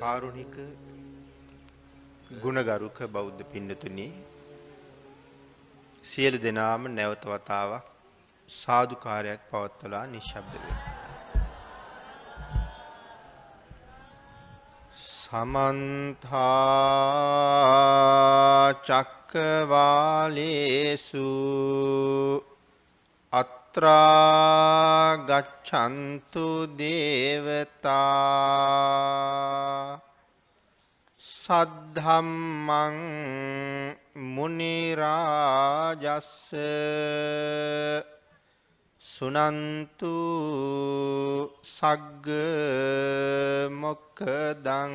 කාරුණික ගුණගරුක බෞද්ධ පින්නතුනි සියලු දෙනාම නැවත වතාවක් සාදුකාරයක් පවත්වලා නිශ්ශබ්ද වෙනවා. සමන්තා චක්කවාලේසු අත්‍රා ගච්ඡන්තු දේවතා සද්ධම්මං මුනි රාජස්ස සුනන්තු සග්ග මොක්කදං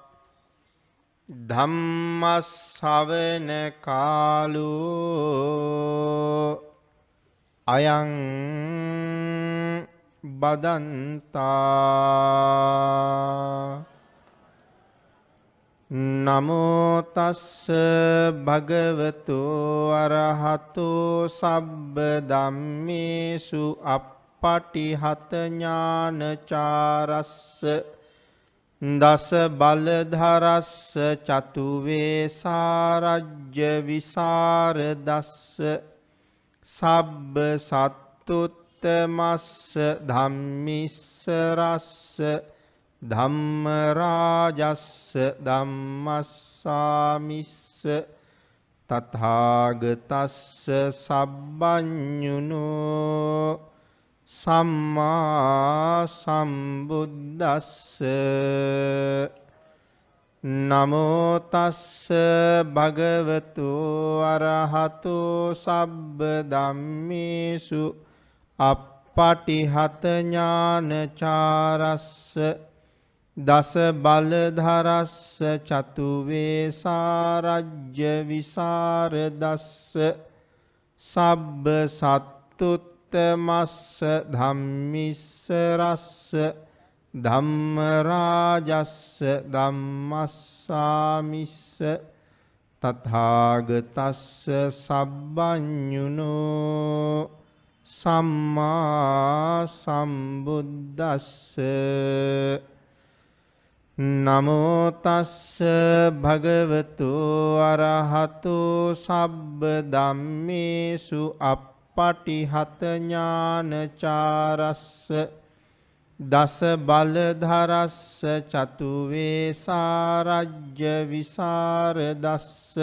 ධම්මස්සවන කාලු අයං බදන්තා නමෝතස්ස භගවතු අරහතු සබ්බ දම්මේසු අපපටිහතඥානචාරස්ස දස බලධරස්ස චතුවේ සාරජ්‍ය විසාරදස්ස සබ්බ සත්තුත්තමස්ස ධම්මිස්සරස්ස ධම්මරාජස්ස ධම්මස්සාමිස්ස. තථාගතස්ස සබ්බඤුනෝ. සම්මා සම්බුද්දස්ස නමෝ තස්ස භගවතු අරහතු සබ්බ ධම්මේසු අප්පටිහත ඥානචාරස්ස දස බලධරස්ස චතුවේ සාරජ්‍ය විසරදස්ස සබ්බ සත්තුත්තමස්ස ධම්මිස්සරස්ස ධම්මරාජස්ස ධම්මස්සාමිස්ස තථාගතස්ස සබ්බඤුනෝ සම්මා සම්බුද්දස්ස නමෝතස්ස භගවතු අරහතු සබ්බ දම්මේසු අපපටිහතඥානචාරස්ස දස බලධරස්ස චතුවේ සාරජ්‍ය විසාරදස්ස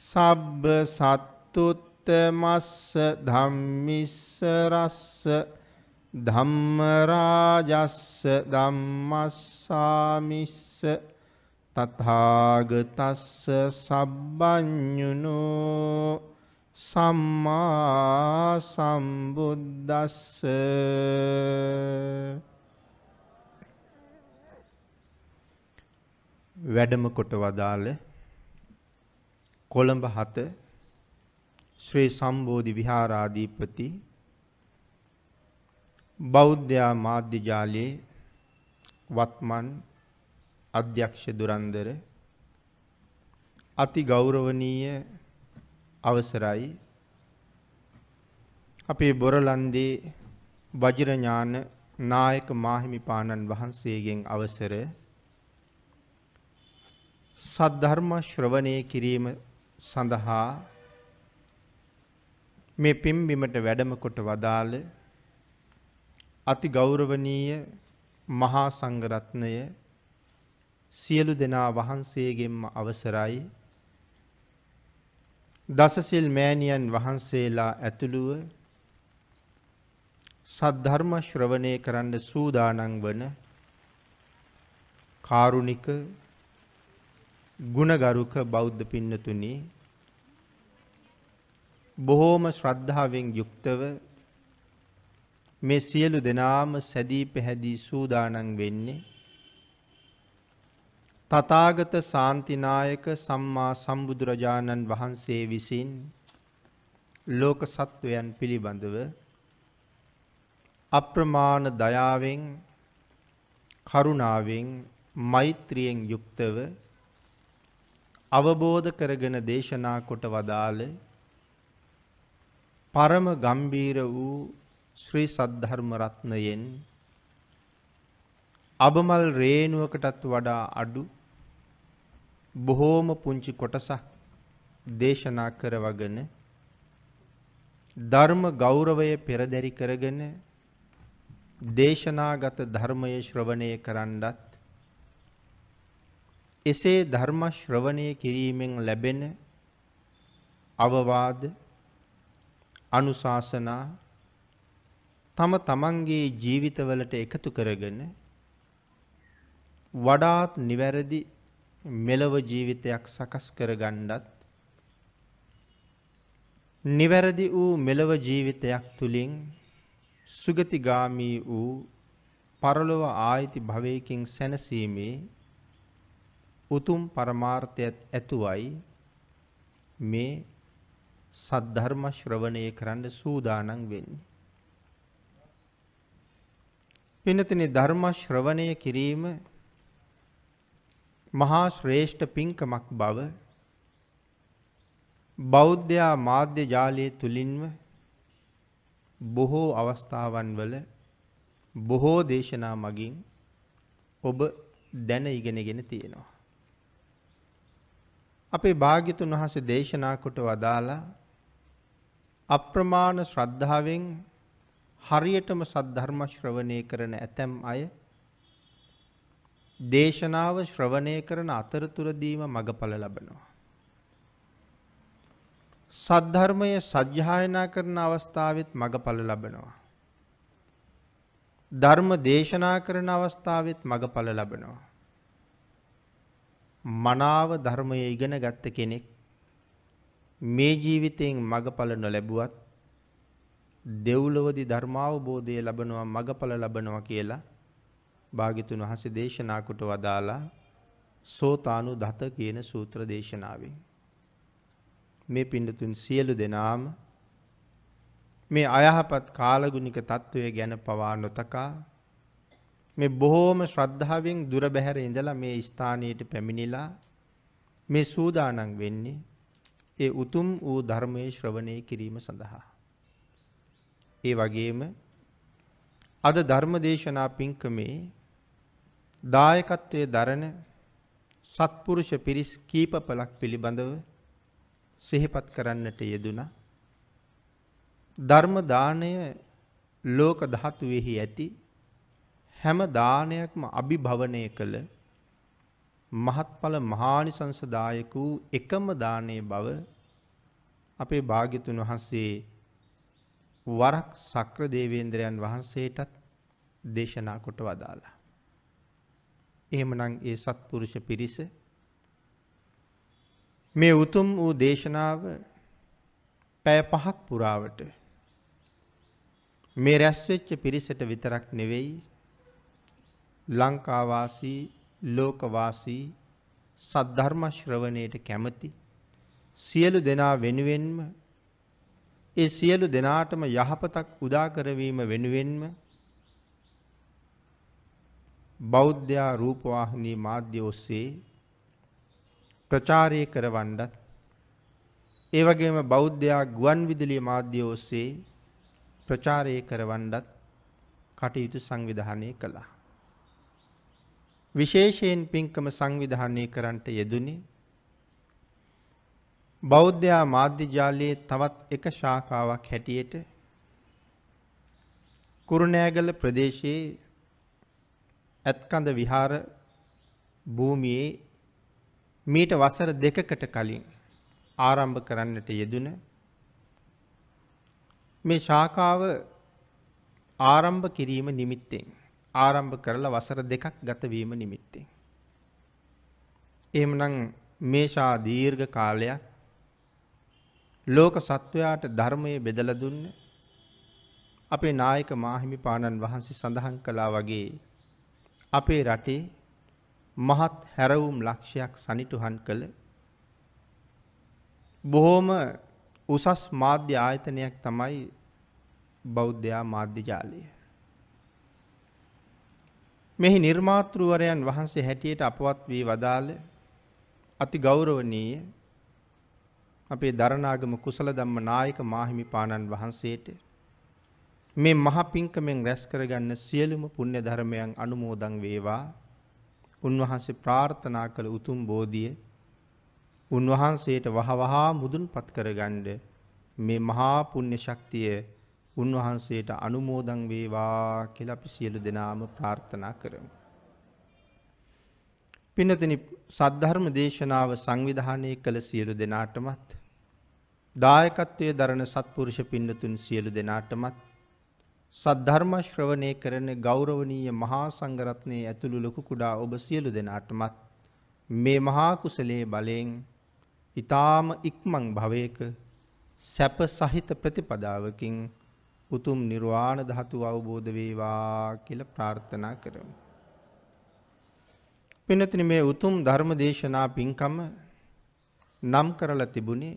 සබ්බ සත්තුත්තමස්ස ධම්මිස්සරස්ස ධම්මරාජස්ස ධම්මස්සාමිස්ස තථාගතස්ස සබ්බඤුනෝ සම්මා සම්බුද්දස්ස. වැඩම කොට වදාළ කොළඹ හත ශ්‍රී සම්බෝධි විහාරාධිපති බෞද්ධයා මාධ්‍ය ජාලයේ වත්මන් අධ්‍යක්ෂ දුරන්දර අති ගෞරවනීය අවසරයි. අපේ බොරලන්දේ වජිරඥාන නායක මාහිමිපාණන් වහන්සේගෙන් අවසර. සද්ධර්ම ශ්‍රවණය කිරීම සඳහා මේ පිම්බිමට වැඩම කොට වදාළ අති ගෞරවනීය මහා සංඝරත්නය සියලු දෙනා වහන්සේගෙන්ම අවසරයි. දසසිල් මෑණියන් වහන්සේලා ඇතුළුව සද්ධර්ම ශ්‍රවණය කරන්න සූදානන් වන කාරුණික ගුණගරුක බෞද්ධ පින්නතුනි බොහෝම ශ්‍රද්ධාවෙන් යුක්තව මේ සියලු දෙනාම සැදී පැහැදී සූදානන් වෙන්නේ තථාගත ශාන්තිනායක සම්මා සම්බුදුරජාණන් වහන්සේ විසින් ලෝක සත්වයන් පිළිබඳව අප්‍රමාණ දයාවෙන් කරුණාවෙන් මෛත්‍රියෙන් යුක්තව අවබෝධ කරගෙන දේශනා කොට වදාළ පරම ගම්බීර වූ ශ්‍රී සද්ධර්ම රත්නයෙන් අබමල් රේණුවකටත් වඩා අඩු බොහෝම පුංචි කොටසක් දේශනා කරවගෙන ධර්ම ගෞරවය පෙරදැරි කරගෙන දේශනාගත ධර්මය ශ්‍රවණය කරන්නත් එසේ ධර්ම ශ්‍රවණය කිරීමෙන් ලැබෙන අවවාද අනුශාසනා තම තමන්ගේ ජීවිතවලට එකතු කරගෙන වඩාත් නිවැරදි මෙලව ජීවිතයක් සකස් කරගන්නත් නිවැරදි වූ මෙලව ජීවිතයක් තුළින් සුගතිගාමී වූ පරලොව ආයිති භවයකින් සැනසීමේ උතුම් පරමාර්ථයත් ඇතුවයි මේ සද්ධර්ම ශ්‍රවණය කරන්න සූදානන් වෙන්නේ. පිනතින ධර්ම ශ්‍රවණය කිරීම මහා ශ්‍රේෂ්ඨ පින්කමක් බව බෞද්ධයා මාධ්‍ය ජාලය තුළින්ම බොහෝ අවස්ථාවන් වල බොහෝ දේශනා මගින් ඔබ දැන ඉගෙනගෙන තියෙනවා. අපේ භාග්‍යතුන් වහස දේශනා කොට වදාලා අප්‍රමාණ ශ්‍රද්ධාවෙන් හරියටම සද්ධර්ම ශ්‍රවණය කරන ඇතැම් අය දේශනාව ශ්‍රවණය කරන අතරතුරදීම මගඵල ලබනවා. සද්ධර්මය සජ්්‍යායනා කරන අවස්ථාවත් මගඵල ලබනවා. ධර්ම දේශනා කරන අවස්ථාවත් මගඵල ලබනවා. මනාව ධර්මය ඉගෙන ගත්ත කෙනෙක් මේ ජීවිතයෙන් මගඵල නොලැබුවත් දෙව්ලොවදි ධර්මාවබෝධය ලබනවා මගඵල ලබනවා කියලා භාගිතුන් වහසේ දේශනාකුට වදාලා සෝතානු දත කියන සූත්‍ර දේශනාවෙන්. මේ පිඩතුන් සියලු දෙනාම මේ අයහපත් කාලගුණික තත්ත්වය ගැන පවා නොතකා මේ බොහෝම ශ්‍රද්ධාවෙන් දුර බැහැර ඉඳලා මේ ස්ථානයට පැමිණිලා මේ සූදානන් වෙන්නේ ඒ උතුම් වූ ධර්මය ශ්‍රවණය කිරීම සඳහා. ඒ වගේම අද ධර්මදේශනා පින්කමේ දායකත්වය දරණ සත්පුරුෂ පිරිස් කීප පලක් පිළිබඳව සිහිපත් කරන්නට යෙදුන. ධර්ම දානය ලෝක ධාතුවෙහි ඇති හැම දානයක්ම අභිභවනය කළ මහත්ඵල මහානිසංසදායක වූ එකම දානය බව අපේ භාග්‍යතුන් වහන්සේ වරක් සක්‍ර දේවේන්ද්‍රයන් වහන්සේටත් දේශනා කොට වදාලා. එහෙමනම් ඒ සත්පුරුෂ පිරිස මේ උතුම් වූ දේශනාව පැය පහක් පුරාවට මේ රැස්වෙච්ච පිරිසට විතරක් නෙවෙයි ලංකාවාසී ලෝකවාසී සද්ධර්ම ශ්‍රවණයට කැමති සියලු දෙනා වෙනුවෙන්ම ඒ සියලු දෙනාටම යහපතක් උදා කරවීම වෙනුවෙන්ම බෞද්ධයා රූපවාහිනී මාධ්‍ය ඔස්සේ ප්‍රචාරය කරවන්නත් ඒ වගේම බෞද්ධයා ගුවන් විදුලිය මාධ්‍ය ඔස්සේ ප්‍රචාරය කරවන්නත් කටයුතු සංවිධානය කළා. විශේෂයෙන් පින්කම සංවිධානය කරන්නට යෙදුනේ බෞද්ධයා මාධ්‍යජාලයේ තවත් එක ශාකාවක් හැටියට කුරුණෑගල ප්‍රදේශයේ ඇත්කඳ විහාර භූමියේ මීට වසර දෙකකට කලින් ආරම්භ කරන්නට යෙදුන මේ ශාකාව ආරම්භ කිරීම නිමිත්තෙන් ආරම්භ කරලා වසර දෙකක් ගතවීම නිමිත්තෙන්. එහෙමනම් මේෂා දීර්ඝ කාලයක් ලෝක සත්වයාට ධර්මය බෙදලා දුන්න අපේ නායක මාහිමිපාණන් වහන්සේ සඳහන් කළා වගේ අපේ රටේ මහත් හැරවුම් ලක්ෂයක් සනිටුහන් කළ බොහෝම උසස් මාධ්‍ය ආයතනයක් තමයි බෞද්ධයා මාධ්‍ය ජාලය. මෙහි නිර්මාතෘවරයන් වහන්සේ හැටියට අපවත් වී වදාළ අති ගෞරවනීය අපේ දරණාගම කුසල ධම්ම නායක මාහිමිපාණන් වහන්සේට මේ මහ පිංකමෙන් රැස් කරගන්න සියලුම පුණ්‍ය ධර්මයන් අනුමෝදන් වේවා. උන්වහන්සේ ප්‍රාර්ථනා කළ උතුම් බෝධිය උන්වහන්සේට වහවහා මුදුන්පත් කරගන්න මේ මහා පුණ්‍ය ශක්තිය උන්වහන්සේට අනුමෝදන් වේවා කියලා අපි සියලු දෙනාම ප්‍රාර්ථනා කරමු. පින්නතනි සද්ධර්ම දේශනාව සංවිධානය කළ සියලු දෙනාටමත් දායකත්වයේ දරන සත්පුරුෂ පින්නතුන් සියලු දෙනාටමත් සද්ධර්ම ශ්‍රවණය කරන ගෞරවනීය මහා සංඝරත්නයේ ඇතුළු ලොකු කුඩා ඔබ සියලු දෙනාටමත් මේ මහා කුසලයේ බලයෙන් ඊ타ම ඉක්මන් භවයක සැප සහිත ප්‍රතිපදාවකින් උතුම් නිර්වාණ ධාතුව අවබෝධ වේවා කියලා ප්‍රාර්ථනා කරමු. පින්නතින මේ උතුම් ධර්ම දේශනා පින්කම නම් කරලා තිබුණේ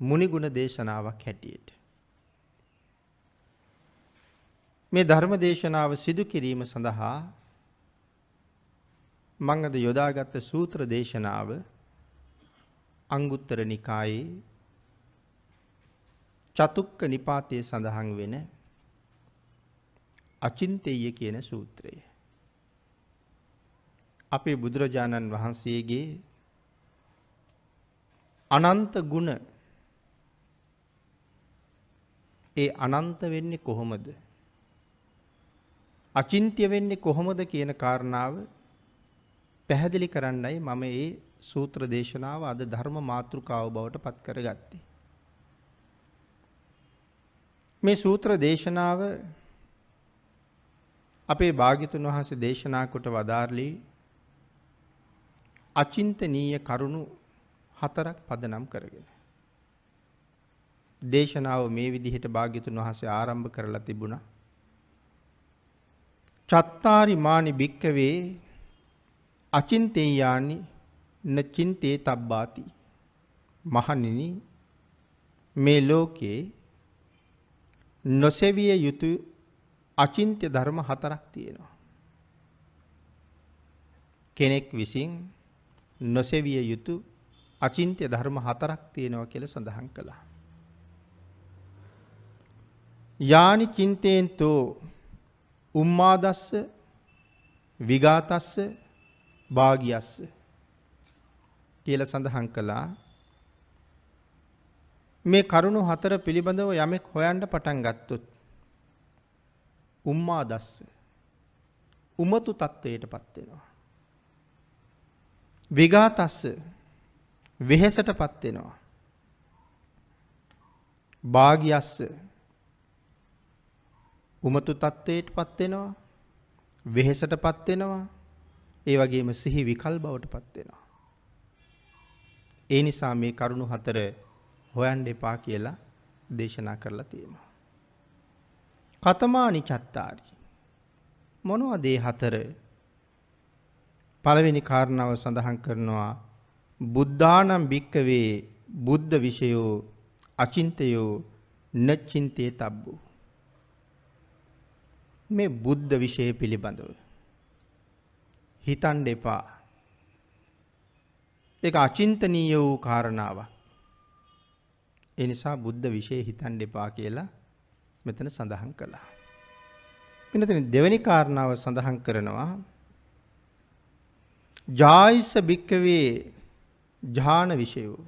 මුනිගුණ දේශනාවක් හැටියට. මේ ධර්ම දේශනාව සිදු කිරීම සඳහා මං අද යොදාගත්ත සූත්‍ර දේශනාව අංගුත්තර නිකායේ චතුක්ක නිපාතයේ සඳහන් වෙන අචින්තෙය කියන සූත්‍රය. අපේ බුදුරජාණන් වහන්සේගේ අනන්ත ගුණ ඒ අනන්ත වෙන්නේ කොහොමද? අචින්ත්‍ය වෙන්නේ කොහොමද කියන කාරණාව පැහැදිලි කරන්නයි මම මේ සූත්‍ර දේශනාව අද ධර්ම මාතෘකාව බවට පත් කරගත්තේ. මේ සූත්‍ර දේශනාව අපේ භාග්‍යතුන් වහන්සේ දේශනා කොට වදාarලි අචින්තනීය කරුණු හතරක් පදනම් කරගෙන. දේශනාව මේ විදිහට භාග්‍යතුන් වහන්සේ ආරම්භ කරලා තිබුණා. චත්තාරි මානි භික්කවේ අචින්තේයානි නචින්තේ තබ්බාති. මහණෙනි මේ ලෝකේ නොසෙවිය යුතු අචින්ත්‍ය ධර්ම හතරක් තියෙනවා. කෙනෙක් විසින් නොසෙවිය යුතු අචින්ත්‍ය ධර්ම හතරක් තියෙනවා කියලා සඳහන් කළා. යානි චින්තේන්තෝ උම්මාදස්ස විගාතස්ස භාගියස්ස කියලා සඳහන් කළා මේ කරුණු හතර පිළිබඳව යමෙක් හොයන්න පටන් ගත්තොත් උම්මා දස්ස උමතු තත්ත්වයට පත් වෙනවා. විගාතස්ස වෙහෙසට පත් වෙනවා. භාගියස්ස උමතු තත්ත්වයට පත් වෙනවා. වෙහෙසට පත් වෙනවා. ඒ වගේම සිහි විකල් බවට පත් වෙනවා. ඒ නිසා මේ කරුණු හතර හොයන්න එපා කියලා දේශනා කරලා තියෙනවා. කතමානි චත්තාරි. මොනවද ඒ හතර? පළවෙනි කාරණාව සඳහන් කරනවා බුද්ධානම් භික්කවේ බුද්ධ විෂයෝ අචින්තයෝ නච්චින්තේ තබ්බු. මේ බුද්ධ විෂය පිළිබඳව හිතන්න එපා. ඒක අචින්තනීය වූ කාරණාවක්. ඒ නිසා බුද්ධ විශේෂ හිතන්න එපා කියලා මෙතන සඳහන් කළා. මෙතන දෙවෙනි කාරණාව සඳහන් කරනවා ජායිස භික්කවේ ඥාන විෂයෝ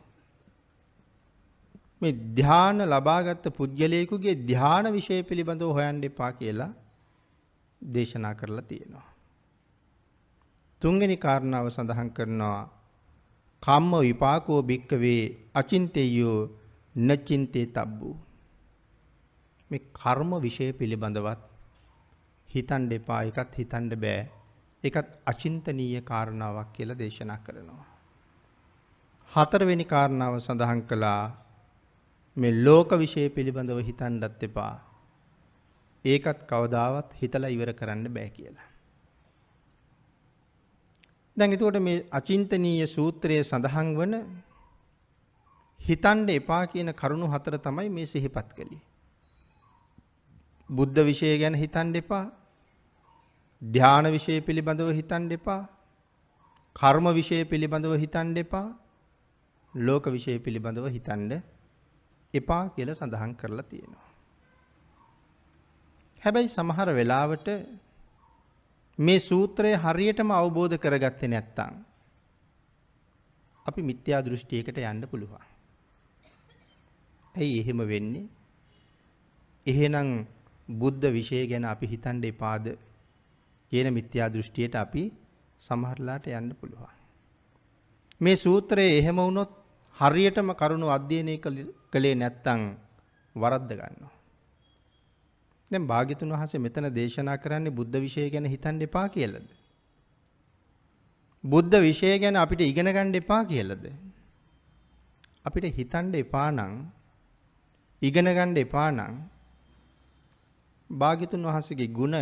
මේ ධ්‍යාන ලබාගත් පුද්ගලයෙකුගේ ධ්‍යාන විෂය පිළිබඳව හොයන්න එපා කියලා දේශනා කරලා තියෙනවා. තුන්වෙනි කාරණාව සඳහන් කරනවා කම්ම විපාකෝ භික්කවේ අචින්තයෝ නචින්තේ තබ්බු. මේ කර්ම විෂය පිළිබඳවත් හිතන්න එපා එකත් හිතන්න බෑ. ඒකත් අචින්තනීය කාරණාවක් කියලා දේශනා කරනවා. හතරවෙනි කාරණාව සඳහන් කළා මේ ලෝක විෂය පිළිබඳව හිතන්නත් එපා. ඒකත් කවදාවත් හිතලා ඉවර කරන්න බෑ කියලා දැන් එතකොට මේ අචින්තනීය සූත්‍රයේ සඳහන් වන හිතන්න එපා කියන කරුණු හතර තමයි මේ සිහිපත් කළේ. බුද්ධ විෂය ගැන හිතන්න එපා. ධාන විෂය පිළිබඳව හිතන්න එපා. කර්ම විෂය පිළිබඳව හිතන්න එපා. ලෝක විෂය පිළිබඳව හිතන්න එපා කියලා සඳහන් කරලා තියෙනවා. හැබැයි සමහර වෙලාවට මේ සූත්‍රය හරියටම අවබෝධ කරගත්තේ නැත්තම් අපි මිත්‍යා දෘෂ්ටියකට යන්න පුළුවන්. ඇයි එහෙම වෙන්නේ? එහෙනම් බුද්ධ විෂය ගැන අපි හිතන්න එපාද කියන මිත්‍යා දෘෂ්ටියට අපි සමහරලාට යන්න පුළුවන්. මේ සූත්‍රයේ එහෙම වුණොත් හරියටම කරුණු අධ්‍යයනය කළේ නැත්තම් වරද්ද ගන්නවා. දැන් භාග්‍යතුන් වහන්සේ මෙතන දේශනා කරන්නේ බුද්ධ විෂය ගැන හිතන්න එපා කියලාද? බුද්ධ විෂය ගැන අපිට ඉගෙන ගන්න එපා කියලාද? අපිට හිතන්න එපා නම් ඉගෙන ගන්න එපා නම් භාග්‍යතුන් වහන්සේගේ ගුණ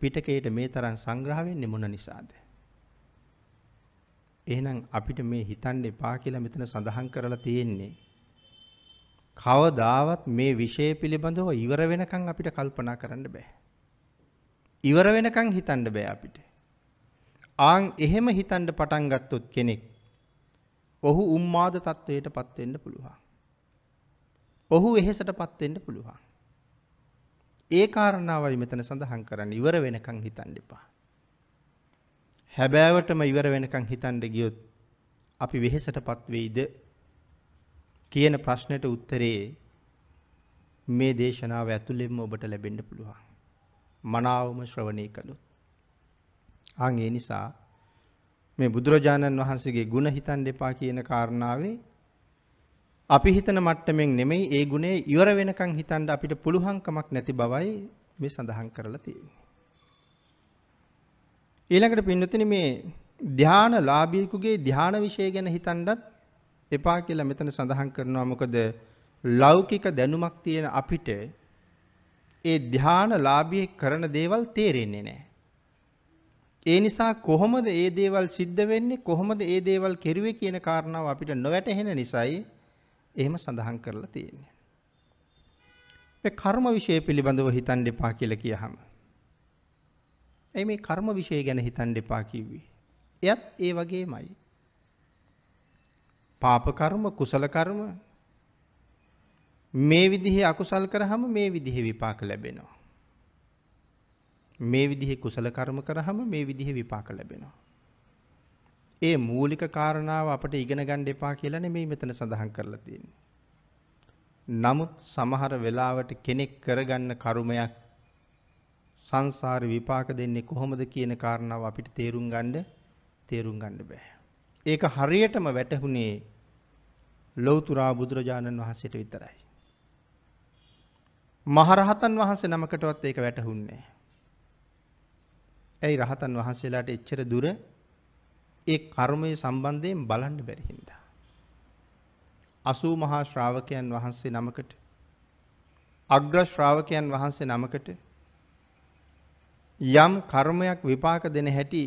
පිටකයට මේ තරම් සංග්‍රහ වෙන්නේ මොන නිසාද? එහෙනම් අපිට මේ හිතන්න එපා කියලා මෙතන සඳහන් කරලා තියෙන්නේ කවදාවත් මේ විෂය පිළිබඳව ඉවර වෙනකන් අපිට කල්පනා කරන්න බෑ. ඉවර වෙනකන් හිතන්න බෑ අපිට. ආන් එහෙම හිතන්න පටන් ගත්තොත් කෙනෙක් ඔහු උම්මාද තත්වයටපත් වෙන්න පුළුවන්. ඔහු එහෙසටපත් වෙන්න පුළුවන්. ඒ කාරණාවයි මෙතන සඳහන් කරන්නේ ඉවර වෙනකන් හිතන්න එපා. හැබෑවටම ඉවර වෙනකන් හිතන්න ගියොත් අපි වෙහෙසටපත් වෙයිද කියන ප්‍රශ්නෙට උත්තරේ මේ දේශනාව ඇතුළෙන්ම ඔබට ලැබෙන්න පුළුවන්. මනාවම ශ්‍රවණය කළොත්. ආන් ඒ නිසා මේ බුදුරජාණන් වහන්සේගේ ගුණ හිතන්න එපා කියන කාරණාවේ අපි හිතන මට්ටමින් නෙමෙයි ඒ ගුණේ ඉවර වෙනකන් හිතන්න අපිට පුළුවන්කමක් නැති බවයි මේ සඳහන් කරලා තියෙන්නේ. ඊළඟට පින්නතුනි මේ ධාන ලාභියෙකුගේ ධාන විශේෂ ගැන හිතන්නත් එපා කියලා මෙතන සඳහන් කරනවා මොකද ලෞකික දැනුමක් තියෙන අපිට ඒ ධාන ලාභියෙක් කරන දේවල් තේරෙන්නේ නැහැ. ඒ නිසා කොහොමද ඒ දේවල් සිද්ධ වෙන්නේ කොහොමද ඒ දේවල් කෙරුවේ කියන කාරණාව අපිට නොවැටහෙන නිසායි එහෙම සඳහන් කරලා තියෙන්නේ. මේ කර්ම විශේෂ පිළිබඳව හිතන්න එපා කියලා කියහම. එයි මේ කර්ම විශේෂ ගැන හිතන්න එපා කිව්වේ. එයත් ඒ වගේමයි. පාප කර්ම කුසල කර්ම මේ විදිහේ අකුසල් කරාම මේ විදිහේ විපාක ලැබෙනවා. මේ විදිහේ කුසල කර්ම කරාම මේ විදිහේ විපාක ලැබෙනවා. ඒ මූලික කාරණාව අපට ඉගෙන ගන්න එපා කියලා නෙමෙයි මෙතන සඳහන් කරලා තියෙන්නේ. නමුත් සමහර වෙලාවට කෙනෙක් කරගන්න කර්මයක් සංසාර විපාක දෙන්නේ කොහොමද කියන කාරණාව අපිට තේරුම් ගන්න තේරුම් ගන්න බෑ. ඒක හරියටම වැටහුනේ ලෞතුරා බුදුරජාණන් වහන්සේට විතරයි. මහරහතන් වහන්සේ නමකටවත් ඒක වැටහුන්නේ නැහැ. ඇයි රහතන් වහන්සේලාට එච්චර දුර ඒ කර්මයේ සම්බන්ධයෙන් බලන්න බැරි හින්දා. 80 මහා ශ්‍රාවකයන් වහන්සේ නමකට අග්‍ර ශ්‍රාවකයන් වහන්සේ නමකට යම් කර්මයක් විපාක දෙන හැටි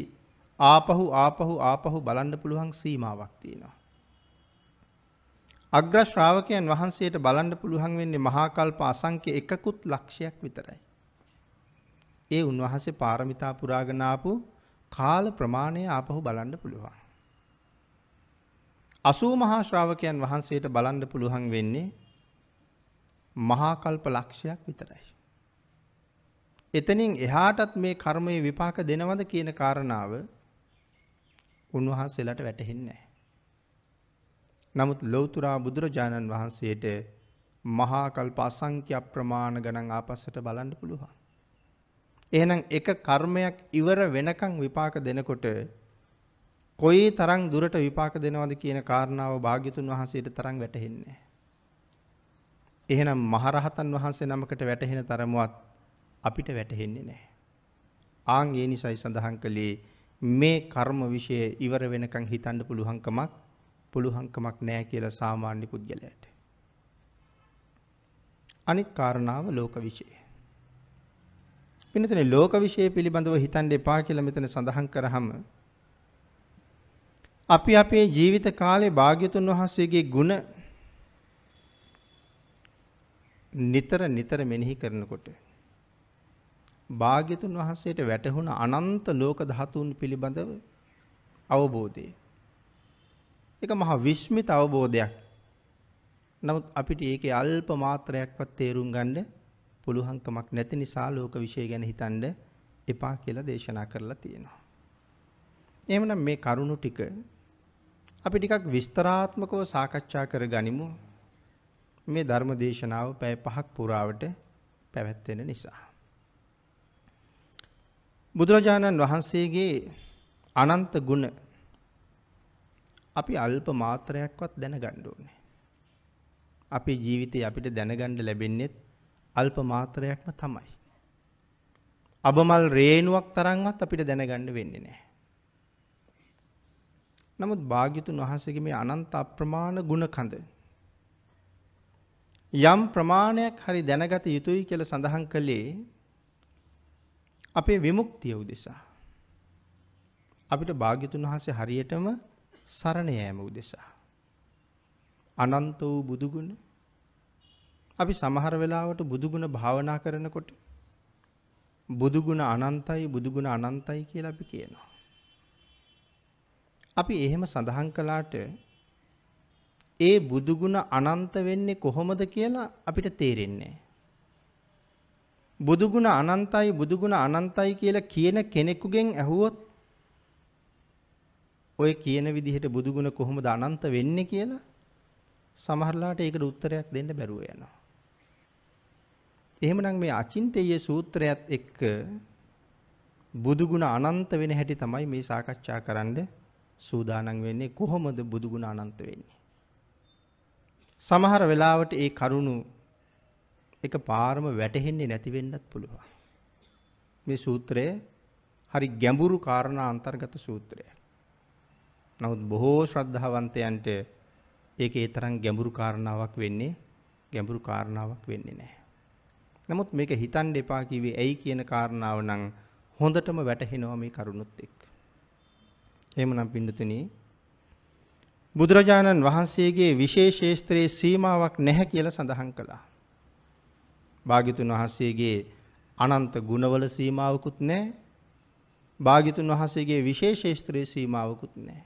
ආපහු ආපහු ආපහු බලන්න පුළුවන් සීමාවක් තියෙනවා. අග්‍ර ශ්‍රාවකයන් වහන්සේට බලන්න පුළුවන් වෙන්නේ මහා කල්ප අසංඛ්‍ය එකකුත් ලක්ෂයක් විතරයි. ඒ උන්වහන්සේ පාරමිතා පුරාගෙන ආපු කාල ප්‍රමාණය ආපහු බලන්න පුළුවන්. 80 මහා ශ්‍රාවකයන් වහන්සේට බලන්න පුළුවන් වෙන්නේ මහා කල්ප ලක්ෂයක් විතරයි. එතනින් එහාටත් මේ කර්මයේ විපාක දෙනවද කියන කාරණාව උන්වහන්සේලාට වැටහෙන්නේ නමුත් ලෞතුරා බුදුරජාණන් වහන්සේට මහා කල්ප අසංඛ්‍ය ප්‍රමාණ ගණන් ආපස්සට බලන්න පුළුවන්. එහෙනම් එක කර්මයක් ඉවර වෙනකන් විපාක දෙනකොට කොයි තරම් දුරට විපාක දෙනවද කියන කාරණාව භාග්‍යතුන් වහන්සේට තරම් වැටහෙන්නේ එහෙනම් මහරහතන් වහන්සේ නමකට වැටහෙන තරමවත් අපිට වැටහෙන්නේ නැහැ. ආන් ඒ නිසයි සඳහන් කළේ මේ කර්ම વિશે ඉවර වෙනකන් හිතන්න පුළුවන්කමක් පුළුවන්කමක් නැහැ කියලා සාමාන්‍ය පුද්ගලයාට. අනිත් කාරණාව ලෝක විශේෂය. පින්නතනේ ලෝක විශ්ය පිළිබඳව හිතන්න එපා කියලා මෙතන සඳහන් කරාම අපි අපේ ජීවිත කාලේ භාග්‍යතුන් වහන්සේගේ ගුණ නිතර නිතර මෙනෙහි කරනකොට භාග්‍යතුන් වහන්සේට වැටහුණ අනන්ත ලෝක ධාතුන් පිළිබඳව අවබෝධය. එක මහා විශ්මිත අවබෝධයක්. නමුත් අපිට ඒකේ අල්ප මාත්‍රයක්වත් තේරුම් ගන්න පුළුවන්කමක් නැති නිසා ලෝක විශ්ය ගැන හිතන්න එපා කියලා දේශනා කරලා තියෙනවා. එහෙමනම් මේ කරුණු ටික අපි ටිකක් විස්තරාත්මකව සාකච්ඡා කර ගනිමු. මේ ධර්ම දේශනාව පැය පහක් පුරාවට පැවැත්වෙන නිසා. බුදුරජාණන් වහන්සේගේ අනන්ත ගුණ අපි අල්ප මාත්‍රයක්වත් දැනගන්න ඕනේ. අපේ ජීවිතේ අපිට දැනගන්න ලැබෙන්නේ අල්ප මාත්‍රයක්ම තමයි. අබමල් රේණුවක් තරම්වත් අපිට දැනගන්න වෙන්නේ නැහැ. නමුත් භාග්‍යතුන් වහන්සේගේ මේ අනන්ත අප්‍රමාණ ගුණ කඳ යම් ප්‍රමාණයක් හරි දැනගත යුතුයි කියලා සඳහන් කළේ අපේ විමුක්තිය උදෙසා. අපිට භාග්‍යතුන් වහන්සේ හරියටම සරණ යෑම උදෙසා. අනන්ත වූ බුදුගුණ අපි සමහර වෙලාවට බුදුගුණ භාවනා කරනකොට බුදුගුණ අනන්තයි බුදුගුණ අනන්තයි කියලා අපි කියනවා. අපි එහෙම සඳහන් කළාට ඒ බුදුගුණ අනන්ත වෙන්නේ කොහොමද කියලා අපිට තේරෙන්නේ බුදුගුණ අනන්තයි බුදුගුණ අනන්තයි කියලා කියන කෙනෙකුගෙන් ඇහුවොත් ඔය කියන විදිහට බුදුගුණ කොහොමද අනන්ත වෙන්නේ කියලා සමහරලාට ඒකට උත්තරයක් දෙන්න බැරුව යනවා. එහෙමනම් මේ අචින්තේය සූත්‍රයත් එක්ක බුදුගුණ අනන්ත වෙන හැටි තමයි මේ සාකච්ඡා කරන්න සූදානම් වෙන්නේ කොහොමද බුදුගුණ අනන්ත වෙන්නේ. සමහර වෙලාවට ඒ කරුණු එක පාරම වැටහෙන්නේ නැති වෙන්නත් පුළුවන්. මේ සූත්‍රය හරි ගැඹුරු කාරණා අන්තර්ගත සූත්‍රයක්. නමුත් බොහෝ ශ්‍රද්ධාවන්තයන්ට ඒක ඒ තරම් ගැඹුරු කාරණාවක් වෙන්නේ ගැඹුරු කාරණාවක් වෙන්නේ නැහැ. නමුත් මේක හිතන්න එපා කිව්වේ ඇයි කියන කාරණාව නම් හොඳටම වැටහෙනවා මේ කරුණුත් එක්ක. එහෙමනම් පින්නතුනි බුදුරජාණන් වහන්සේගේ විශේෂේස්ත්‍රයේ සීමාවක් නැහැ කියලා සඳහන් කළා. භාග්‍යතුන් වහන්සේගේ අනන්ත ගුණවල සීමාවකුත් නැහැ. භාග්‍යතුන් වහන්සේගේ විශේෂේස්ත්‍රයේ සීමාවකුත් නැහැ.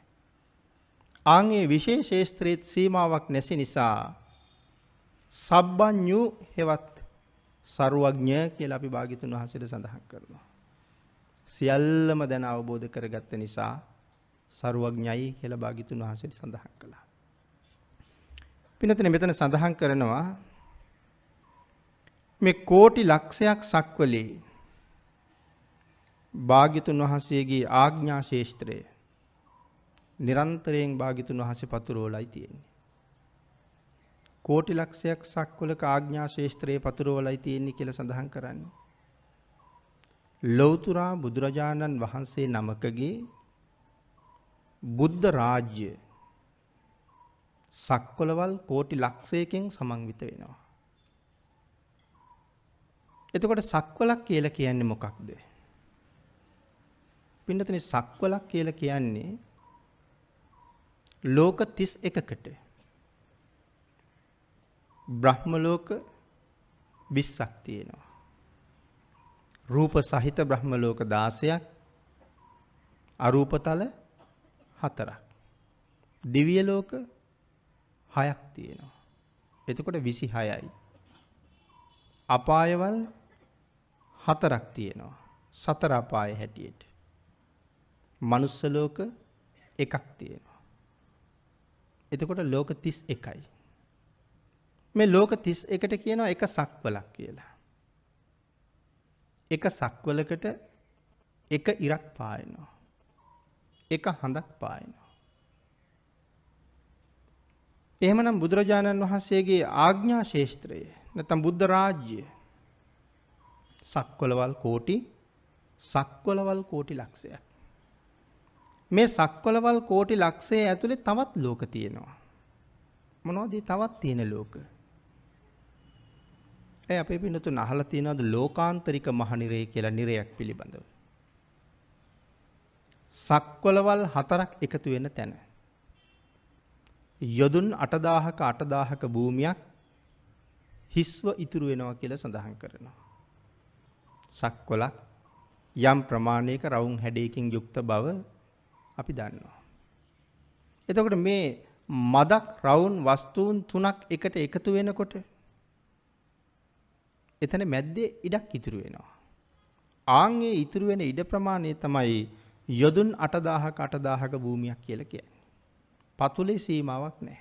ආන්ගේ විශේෂේස්ත්‍රයේ සීමාවක් නැති නිසා සබ්බඤ්ඤු හෙවත් සරුවඥ කියලා අපි භාග්‍යතුන් වහන්සේට සඳහන් කරනවා. සියල්ලම දැන අවබෝධ කරගත්ත නිසා සරුවඥයි කියලා භාග්‍යතුන් වහන්සේට සඳහන් කළා. පින්නතනේ මෙතන සඳහන් කරනවා මේ කෝටි ලක්ෂයක් සක්වලේ භාග්‍යතුන් වහන්සේගේ ආඥා ශේෂ්ත්‍රය නිරන්තරයෙන් භාග්‍යතුන් වහන්සේ පතුරවලයි තියෙන්නේ. කෝටි ලක්ෂයක් සක්වලක ආඥා ශේෂ්ත්‍රයේ පතුරවලයි තියෙන්නේ කියලා සඳහන් කරන්නේ. ලෞතුරා බුදුරජාණන් වහන්සේ නමකගේ බුද්ධ රාජ්‍ය සක්වලවල් කෝටි ලක්ෂයකින් සමන්විත වෙනවා. එතකොට සක්වලක් කියලා කියන්නේ මොකක්ද? පින්නතනි සක්වලක් කියලා කියන්නේ ලෝක 31කට බ්‍රහ්ම ලෝක 20ක් තියෙනවා. රූප සහිත බ්‍රහ්ම ලෝක 16ක් අරූපතල හතරක්. දිව්‍ය ලෝක හයක් තියෙනවා. එතකොට 26යි. අපායවල් හතරක් තියෙනවා. සතර අපාය හැටියට. මනුස්ස ලෝක එකක් තියෙනවා. එතකොට ලෝක 31යි. මේ ලෝක 31ට කියනවා එක සක්වලක් කියලා. එක සක්වලකට එක ඉරක් පායනවා. එක හඳක් පායනවා. එහෙමනම් බුදුරජාණන් වහන්සේගේ ආග්ඥා ශේෂත්‍රය නැතම් බුද්ධ රාජ්‍ය සක්වලවල් කෝටි සක්වලවල් කෝටි ලක්ෂයක්. මේ සක්වලවල් කෝටි ලක්ෂය ඇතුළේ තවත් ලෝක තියෙනවා. මොනවද තවත් තියෙන ලෝක? ඒ අපේ පින්නතු නහලා තියෙනවද ලෝකාන්තරික මහනිරය කියලා නිරයක් පිළිබඳව? සක්වලවල් හතරක් එකතු වෙන තැන. යොදුන් අටදාහක අටදාහක භූමියක් හිස්ව ඉතුරු වෙනවා කියල සඳහන් කරනවා. සක්කොලක් යම් ප්‍රමාණයක රවුන් හැඩයකින් යුක්ත බව අපි දන්නවා. එතකොට මේ මදක් රවුන් වස්තුූන් තුනක් එකට එකතු වෙනකොට එතන මැද්දේ ඉඩක් ඉතුරු වෙනවා. ආංගේ ඉතුරු වෙන ඉඩ ප්‍රමාණය තමයි යොදුන් අටදාහක අටදාහක භූමියක් කියල කිය. පතුලේ සීමාවක් නෑ.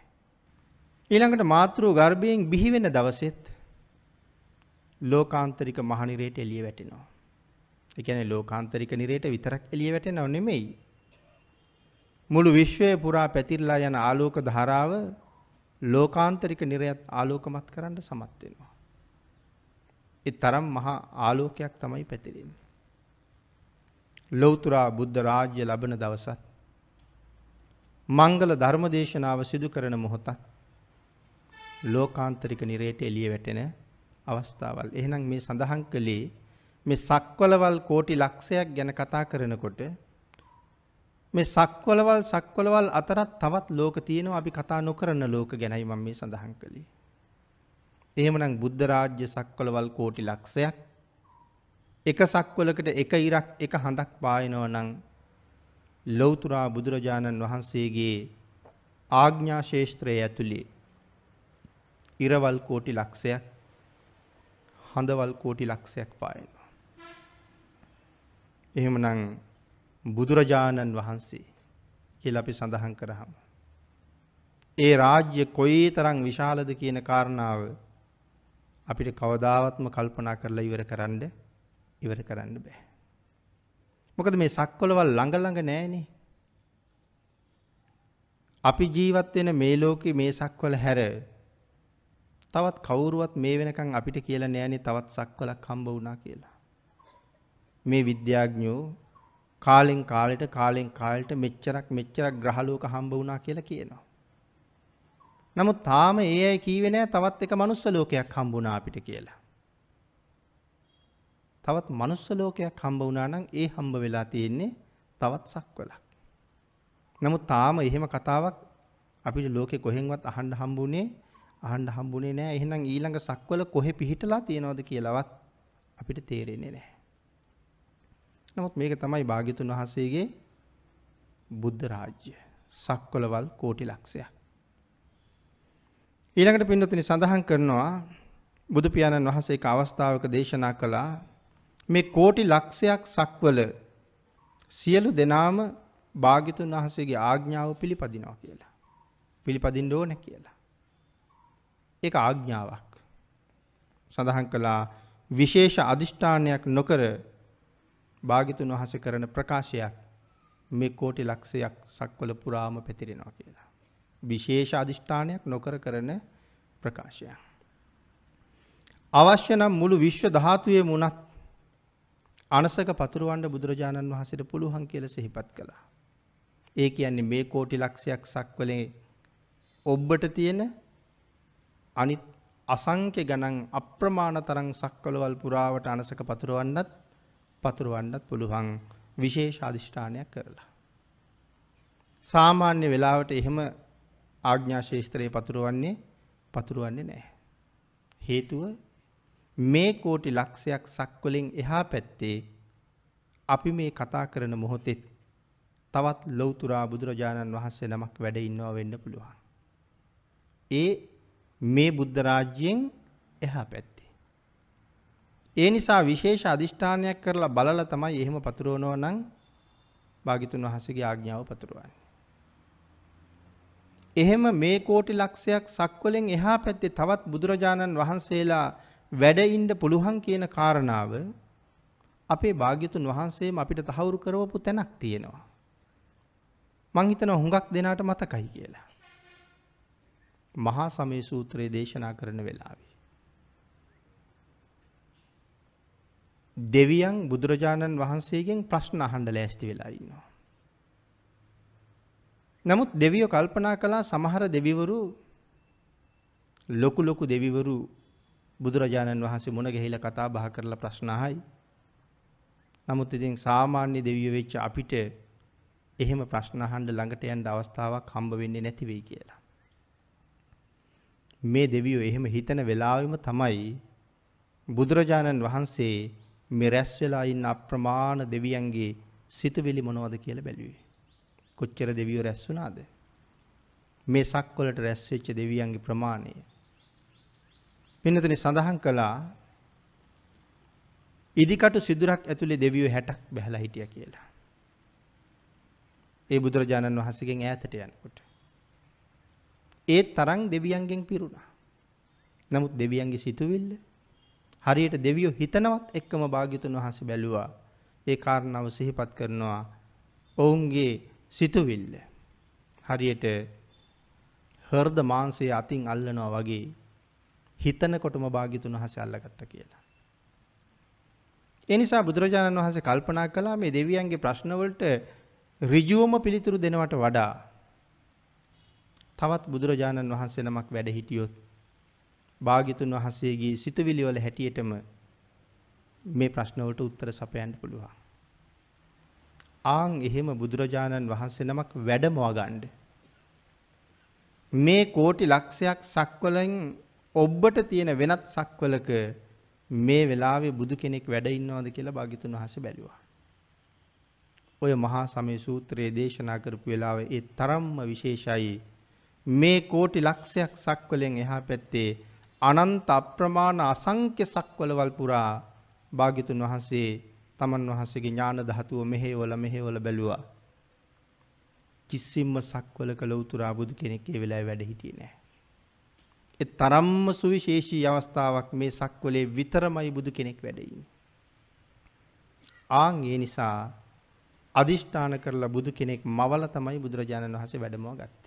ඊළඟට මාතෘ ගර්භයෙන් බිහිවෙන දවසෙත් ලෝකාන්තරික මහනිරේට එලිය වැටෙනවා. එකන ලෝකාන්තරික නිරේට විතරක් එලිය වැටෙනව නෙමෙයි. මුළු විශ්වය පුරා පැතිරලා යන ආලෝක ධාරාව ලෝකාන්තරික නිරයත් ආලෝකමත් කරන්න සමත්වෙනවා. එ තරම් මහා ආලෝකයක් තමයි පැතිරෙන්නේ. ලොවතුරා බුද්ධ රාජ්‍ය ලබන දවසත්. මංගල ධර්මදේශනාව සිදු කරන මොහොතත් ලෝකාන්තරික නිරේට එලිය වැටෙන අවස්ථාවල්. එහෙනම් මේ සඳහන් කළේ මේ සක්වලවල් කෝටි ලක්ෂයක් ගැන කතා කරනකොට මේ සක්වලවල් සක්වලවල් අතරත් තවත් ලෝක තියෙනවා අපි කතා නොකරන ලෝක ගැනයි මම මේ සඳහන් කළේ. එහෙමනම් බුද්ධ රාජ්‍ය සක්වලවල් කෝටි ලක්ෂයක් එක සක්වලකට එක ඉරක් එක හඳක් පායනව නම් ලෞතුරා බුදුරජාණන් වහන්සේගේ ආග්ඥා ශේෂත්‍රය ඇතුළේ ඉරවල් කෝටි ලක්ෂයක් හඳවල් කෝටි ලක්ෂයක් පායනවා. එහෙමනම් බුදුරජාණන් වහන්සේ කියල අපි සඳහන් කරහම. ඒ රාජ්‍ය කොයි තරං විශාලද කියන කාරණාව අපිට කවදාවත්ම කල්පනා කරලා ඉවර කරන්න ඉවර කරන්න බෑ. මොකද මේ සක්කොලවල් ළඟළඟ නෑනේ. අපි ජීවත්වෙන මේ ලෝකෙ මේ සක්වල හැර තවත් කවුරුවත් මේ වෙනකං අපිට කියලා නෑනේ තවත් සක්වලක් හම්බ වුණා කියලා. මේ විද්‍යාඥෝ කාලෙන් කාලෙට කාලෙන් කාලට මෙච්චරක් මෙච්චරක් ග්‍රහලෝක හම්බ වුණා කියලා කියනවා. නමුත් තාම ඒ අයි කීවෙන තවත් එක මනුස්ස ලෝකයක් හම්බුනා අපිට කියලා. තවත් මනුස්ස ලෝකයක් හම්බ වනානම් ඒ හම්බ වෙලා තියෙන්නේ තවත් සක්වලක්. නමුත් තාම එහෙම කතාවක් අපිට ලෝකෙ කොහෙන්වත් අහන්ඩ හම්බුනේ අහන්ඩ හම්බුනේ නෑ එහෙනම් ඊළඟ සක්වල කොහෙ පිහිටලා තියෙනවද කියලවත් අපිට තේරෙන්නේ නෑ. නමුත් මේක තමයි භාගිතුන් වහන්සේගේ බුද්ධ රාජ්‍ය සක්වලවල් කෝටි ලක්ෂයක්. ඊළඟට පින්නතුනි සඳහන් කරනවා බුදු පියාණන් වහන්සේ එක අවස්ථාවක දේශනා කළා මේ කෝටි ලක්ෂයක් සක්වල සියලු දෙනාම භාගිතුන් වහන්සේගේ ආග්ඥාව පිළිපදිනවා කියලා. පිළිපදින්න ඕන කියලා. ඒක ආග්ඥාවක්. සඳහන් කළා විශේෂ අධිෂ්ඨානයක් නොකර භාගිතුන් වහස කරන ප්‍රකාශයක් මේ කෝටි ලක්ෂයක් සක්වල පුරාම පැතිරෙනවා කියලා. විශේෂ අධිෂ්ඨානයක් නොකර කරන ප්‍රකාශය. අවශ්‍ය නම් මුළු විශ්ව ධාතුවේ මුණත් අනසක පතුරුවන්ඩ බුදුරජාණන් වහසට පුළුවන් කියල සිහිපත් කළා. ඒ කියන්නේ මේ කෝටි ලක්ෂයක් සක්වලේ ඔබ්බට තියෙන අනිත් අසංක්‍ය ගණන් අප්‍රමාණ තරං සක්වලවල් පුරාවට අනසක පතුරුවන්නත් පතුරුවන්නත් පුළුවන් විශේෂ අධිෂ්ඨානයක් කරලා. සාමාන්‍ය වෙලාවට එහෙම ආග්ඥා ශේෂත්‍රයේ පතුරුවන්නේ පතුරුවන්නේ නෑ. හේතුව මේ කෝටි ලක්ෂයක් සක්වලින් එහා පැත්තේ අපි මේ කතා කරන මොහොතෙත් තවත් ලොවතුරා බුදුරජාණන් වහන්සේ නමක් වැඩ ඉන්නවා වෙන්න පුළුවන්. ඒ මේ බුද්ධරාජ්‍යයෙන් එහා පැත්තේ. ඒ නිසා විශේෂ අධිෂ්ඨානයක් කරලා බලල තමයි එහෙම පතුරුවනෝ නං භාගිතුන් වහසගේ ආග්ඥාව පතුරුවන්න. එහෙම මේ කෝටි ලක්ෂයක් සක්වලෙන් එහා පැත්තේ තවත් බුදුරජාණන් වහන්සේලා වැඩඉන්ඩ පුළුවන් කියන කාරණාව අපේ භාග්‍යතුන් වහන්සේම අපිට තහවුරු කරවපු තැනක් තියෙනවා. මංහිතන හුඟක් දෙනාට මතකයි කියලා. මහා සමය සූත්‍රයේ දේශනා කරන වෙලාවේ. දෙවියන් බුදුරජාණන් වහන්සේගෙන් ප්‍රශ්න අහන්ඩ ලෑස්ති වෙලා ඉන්නවා. නමුත් දෙවියෝ කල්පනා කළා සමහර දෙවිවරු ලොකු ලොකු දෙවිවරු බුදුරජාණන් වහන්සේ මුණ ගැහිල කතා බහ කරලා ප්‍රශ්නහයි. නමුත් ඉතින් සාමාන්‍ය දෙවිය වෙච්ච අපිට එහෙම ප්‍රශ්නහන්ඩ ළඟට යන්ට අවස්ථාවක් හම්බ වෙන්නේ නැතිවෙයි කියලා. මේ දෙවියෝ එහෙම හිතන වෙලාවෙම තමයි බුදුරජාණන් වහන්සේ මේ රැස් වෙලා ඉන්න අප්‍රමාණ දෙවියන්ගේ සිතුවිලි මොනවද කියලා බැලුවේ. කොච්චර දෙවියෝ රැස් වුණාද? මේ සක්වලට රැස් වෙච්ච දෙවියන්ගේ ප්‍රමාණය. පින්නතනි සඳහන් කළා ඉදිකටු සිදුරක් ඇතුලේ දෙවියෝ 60ක් බැහැලා හිටියා කියලා. ඒ බුදුරජාණන් වහන්සේගෙන් ඈතට යනකොට. ඒ තරම් දෙවියන්ගෙන් පිරුණා. නමුත් දෙවියන්ගේ සිතුවිල්ල හරියට දෙවියෝ හිතනවත් එක්කම භාග්‍යතුන් වහන්සේ බැලුවා. ඒ කාරණාව සිහිපත් කරනවා. ඔවුන්ගේ සිතුවිල්ල හරියට හෘද මාංශය අතින් අල්ලනවා වගේ හිතනකොටම භාග්‍යතුන් වහන්සේ අල්ලගත්තා කියලා. ඒ නිසා බුදුරජාණන් වහන්සේ කල්පනා කළා මේ දෙවියන්ගේ ප්‍රශ්නවලට ඍජුවම පිළිතුරු දෙනවට වඩා තවත් බුදුරජාණන් වහන්සේ නමක් වැඩ හිටියොත් භාග්‍යතුන් වහන්සේගේ සිතුවිලි වල හැටියටම මේ ප්‍රශ්නවලට උත්තර සපයන්න පුළුවන්. ආන් එහෙම බුදුරජාණන් වහන්සේ නමක් වැඩමවා ගන්න. මේ කෝටි ලක්ෂයක් සක්වලෙන් ඔබට තියෙන වෙනත් සක්වලක මේ වෙලාවේ බුදු කෙනෙක් වැඩ ඉන්නවද කියලා භාග්‍යතුන් වහන්සේ බැලුවා. ඔය මහා සමය සූත්‍රයේ දේශනා කරපු වෙලාවේ ඒ තරම්ම විශේෂයි. මේ කෝටි ලක්ෂයක් සක්වලෙන් එහා පැත්තේ අනන්ත අප්‍රමාණ අසංඛ්‍ය සක්වලවල් පුරා භාග්‍යතුන් වහන්සේ තමන් වහන්සේගේ ඥාන ධාතුව මෙහෙවල මෙහෙවල බැලුවා. කිසිම සක්වල කළ උතුරා බුදු කෙනෙක් ඒ වෙලාවේ වැඩ හිටියේ නැහැ. ඒ තරම්ම සුවිශේෂී අවස්ථාවක් මේ සක්වලේ විතරමයි බුදු කෙනෙක් වැඩ ඉන්නේ. ආන් ඒ නිසා අදිෂ්ඨාන කරලා බුදු කෙනෙක් මවල තමයි බුදුරජාණන් වහන්සේ වැඩමව ගත්තේ.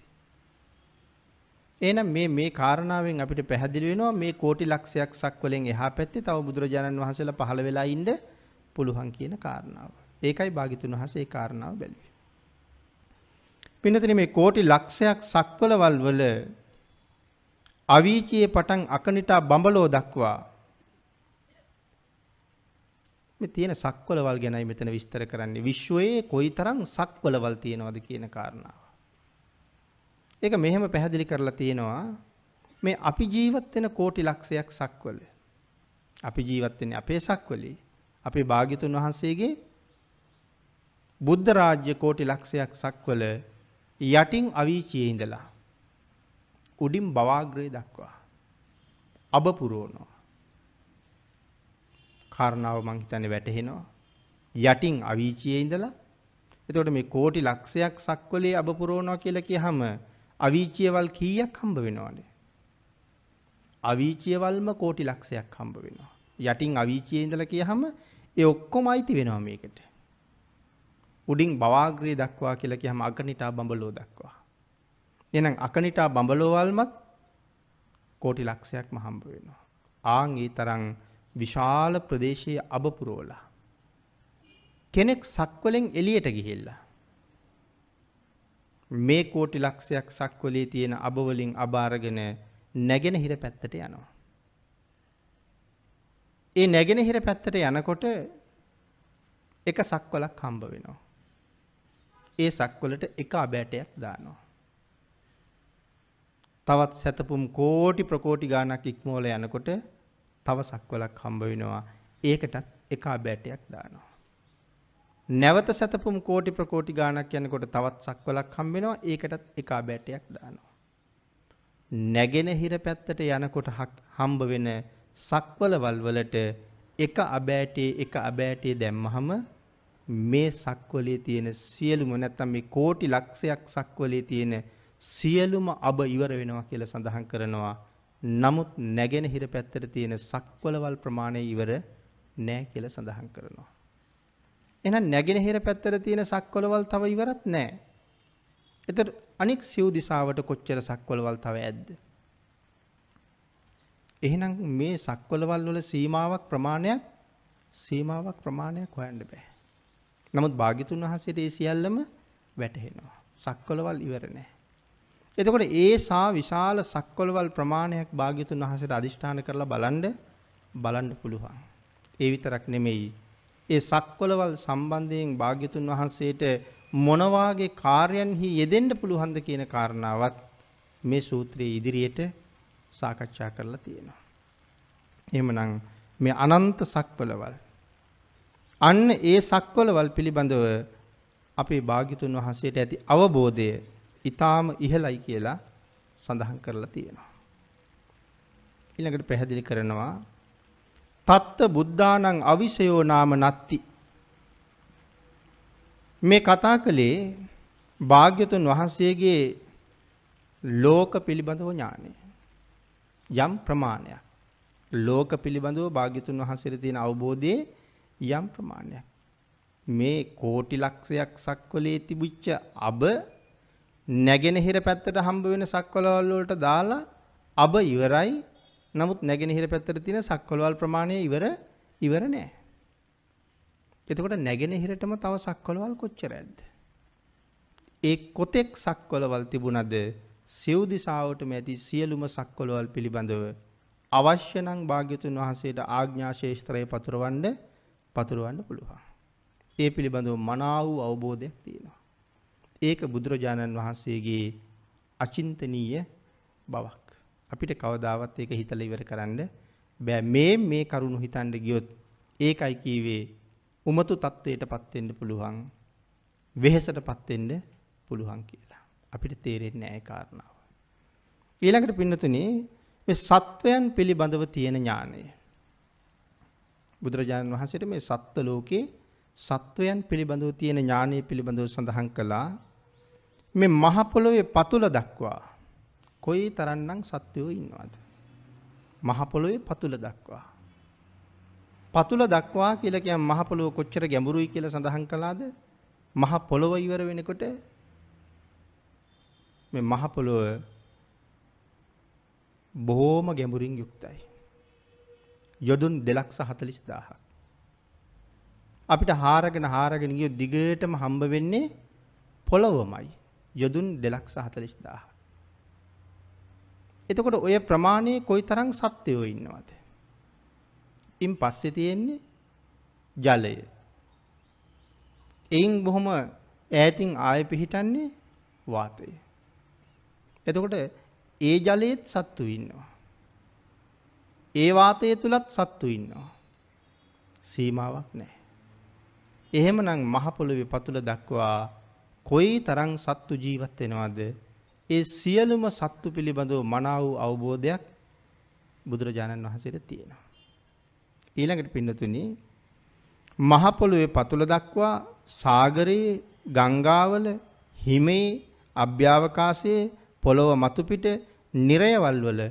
එහෙනම් මේ මේ කාරණාවෙන් අපිට පැහැදිලි වෙනවා මේ කෝටි ලක්ෂයක් සක්වලෙන් එහා පැත්තේ තව බුදුරජාණන් වහන්සේලා පහළ වෙලා ඉන්න පුළුවන් කියන කාරණාව. ඒකයි භාග්‍යතුන් වහන්සේ ඒ කාරණාව බැලුවේ. පින්නතනේ මේ කෝටි ලක්ෂයක් සක්වලවල් වල අවීචියේ පටන් අකනිටා බඹලෝ දක්වා මේ තියෙන සක්වලවල් ගැනයි මෙතන විස්තර කරන්නේ විශ්වයේ කොයිතරම් සක්වලවල් තියෙනවද කියන කාරණාව. ඒක මෙහෙම පැහැදිලි කරලා තියෙනවා මේ අපි ජීවත් වෙන කෝටි ලක්ෂයක් සක්වල. අපි ජීවත් වෙන්නේ අපේ සක්වලේ. අපේ භාග්‍යතුන් වහන්සේගේ බුද්ධ රාජ්‍ය කෝටි ලක්ෂයක් සක්වල යටින් අවීචියේ ඉඳලා උඩින් බවාග්‍රේ දක්වා අබ පුරවනවා. කාරණාව මං හිතන්නේ වැටහෙනවා. යටින් අවීචියේ ඉඳලා එතකොට මේ කෝටි ලක්ෂයක් සක්වලේ අබ පුරවනවා කියලා කියහම අවීචියවල් කීයක් හම්බ වෙනවද? අවීචියවල්ම කෝටි ලක්ෂයක් හම්බ වෙනවා. යටින් අවීචියේ ඉඳලා කියහම ඒ ඔක්කොම අයිති වෙනවා මේකට. උඩින් බවාග්‍රේ දක්වා කියලා කියහම අගනිටා බඹලෝ දක්වා. එහෙනම් අකනිටා බඹලෝවල්මත් කෝටි ලක්ෂයක්ම හම්බ වෙනවා. ආන් ඒ තරම් විශාල ප්‍රදේශයේ අබ පුරවලා කෙනෙක් සක්වලෙන් එළියට ගිහිල්ලා මේ කෝටි ලක්ෂයක් සක්වලේ තියෙන අබ වලින් අබ අරගෙන නැගෙනහිර පැත්තට යනවා. ඒ නැගෙනහිර පැත්තට යනකොට එක සක්වලක් හම්බ වෙනවා. ඒ සක්වලට එක අබෑටයක් දානවා. තවත් සැතපුම් කෝටි ප්‍රකෝටි ගානක් ඉක්මෝල යනකොට තව සක්වලක් හම්බ වෙනවා. ඒකටත් එක අබෑටයක් දානවා. නැවත සැතපුම් කෝටි ප්‍රකෝටි ගානක් යනකොට තවත් සක්වලක් හම්බ වෙනවා. ඒකටත් එක අබෑටයක් දානවා. නැගෙනහිර පැත්තට යනකොට හම්බ වෙන සක්වලවල් වලට එක අබෑටේ එක අබෑටේ දැම්මහම මේ සක්වලේ තියෙන සියලුම නැත්තම් මේ කෝටි ලක්ෂයක් සක්වලේ තියෙන සියලුම අබ ඉවර වෙනවා කියලා සඳහන් කරනවා. නමුත් නැගෙනහිර පැත්තට තියෙන සක්වලවල් ප්‍රමාණය ඉවර නෑ කියලා සඳහන් කරනවා. එහෙනම් නැගෙනහිර පැත්තට තියෙන සක්වලවල් තව ඉවරත් නෑ. එතකොට අනික් සිව් දිසාවට කොච්චර සක්වලවල් තව ඇද්ද? එහෙනම් මේ සක්වලවල් වල සීමාවක් ප්‍රමාණයක් සීමාවක් ප්‍රමාණයක් හොයන්න බෑ. නමුත් භාග්‍යතුන් වහන්සේට ඒ සියල්ලම වැටහෙනවා. සක්වලවල් ඉවර නෑ. එතකොට ඒ සා විශාල සක්වලවල් ප්‍රමාණයක් භාග්‍යතුන් වහන්සේට අදිෂ්ඨාන කරලා බලන්න බලන්න පුළුවන්. ඒ විතරක් නෙමෙයි. ඒ සක්වලවල් සම්බන්ධයෙන් භාග්‍යතුන් වහන්සේට මොනවාගේ කාර්යන්හි යෙදෙන්න පුළුවන්ද කියන කාරණාවත් මේ සූත්‍රයේ ඉදිරියට සාකච්ඡා කරලා තියෙනවා. එහෙමනම් මේ අනන්ත සක්වලවල් අන්න ඒ සක්වලවල් පිළිබඳව අපේ භාග්‍යතුන් වහන්සේට ඇති අවබෝධය ඊටාම ඉහළයි කියලා සඳහන් කරලා තියෙනවා. ඊළඟට පැහැදිලි කරනවා තත්ත බුද්ධානං අවිසයෝ නාම නත්ති. මේ කතා කළේ භාග්‍යතුන් වහන්සේගේ ලෝක පිළිබඳව ඥානය. යම් ප්‍රමාණයක්. ලෝක පිළිබඳව භාග්‍යතුන් වහන්සේට තියෙන අවබෝධයේ යම් ප්‍රමාණයක්. මේ කෝටි ලක්ෂයක් සක්වලේ තිබුච්ච අබ නැගෙනහිර පැත්තට හම්බ වෙන සක්වලවල් වලට දාලා අබ ඉවරයි නමුත් නැගෙනහිර පැත්තට තියෙන සක්වලවල් ප්‍රමාණය ඉවර ඉවර නෑ එතකොට නැගෙනහිරටම තව සක්වලවල් කොච්චර ඇද්ද? ඒ කොතෙක් සක්වලවල් තිබුණද සිව් දිසාවටම ඇති සියලුම සක්වලවල් පිළිබඳව අවශ්‍ය නම් භාග්‍යතුන් වහන්සේට ආඥා ශේෂ්ත්‍රය පතුරවන්න පතුරවන්න පුළුවන්. ඒ පිළිබඳව මනා වූ අවබෝධයක් තියෙනවා. ඒක බුදුරජාණන් වහන්සේගේ අචින්තනීය බවක්. අපිට කවදාවත් ඒක හිතලා ඉවර කරන්න බෑ. මේ මේ කරුණු හිතන්න ගියොත් ඒකයි කීවේ උමතු තත්ත්වයට පත්වෙන්න පුළුවන් වෙහෙසට පත්වෙන්න පුළුවන් කියලා. අපිට තේරෙන්නේ නැහැ කාරණාව. ඊළඟට පින්නතුනේ මේ සත්වයන් පිළිබඳව තියෙන ඥානය. බුදුරජාණන් වහන්සේට මේ සත්ත්ව ලෝකේ සත්වයන් පිළිබඳව තියෙන ඥානය පිළිබඳව සඳහන් කළා. මේ මහ පොළොවේ පතුල දක්වා කොයි තරම්නම් සත්වයෝ ඉන්නවද? මහ පොළොවේ පතුල දක්වා පතුල දක්වා කියලා කියන් මහ පොළොව කොච්චර ගැඹුරුයි කියලා සඳහන් කළාද? මහ පොළොව ඉවර වෙනකොට මේ මහ පොළොව බොහෝම ගැඹුරින් යුක්තයි. යොදුන් 240000ක්. අපිට හාරගෙන හාරගෙන ගිය දිගටම හම්බ වෙන්නේ පොළොවමයි. යොදුන් 240000. එතකොට ඔය ප්‍රමාණයේ කොයිතරම් සත්‍යයෝ ඉන්නවද? ඉන් පස්සේ තියෙන්නේ ජලය. එයින් බොහොම ඈතින් ආය පිහිටන්නේ වාතය. එතකොට ඒ ජලයේත් සත්තු ඉන්නවා. ඒ වාතය තුලත් සත්තු ඉන්නවා. සීමාවක් නැහැ. එහෙමනම් මහ පොළොවේ පතුල දක්වා කොයි තරම් සත්තු ජීවත් වෙනවද? ඒ සියලුම සත්තු පිළිබඳව මනාව වූ අවබෝධයක් බුදුරජාණන් වහන්සේට තියෙනවා. ඊළඟට පින්නතුනි මහ පොළොවේ පතුල දක්වා සාගරයේ ගංගාවල හිමේ අභ්‍යවකාශයේ පොළොව මතු පිට නිරයවල් වල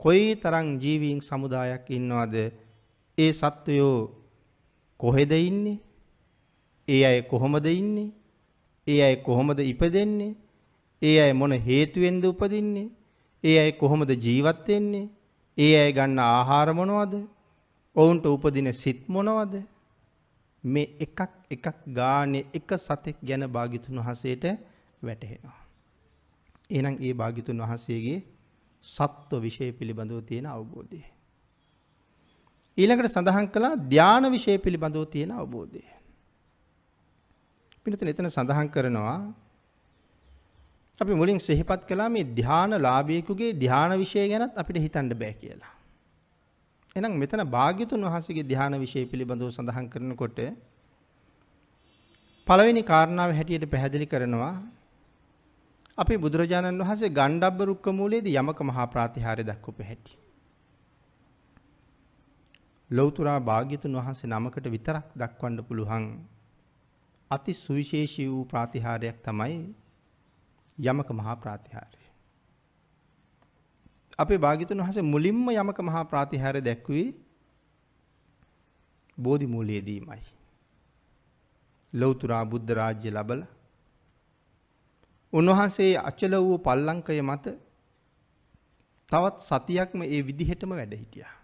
කොයි තරම් ජීවීන් සමුදායක් ඉන්නවද? ඒ සත්වයෝ කොහෙද ඉන්නේ? ඒ අය කොහොමද ඉන්නේ? ඒ අය කොහොමද ඉපදෙන්නේ? ඒ අය මොන හේතුවෙන්ද උපදින්නේ ඒ අය කොහොමද ජීවත් වෙන්නේ ඒ අය ගන්න ආහාර මොනවද ඔවුන්ට උපදින සිත් මොනවද? මේ එකක් එකක් ගානේ එක සතෙක් ගැන භාග්‍යතුන් වහන්සේට වැටහෙනවා. එහෙනම් ඒ භාග්‍යතුන් වහන්සේගේ සත්ව විශේෂ පිළිබඳව තියෙන අවබෝධය. ඊළඟට සඳහන් කළා ධාන විශේෂ පිළිබඳව තියෙන අවබෝධය. පිළිතුර එතන සඳහන් කරනවා අපි මුලින් සිහිපත් කළා මේ ධාන ලාභියෙකුගේ ධාන විශේෂ ගැනත් අපිට හිතන්න බෑ කියලා. එහෙනම් මෙතන භාග්‍යතුන් වහන්සේගේ ධ්‍යාන විශේෂ පිළිබඳව සඳහන් කරනකොට පළවෙනි කාරණාව හැටියට පැහැදිලි කරනවා අපේ බුදුරජාණන් වහන්සේ ගණ්ඩබ්බ රුක්ක මූලයේදී යමක මහා ප්‍රාතිහාර්ය දක්වපු හැටි. ලෞතුරා භාග්‍යතුන් වහන්සේ නමකට විතරක් දක්වන්න පුළුවන් අති සුවිශේෂී වූ ප්‍රාතිහාර්යයක් තමයි යමක මහා ප්‍රාතිහාර්ය. අපේ භාග්‍යතුන් වහන්සේ මුලින්ම යමක මහා ප්‍රාතිහාර්ය දැක්ුවේ බෝධි මූලයේදීමයි. ලෞතුරා බුද්ධ රාජ්‍ය ලබලා උන්වහන්සේ අචල වූ පල්ලංකය මත තවත් සතියක්ම ඒ විදිහටම වැඩ හිටියා.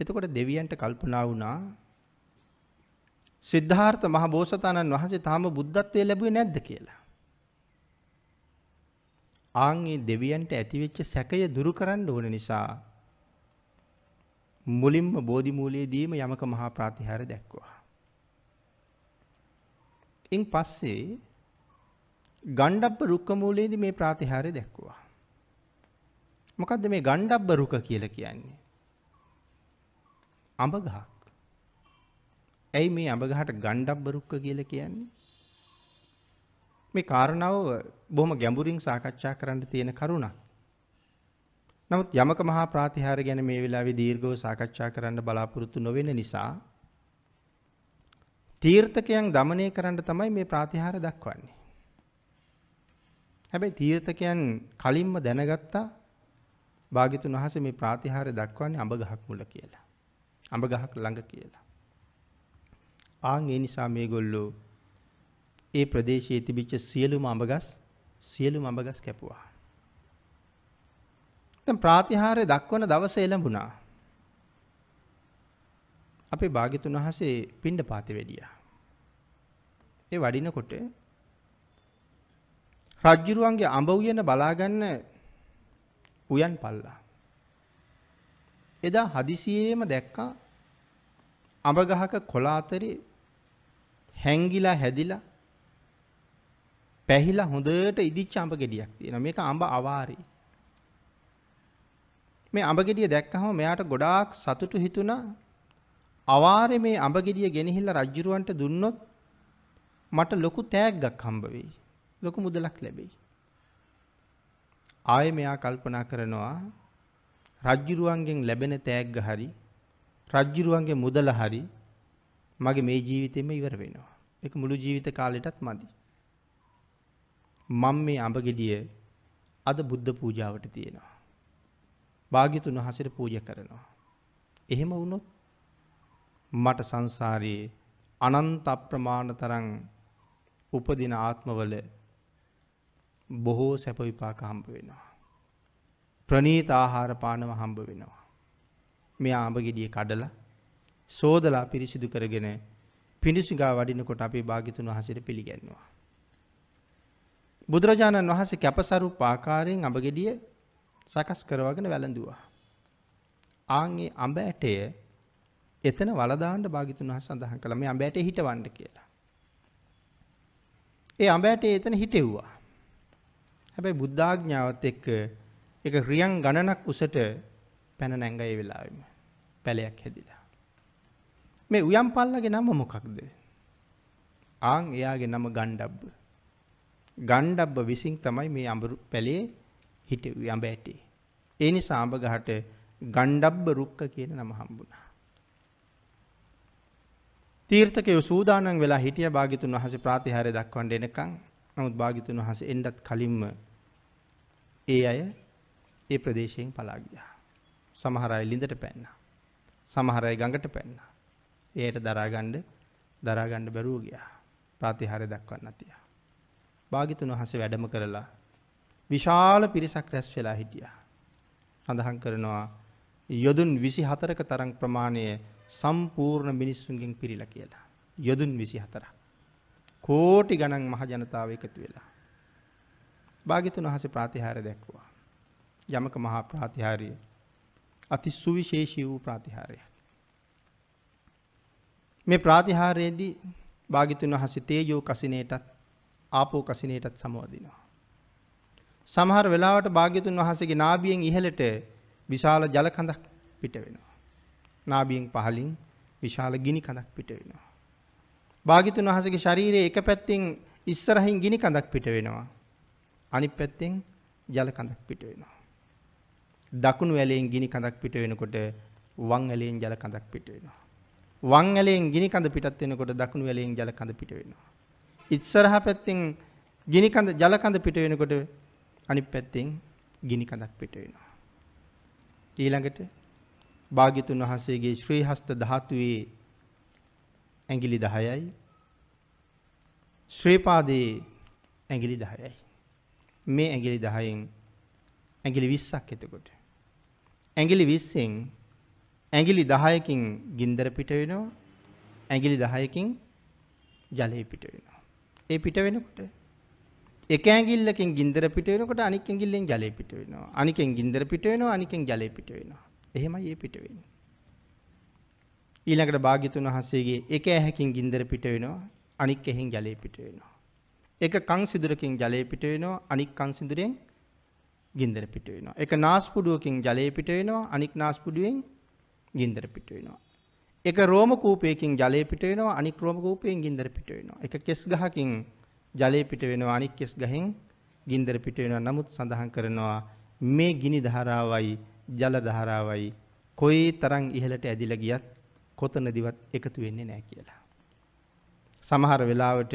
එතකොට දෙවියන්ට කල්පනා වුණා සිද්ධාර්ථ මහ බෝසතාණන් වහන්සේ තාම බුද්ධත්වයේ ලැබුවේ නැද්ද කියලා. ආන්ගේ දෙවියන්ට ඇතිවෙච්ච සැකය දුරු කරන්න ඕන නිසා මුලින්ම බෝධි මූලයේදීම යමක මහා ප්‍රාතිහාර්ය දැක්වුවා. ඉන් පස්සේ ගණ්ඩප්ප රුක්ක මූලයේදී මේ ප්‍රාතිහාර්ය දැක්වුවා. මොකක්ද මේ ගණ්ඩබ්බ රුක කියල කියන්නේ. අඹ ගහක්. ඇයි මේ අඹගහට ගණ්ඩබ්බරුක්ක කියලා කියන්නේ? මේ කාරණාව බොහොම ගැඹුරින් සාකච්ඡා කරන්න තියෙන කරුණක්. නමුත් යමක මහා ප්‍රාතිහාර ගැන මේ වෙලාවේ දීර්ඝව සාකච්ඡා කරන්න බලාපොරොත්තු නොවෙන නිසා තීර්ථකයන් দমনය කරන්න තමයි මේ ප්‍රාතිහාර දක්වන්නේ. හැබැයි තීර්ථකයන් කලින්ම දැනගත්තා භාග්‍යතුන් වහන්සේ මේ ප්‍රාතිහාරය දක්වන්නේ අඹ ගහක් මුල කියලා. අඹ ගහක් ළඟ කියලා. ආන් ඒ නිසා මේගොල්ලෝ ඒ ප්‍රදේශයේ තිබිච්ච සියලුම අඹගස් සියලුම අඹගස් කැපුවා. දැන් ප්‍රාතිහාර්ය දක්වන දවස එළඹුණා. අපේ භාග්‍යතුන් වහන්සේ පිණ්ඩපාතේ වැඩියා. ඒ වඩිනකොට රජ්ජුරුවන්ගේ අඹ උයන බලාගන්න උයන් පල්ලා. එදා හදිසියේම දැක්කා අඹ ගහක කොළ අතරේ හැංගිලා හැදිලා පැහිලා හොඳට ඉදිච්ච අඹ ගෙඩියක් තියෙනවා. මේක අඹ අවාරේ. මේ අඹ ගෙඩිය දැක්කහම මෙයාට ගොඩාක් සතුටු හිතුණා. අවාරේ මේ අඹ ගෙඩිය ගෙනහිල්ලා රජ්ජුරුවන්ට දුන්නොත් මට ලොකු තෑග්ගක් හම්බ වෙයි. ලොකු මුදලක් ලැබෙයි. ආයේ මෙයා කල්පනා කරනවා රජ්ජුරුවන්ගෙන් ලැබෙන තෑග්ග හරි රජ්ජුරුවන්ගේ මුදල හරි මගේ මේ ජීවිතෙම ඉවර වෙනවා. ඒක මුළු ජීවිත කාලෙටත් මදි. මම මේ අඹ ගෙඩිය අද බුද්ධ පූජාවට තියෙනවා. භාග්‍යතුන් වහන්සේට පූජා කරනවා. එහෙම වුණොත් මට සංසාරයේ අනන්ත අප්‍රමාණ තරම් උපදින ආත්මවල බොහෝ සැප විපාක හම්බ වෙනවා. ප්‍රනීත ආහාර පානව හම්බ වෙනවා. මෙයා අඹ ගෙඩිය කඩලා සෝදලා පිරිසිදු කරගෙන පිණිසිගා වඩිනකොට අපේ භාග්‍යතුන් වහන්සේට පිළිගන්නවා. බුදුරජාණන් වහන්සේ කැපසරු පාකාරයෙන් අඹ ගෙඩිය සකස් කරවගෙන වැළඳුවා. ආන්ගේ අඹ ඇටය එතන වලදාන්න භාග්‍යතුන් වහන්සේ සඳහන් කළා මේ අඹ ඇටේ හිටවන්න කියලා. ඒ අඹ ඇටේ එතන හිටෙව්වා. හැබැයි බුද්ධාඥාවත් එක්ක ඒක රියන් ගණනක් උසට පැන නැංග ඒ වෙලාවෙම පැලයක් හැදිලා. මේ උයම් පල්ලගේ නම මොකක්ද? ආන් එයාගේ නම ගණ්ඩබ්බ. ගණ්ඩබ්බ විසින් තමයි මේ අඹ පැලේ හිටුවේ අඹ ඇටේ. ඒ නිසා අඹ ගහට ගණ්ඩබ්බ රුක්ක කියන නම හම්බුණා. තීර්ථකයෝ සූදානම් වෙලා හිටිය භාග්‍යතුන් වහන්සේ ප්‍රාතිහාර්ය දක්වන්න එනකන් නමුත් භාග්‍යතුන් වහන්සේ එන්නත් කලින්ම ඒ අය ඒ ප්‍රදේශයෙන් පලා ගියා. සමහර අය ලිඳට පැන්නා. සමහර අය ගඟට පැන්නා. ඒයට දරාගන්න දරාගන්න බැරුව ගියා. ප්‍රාතිහාර්ය දක්වන්න තියා. භාග්‍යතුන් වහන්සේ වැඩම කරලා විශාල පිරිසක් රැස් වෙලා හිටියා. සඳහන් කරනවා යොදුන් 24ක තරම් ප්‍රමාණය සම්පූර්ණ මිනිස්සුන්ගෙන් පිරීලා කියලා. යොදුන් 24ක්. කෝටි ගණන් මහ ජනතාව එකතු වෙලා. භාග්‍යතුන් වහන්සේ ප්‍රාතිහාර්ය දැක්වුවා. යමක මහා ප්‍රාතිහාර්යය අති සුවිශේෂී වූ ප්‍රාතිහාර්යයක්. මේ ප්‍රාතිහාර්යයේදී භාග්‍යතුන් වහන්සේ තේජෝ කසිනේටත් ආපෝ කසිනේටත් සමවදිනවා. සමහර වෙලාවට භාග්‍යතුන් වහන්සේගේ නාභියෙන් ඉහළට විශාල ජල කඳක් පිට වෙනවා. නාභියෙන් පහළින් විශාල ගිනි කඳක් පිට වෙනවා. භාග්‍යතුන් වහන්සේගේ ශරීරයේ එක පැත්තෙන් ඉස්සරහින් ගිනි කඳක් පිට වෙනවා. අනිත් පැත්තෙන් ජල කඳක් පිට වෙනවා. දකුණු ඇලයෙන් ගිනි කඳක් පිට වෙනකොට වම් ඇලයෙන් ජල කඳක් පිට වෙනවා. වම් ඇලයෙන් ගිනි කඳ පිටත් වෙනකොට දකුණු ඇලයෙන් ජල කඳ පිට වෙනවා. ඉස්සරහා පැත්තෙන් ගිනි කඳ ජල කඳ පිට වෙනකොට අනිත් පැත්තෙන් ගිනි කඳක් පිට වෙනවා. ඊළඟට භාග්‍යතුන් වහන්සේගේ ශ්‍රී හස්ත ධාතුවේ ඇඟිලි 10යි ශ්‍රී පාදයේ ඇඟිලි 10යි මේ ඇඟිලි 10න් ඇඟිලි 20ක් එතකොට ඇඟිලි 20න් ඇඟිලි 10කින් ගින්දර පිට වෙනවා ඇඟිලි 10කින් ජලය පිට වෙනවා ඒ පිට වෙනකොට එක ඇඟිල්ලකින් ගින්දර පිට වෙනකොට අනික් ඇඟිල්ලෙන් ජලය පිට වෙනවා. අනිකෙන් ගින්දර පිට වෙනවා අනිකෙන් ජලය පිට වෙනවා. එහෙමයි ඒ පිට වෙන්නේ. ඊළඟට භාග්‍යතුන් වහන්සේගේ එක ඇහැකින් ගින්දර පිට වෙනවා අනික් ඇහෙන් ජලය පිට වෙනවා. එක කන් සිදුරකින් ජලය පිට වෙනවා අනික් කන් සිදුරෙන් ගින්දර පිට වෙනවා. එක නාස්පුඩුවකින් ජලය පිට වෙනවා අනික් නාස්පුඩුවෙන් ගින්දර පිට වෙනවා. එක රෝම කූපයකින් ජලය පිට වෙනවා අනික් රෝම කූපයෙන් ගින්දර පිට වෙනවා. එක කෙස් ගහකින් ජලය පිට වෙනවා අනික් කෙස් ගහෙන් ගින්දර පිට වෙනවා. නමුත් සඳහන් කරනවා මේ ගිනි ධාරාවයි ජල ධාරාවයි කොයි තරම් ඉහළට ඇදිලා ගියත් කොතනදිවත් එකතු වෙන්නේ නැහැ කියලා. සමහර වෙලාවට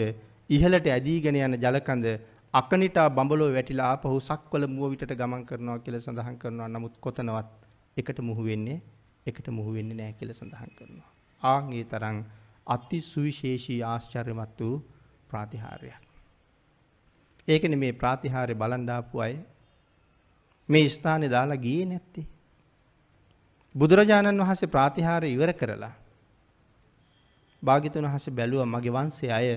ඉහළට ඇදීගෙන යන ජලකඳ අකනිටා බඹලෝ වැටිලා ආපහු සක්වල මුව විටට ගමන් කරනවා කියලා සඳහන් කරනවා. නමුත් කොතනවත් එකට මුහු වෙන්නේ එකට මුහු වෙන්නේ නැහැ කියලා සඳහන් කරනවා. ආන් ඒ තරම් අති සුවිශේෂී ආශ්චර්යමත් වූ ප්‍රාතිහාර්යයක්. ඒකනේ මේ ප්‍රාතිහාර්ය බලන් ආපු අය මේ ස්ථානේ දාලා ගියේ නැත්තේ. බුදුරජාණන් වහන්සේ ප්‍රාතිහාර්ය ඉවර කරලා භාග්‍යතුන් වහන්සේ බැලුවා මගේ වංශයේ අය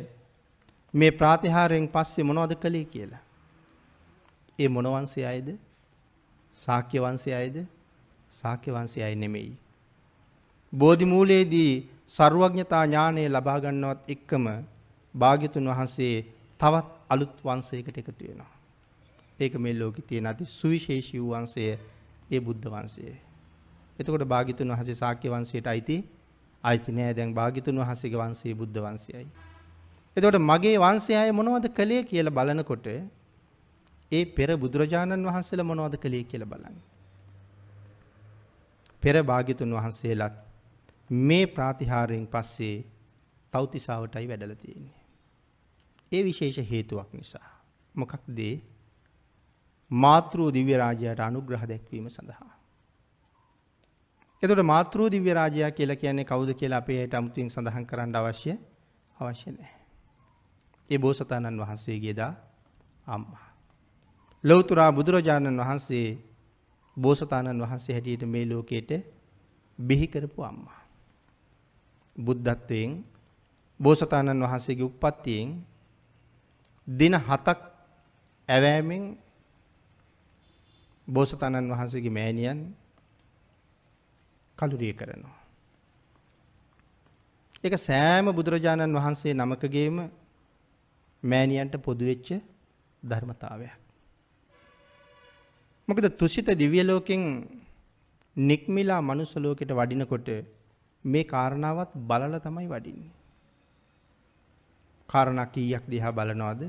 මේ ප්‍රාතිහාරයෙන් පස්සේ මොනවද කළේ කියලා. ඒ මොන වංශයේ අයද? ශාක්‍ය වංශයේ අයද? ශාක්‍ය වංශයේ අය නෙමෙයි. බෝධි මූලයේදී ਸਰුවඥතා ඥානය ලබා ගන්නවත් එක්කම භාග්‍යතුන් වහන්සේ තවත් අලුත් වංශයකට එකතු වෙනවා. ඒක මේ ලෝකේ තියෙන අති සුවිශේෂී වූ වංශය ඒ බුද්ධ වංශය. එතකොට භාග්‍යතුන් වහන්සේ ශාක්‍ය වංශයට අයිති අයිති නෑ දැන් භාග්‍යතුන් වහන්සේගේ වංශය බුද්ධ වංශයයි. එතකොට මගේ වංශය අය මොනවද කළේ කියලා බලනකොට ඒ පෙර බුදුරජාණන් වහන්සේලා මොනවද කළේ කියලා බලන්න. පෙර භාග්‍යතුන් වහන්සේලාත් මේ ප්‍රාතිහාරයෙන් පස්සේ තෞතිසාවටයි වැඩලා තියෙන්නේ. ඒ විශේෂ හේතුවක් නිසා. මොකක්ද මාතෘ දිව්‍ය රාජයාට අනුග්‍රහ දැක්වීම සඳහා. එතකොට මාතෘ දිව්‍ය රාජයා කියලා කියන්නේ කවුද කියලා අපේ ඇයට අමුතුවෙන් සඳහන් කරන්න අවශ්‍ය අවශ්‍ය නැහැ. ඒ බෝසතාණන් වහන්සේගේ දා අම්මා. ලෞතුරා බුදුරජාණන් වහන්සේ බෝසතාණන් වහන්සේ හැටියට මේ ලෝකයට බිහි කරපු අම්මා. බුද්ධත්වයෙන් බෝසතාණන් වහන්සේගේ උප්පත්තියෙන් දින 7ක් ඇවෑමෙන් බෝසතාණන් වහන්සේගේ මෑණියන් කලුරිය කරනවා. ඒක සෑම බුදුරජාණන් වහන්සේ නමකගේම මෑණියන්ට පොදු වෙච්ච ධර්මතාවයක්. මොකද තුසිත දිව්‍ය ලෝකෙන් නික්මිලා මනුස්ස ලෝකෙට වඩිනකොට මේ කාරණාවත් බලලා තමයි වඩින්නේ. කාරණා කීයක් දිහා බලනවද?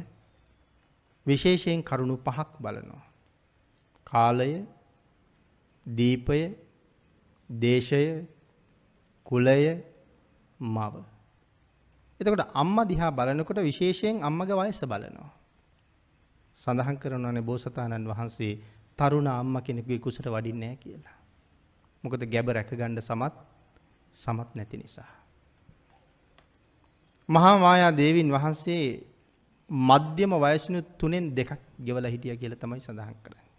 විශේෂයෙන් කරුණු පහක් බලනවා. කාලය, දීපය, දේශය, කුලය, මව. එතකොට අම්මා දිහා බලනකොට විශේෂයෙන් අම්මගේ වයස බලනවා. සඳහන් කරනවානේ බෝසතාණන් වහන්සේ තරුණ අම්මා කෙනෙකුගේ කුසට වඩින්නේ නැහැ කියලා. මොකද ගැබ රැකගන්න සමත් සමත් නැති නිසා. මහා මායා දේවින් වහන්සේ මධ්‍යම වයසිනුත් තුනෙන් දෙකක් ගෙවලා හිටියා කියලා තමයි සඳහන් කරන්නේ.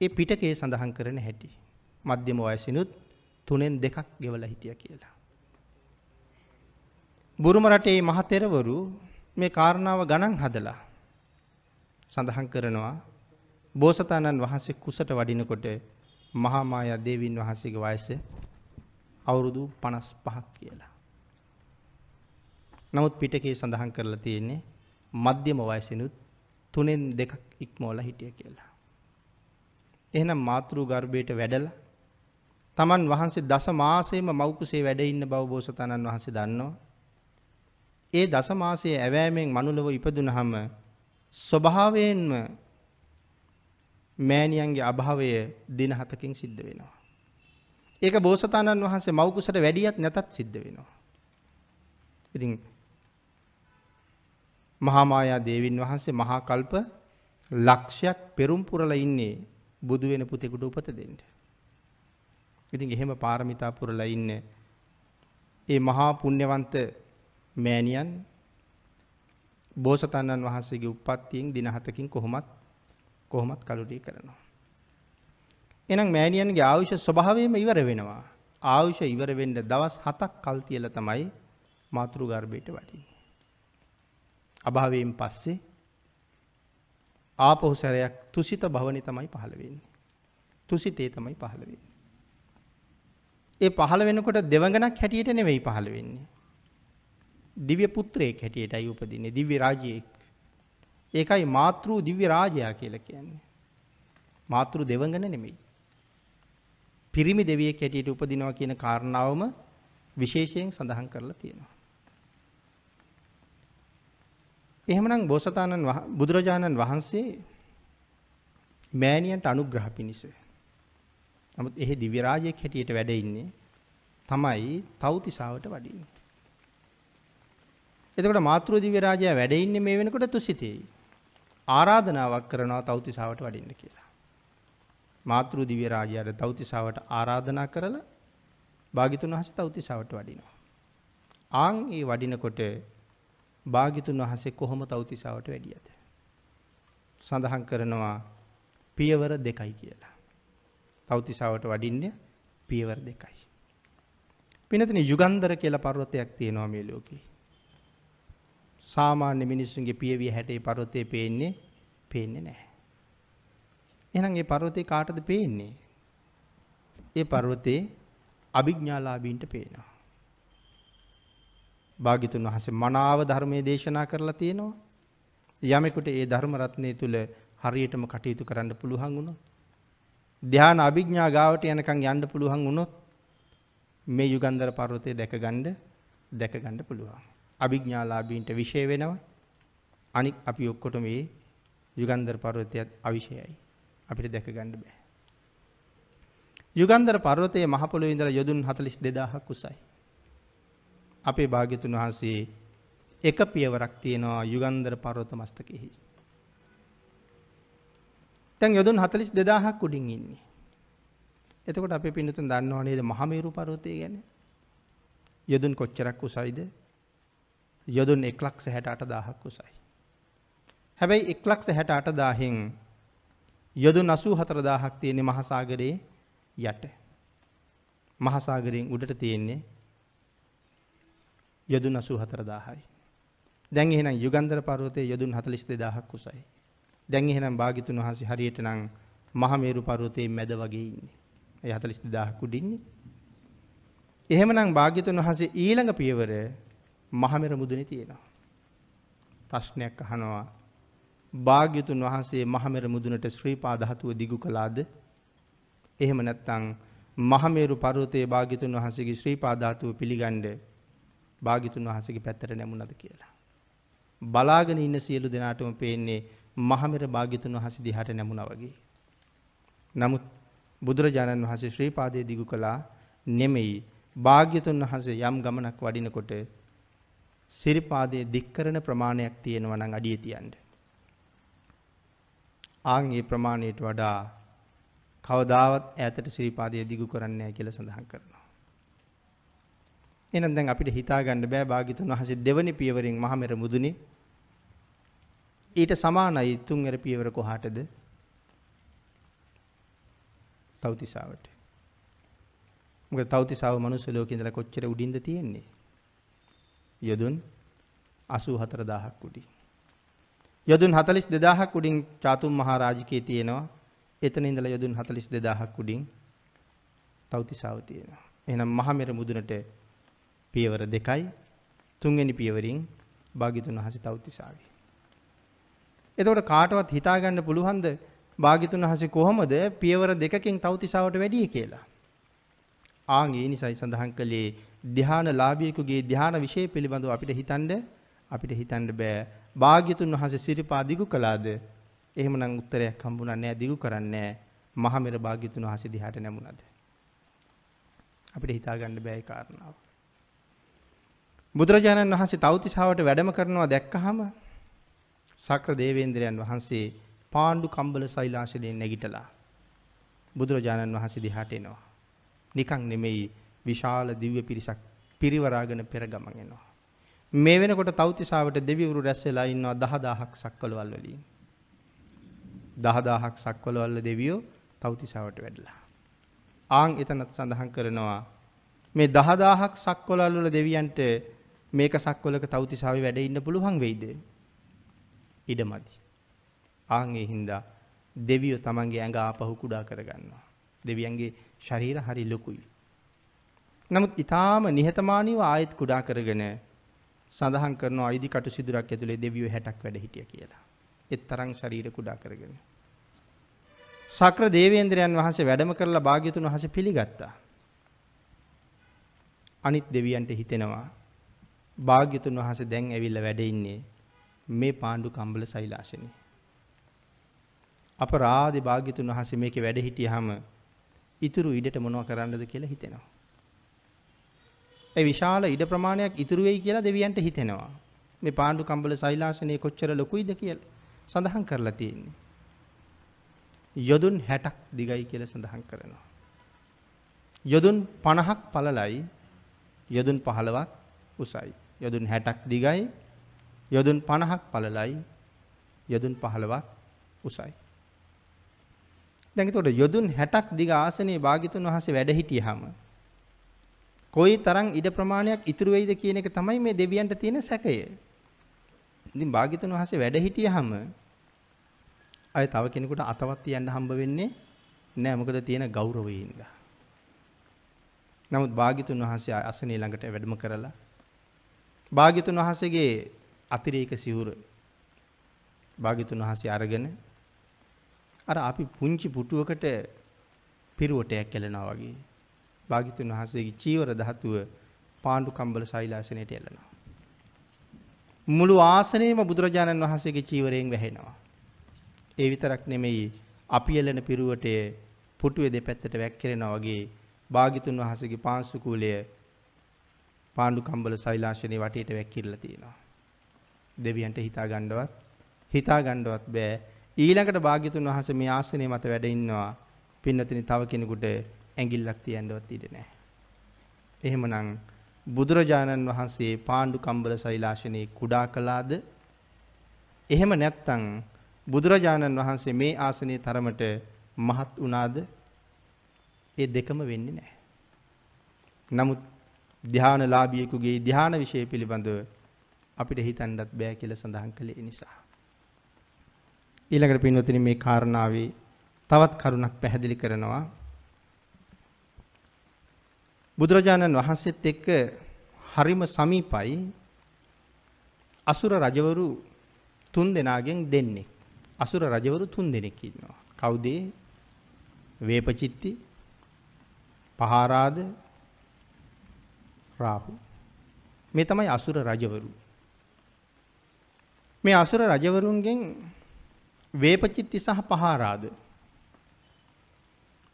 ඒ පිටකේ සඳහන් කරන හැටි. මධ්‍යම වයසිනුත් තුනෙන් දෙකක් ගෙවලා හිටියා කියලා. බුරුම රටේ මහතෙරවරු මේ කාරණාව ගණන් හදලා සඳහන් කරනවා බෝසතාණන් වහන්සේ කුසට වඩිනකොට මහා මායා දේවීන් වහන්සේගේ වයස අවුරුදු 55ක් කියලා. නමුත් පිටකේ සඳහන් කරලා තියෙන්නේ මධ්‍යම වයසිනුත් තුනෙන් දෙකක් ඉක්මවලා හිටිය කියලා. එහෙනම් මාතෘ ගර්භයට වැඩලා තමන් වහන්සේ දස මාසෙම මව් කුසේ වැඩ ඉන්න බව බෝසතාණන් වහන්සේ දන්නවා. ඒ දසමාසයේ ඇවෑමෙන් මනුලව ඉපදුනහම ස්වභාවයෙන්ම මෑණියන්ගේ අභාවය දින හතකින් සිද්ධ වෙනවා. ඒක බෝසතාණන් වහන්සේ මව් කුසට වැඩියත් නැතත් සිද්ධ වෙනවා. ඉතින් මහා මායා දේවින් වහන්සේ මහා කල්ප ලක්ෂයක් පෙරම් පුරලා ඉන්නේ බුදු වෙන පුතෙකුට උපත දෙන්න. ඉතින් එහෙම පාරමිතා පුරලා ඉන්නේ ඒ මහා පුණ්‍යවන්ත මෑණියන් බෝසතාණන් වහන්සේගේ උප්පත්තියෙන් දින හතකින් කොහොමත් කොහොමත් කලුරිය කරනවා. එහෙනම් මෑණියන්ගේ ආයුෂ ස්වභාවයෙන්ම ඉවර වෙනවා. ආයුෂ ඉවර වෙන්න දවස් 7ක් කල් තියලා තමයි මාතෘ ගර්භයට වඩින්නේ. අභාවයෙන් පස්සේ ආපහු සැරයක් තුසිත භවනි තමයි පහළ වෙන්නේ. තුසිතේ තමයි පහළ වෙන්නේ. ඒ පහළ වෙනකොට දෙවඟනක් හැටියට නෙවෙයි පහළ වෙන්නේ. දිව්‍ය පුත්‍රයෙක් හැටියටයි උපදින්නේ දිව්‍ය රාජ්‍යයෙක්. ඒකයි මාතෘ දිව්‍ය රාජයා කියලා කියන්නේ. මාතෘ දෙවඟන නෙමෙයි. පිරිමි දෙවියෙක් හැටියට උපදිනවා කියන කාරණාවම විශේෂයෙන් සඳහන් කරලා තියෙනවා. එහෙමනම් බෝසතාණන් බුදුරජාණන් වහන්සේ මෑණියන්ට අනුග්‍රහ පිණිස. නමුත් එහි දිව්‍ය රාජයෙක් හැටියට වැඩ ඉන්නේ තමයි තව්තිසාවට වඩින්නේ. එතකොට මාතෘ දිව්‍ය රාජයා වැඩ ඉන්නේ මේ වෙනකොට තුසිතේයි. ආරාධනාවක් කරනවා තව්තිසාවට වඩින්න කියලා. මාතෘ දිව්‍ය රාජයාට තව්තිසාවට ආරාධනා කරලා භාග්‍යතුන් වහන්සේ තව්තිසාවට වඩිනවා. ආන් ඒ වඩිනකොට භාග්‍යතුන් වහන්සේ කොහොම තව්තිසාවට වැඩියද? සඳහන් කරනවා පියවර දෙකයි කියලා. තව්තිසාවට වඩින්නේ පියවර දෙකයි. පිනතන යුගන්ධර කියලා පර්වතයක් තියෙනවා මේ ලෝකේ. සාමාන්‍ය මිනිස්සුන්ගේ පියවිය හැටේ පර්වතේ පේන්නේ පේන්නේ නැහැ. එහෙනම් ඒ පර්වතේ කාටද පේන්නේ? ඒ පර්වතේ අභිඥාලාභීන්ට පේනවා. භාග්‍යතුන් වහන්සේ මනාව ධර්මයේ දේශනා කරලා තියෙනවා. යමෙකුට ඒ ධර්ම රත්නය තුල හරියටම කටයුතු කරන්න පුළුවන් වුණොත් ධ්‍යාන අභිඥා ගාවට යනකම් යන්න පුළුවන් වුණොත් මේ යුගන්ධර පර්වතය දැකගන්න දැකගන්න පුළුවන්. අභිඥාලාභීන්ට විශේෂ වෙනවා. අනික් අපි ඔක්කොට මේ යුගන්ධර පර්වතයත් අවිශයයි. අපිට දැක ගන්න බෑ. යුගන්ධර පර්වතයේ මහ පොළොවේ ඉඳලා යොදුන් 42000ක් උසයි. අපේ භාග්‍යතුන් වහන්සේ එක පියවරක් තියෙනවා යුගන්ධර පර්වත මස්තකෙහි. දැන් යොදුන් 42000ක් උඩින් ඉන්නේ. එතකොට අපේ පින්නතුන් දන්නව නේද මහමේරු පර්වතය ගැන? යොදුන් කොච්චරක් උසයිද? යොදුන් 168000ක් උසයි. හැබැයි 168000න් යොදුන් 84000ක් තියෙන්නේ මහසાગරයේ යට. මහසાગරයෙන් උඩට තියෙන්නේ යොදුන් 84000යි. දැන් එහෙනම් යුගන්ධර පර්වතයේ යොදුන් 42000ක් උසයි. දැන් එහෙනම් භාග්‍යතුන් වහන්සේ හරියට නම් මහමේරු පර්වතයේ මැද වගේ ඉන්නේ. ඒ 42000ක් උඩින්නේ. එහෙමනම් භාග්‍යතුන් වහන්සේ ඊළඟ පියවර මහමෙර මුදුනේ තියෙනවා. ප්‍රශ්නයක් අහනවා. භාග්‍යතුන් වහන්සේ මහමෙර මුදුනට ශ්‍රී පා ධාතුව දිගු කළාද? එහෙම නැත්නම් මහමේරු පර්වතයේ භාග්‍යතුන් වහන්සේගේ ශ්‍රී පා ධාතුව පිළිගන්න භාග්‍යතුන් වහන්සේගේ පැත්තට නැමුණද කියලා. බලාගෙන ඉන්න සියලු දෙනාටම පේන්නේ මහමෙර භාග්‍යතුන් වහන්සේ දිහාට නැමුණා වගේ. නමුත් බුදුරජාණන් වහන්සේ ශ්‍රී පාදයේ දිගු කළා නෙමෙයි භාග්‍යතුන් වහන්සේ යම් ගමනක් වඩිනකොට සිරිපාදයේ දික් කරන ප්‍රමාණයක් තියෙනවා නම් අඩිය තියන්න. ආන් ඒ ප්‍රමාණයට වඩා කවදාවත් ඈතට සිරිපාදයේ දිගු කරන්නේ නැහැ කියලා සඳහන් කරනවා. එහෙනම් දැන් අපිට හිතා ගන්න බෑ භාග්‍යතුන් වහන්සේ දෙවනි පියවරෙන් මහමෙර මුදුනේ ඊට සමානයි තුන්වෙනි පියවර කොහාටද? තව්තිසාවට. මොකද තව්තිසාව මනුස්ස ලෝකේ ඉඳලා කොච්චර උඩින්ද තියෙන්නේ? යොදුන් 84000ක් උඩින්. යොදුන් 42000ක් උඩින් චාතුම් මහරජිකේ තියෙනවා. එතන ඉඳලා යොදුන් 42000ක් උඩින් තව්තිසාව තියෙනවා. එහෙනම් මහමෙර මුදුනට පියවර දෙකයි තුන්වෙනි පියවරින් භාග්‍යතුන් වහන්සේ තව්තිසාවේ. එතකොට කාටවත් හිතාගන්න පුළුවන්ද භාග්‍යතුන් වහන්සේ කොහොමද පියවර දෙකකින් තව්තිසාවට වැඩි කියලා? ආන් ඒ නිසයි සඳහන් කළේ ධානලාභියෙකුගේ ධාන විශේෂ පිළිබඳව අපිට හිතන්න අපිට හිතන්න බෑ. භාග්‍යතුන් වහන්සේ සිරිපා දිගු කළාද? එහෙමනම් උත්තරයක් හම්බුණා නෑ දිගු කරන්නේ මහමෙර භාග්‍යතුන් වහන්සේ දිහාට නැමුණද? අපිට හිතා ගන්න බෑ ඒ කාරණාව. බුදුරජාණන් වහන්සේ තව්තිසාවට වැඩම කරනවා දැක්කහම සක්‍ර දේවේන්ද්‍රයන් වහන්සේ පාණ්ඩු කම්බල සෛලාශයෙන් නැගිටලා බුදුරජාණන් වහන්සේ දිහාට එනවා. නිකන් නෙමෙයි විශාල දිව්‍ය පිරිසක් පිරිවරාගෙන පෙර ගමන් එනවා. මේ වෙනකොට තව්තිසාවට දෙවිවරු රැස් වෙලා ඉන්නවා 10000ක් සක්වලවල් වලින්. 10000ක් සක්වලවල් දෙවියෝ තව්තිසාවට වැඩලා. ආන් එතනත් සඳහන් කරනවා මේ 10000ක් සක්වලවල් වල දෙවියන්ට මේක සක්වලක තව්තිසාවේ වැඩ ඉන්න පුළුවන් වෙයිද? ඉඩමදි. ආන් ඒ හින්දා දෙවියෝ තමන්ගේ ඇඟ ආපහු කුඩා කරගන්නවා. දෙවියන්ගේ ශරීර හරි ලොකුයි. නමුත් ඊටාම නිහතමානීව ආයෙත් කුඩා කරගෙන සඳහන් කරනවා අයිදි කටු සිදුරක් ඇතුලේ දෙවියෝ 60ක් වැඩ හිටිය කියලා. එතරම් ශරීර කුඩා කරගෙන. සක්‍ර දේවේන්ද්‍රයන් වහන්සේ වැඩම කරලා භාග්‍යතුන් වහන්සේ පිළිගත්තා. අනිත් දෙවියන්ට හිතෙනවා භාග්‍යතුන් වහන්සේ දැන් ඇවිල්ලා වැඩ ඉන්නේ මේ පාණ්ඩු කම්බල සෛලාසනේ. අපරාධි භාග්‍යතුන් වහන්සේ මේකේ වැඩ හිටියාම ඉතුරු ඉඩට මොනව කරන්නද කියලා හිතෙනවා. ඒ විශාල ඉඩ ප්‍රමාණයක් ඉතුරු වෙයි කියලා දෙවියන්ට හිතෙනවා. මේ පාණ්ඩු කම්බල සෛලාසනේ කොච්චර ලොකුයිද කියලා සඳහන් කරලා තියෙන්නේ. යොදුන් 60ක් දිගයි කියලා සඳහන් කරනවා. යොදුන් 50ක් පළලයි යොදුන් 15ක් උසයි. යොදුන් 60ක් දිගයි යොදුන් 50ක් පළලයි යොදුන් 15ක් උසයි. දැන් එතකොට යොදුන් 60ක් දිග ආසනයේ භාග්‍යතුන් වහන්සේ වැඩ හිටියාම කොයි තරම් ඉඩ ප්‍රමාණයක් ඉතුරු වෙයිද කියන එක තමයි මේ දෙවියන්ට තියෙන සැකය. ඉතින් භාග්‍යතුන් වහන්සේ වැඩ හිටියාම අය තව කෙනෙකුට අතවත් තියන්න හම්බ වෙන්නේ නෑ මොකද තියෙන ගෞරවයෙන්. නමුත් භාග්‍යතුන් වහන්සේ අසනේ ළඟට වැඩම කරලා භාග්‍යතුන් වහන්සේගේ අතිරේක සිවුර භාග්‍යතුන් වහන්සේ අරගෙන අර අපි පුංචි පුටුවකට පිරුවටයක් කෙලනවා වගේ භාග්‍යතුන් වහන්සේගේ චීවර ධාතුව පාණ්ඩු කම්බල ශෛලාසනයට එළනවා. මුළු ආසනයේම බුදුරජාණන් වහන්සේගේ චීවරයෙන් වැහෙනවා. ඒ විතරක් නෙමෙයි අපි එළන පිරුවටේ පුටුවේ දෙපැත්තට වැක්කිරෙනවා වගේ භාග්‍යතුන් වහන්සේගේ පාංශු කූලය පාණ්ඩු කම්බල සෛලාසනේ වටේට වැක්කිරලා තියෙනවා. දෙවියන්ට හිතා ගන්නවත් හිතා ගන්නවත් බෑ. ඊළඟට භාග්‍යතුන් වහන්සේ මේ ආසනයේ මත වැඩ ඉන්නවා. පින්නතිනි තව කෙනෙකුට ඇඟිල්ලක් තියන්නවත් ඉඩ නැහැ. එහෙමනම් බුදුරජාණන් වහන්සේ පාණ්ඩු කම්බල සෛලාශනේ කුඩා කළාද? එහෙම නැත්නම් බුදුරජාණන් වහන්සේ මේ ආසනයේ තරමට මහත් වුණාද? ඒ දෙකම වෙන්නේ නැහැ. නමුත් ධානලාභියෙකුගේ ධාන විශේෂ පිළිබඳව අපිට හිතන්නත් බෑ කියලා සඳහන් කළේ නිසා. ඊළඟට පින්වතුනි මේ කාරණාවේ තවත් කරුණක් පැහැදිලි කරනවා. බුදුරජාණන් වහන්සේත් එක්ක හරිම සමීපයි අසුර රජවරු තුන් දෙනාගෙන් දෙන්නේ. අසුර රජවරු තුන් දෙනෙක් ඉන්නවා. කවුද? වේපචිත්ති, පහාරාද, රාහු. මේ තමයි අසුර රජවරු. මේ අසුර රජවරුන්ගෙන් වේපචිත්ති සහ පහාරාද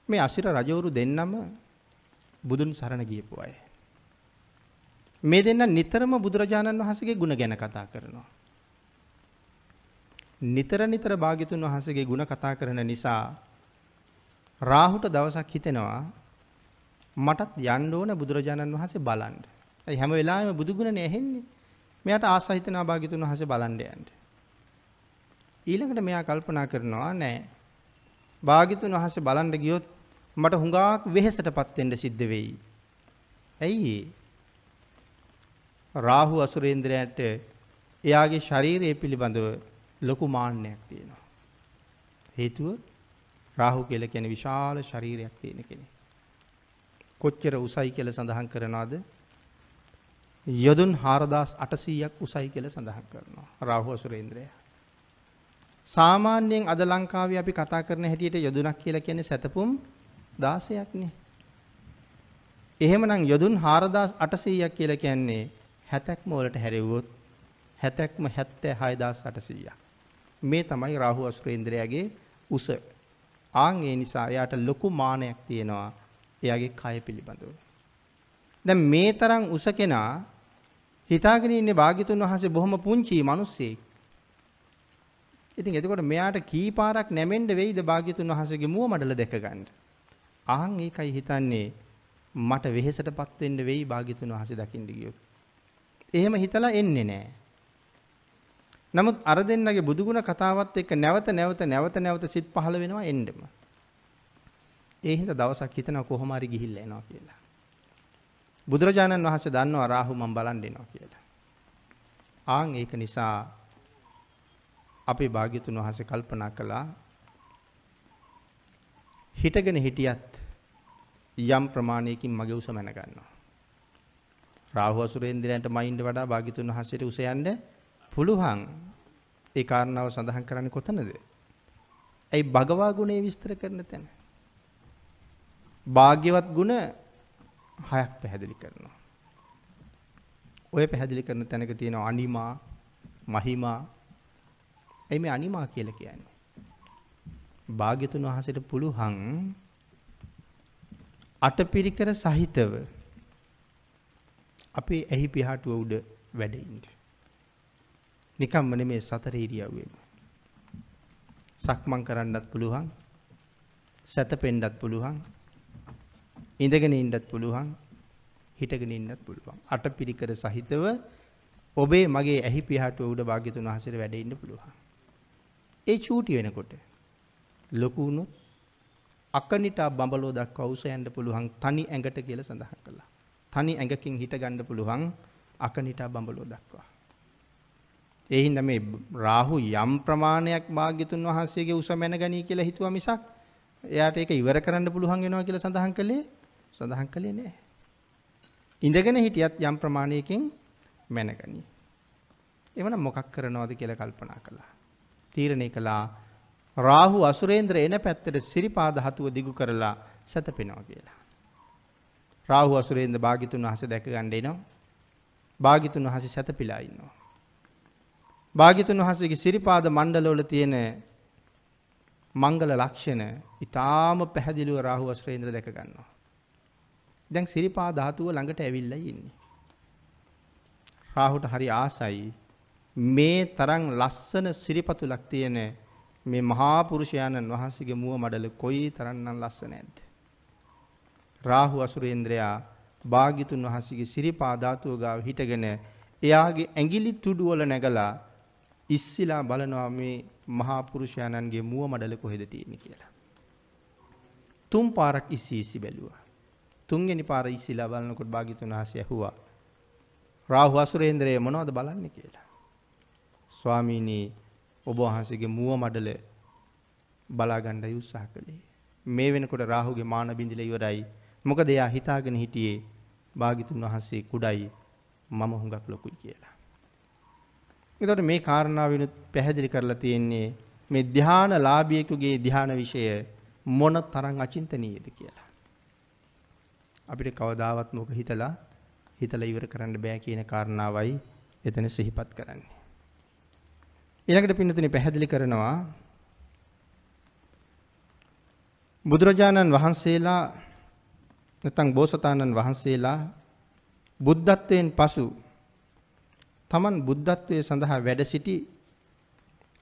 මේ අසුර රජවරු දෙන්නම බුදුන් සරණ ගියපු අය. මේ දෙන්න නිතරම බුදුරජාණන් වහන්සේගේ ගුණ ගැන කතා කරනවා. නිතර නිතර භාග්‍යතුන් වහන්සේගේ ගුණ කතා කරන නිසා රාහුට දවසක් හිතෙනවා මටත් යන්න ඕන බුදුරජාණන් වහන්සේ බලන්න. ඒ හැම වෙලාවෙම බුදු ගුණනේ ඇහෙන්නේ. මෙයාට ආස හිතෙනවා භාග්‍යතුන් වහන්සේ බලන්න යන්න. ඊළඟට මෙයා කල්පනා කරනවා නෑ. භාග්‍යතුන් වහන්සේ බලන්න ගියොත් මට හුඟක් වෙහෙසටපත් වෙන්න සිද්ධ වෙයි. ඇයි රාහු අසුරේන්ද්‍රයාට එයාගේ ශරීරය පිළිබඳව ලොකු මාන්නයක් තියෙනවා. හේතුව රාහු කියලා කියන්නේ විශාල ශරීරයක් තියෙන කෙනෙක්. කොච්චර උසයි කියලා සඳහන් කරනවද? යොදුන් 4800ක් උසයි කියලා සඳහන් කරනවා. රාහු අසුරේන්ද්‍රයා. සාමාන්‍යයෙන් අද ලංකාවේ අපි කතා කරන හැටියට යොදුනක් කියලා කියන්නේ සතපුම් 16ක්නේ. එහෙමනම් යොදුන් 4800ක් කියලා කියන්නේ 70ක්ම වලට හැරෙව්වොත් 70ක්ම 76800ක්. මේ තමයි රාහු අසුරේන්ද්‍රයාගේ උස. ආන් ඒ නිසා එයාට ලොකු මානයක් තියෙනවා එයාගේ කය පිළිබඳව. දැන් මේ තරම් උස කෙනා හිතාගෙන ඉන්නේ භාග්‍යතුන් වහන්සේ බොහොම පුංචි මිනිස්සෙක්. ඉතින් එතකොට මෙයාට කී පාරක් නැමෙන්න වෙයිද භාග්‍යතුන් වහන්සේගේ මුව මඩල දැක ගන්න. අහන් ඒකයි හිතන්නේ මට වෙහෙසටපත් වෙන්න වෙයි භාග්‍යතුන් වහන්සේ දකින්න ගියොත්. එහෙම හිතලා එන්නේ නැහැ. නමුත් අර දෙන්නගේ බුදුගුණ කතාවත් එක්ක නැවත නැවත නැවත නැවත සිත් පහළ වෙනවා එන්නෙම. ඒ හින්දා දවසක් හිතනවා කොහොම හරි ගිහිල්ලා එනවා කියලා. බුදුරජාණන් වහන්සේ දන්නවා රාහු මම බලන් දෙනවා කියලා. ආන් ඒක නිසා අපේ භාග්‍යතුන් වහන්සේ කල්පනා කළා හිටගෙන හිටියත් යම් ප්‍රමාණයකින් මගේ උස මැන ගන්නවා. රාහු අසුරේන්ද්‍රයන්ට මයින්ඩ් වඩා භාග්‍යතුන් වහන්සේට උස යන්න පුළුවන්. ඒ කාරණාව සඳහන් කරන්නේ කොතනද? ඇයි භගවා ගුණේ විස්තර කරන තැන? භාග්‍යවත් ගුණ හයක් පැහැදිලි කරනවා. ඔය පැහැදිලි කරන තැනක තියෙනවා අනිමා, මහිමා. එයි මේ අනිමා කියලා කියන්නේ. භාග්‍යතුන් වහන්සේට පුළුවන් අටපිරිකර සහිතව අපේ ඇහි පිහාටුව උඩ වැඩ ඉන්න. නිකම්ම නෙමේ සතර ඉරියව්වෙම. සක්මන් කරන්නත් පුළුවන්. සැතපෙන්නත් පුළුවන්. ඉඳගෙන ඉන්නත් පුළුවන්. හිටගෙන ඉන්නත් පුළුවන්. අටපිරිකර සහිතව ඔබේ මගේ ඇහි පිහාටුව උඩ භාග්‍යතුන් වහන්සේට වැඩ ඉන්න පුළුවන්. ඒ චූටි වෙනකොට ලොකු වුණොත් අකනිටා බඹලෝ දක්වා උස යන්න පුළුවන් තනි ඇඟට කියලා සඳහන් කළා. තනි ඇඟකින් හිට ගන්න පුළුවන් අකනිටා බඹලෝ දක්වා. ඒ හින්දා මේ රාහු යම් ප්‍රමාණයක් භාග්‍යතුන් වහන්සේගේ උස මැන ගනී කියලා හිතුවා මිසක් එයාට ඒක ඉවර කරන්න පුළුවන් වෙනවා කියලා සඳහන් කළේ සඳහන් කළේ නෑ. ඉඳගෙන හිටියත් යම් ප්‍රමාණයකින් මැනගනී. එවනම් මොකක් කරනවද කියලා කල්පනා කළා. තීරණය කළා රාහු අසුරේන්ද්‍ර එන පැත්තට සිරිපා ධාතුව දිගු කරලා සැතපෙනවා කියලා. රාහු අසුරේන්ද්‍ර භාග්‍යතුන් වහන්සේ දැක ගන්න එනවා. භාග්‍යතුන් වහන්සේ සැතපීලා ඉන්නවා. භාග්‍යතුන් වහන්සේගේ සිරිපාද මණ්ඩලවල තියෙන මංගල ලක්ෂණ ඊටාම පැහැදිලිව රාහු අසුරේන්ද්‍ර දැක ගන්නවා. දැන් සිරිපා ධාතුව ළඟට ඇවිල්ලා ඉන්නේ. රාහුට හරි ආසයි මේ තරම් ලස්සන සිරිපතුලක් තියෙන මේ මහා පුරුෂයාණන් වහන්සේගේ මුව මඩල කොයි තරම්නම් ලස්සන නැද්ද? රාහු අසුරේන්ද්‍රයා භාග්‍යතුන් වහන්සේගේ සිරිපා ධාතුව ගාව හිටගෙන එයාගේ ඇඟිලි තුඩු වල නැගලා ඉස්සිලා බලනවා මේ මහා පුරුෂයාණන්ගේ මුව මඩල කොහෙද තියෙන්නේ කියලා. තුන් පාරක් ඉස්සි ඉස්සි බැලුවා. තුන්වෙනි පාර ඉස්සිලා බලනකොට භාග්‍යතුන් වහන්සේ ඇහුවා රාහු අසුරේන්ද්‍රය මොනවද බලන්නේ කියලා. ස්වාමීනි ඔබ වහන්සේගේ මුව මඩල බලා ගන්නයි උත්සාහ කළේ. මේ වෙනකොට රාහුගේ මාන බින්දිලා ඉවරයි. මොකද එයා හිතාගෙන හිටියේ භාග්‍යතුන් වහන්සේ කුඩයි මම හුඟක් ලොකුයි කියලා. එතකොට මේ කාරණාවෙනුත් පැහැදිලි කරලා තියෙන්නේ මේ ධ්‍යාන ලාභියෙකුගේ ධ්‍යාන විෂය මොන තරම් අචින්තනීයද කියලා. අපිට කවදාවත් මොක හිතලා හිතලා ඉවර කරන්න බෑ කියන කාරණාවයි එතන සිහිපත් කරන්නේ. ඊළඟට පින්නතුනි පැහැදිලි කරනවා බුදුරජාණන් වහන්සේලා නැත්නම් බෝසතාණන් වහන්සේලා බුද්ධත්වයෙන් පසු තමන් බුද්ධත්වයේ සඳහා වැඩ සිටි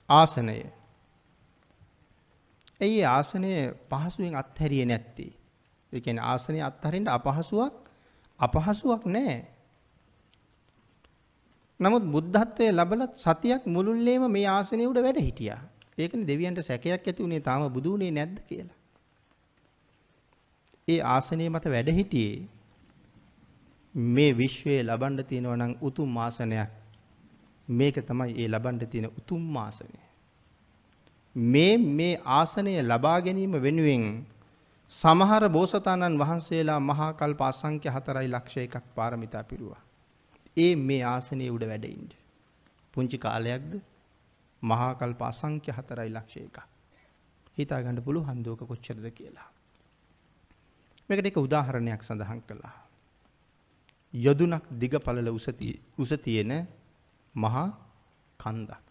ආසනය. ඇයි ආසනය පහසුවෙන් අත්හැරියේ නැත්තේ? ඒ කියන්නේ ආසනය අත්හරින්න අපහසුවක් අපහසුවක් නැහැ. නමුත් බුද්ධත්වයේ ලැබලත් සතියක් මුළුල්ලේම මේ ආසනයේ උඩ වැඩ හිටියා. ඒකනේ දෙවියන්ට සැකයක් ඇති උනේ තාම බුදු උනේ නැද්ද කියලා. ඒ ආසනයේ මත වැඩ හිටියේ මේ විශ්වයේ ලබන්න තියෙනවා නම් උතුම් ආසනයක්. මේක තමයි ඒ ලබන්න තියෙන උතුම් ආසනය. මේ මේ ආසනය ලබා ගැනීම වෙනුවෙන් සමහර බෝසතාණන් වහන්සේලා මහා කල්ප අසංඛ්‍ය 4 ලක්ෂ එකක් පාරමිතා පිරුවා. ඒ මේ ආසනයේ උඩ වැඩ ඉන්න. පුංචි කාලයක්ද මහා කල්ප අසංඛ්‍ය 4 ලක්ෂ එකක්. හිතා ගන්න පුළුවන් දෝක කොච්චරද කියලා. මේකට එක උදාහරණයක් සඳහන් කළා. යදුනක් දිග පළල උස තියෙන මහා කන්දක්.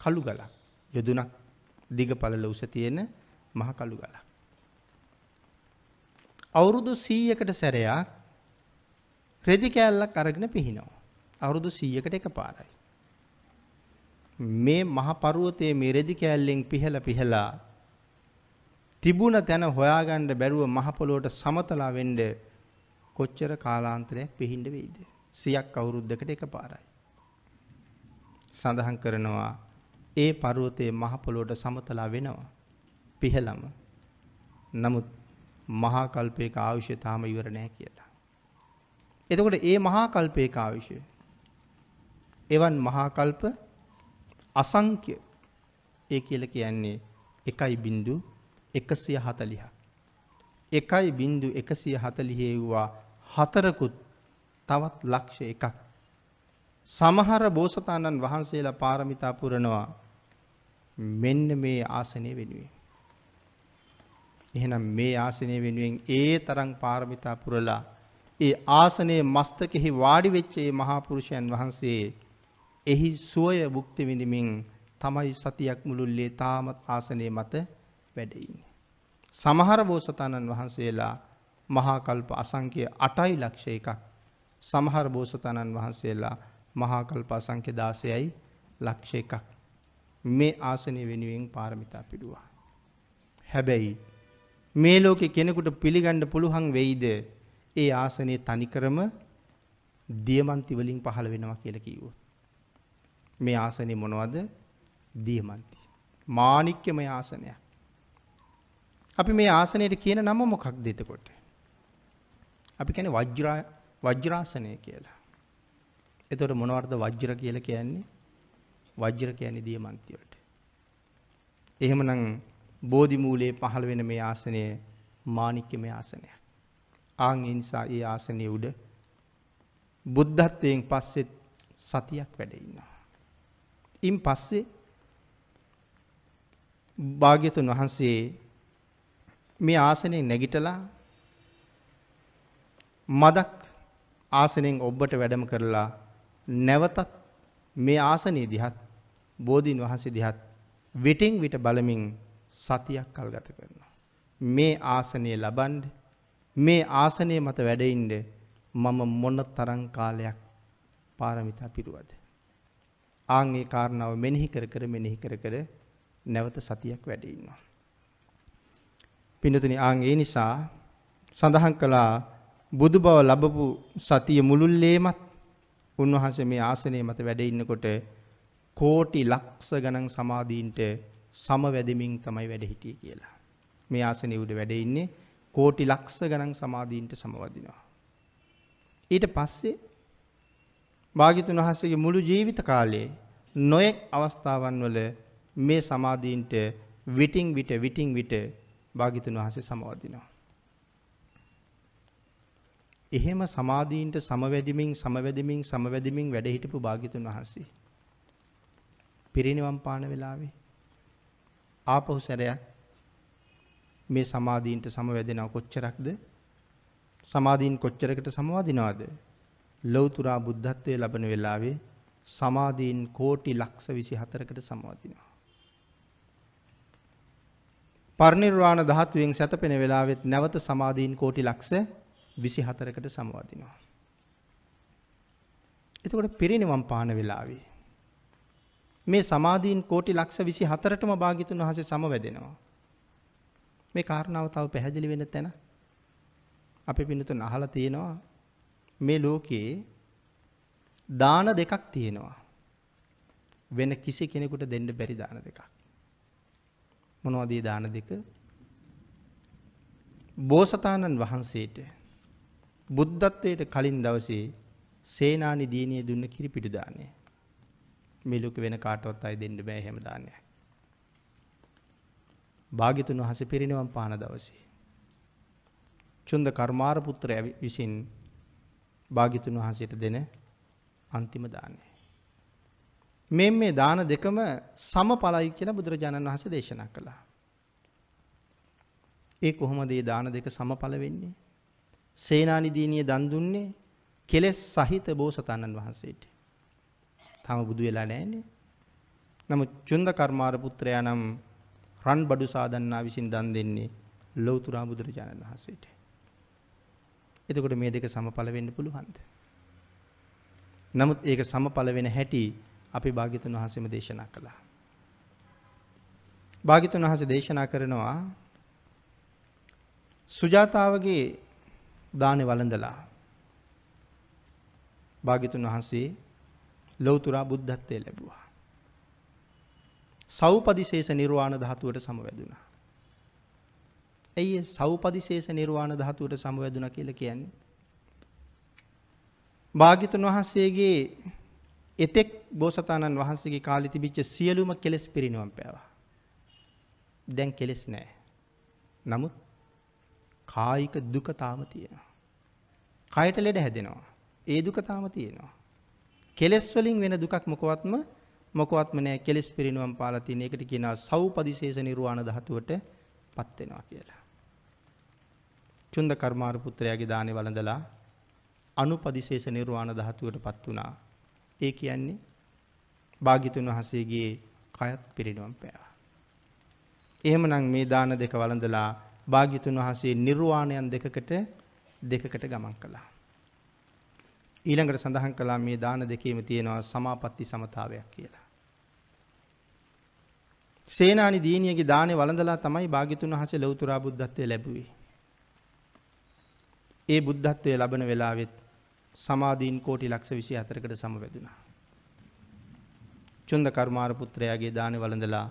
කළු ගලක්. යදුනක් දිග පළල උස තියෙන මහා කළු ගලක්. අවුරුදු 100කට සැරයක් රෙදි කෑල්ලක් අරගෙන පිහිනවා. අවුරුදු 100කට එකපාරයි. මේ මහ පර්වතයේ මේ රෙදි කෑල්ලෙන් පිහලා පිහලා තිබුණ තැන හොයාගන්න බැරුව මහ පොළොවට සමතලා වෙන්න කොච්චර කාලාන්තරයක් පිහින්ඩ වෙයිද? 100ක් අවුරුද්දකට එකපාරයි. සඳහන් කරනවා ඒ පර්වතයේ මහ පොළොවට සමතලා වෙනවා. පිහලම. නමුත් මහා කල්පයක ආයුෂය තාම ඉවර නැහැ කියලා. එතකොට ඒ මහා කල්පයක ආයුෂය එවන් මහා කල්ප අසංඛ්‍ය ඒ කියලා කියන්නේ 1.0 එකසිය හතලිහ. එකයි බින්දු එකසිය හතලිහේ වූවා හතරකුත් තවත් ලක්ෂ එකක් සමහර බෝසතාණන් වහන්සේලා පාරමිතා පුරනවා මෙන්න මේ ආසනය වෙනුවෙන්. එහෙනම් මේ ආසනය වෙනුවෙන් ඒ තරම් පාරමිතා පුරලා ඒ ආසනයේ මස්තකෙහි වාඩි වෙච්ච ඒ මහා පුරුෂයන් වහන්සේ එහි සුවය භුක්ති විඳිමින් තමයි සතියක් මුළුල්ලේ තාමත් ආසනයේ මත වැඩ ඉන්නේ. සමහර බෝසතාණන් වහන්සේලා මහා කල්ප අසංඛ්‍ය 8යි ලක්ෂ එකක්. සමහර බෝසතාණන් වහන්සේලා මහා කල්ප අසංඛ්‍ය 16යි ලක්ෂ එකක්. මේ ආසනය වෙනුවෙන් පාරමිතා පිළුවා. හැබැයි මේ ලෝකේ කෙනෙකුට පිළිගන්න පුළුවන් වෙයිද ඒ ආසනයේ තනිකරම දියමන්ති වලින් පහළ වෙනවා කියලා කිව්වොත්. මේ ආසනේ මොනවද? දියමන්ති. මාණික්‍යමය ආසනයක්. අපි මේ ආසනයට කියන නම මොකක්ද එතකොට? අපි කියන්නේ වජ්‍රා වජ්‍රාසනය කියලා. එතකොට මොනවද වජ්‍ර කියලා කියන්නේ? වජ්‍ර කියන්නේ දියමන්ති වලට. එහෙමනම් බෝධි මූලයේ පහළ වෙන මේ ආසනය මාණික්‍යමය ආසනයක්. ආන් ඒ නිසා ඒ ආසනයේ උඩ බුද්ධත්වයෙන් පස්සෙත් සතියක් වැඩ ඉන්නවා. ඉන් පස්සේ භාග්‍යතුන් වහන්සේ මේ ආසනයෙන් නැගිටලා මදක් ආසනයෙන් ඔබට වැඩම කරලා නැවතත් මේ ආසනයේ දිහත් බෝධීන් වහන්සේ දිහත් විටින් විට බලමින් සතියක් කල් ගත කරනවා. මේ ආසනය ලබන්ඩ මේ ආසනය මත වැඩඉන්ඩ මම මොන්න තරං කාලයක් පාරමිතා පිරුවද. ආංගේ කාරණාව මෙනෙහි කර කර මෙනෙහි කර කර නැවත සතියක් වැඩඉන්නවා. පිනතුනි ආං ඒ නිසා සඳහන් කළා බුදු බව ලබපු සතිය මුළුල්ලේමත් උන්වහන්සේ මේ ආසනයේ මත වැඩ ඉන්නකොට කෝටි ලක්ෂ ගණන් සමාධීන්ට සමවැදෙමින් තමයි වැඩ හිටියේ කියලා. මේ ආසනයේ උඩ වැඩ ඉන්නේ කෝටි ලක්ෂ ගණන් සමාධීන්ට සමවදිනවා. ඊට පස්සේ භාග්‍යතුන් වහන්සේගේ මුළු ජීවිත කාලයේ නොයෙක් අවස්ථාවන් වල මේ සමාධීන්ට විටින් විට විටින් විට භාග්‍යතුන් වහන්සේ සමවදිනවා. එහෙම සමාධීන්ට සමවැදිමින් සමවැදිමින් සමවැදිමින් වැඩ හිටපු භාග්‍යතුන් වහන්සේ පිරිනිවන් පාන වෙලාවේ ආපහු සැරයක් මේ සමාධීන්ට සමවැදෙනව කොච්චරක්ද සමාධීන් කොච්චරකට සමවදිනවද ලෞතුරා බුද්ධත්වයේ ලබන වෙලාවේ සමාධීන් කෝටි ලක්ෂ විසි හතරකට සමවදිනවා. පර්නිර්වාණ ධාතුවෙන් සැතපෙන වෙලාවෙත් නැවත සමාධීන් කෝටි ලක්ෂ විසි හතරකට සමවදිනවා. එතකොට පිරිනිවම් පාන වෙලාවේ. මේ සමාධීන් කෝටි ලක්ෂ විසි හතරටම භාගිතුන් වහස සමවැදෙනවා. මේ කාරණාව තව පැහැදිලි වෙන තැන අපි පිනතුන් අහලා තියෙනවා මේ ලෝකයේ දාන දෙකක් තියෙනවා. වෙන කිසි කෙනෙකුට දෙන්න බැරි දාන දෙකක්. මොනවද මේ දාන දෙක? බෝසතාණන් වහන්සේට බුද්ධත්වයට කලින් දවසේ සේනානි දීනිය දුන්න කිරිපිටු දානය. මේ ලෝකෙ වෙන කාටවත් අය දෙන්න බෑ එහෙම දානයක්. භාග්‍යතුන් වහන්සේ පිරිනිවන් පාන දවසේ. චුන්ද කර්මාර පුත්‍රය විසින් භාග්‍යතුන් වහන්සේට දෙන අන්තිම දානය. මෙන් මේ දාන දෙකම සමඵලයි කියලා බුදුරජාණන් වහන්සේ දේශනා කළා. ඒ කොහොමද මේ දාන දෙක සමඵල වෙන්නේ? සේනානි දීනිය දන් දුන්නේ කෙලෙස් සහිත බෝසතාණන් වහන්සේට. තාම බුදු වෙලා නැහැනේ. නමුත් චුන්ද කර්මාර පුත්‍රයා නම් රන් බඩු සාදන්නා විසින් දන් දෙන්නේ ලෞතුරා බුදුරජාණන් වහන්සේට. එතකොට මේ දෙක සමඵල වෙන්න පුළුවන්ද? නමුත් ඒක සමඵල වෙන හැටි අපි භාග්‍යතුන් වහන්සේම දේශනා කළා. භාග්‍යතුන් වහන්සේ දේශනා කරනවා සුජාතාවගේ දානේ වළඳලා භාග්‍යතුන් වහන්සේ ලෞතුරා බුද්ධත්වයේ ලැබුවා. සෞපදිශේෂ නිර්වාණ ධාතුවට සමවැදුණා. ඇයි සෞපදිශේෂ නිර්වාණ ධාතුවට සමවැදුණා කියලා කියන්නේ? භාග්‍යතුන් වහන්සේගේ එතෙක් බෝසතාණන් වහන්සේගේ කාලේ තිබිච්ච සියලුම කෙලෙස් පිරිනවම් පෑවා. දැන් කෙලෙස් නැහැ. නමුත් කායික දුක තාම තියෙනවා. කයට ලෙඩ හැදෙනවා. ඒ දුක තාම තියෙනවා. කෙලෙස් වලින් වෙන දුකක් මොකවත්ම මොකවත්ම නෑ කෙලෙස් පිරිනුවම් පාලා තියෙන එකට කියනවා සෞපදිශේෂ නිර්වාණ ධාතුවට පත් වෙනවා කියලා. චුන්ද කර්මාර පුත්‍රයාගේ දානේ වළඳලා අනුපදිශේෂ නිර්වාණ ධාතුවට පත් වුණා. ඒ කියන්නේ භාග්‍යතුන් වහන්සේගේ කයත් පිරිනුවම් පෑවා. එහෙමනම් මේ දාන දෙක වළඳලා භාග්‍යතුන් වහන්සේ නිර්වාණයන් දෙකකට දෙකකට ගමන් කළා. ඊළඟට සඳහන් කළා මේ දාන දෙකේම තියෙනවා සමාපatti සමතාවයක් කියලා. සේනානි දීනියගේ දානේ වළඳලා තමයි භාග්‍යතුන් වහන්සේ ලෞතර බුද්ධත්වයේ ලැබුවේ. ඒ බුද්ධත්වයේ ලබන වෙලාවෙත් සමාධීන් කෝටි ලක්ෂ 24කට සමවැදුණා. චුන්ද කර්මාර පුත්‍රයාගේ දානේ වළඳලා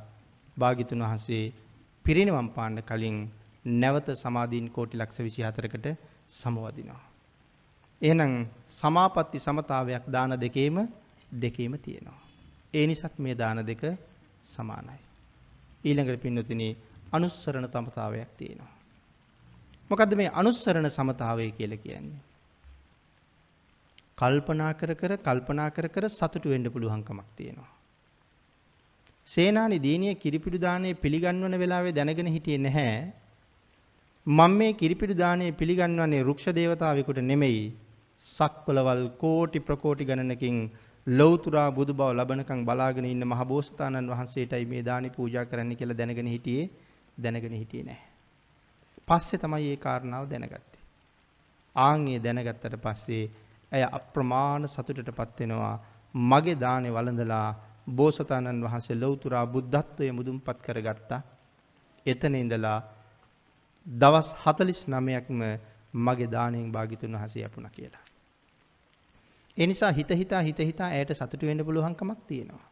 භාග්‍යතුන් වහන්සේ පිරිනිවන් පාන්න කලින් නැවත සමාධීන් කෝටි ලක්ෂ 24කට සමවදිනවා. එහෙනම් සමාපatti සමතාවයක් දාන දෙකේම දෙකේම තියෙනවා. ඒ නිසාත් මේ දාන දෙක සමානයි. ඊළඟට පින්නතුනි අනුස්සරණ සමතාවයක් තියෙනවා. මොකද්ද මේ අනුස්සරණ සමතාවය කියලා කියන්නේ? කල්පනා කර කර කල්පනා කර කර සතුටු වෙන්න පුළුවන්කමක් තියෙනවා. සේනානි දීනිය කිරිපිඩු දාණය පිළිගන්වන වෙලාවේ දැනගෙන හිටියේ නැහැ. මම මේ කිරිපිඩු දාණය පිළිගන්වන්නේ රුක්ෂ දේවතාවෙකුට නෙමෙයි. සක්වලවල් කෝටි ප්‍රකෝටි ගණනකින් ලෞතුරා බුදු බව ලබනකම් බලාගෙන ඉන්න මහ බෝසතාණන් වහන්සේටයි මේ දානි පූජා කරන්න කියලා දැනගෙන හිටියේ දැනගෙන හිටියේ නැහැ. පස්සේ තමයි මේ කාරණාව දැනගත්තේ. ආන් ඒ දැනගත්තට පස්සේ ඇය අප්‍රමාණ සතුටටපත් වෙනවා. මගේ දානේ වළඳලා බෝසතාණන් වහන්සේ ලෞතුරා බුද්ධත්වයේ මුදුන්පත් කරගත්තා. එතන ඉඳලා දවස් 49ක්ම මගේ දාණයෙන් භාග්‍යතුන් වහන්සේ යපුණා කියලා. ඒ නිසා හිත හිතා හිත හිතා ඇයට සතුටු වෙන්න පුළුවන්කමක් තියෙනවා.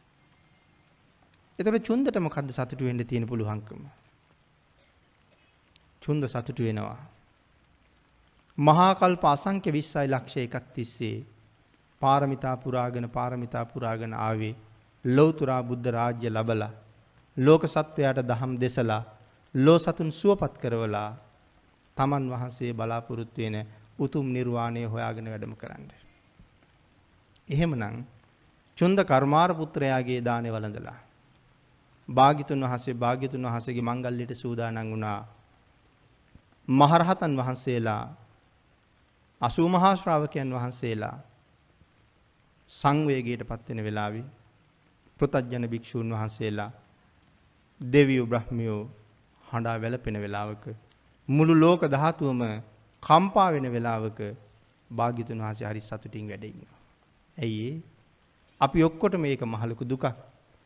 එතකොට චුන්දට මොකද්ද සතුටු වෙන්න තියෙන පුළුවන්කම? චුන්ද සතුටු වෙනවා. මහා කල්ප අසංඛ්‍ය 20යි ලක්ෂ එකක් තිස්සේ පාරමිතා පුරාගෙන පාරමිතා පුරාගෙන ආවේ ලෞතුරා බුද්ධ රාජ්‍ය ලබලා ලෝක සත්වයාට දහම් දෙසලා ලෝ සතුන් සුවපත් කරවලා තමන් වහන්සේ බලාපොරොත්තු වෙන උතුම් නිර්වාණය හොයාගෙන වැඩම කරන්නේ. එහෙමනම් චුන්ද කර්මාර පුත්‍රයාගේ දානේ වළඳලා භාග්‍යතුන් වහන්සේ භාග්‍යතුන් වහන්සේගේ මංගල්‍යයට සූදානම් වුණා. මහරහතන් වහන්සේලා 80 මහා ශ්‍රාවකයන් වහන්සේලා සංවේගයටපත් වෙන වෙලාවේ පෘතජන භික්ෂූන් වහන්සේලා දෙවියෝ බ්‍රහ්මියෝ හඬා වැළපෙන වෙලාවක මුළු ලෝක ධාතුවම කම්පා වෙන වෙලාවක භාග්‍යතුන් වහන්සේ හරි සතුටින් වැඩ ඉන්නවා. ඇයි අපි ඔක්කොට මේක මහලුකු දුකක්.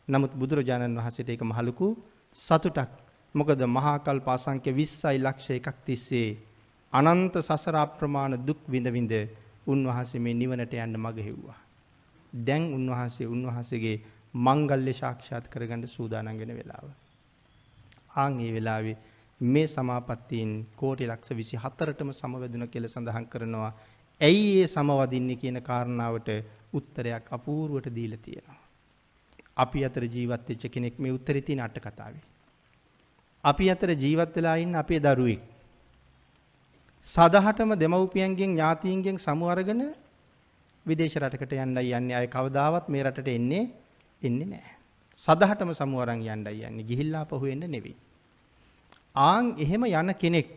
නමුත් බුදුරජාණන් වහන්සේට ඒක මහලුකු සතුටක්. මොකද මහා කල්ප අසංඛ්‍ය 20යි ලක්ෂ එකක් තිස්සේ අනන්ත සසර අප්‍රමාණ දුක් විඳ විඳ උන්වහන්සේ මේ නිවනට යන්න මඟ හෙව්වා. දැන් උන්වහන්සේ උන්වහන්සේගේ මංගල්‍ය සාක්ෂාත් කරගන්න සූදානම් වෙන වෙලාව. ආන් මේ වෙලාවේ මේ සමාපත්තීන් කෝටි ලක්ෂ 24ටම සමවැදුන කියලා සඳහන් කරනවා. ඇයි ඒ සමවදින්නේ කියන කාරණාවට උත්තරයක් අපූර්වට දීලා තියෙනවා. අපි අතර ජීවත් වෙච්ච කෙනෙක් මේ උත්තරේ තියෙන අට කතාවේ. අපි අතර ජීවත් වෙලා ඉන්න අපේ දරුවෙක්. සදහටම දෙමව්පියන්ගෙන් ඥාතීන්ගෙන් සමු අරගෙන විදේශ රටකට යන්නයි යන්නේ. අය කවදාවත් මේ රටට එන්නේ එන්නේ නැහැ. සදහටම සමු අරන් යන්නයි යන්නේ. ගිහිල්ලා පහු වෙන්න නෙවෙයි. ආන් එහෙම යන කෙනෙක්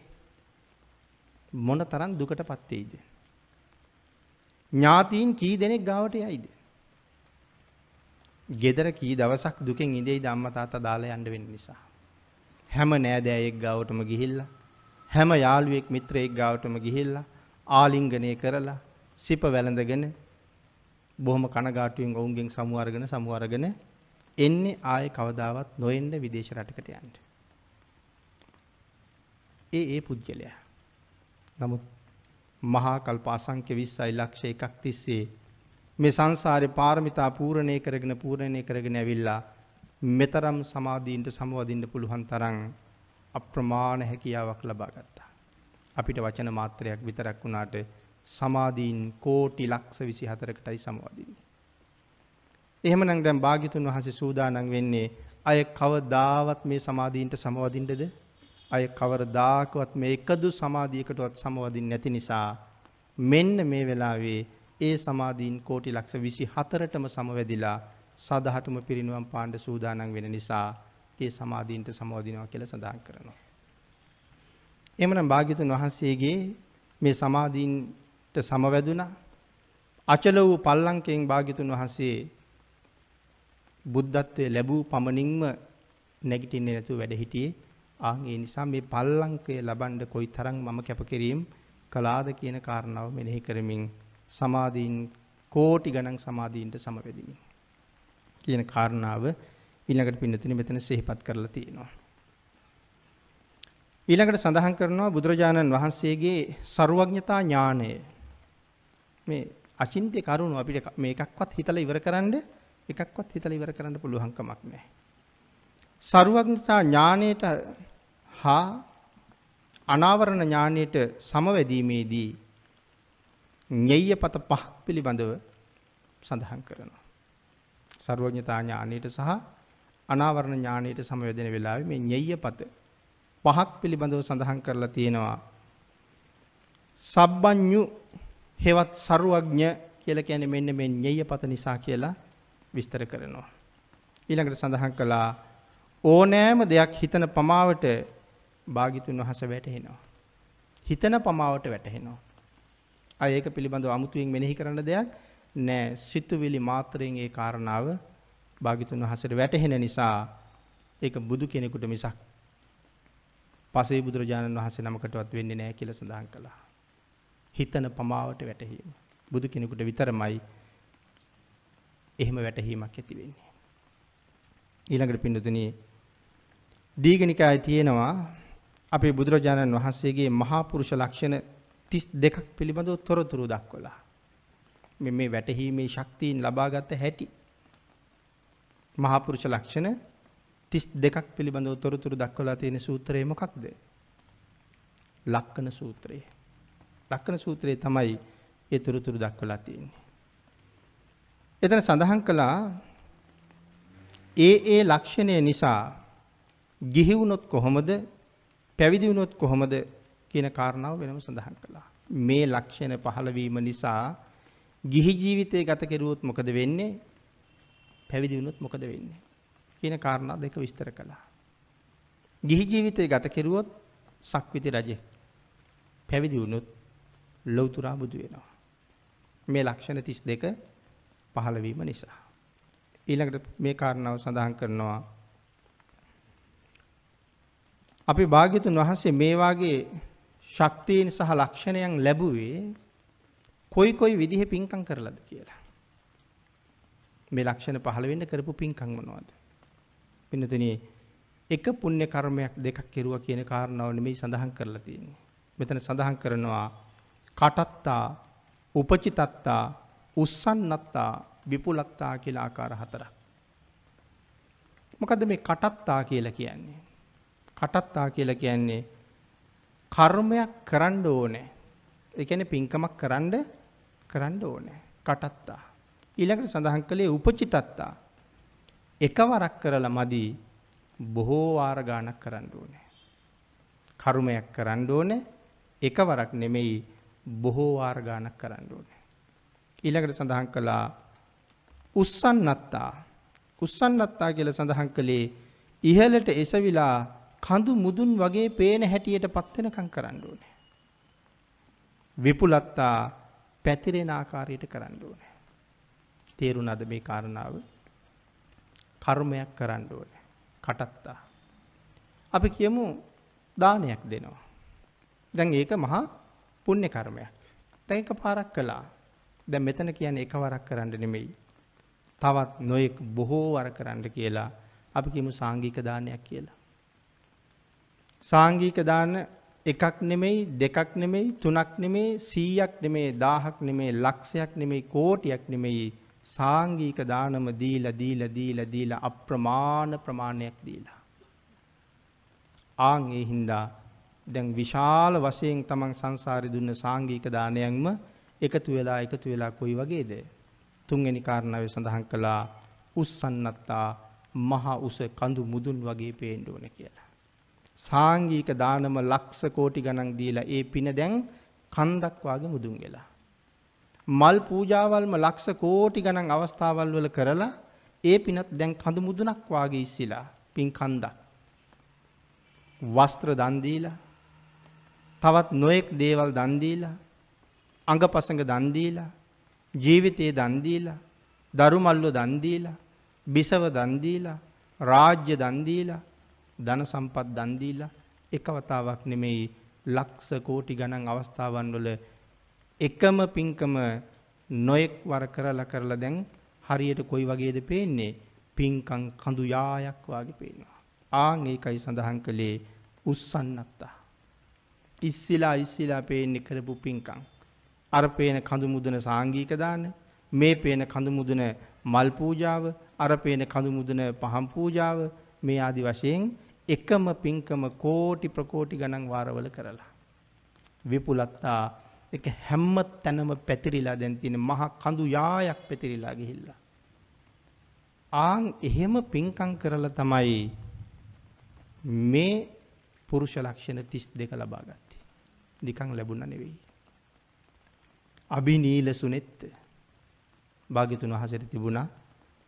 මොන තරම් දුකටපත් වෙයිද? ඥාතීන් කී දෙනෙක් ගාවට යයිද? ගෙදර කී දවසක් දුකෙන් ඉඳෙයිද අම්මා තාත්තා දාලා යන්න වෙන්න නිසා. හැම නෑදෑයෙක් ගාවටම ගිහිල්ලා හැම යාළුවෙක් මිත්‍රයෙක් ගාවටම ගිහිල්ලා ආලිංගනය කරලා සිප වැළඳගෙන බොහොම කනගාටුවෙන් ඔවුන්ගෙන් සමු අරගෙන සමු අරගෙන එන්නේ ආයේ කවදාවත් නොඑන්න විදේශ රටකට යන්න. ඒ ඒ පුජ්‍යලයා. නමුත් මහා කල්ප අසංඛ්‍ය 20යි ලක්ෂ එකක් තිස්සේ මේ සංසාරේ පාරමිතා පූර්ණේ කරගෙන පූර්ණේ කරගෙන ඇවිල්ලා මෙතරම් සමාධීන්ට සමවදින්න පුළුවන් තරම් අප්‍රමාණ හැකියාවක් ලබා ගත්තා. අපිට වචන මාත්‍රයක් විතරක් වුණාට සමාධීන් කෝටි ලක්ෂ 24කටයි සමවදින්නේ. එහෙමනම් දැන් භාග්‍යතුන් වහන්සේ සූදානම් වෙන්නේ අය කවදාවත් මේ සමාධීන්ට සමවදින්නද? අය කවරදාකවත් මේ එකදු සමාධියකටවත් සමවදින්නේ නැති නිසා මෙන්න මේ වෙලාවේ ඒ සමාධීන් කෝටි ලක්ෂ විසි හතරටම සමවැදිලා සදහටම පිරිනුවම් පාණ්ඩ සූදානන් වෙන නිසා ඒ සමාධීන්ට සමෝධිනවා කියල සඳහන් කරනවා. එමනම් භාගිතුන් වහන්සේගේ මේ සමාධීන්ට සමවැදුනා අචල වූ පල්ලංකෙන් භාගිතුන් වහන්සේ බුද්ධත්වය ලැබූ පමණින්ම නැගිටින්නේ නැතුව වැඩ හිටියේ ආන් ඒ නිසා මේ පල්ලංකය ලබන්න කොයි තරම් මම කැපකිරීම කළාද කියන කාරණාව මෙනෙහි කරමින් සමාධීන් කෝටි ගණන් සමාධීන්ට සමවැදිමි. කියන කාරණාව ඊළඟට පින්නතුනි මෙතන සිහිපත් කරලා තියෙනවා. ඊළඟට සඳහන් කරනවා බුදුරජාණන් වහන්සේගේ ਸਰුවඥතා ඥාණය. මේ අචින්ත්‍ය කරුණ අපිට මේකක්වත් හිතලා ඉවර කරන්න එකක්වත් හිතලා ඉවර කරන්න පුළුවන් කමක් නැහැ. ਸਰුවඥතා ඥාණයට හා අනාවරණ ඥානයට සමවැදීමේදී ඤෙය්‍යපත පහක් පිළිබඳව සඳහන් කරනවා. ਸਰුවඥතා ඥානයට සහ අනාවරණ ඥානයට සමවැදෙන වෙලාවේ මේ ඤෙය්‍යපත පහක් පිළිබඳව සඳහන් කරලා තියෙනවා. සබ්බඤ්ඤු හෙවත් සරුවඥ කියලා කියන්නේ මෙන්න මේ ඤෙය්‍යපත නිසා කියලා විස්තර කරනවා. ඊළඟට සඳහන් කළා ඕනෑම දෙයක් හිතන පමාවට භාගිතුන් වහස වැටහෙනවා. හිතන පමාවට වැටහෙනවා. අය ඒක පිළිබඳව අමුතුවෙන් මෙනෙහි කරන්න දෙයක් නෑ සිතුවිලි මාත්‍රයෙන් ඒ කාරණාව භාගිතුන් වහසට වැටහෙන නිසා ඒක බුදු කෙනෙකුට මිසක් පසේ බුදුරජාණන් වහන්සේ නමකටවත් වෙන්නේ නෑ කියලා සඳහන් කළා. හිතන පමාවට වැටහීම. බුදු කෙනෙකුට විතරමයි එහෙම වැටහීමක් ඇති වෙන්නේ. ඊළඟට පින්නතුනි දීඝනිකායේ තියෙනවා අපේ බුදුරජාණන් වහන්සේගේ මහා පුරුෂ ලක්ෂණ 32ක් පිළිබඳව තොරතුරු දක්වලා. මේ මේ වැටහීමේ ශක්තියින් ලබාගත් හැටි මහා පුරුෂ ලක්ෂණ 32ක් පිළිබඳව තොරතුරු දක්වලා තියෙන සූත්‍රය මොකක්ද? ලක්කන සූත්‍රය. ලක්කන සූත්‍රයේ තමයි ඒ තොරතුරු දක්වලා තියෙන්නේ. එතන සඳහන් කළා ඒ ඒ ලක්ෂණය නිසා ගිහි වුණොත් කොහොමද පැවිදි වුණොත් කොහොමද කියන කාරණාව වෙනම සඳහන් කළා. මේ ලක්ෂණ පහළ වීම නිසා ගිහි ජීවිතය ගත කෙරුවොත් මොකද වෙන්නේ? පැවිදි වුණොත් මොකද වෙන්නේ? කියන කාරණා දෙක විස්තර කළා. ගිහි ජීවිතය ගත කෙරුවොත් සක්විති රජෙක්. පැවිදි වුණොත් ලෞතුරා බුදු වෙනවා. මේ ලක්ෂණ 32 පහළ වීම නිසා. ඊළඟට මේ කාරණාව සඳහන් කරනවා අපි භාග්‍යතුන් වහන්සේ මේ වාගේ ශක්තියන් සහ ලක්ෂණයන් ලැබුවේ කොයි කොයි විදිහේ පින්කම් කරලාද කියලා. මේ ලක්ෂණ පහළ වෙන්න කරපු පින්කම් මොනවද? පින්නතුනි එක පුණ්‍ය කර්මයක් දෙකක් කෙරුවා කියන කාරණාව නෙමෙයි සඳහන් කරලා තියෙන්නේ. මෙතන සඳහන් කරනවා කටත්තා උපචිතත්තා උස්සන්නත්තා විපුලත්තා කියලා ආකාර හතරක්. මොකද මේ කටත්තා කියලා කියන්නේ. කටත්තා කියලා කියන්නේ කර්මයක් කරන්න ඕනේ. ඒ කියන්නේ පින්කමක් කරන්න කරන්න ඕනේ. කටත්තා. ඊළඟට සඳහන් කළේ උපචිතත්තා. එකවරක් කරලා මදි බොහෝ වාර ගාණක් කරන්න ඕනේ. කර්මයක් කරන්න ඕනේ එකවරක් නෙමෙයි බොහෝ වාර ගාණක් කරන්න ඕනේ. ඊළඟට සඳහන් කළා උස්සන්නත්තා. උස්සන්නත්තා කියලා සඳහන් කළේ ඉහළට එසවිලා කඳු මුදුන් වගේ පේන හැටියට පත් වෙනකම් කරන්න ඕනේ. විපුලත්තා පැතිරෙන ආකාරයට කරන්න ඕනේ. තේරුණාද මේ කාරණාව? කර්මයක් කරන්න ඕනේ. කටත්තා. අපි කියමු දානයක් දෙනවා. දැන් ඒක මහා පුණ්‍ය කර්මයක්. දැන් එක පාරක් කළා. දැන් මෙතන කියන්නේ එකවරක් කරන්න නෙමෙයි. තවත් නොයෙක් බොහෝ වර කරන්න කියලා අපි කියමු සාංගික දානයක් කියලා. සාංගික දාන එකක් නෙමෙයි දෙකක් නෙමෙයි තුනක් නෙමෙයි 100ක් නෙමෙයි 1000ක් නෙමෙයි ලක්ෂයක් නෙමෙයි කෝටියක් නෙමෙයි සාංගික දානම දීලා දීලා දීලා දීලා අප්‍රමාණ ප්‍රමාණයක් දීලා. ආන් ඒ හින්දා දැන් විශාල වශයෙන් තමන් සංසාරේ දුන්න සාංගික දානයන්ම එකතු වෙලා එකතු වෙලා කොයි වගේද? තුන්වෙනි කාරණාවේ සඳහන් කළා උස්සන්නත්තා මහා උස කඳු මුදුන් වගේ පේන්න ඕන කියලා. සාංගික දානම ලක්ෂ කෝටි ගණන් දීලා ඒ පින දැන් කන්දක් වාගේ මුදුන් වෙලා. මල් පූජාවල්ම ලක්ෂ කෝටි ගණන් අවස්ථාවල් වල කරලා ඒ පිනත් දැන් කඳු මුදුනක් වාගේ ඉස්සිලා පින් කන්දක්. වස්ත්‍ර දන් දීලා තවත් නොයෙක් දේවල් දන් දීලා අඟපසඟ දන් දීලා ජීවිතේ දන් දීලා දරුමල්ලු දන් දීලා බිසව දන් දීලා රාජ්‍ය දන් දීලා ධන සම්පත් දන් දීලා එක වතාවක් නෙමෙයි ලක්ෂ කෝටි ගණන් අවස්ථාවන් වල එකම පින්කම නොයෙක් වර කරලා කරලා දැන් හරියට කොයි වගේද පේන්නේ පින්කම් කඳු යායක් වාගේ පේනවා. ආන් ඒකයි සඳහන් කළේ උස්සන්නත්තා. ඉස්සිලා ඉස්සිලා පේන්නේ කරපු පින්කම්. අර පේන කඳු මුදුන සාංගීක දාන මේ පේන කඳු මුදුන මල් පූජාව අර පේන කඳු මුදුන පහම් පූජාව මේ ආදි වශයෙන් එකම පින්කම කෝටි ප්‍රකෝටි ගණන් වාරවල කරලා. විපුලත්තා එක හැම්ම තැනම පැතිරිලා දැන් තියෙන මහ කඳු යායක් පැතිරිලා ගිහිල්ලා. ආන් එහෙම පින්කම් කරලා තමයි මේ පුරුෂ ලක්ෂණ 32 ලබා ගත්තේ. නිකන් ලැබුණා නෙවෙයි. අභිනීල සුනෙත්ත භාග්‍යතුන් වහන්සේට තිබුණා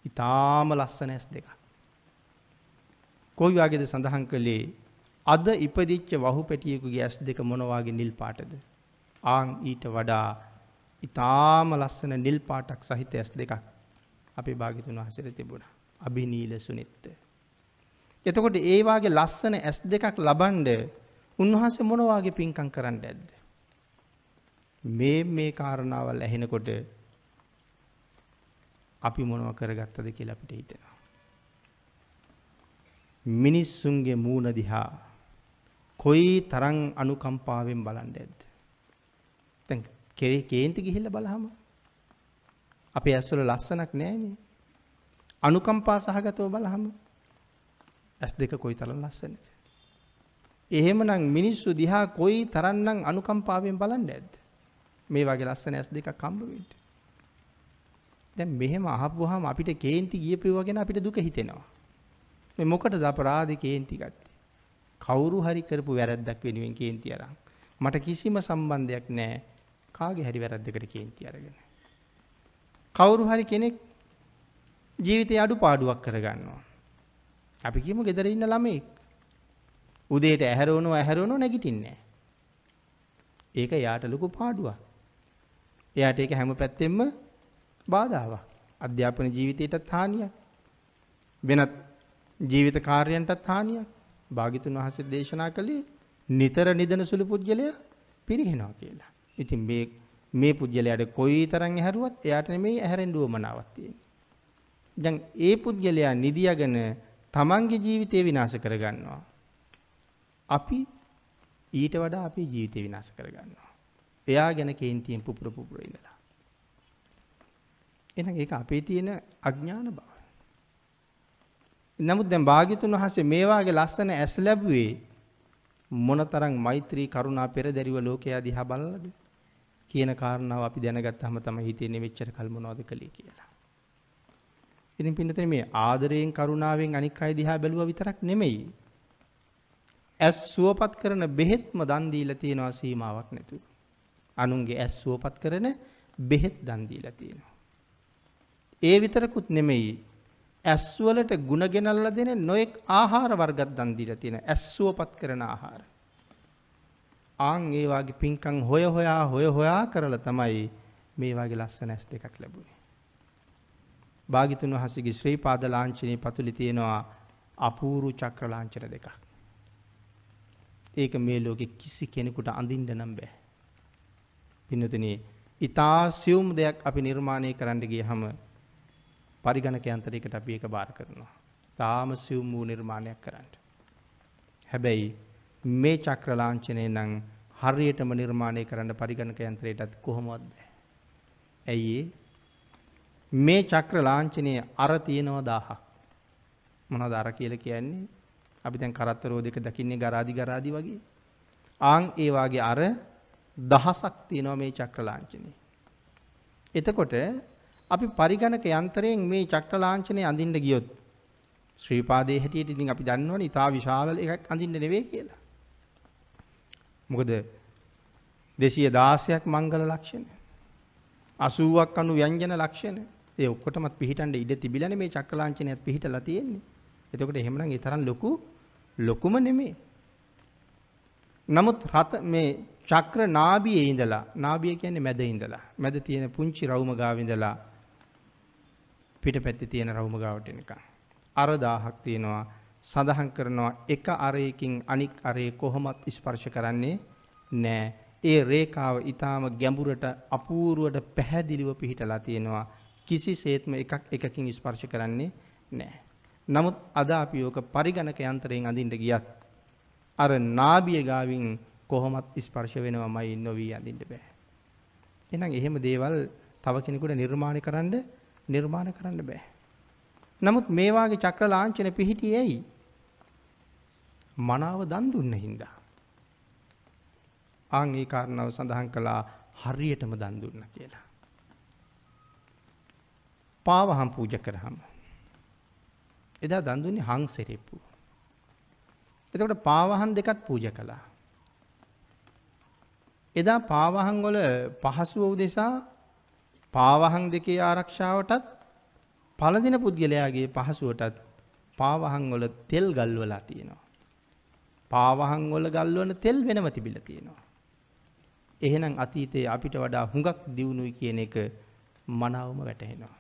ඊටාම ලස්සන ඇස් දෙකක්. කොයි වගේද සඳහන් කළේ අද ඉපදිච්ච වහු පැටියෙකුගේ ඇස් දෙක මොන වගේ නිල් පාටද? ආන් ඊට වඩා ඊටාම ලස්සන නිල් පාටක් සහිත ඇස් දෙකක් අපේ භාග්‍යතුන් වහන්සේට තිබුණා. අභිනීල සුනිත්ත. එතකොට ඒ වාගේ ලස්සන ඇස් දෙකක් ලබනද උන්වහන්සේ මොන වාගේ පින්කම් කරන්න ඇද්ද? මේ මේ කාරණාවල් ඇහෙනකොට අපි මොනව කරගත්තද කියලා අපිට හිතෙනවා. මිනිස්සුන්ගේ මූණ දිහා කොයි තරම් අනුකම්පාවෙන් බලන්න ඇද්ද. දැන් කෙරේ කේන්ති ගිහිල්ලා බලහම අපේ ඇස්වල ලස්සනක් නැහැනේ. අනුකම්පා සහගතව බලහම ඇස් දෙක කොයි තරම් ලස්සනද? එහෙමනම් මිනිස්සු දිහා කොයි තරම්නම් අනුකම්පාවෙන් බලන්න ඇද්ද? මේ වගේ ලස්සන ඇස් දෙකක් හම්බ වෙන්න. දැන් මෙහෙම අහපුවාම අපිට කේන්ති ගියපුවා ගැන අපිට දුක හිතෙනවා. මේ මොකටද අපරාධේ කේන්ති ගත්තේ? කවුරු හරි කරපු වැරද්දක් වෙනුවෙන් කේන්ති අරන්. මට කිසිම සම්බන්ධයක් නැහැ කාගේ හරි වැරද්දකට කේන්ති අරගෙන. කවුරු හරි කෙනෙක් ජීවිතේ අඩුපාඩුවක් කරගන්නවා. අපි කියමු ගෙදර ඉන්න ළමෙක් උදේට ඇහැරවනවා ඇහැරවනවා නැගිටින්නේ ඒක යාට ලොකු පාඩුවක්. එයාට ඒක හැම පැත්තෙම බාධාවක්. අධ්‍යාපන ජීවිතයටත් හානියක්. වෙනත් ජීවිත කාර්යයන්ටත් හානියක්. භාග්‍යතුන් වහන්සේ දේශනා කළේ නිතර නිදන සුළු පුජ්‍යලයා පිරිහෙනවා කියලා. ඉතින් මේ මේ පුජ්‍යලයාට කොයි තරම් ඇහැරුවත් එයාට නෙමෙයි ඇහැරෙන්න උවමනාවක් තියෙන්නේ. දැන් ඒ පුද්ගලයා නිදියගෙන තමන්ගේ ජීවිතය විනාශ කරගන්නවා. අපි ඊට වඩා අපේ ජීවිතය විනාශ කරගන්නවා. එයා ගැන කේන්තියෙන් පුපුර පුපුර ඉඳලා. එහෙනම් ඒක අපේ තියෙන අඥාන බව. නමුත් දැන් භාග්‍යතුන් වහන්සේ මේ වාගේ ලස්සන ඇස් ලැබුවේ මොනතරම් මෛත්‍රී කරුණා පෙරදරිව ලෝකයා දිහා බලලාද කියන කාරණාව අපි දැනගත්තාම තමයි හිතෙන්නේ මෙච්චර කල් මොනවද කළේ කියලා. ඉතින් පින්නතේ මේ ආදරයෙන් කරුණාවෙන් අනික් අය දිහා බැලුවා විතරක් නෙමෙයි. ඇස් සුවපත් කරන බෙහෙත්ම දන් දීලා තියෙනවා සීමාවක් නැතුව. අනුන්ගේ ඇස් සුවපත් කරන බෙහෙත් දන් දීලා තියෙනවා. ඒ විතරකුත් නෙමෙයි ඇස්වලට ಗುಣ ගෙනල්ලා දෙන නොඑක් ආහාර වර්ගත් දන් දීලා තියෙන ඇස්සුවපත් කරන ආහාර. ආන් ඒ වාගේ පින්කම් හොය හොයා හොය හොයා කරලා තමයි මේ වාගේ ලස්සන ඇස් දෙකක් ලැබුණේ. භාග්‍යතුන් වහන්සේගේ ශ්‍රී පාද ලාංඡනයේ පතුලි තියෙනවා අපූර්ව චක්‍ර ලාංඡන දෙකක්. ඒක මේ ලෝකෙ කිසි කෙනෙකුට අඳින්න නම් බෑ. පින්නතුනි, ඊතා සියුම් දෙයක් අපි නිර්මාණය කරන්න ගියහම පරිගණක යන්ත්‍රයකට අපි ඒක බාර කරනවා. තාම සිවුම් වූ නිර්මාණයක් කරන්න. හැබැයි මේ චක්‍ර ලාංඡනය නම් හරියටම නිර්මාණය කරන්න පරිගණක යන්ත්‍රයටත් කොහොමවත් බෑ. ඇයි මේ චක්‍ර ලාංඡනයේ අර තියෙනවා 1000ක්. මොනවද අර කියලා කියන්නේ? අපි දැන් කරත්තරෝ දෙක දකින්නේ ගරාදි ගරාදි වගේ. ආන් ඒ වාගේ අර දහසක් තියෙනවා මේ චක්‍ර ලාංඡනේ. එතකොට අපි පරිගණක යන්ත්‍රයෙන් මේ චක්‍ර ලාංඡනය අඳින්න ගියොත් ශ්‍රී පාදයේ හැටියට ඉතින් අපි දන්නවනේ ඉතා විශාල එකක් අඳින්න නෙවෙයි කියලා. මොකද 216ක් මංගල ලක්ෂණ. 80ක් අනු ව්‍යංජන ලක්ෂණ ඒ ඔක්කොටමත් පිහිටන්න ඉඩ තිබිලානේ මේ චක්‍රලාංඡනයත් පිහිටලා තියෙන්නේ. එතකොට එහෙමනම් ඒ තරම් ලොකු ලොකුම නෙමෙයි. නමුත් රත මේ චක්‍ර නාභියේ ඉඳලා නාභිය කියන්නේ මැද ඉඳලා මැද තියෙන පුංචි රවුම ගාව ඉඳලා පිටපැත්තේ තියෙන රවුම ගාවට එනකන්. අර 1000ක් තියෙනවා. සඳහන් කරනවා එක අරයකින් අනික් අරේ කොහොමත් ස්පර්ශ කරන්නේ නෑ. ඒ රේඛාව ඊටාම ගැඹුරට අපූර්වට පැහැදිලිව පිහිටලා තියෙනවා. කිසිසේත්ම එකක් එකකින් ස්පර්ශ කරන්නේ නෑ. නමුත් අද අපි ඕක පරිගණක යන්ත්‍රයෙන් අඳින්න ගියත් අර නාභිය ගාවින් කොහොමත් ස්පර්ශ වෙනවමයි නොවි අඳින්න බෑ. එහෙනම් එහෙම දේවල් තව කෙනෙකුට නිර්මාණය කරන්න නිර්මාණය කරන්න බෑ. නමුත් මේ වාගේ චක්‍ර ලාංඡන පිහිටියේ ඇයි? මනාව දන් දුන්න හින්දා. ආන් ඒ කාරණාව සඳහන් කළා හරියටම දන් දුන්න කියලා. පාවහම් පූජා කරාම එදා දන් දුන්නේ හං සෙරෙප්පු. එතකොට පාවහන් දෙකත් පූජා කළා. එදා පාවහන් වල පහසුව උදෙසා පාවහන් දෙකේ ආරක්ෂාවටත් පළදින පුද්ගලයාගේ පහසුවටත් පාවහන් වල තෙල් ගල්වලා තියෙනවා. පාවහන් වල ගල්වන තෙල් වෙනම තිබිලා තියෙනවා. එහෙනම් අතීතයේ අපිට වඩා හුඟක් දියුණුයි කියන එක මනාවම වැටහෙනවා.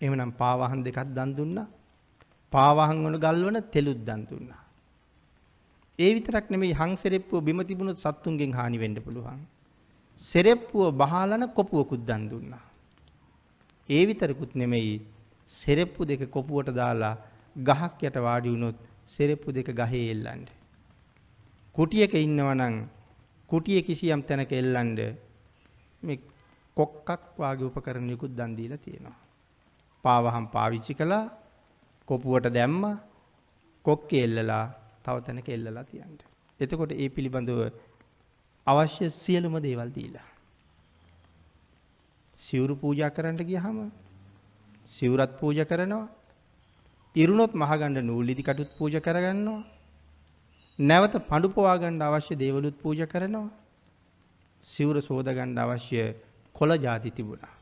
එහෙමනම් පාවහන් දෙකක් දන් දුන්නා. පාවහන් වල ගල්වන තෙලුත් දන් දුන්නා. ඒ විතරක් නෙමෙයි හං සෙරෙප්පුව බිම තිබුණොත් සත්තුන්ගෙන් හානි වෙන්න පුළුවන්. සෙරෙප්පුව බහලන කොපුවකුත් දන් දුන්නා. ඒ විතරකුත් නෙමෙයි සෙරෙප්පු දෙක කොපුවට දාලා ගහක් යට වාඩි වුණොත් සෙරෙප්පු දෙක ගහේ එල්ලන්න. කුටියක ඉන්නවා නම් කුටියේ කිසියම් තැනක එල්ලන්න මේ කොක්කක් වාගේ උපකරණයකුත් දන් දීලා තියෙනවා. පාවහම් පාවිච්චි කළා කොපුවට දැම්මා කොක්කේ එල්ලලා තව තැනක එල්ලලා තියන්න. එතකොට ඒ පිළිබඳව අවශ්‍ය සියලුම දේවල් දීලා. සිවුරු පූජා කරන්න ගියහම සිවුරත් පූජා කරනවා. ඉරුණොත් මහගණ්ඩ නූලිදි කටුත් පූජා කරගන්නවා. නැවත පඳු පවා ගන්න අවශ්‍ය දේවලුත් පූජා කරනවා. සිවුර සෝද ගන්න අවශ්‍ය කොළ ಜಾති තිබුණා.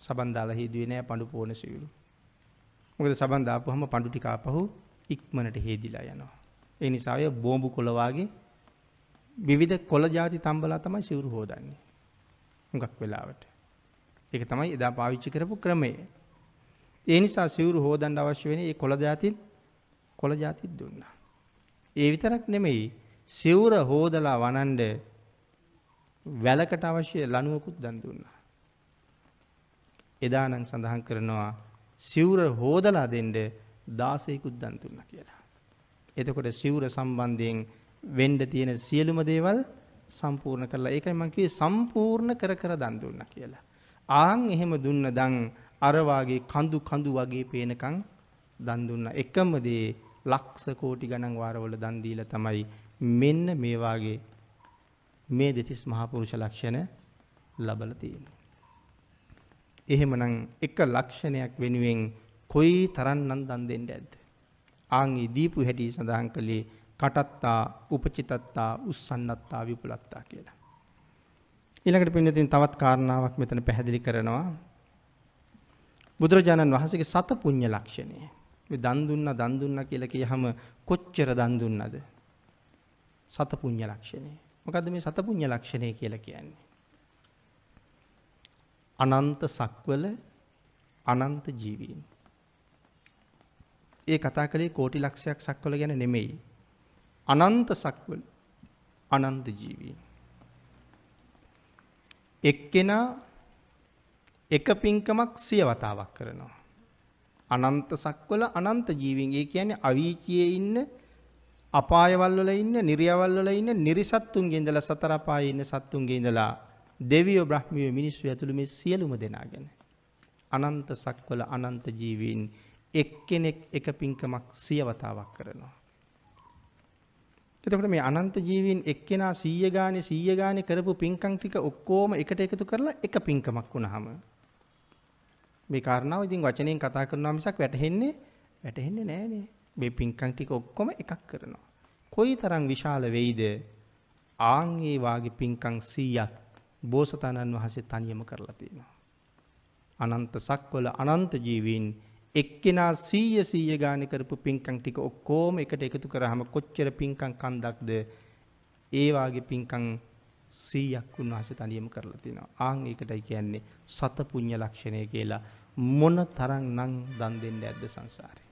සබන් දාලා හේදුවේ නෑ පඳු පොන සිවුරු. මොකද සබන් දාපුවම පඳු ටික ආපහු ඉක්මනට හේදිලා යනවා. ඒ නිසා ඔය බෝම්බු කොළ වාගේ විවිධ කොළ ජාති තම්බලා තමයි සිවුරු හෝදන්නේ. හුඟක් වෙලාවට. ඒක තමයි එදා පාවිච්චි කරපු ක්‍රමය. ඒ නිසා සිවුරු හෝදන්න අවශ්‍ය වෙන ඒ කොළ ජාතිත් කොළ ජාතිත් දුන්නා. ඒ විතරක් නෙමෙයි සිවුර හෝදලා වනන්ඩ වැලකට අවශ්‍ය ලනුවකුත් දන් දුන්නා. එදානං සඳහන් කරනවා සිවුර හෝදලා දෙන්ඩ දාසයකුත් දන් දුන්න කියලා. එතකොට සිවුර සම්බන්ධයෙන් වෙන්න තියෙන සියලුම දේවල් සම්පූර්ණ කරලා ඒකයි මම කිව්වේ සම්පූර්ණ කර කර දන් දුන්නා කියලා. ආන් එහෙම දුන්න දන් අර වාගේ කඳු කඳු වගේ පේනකන් දන් දුන්නා. එකම දේ ලක්ෂ කෝටි ගණන් වාරවල දන් දීලා තමයි මෙන්න මේ වාගේ මේ දෙතිස් මහා පුරුෂ ලක්ෂණ ලබලා තියෙන්නේ. එහෙමනම් එක ලක්ෂණයක් වෙනුවෙන් කොයි තරම්නම් දන් දෙන්න ඇද්ද? ආන්ගේ දීපු හැටි සඳහන් කළේ කටත්තා උපචිතත්තා උස්සන්නත්තා විපුලත්තා කියලා. ඊළඟට පින්නතින් තවත් කාරණාවක් මෙතන පැහැදිලි කරනවා. බුදුරජාණන් වහන්සේගේ සත පුඤ්ඤ ලක්ෂණය. මේ දන් දුන්න දන් දුන්න කියලා කියහම කොච්චර දන් දුන්නද? සත පුඤ්ඤ ලක්ෂණය. මොකද්ද මේ සත පුඤ්ඤ ලක්ෂණය කියලා කියන්නේ? අනන්ත සක්වල අනන්ත ජීවීන් ඒ කතා කළේ කෝටි ලක්ෂයක් සක්වල ගැන නෙමෙයි. අනන්ත සක්වල අනන්ත ජීවීන්. එක්කෙනා එක පින්කමක් සිය වතාවක් කරනවා. අනන්ත සක්වල අනන්ත ජීවීන්. ඒ කියන්නේ අවීචියේ ඉන්න අපායවල් වල ඉන්න, නිර්යවල් වල ඉන්න නිරිසත්තුන්ගේ ඉඳලා සතර අපායේ ඉන්න සත්තුන්ගේ ඉඳලා දෙවියෝ බ්‍රහ්මියෝ මිනිස්සු ඇතුළු මේ සියලුම දෙනාගෙන අනන්ත සක්වල අනන්ත ජීවීන් එක්කෙනෙක් එක පින්කමක් සියවතාවක් කරනවා. එතකොට මේ අනන්ත ජීවීන් එක්කෙනා 100 ගානේ 100 ගානේ කරපු පින්කම් ටික ඔක්කොම එකට එකතු කරලා එක පින්කමක් වුණාම මේ කාරණාව ඉතින් වචනෙන් කතා කරනවා මිසක් වැටහෙන්නේ වැටහෙන්නේ නෑනේ. මේ පින්කම් ටික ඔක්කොම එකක් කරනවා. කොයිතරම් විශාල වෙයිද? ආන් ඒ වාගේ පින්කම් 100ක් බෝසතාණන් වහන්සේ තනියම කරලා තියෙනවා. අනන්ත සක්වල අනන්ත ජීවීන් එක්කෙනා සීය සීය ගාන කරපු පින්කම් ටික ඔක්කොම එකට එකතු කරාම කොච්චර පින්කම් කන්දක්ද ඒ වාගේ පින්කම් 100ක් උන්වහන්සේ තනියම කරලා තිනවා. ආන් ඒකටයි කියන්නේ සත පුඤ්ඤ ලක්ෂණය කියලා. මොන තරම් නම් දන් දෙන්න ඇද්ද සංසාරේ.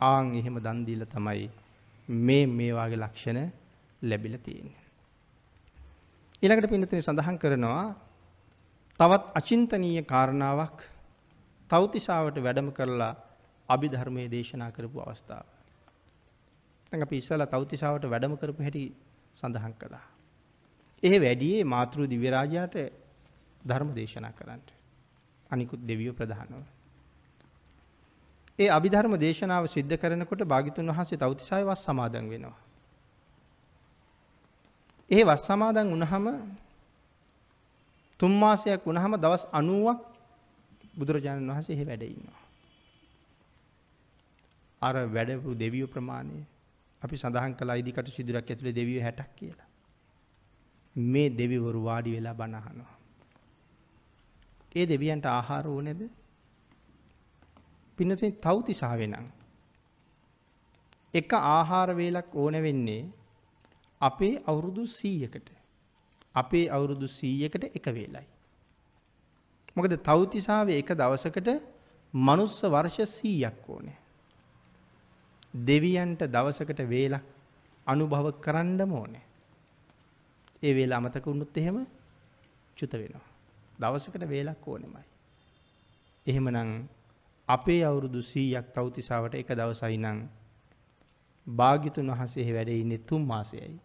ආන් එහෙම දන් දීලා තමයි මේ මේ වාගේ ලක්ෂණ ලැබිලා තියෙන්නේ. ඊළඟට පින්නතුනේ සඳහන් කරනවා තවත් අචින්තනීය කාරණාවක් තවතිසාවට වැඩම කරලා අභිධර්මයේ දේශනා කරපු අවස්ථාව. දැන් අපි ඉස්සලා තවතිසාවට වැඩම කරපු හැටි සඳහන් කළා. එහි වැඩියේ මාතෘ දිව්‍ය රාජයාට ධර්ම දේශනා කරන්නට. අනිකුත් දෙවියෝ ප්‍රධානව. ඒ අභිධර්ම දේශනාව සිද්ධ කරනකොට භාග්‍යතුන් වහන්සේ තවතිසාවේ වස් සමාදන් වෙනවා. ඒ වස් සමාදන් වුණාම තුන් මාසයක් වුණාම දවස් 90ක් බුදුරජාණන් වහන්සේ එහි වැඩ ඉන්නවා. අර වැඩපු දෙවියෝ ප්‍රමාණය අපි සඳහන් කළා ඉදිකට සිදුරක් ඇතුලේ දෙවියෝ 60ක් කියලා. මේ දෙවිවරු වාඩි වෙලා බණ අහනවා. ඒ දෙවියන්ට ආහාර ඕනේද? පින්නතේ තව්තිසාවේ නම් එක ආහාර වේලක් ඕන වෙන්නේ අපේ අවුරුදු 100කට. අපේ අවුරුදු 100කට එක වේලයි. මොකද තව්තිසාවේ එක දවසකට මනුස්ස වර්ෂ 100ක් ඕනේ. දෙවියන්ට දවසකට වේලක් අනුභව කරන්නම ඕනේ. ඒ වේල අමතක වුණොත් එහෙම චුත වෙනවා. දවසකට වේලක් ඕනෙමයි. එහෙමනම් අපේ අවුරුදු 100ක් තවතිසාවට එක දවසයි නම් භාග්‍යතුන් වහන්සේ වැඩ ඉන්නේ තුන් මාසයයි.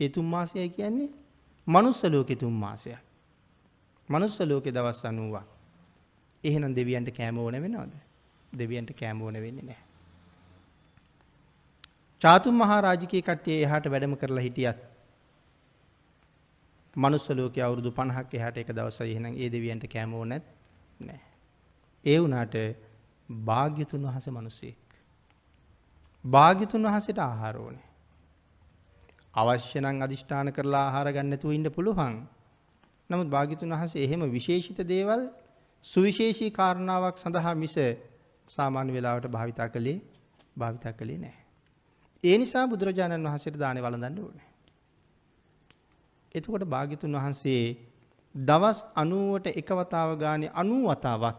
ඒ තුන් මාසයයි කියන්නේ මනුස්ස ලෝකේ තුන් මාසයක්. මනුස්ස ලෝකේ දවස් 90ක්. එහෙනම් දෙවියන්ට කෑම ඕන වෙනවද? දෙවියන්ට කෑම ඕන වෙන්නේ නැහැ. චාතුම් මහා රාජිකේ කට්ටිය එහාට වැඩම කරලා හිටියත් මනුස්ස ලෝකයේ අවුරුදු 50ක් එහාට එක දවසයි එහෙනම් ඒ දෙවියන්ට කෑම ඕනෙත් නැහැ. ඒ වුණාට භාග්‍යතුන් වහන්සේ මිනිසෙක්. භාග්‍යතුන් වහන්සේට ආහාර ඕනේ. අවශ්‍ය නම් අදිෂ්ඨාන කරලා ආහාර ගන්න නැතුව ඉන්න පුළුවන්. නමුත් භාග්‍යතුන් වහන්සේ එහෙම විශේෂිත දේවල් සුවිශේෂී කාරණාවක් සඳහා මිස සාමාන්‍ය වෙලාවට භාවිතා කළේ භාවිතා කළේ නැහැ. ඒ නිසා බුදුරජාණන් වහන්සේට දානේ වළඳන්න ඕනේ. එතකොට භාග්‍යතුන් වහන්සේ දවස් 90ට එක වතාව ගානේ 90 වතාවක්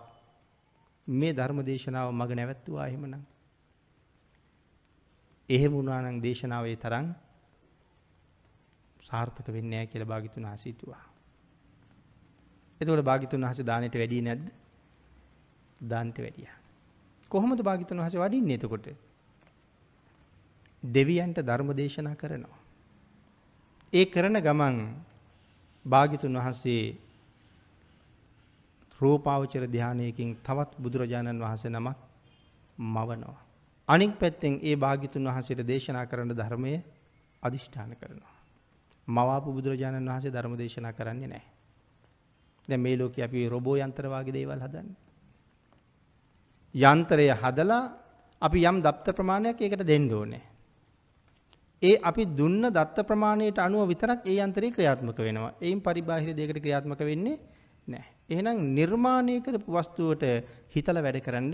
මේ ධර්ම දේශනාව මග නැවැත්තුවා එහෙමනම්. එහෙම වුණා නම් දේශනාවේ තරම් සාර්ථක වෙන්නේ නැහැ කියලා භාග්‍යතුන් වහන්සේ හිතුවා. එතකොට භාග්‍යතුන් වහන්සේ දානෙට වැඩි නැද්ද? දාන්ට වැඩියා. කොහොමද භාග්‍යතුන් වහන්සේ වඩින්නේ එතකොට? දෙවියන්ට ධර්ම දේශනා කරනවා. ඒ කරන ගමන් භාග්‍යතුන් වහන්සේ රූපාවචර ධානයකින් තවත් බුදුරජාණන් වහන්සේ නමක් මවනවා. අනික් පැත්තෙන් ඒ භාග්‍යතුන් වහන්සේට දේශනා කරන ධර්මය අදිෂ්ඨාන කරනවා. මවාපු බුදුරජාණන් වහන්සේ ධර්ම දේශනා කරන්නේ නැහැ. දැන් මේ ලෝකේ අපි රොබෝ යන්ත්‍ර වගේ දේවල් හදන්නේ. යන්ත්‍රය හදලා අපි යම් දප්ත ප්‍රමාණයක් ඒකට දෙන්න ඕනේ. ඒ අපි දුන්න දත්ත ප්‍රමාණයට අනුව විතරක් ඒ යන්ත්‍රය ක්‍රියාත්මක වෙනවා. එයින් පරිබාහිර දෙයකට ක්‍රියාත්මක වෙන්නේ නැහැ. එහෙනම් නිර්මාණය කරපු වස්තුවට හිතලා වැඩ කරන්න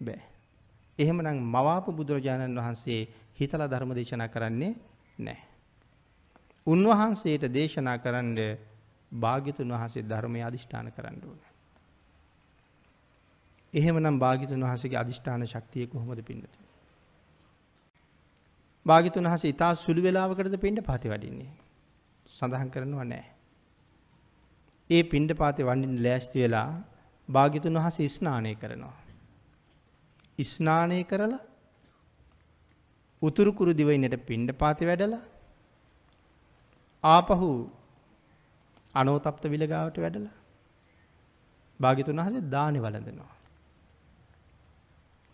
බෑ. එහෙමනම් මවාපු බුදුරජාණන් වහන්සේ හිතලා ධර්ම දේශනා කරන්නේ නැහැ. උන්වහන්සේට දේශනා කරන්න භාග්‍යතුන් වහන්සේ ධර්මයේ අදිෂ්ඨාන කරන්න ඕනේ. එහෙමනම් භාග්‍යතුන් වහන්සේගේ අදිෂ්ඨාන ශක්තිය කොහොමද පින්නතුනේ? භාග්‍යතුන් වහන්සේ ඊටා සුළු වේලාවකටද පින්ඩ පාතේ වඩින්නේ. සඳහන් කරනවා නෑ. ඒ පින්ඩ පාතේ වඩින්න ලෑස්ති වෙලා භාග්‍යතුන් වහන්සේ ස්නානය කරනවා. ස්නානය කරලා උතුරු කුරු දිවයිනට පින්ඩ පාතේ වැඩලා ආපහු අනෝතප්ත විලගාවට වැඩලා භාග්‍යතුන් වහන්සේ දානේ වළඳනවා.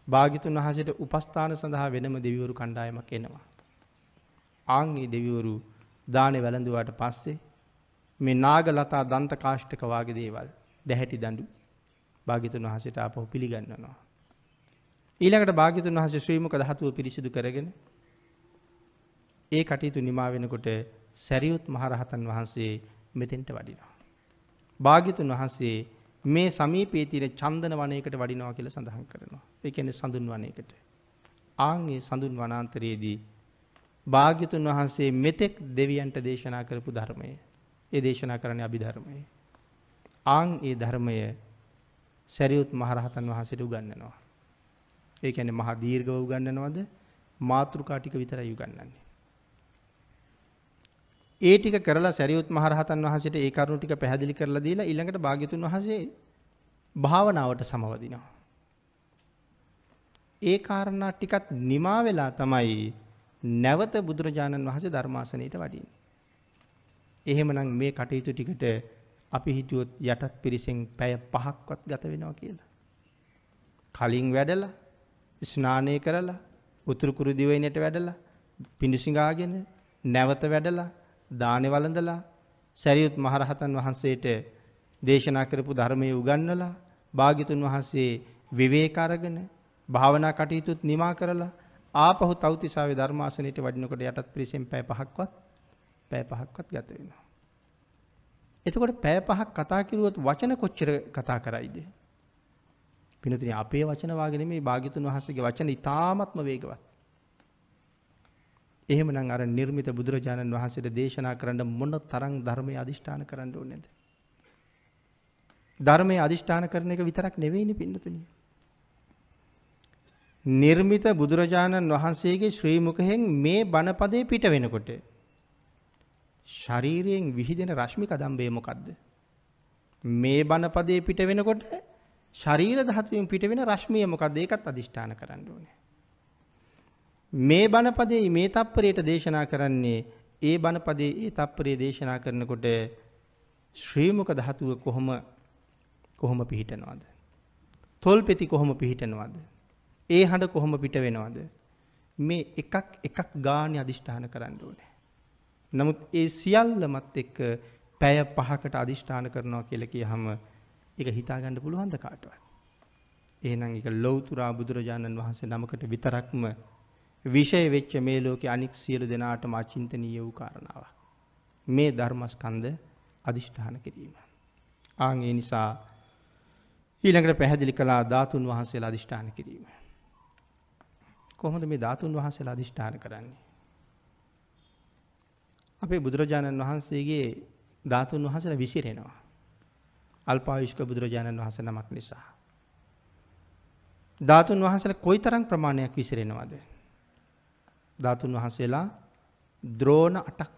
භාග්‍යතුන් වහන්සේට උපස්ථාන සඳහා වෙනම දෙවිවරු කණ්ඩායමක් එනවා. ආන් ඒ දෙවිවරු දානේ වැළඳුවාට පස්සේ මේ නාගලතා දන්ත කාෂ්ඨක වාගේ දේවල් දැහැටි දඬු භාග්‍යතුන් වහන්සේට ආපහු පිළිගන්වනවා. ඊළඟට භාග්‍යතුන් වහන්සේ ශ්‍රී මුක ධාතුව පිරිසිදු කරගෙන ඒ කටයුතු නිමා වෙනකොට සැරියුත් මහරහතන් වහන්සේ මෙතෙන්ට වඩිනවා. භාග්‍යතුන් වහන්සේ මේ සමීපයේ තියෙන චන්දන වනයේකට වඩිනවා කියලා සඳහන් කරනවා. ඒ කියන්නේ සඳුන් වනයේකට. ආන් ඒ සඳුන් වනාන්තරයේදී භාග්‍යතුන් වහන්සේ මෙතෙක් දෙවියන්ට දේශනා කරපු ධර්මය. ඒ දේශනා කරන්නේ අභිධර්මය. ආන් ඒ ධර්මය සැරියුත් මහරහතන් වහන්සේට උගන්වනවා. ඒ කියන්නේ මහා දීර්ඝව උගන්වනවද මාතෘකා ටික විතරයි උගන්වන්නේ. ඒ ටික කරලා සැරියුත් මහරහතන් වහන්සේට ඒ කරුණු ටික පැහැදිලි කරලා දීලා ඊළඟට භාග්‍යතුන් වහන්සේ භාවනාවට සමවදිනවා. ඒ කාරණා ටිකත් නිමා වෙලා තමයි නැවත බුදුරජාණන් වහන්සේ ධර්මාසනයට වඩින්නේ. එහෙමනම් මේ කටයුතු ටිකට අපි හිතුවොත් යටත් පිරිසෙන් පැය පහක්වත් ගත වෙනවා කියලා. කලින් වැඩලා ස්නානය කරලා උතුරු කුරු දිවයිනට වැඩලා පිඬුසිඟාගෙන නැවත වැඩලා දානෙ වළඳලා සරියුත් මහරහතන් වහන්සේට දේශනා කරපු ධර්මයේ උගන්වලා භාග්‍යතුන් වහන්සේ විවේක අරගෙන භාවනා කටයුතුත් නිමා කරලා ආපහු තවතිසාවේ ධර්මාසනයට වඩිනකොට යටත් පිරිසෙන් පැය පහක්වත් පැය පහක්වත් ගත වෙනවා. එතකොට පැය පහක් කතා කිරුවොත් වචන කොච්චර කතා කරයිද? පිනතුනි අපේ වචන වාගේ නෙමෙයි භාග්‍යතුන් වහන්සේගේ වචන ඉතාමත්ම වේගවත්. එහෙමනම් අර නිර්මිත බුදුරජාණන් වහන්සේට දේශනා කරන්න මොන තරම් ධර්මයේ අදිෂ්ඨාන කරන්න ඕනේද? ධර්මයේ අදිෂ්ඨාන කරන එක විතරක් නෙවෙයිනේ පින්නතුනි. නිර්මිත බුදුරජාණන් වහන්සේගේ ශ්‍රී මුඛයෙන් මේ බණපදේ පිට වෙනකොට ශරීරයෙන් විහිදෙන රශ්මි කදම්බේ මොකද්ද? මේ බණපදේ පිට වෙනකොට ශරීර ධාතුවෙන් පිට වෙන රශ්මිය මොකක්ද ඒකත් අදිෂ්ඨාන කරන්න ඕනේ. මේ බණපදයේ මේ තප්පරයට දේශනා කරන්නේ ඒ බණපදයේ ඒ තප්පරයේ දේශනා කරනකොට ශ්‍රීමුක ධාතුව කොහොම කොහොම පිහිටනවද? තොල්පෙති කොහොම පිහිටනවද? ඒ හඬ කොහොම පිට වෙනවද? මේ එකක් එකක් ගානේ අදිෂ්ඨාන කරන්න ඕනේ. නමුත් ඒ සියල්ලමත් එක්ක පැය පහකට අදිෂ්ඨාන කරනවා කියලා කියහම ඒක හිතාගන්න පුළුවන්ද කාටවත්? එහෙනම් ඒක ලෞතුරා බුදුරජාණන් වහන්සේ නමකට විතරක්ම විෂය වෙච්ච මේ ලෝකේ අනික් සියලු දෙනාටම අචින්තනීය වූ කාරණාවක්. මේ ධර්මස්කන්ධ අදිෂ්ඨාන කිරීම. ආන් ඒ නිසා ඊළඟට පැහැදිලි කළා ධාතුන් වහන්සේලා අදිෂ්ඨාන කිරීම. කොහොමද මේ ධාතුන් වහන්සේලා අදිෂ්ඨාන කරන්නේ? අපේ බුදුරජාණන් වහන්සේගේ ධාතුන් වහන්සේලා විසිරෙනවා. අල්පායුෂ්ක බුදුරජාණන් වහන්සේ නමක් නිසා. ධාතුන් වහන්සේලා කොයිතරම් ප්‍රමාණයක් විසිරෙනවද? ධාතුන් වහන්සේලා ද්‍රෝණ 8ක්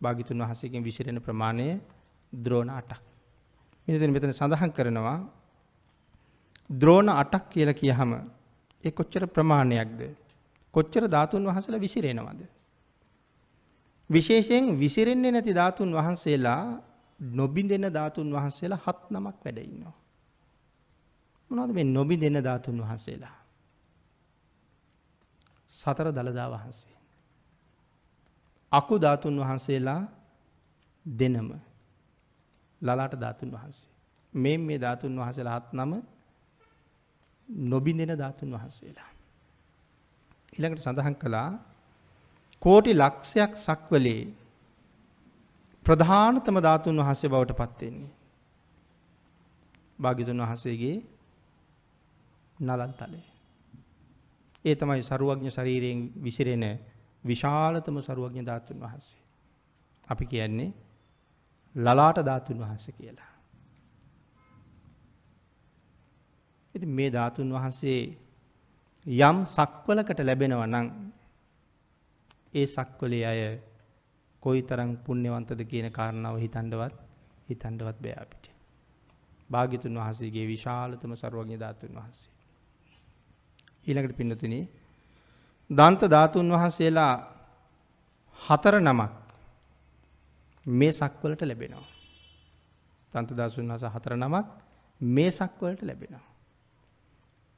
භාග්‍යතුන් වහන්සේගෙන් විසිරෙන ප්‍රමාණය ද්‍රෝණ 8ක්. මෙතන මෙතන සඳහන් කරනවා ද්‍රෝණ 8ක් කියලා කියහම ඒ කොච්චර ප්‍රමාණයක්ද? කොච්චර ධාතුන් වහන්සේලා විසිරෙනවද? විශේෂයෙන් විසිරෙන්නේ නැති ධාතුන් වහන්සේලා නොබිඳෙන ධාතුන් වහන්සේලා හත් නමක් වැඩ ඉන්නවා. මොනවද මේ නොබිඳෙන ධාතුන් වහන්සේලා? සතර දළදා වහන්සේ. අකු ධාතුන් වහන්සේලා දෙනම ලලාට ධාතුන් වහන්සේ. මේ මේ ධාතුන් වහන්සේලා හත් නම නොබිඳෙන ධාතුන් වහන්සේලා. ඊළඟට සඳහන් කළා කෝටි ලක්ෂයක් සක්වලේ ප්‍රධානතම ධාතුන් වහන්සේ බවට පත්වෙන්නේ. භාගිතුන් වහන්සේගේ නලන් තලේ. ඒ තමයි සරුවඥ ශරීරයෙන් විසිරෙන විශාලතම සරුවඥ ධාතුන් වහන්සේ. අපි කියන්නේ ලලාට ධාතුන් වහන්සේ කියලා. ඉතින් මේ ධාතුන් වහන්සේ යම් සක්වලකට ලැබෙනවා නම් ඒ සක්වලේ අය කොයිතරම් පුණ්‍යවන්තද කියන කාරණාව හිතන්නවත් හිතන්නවත් බෑ අපිට. භාග්‍යතුන් වහන්සේගේ විශාලතම සර්වඥ ධාතුන් වහන්සේ. ඊළඟට පින්නතුනි දන්ත ධාතුන් වහන්සේලා හතර නමක් මේ සක්වලට ලැබෙනවා. දන්ත ධාතුන් වහන්සේ හතර නමක් මේ සක්වලට ලැබෙනවා.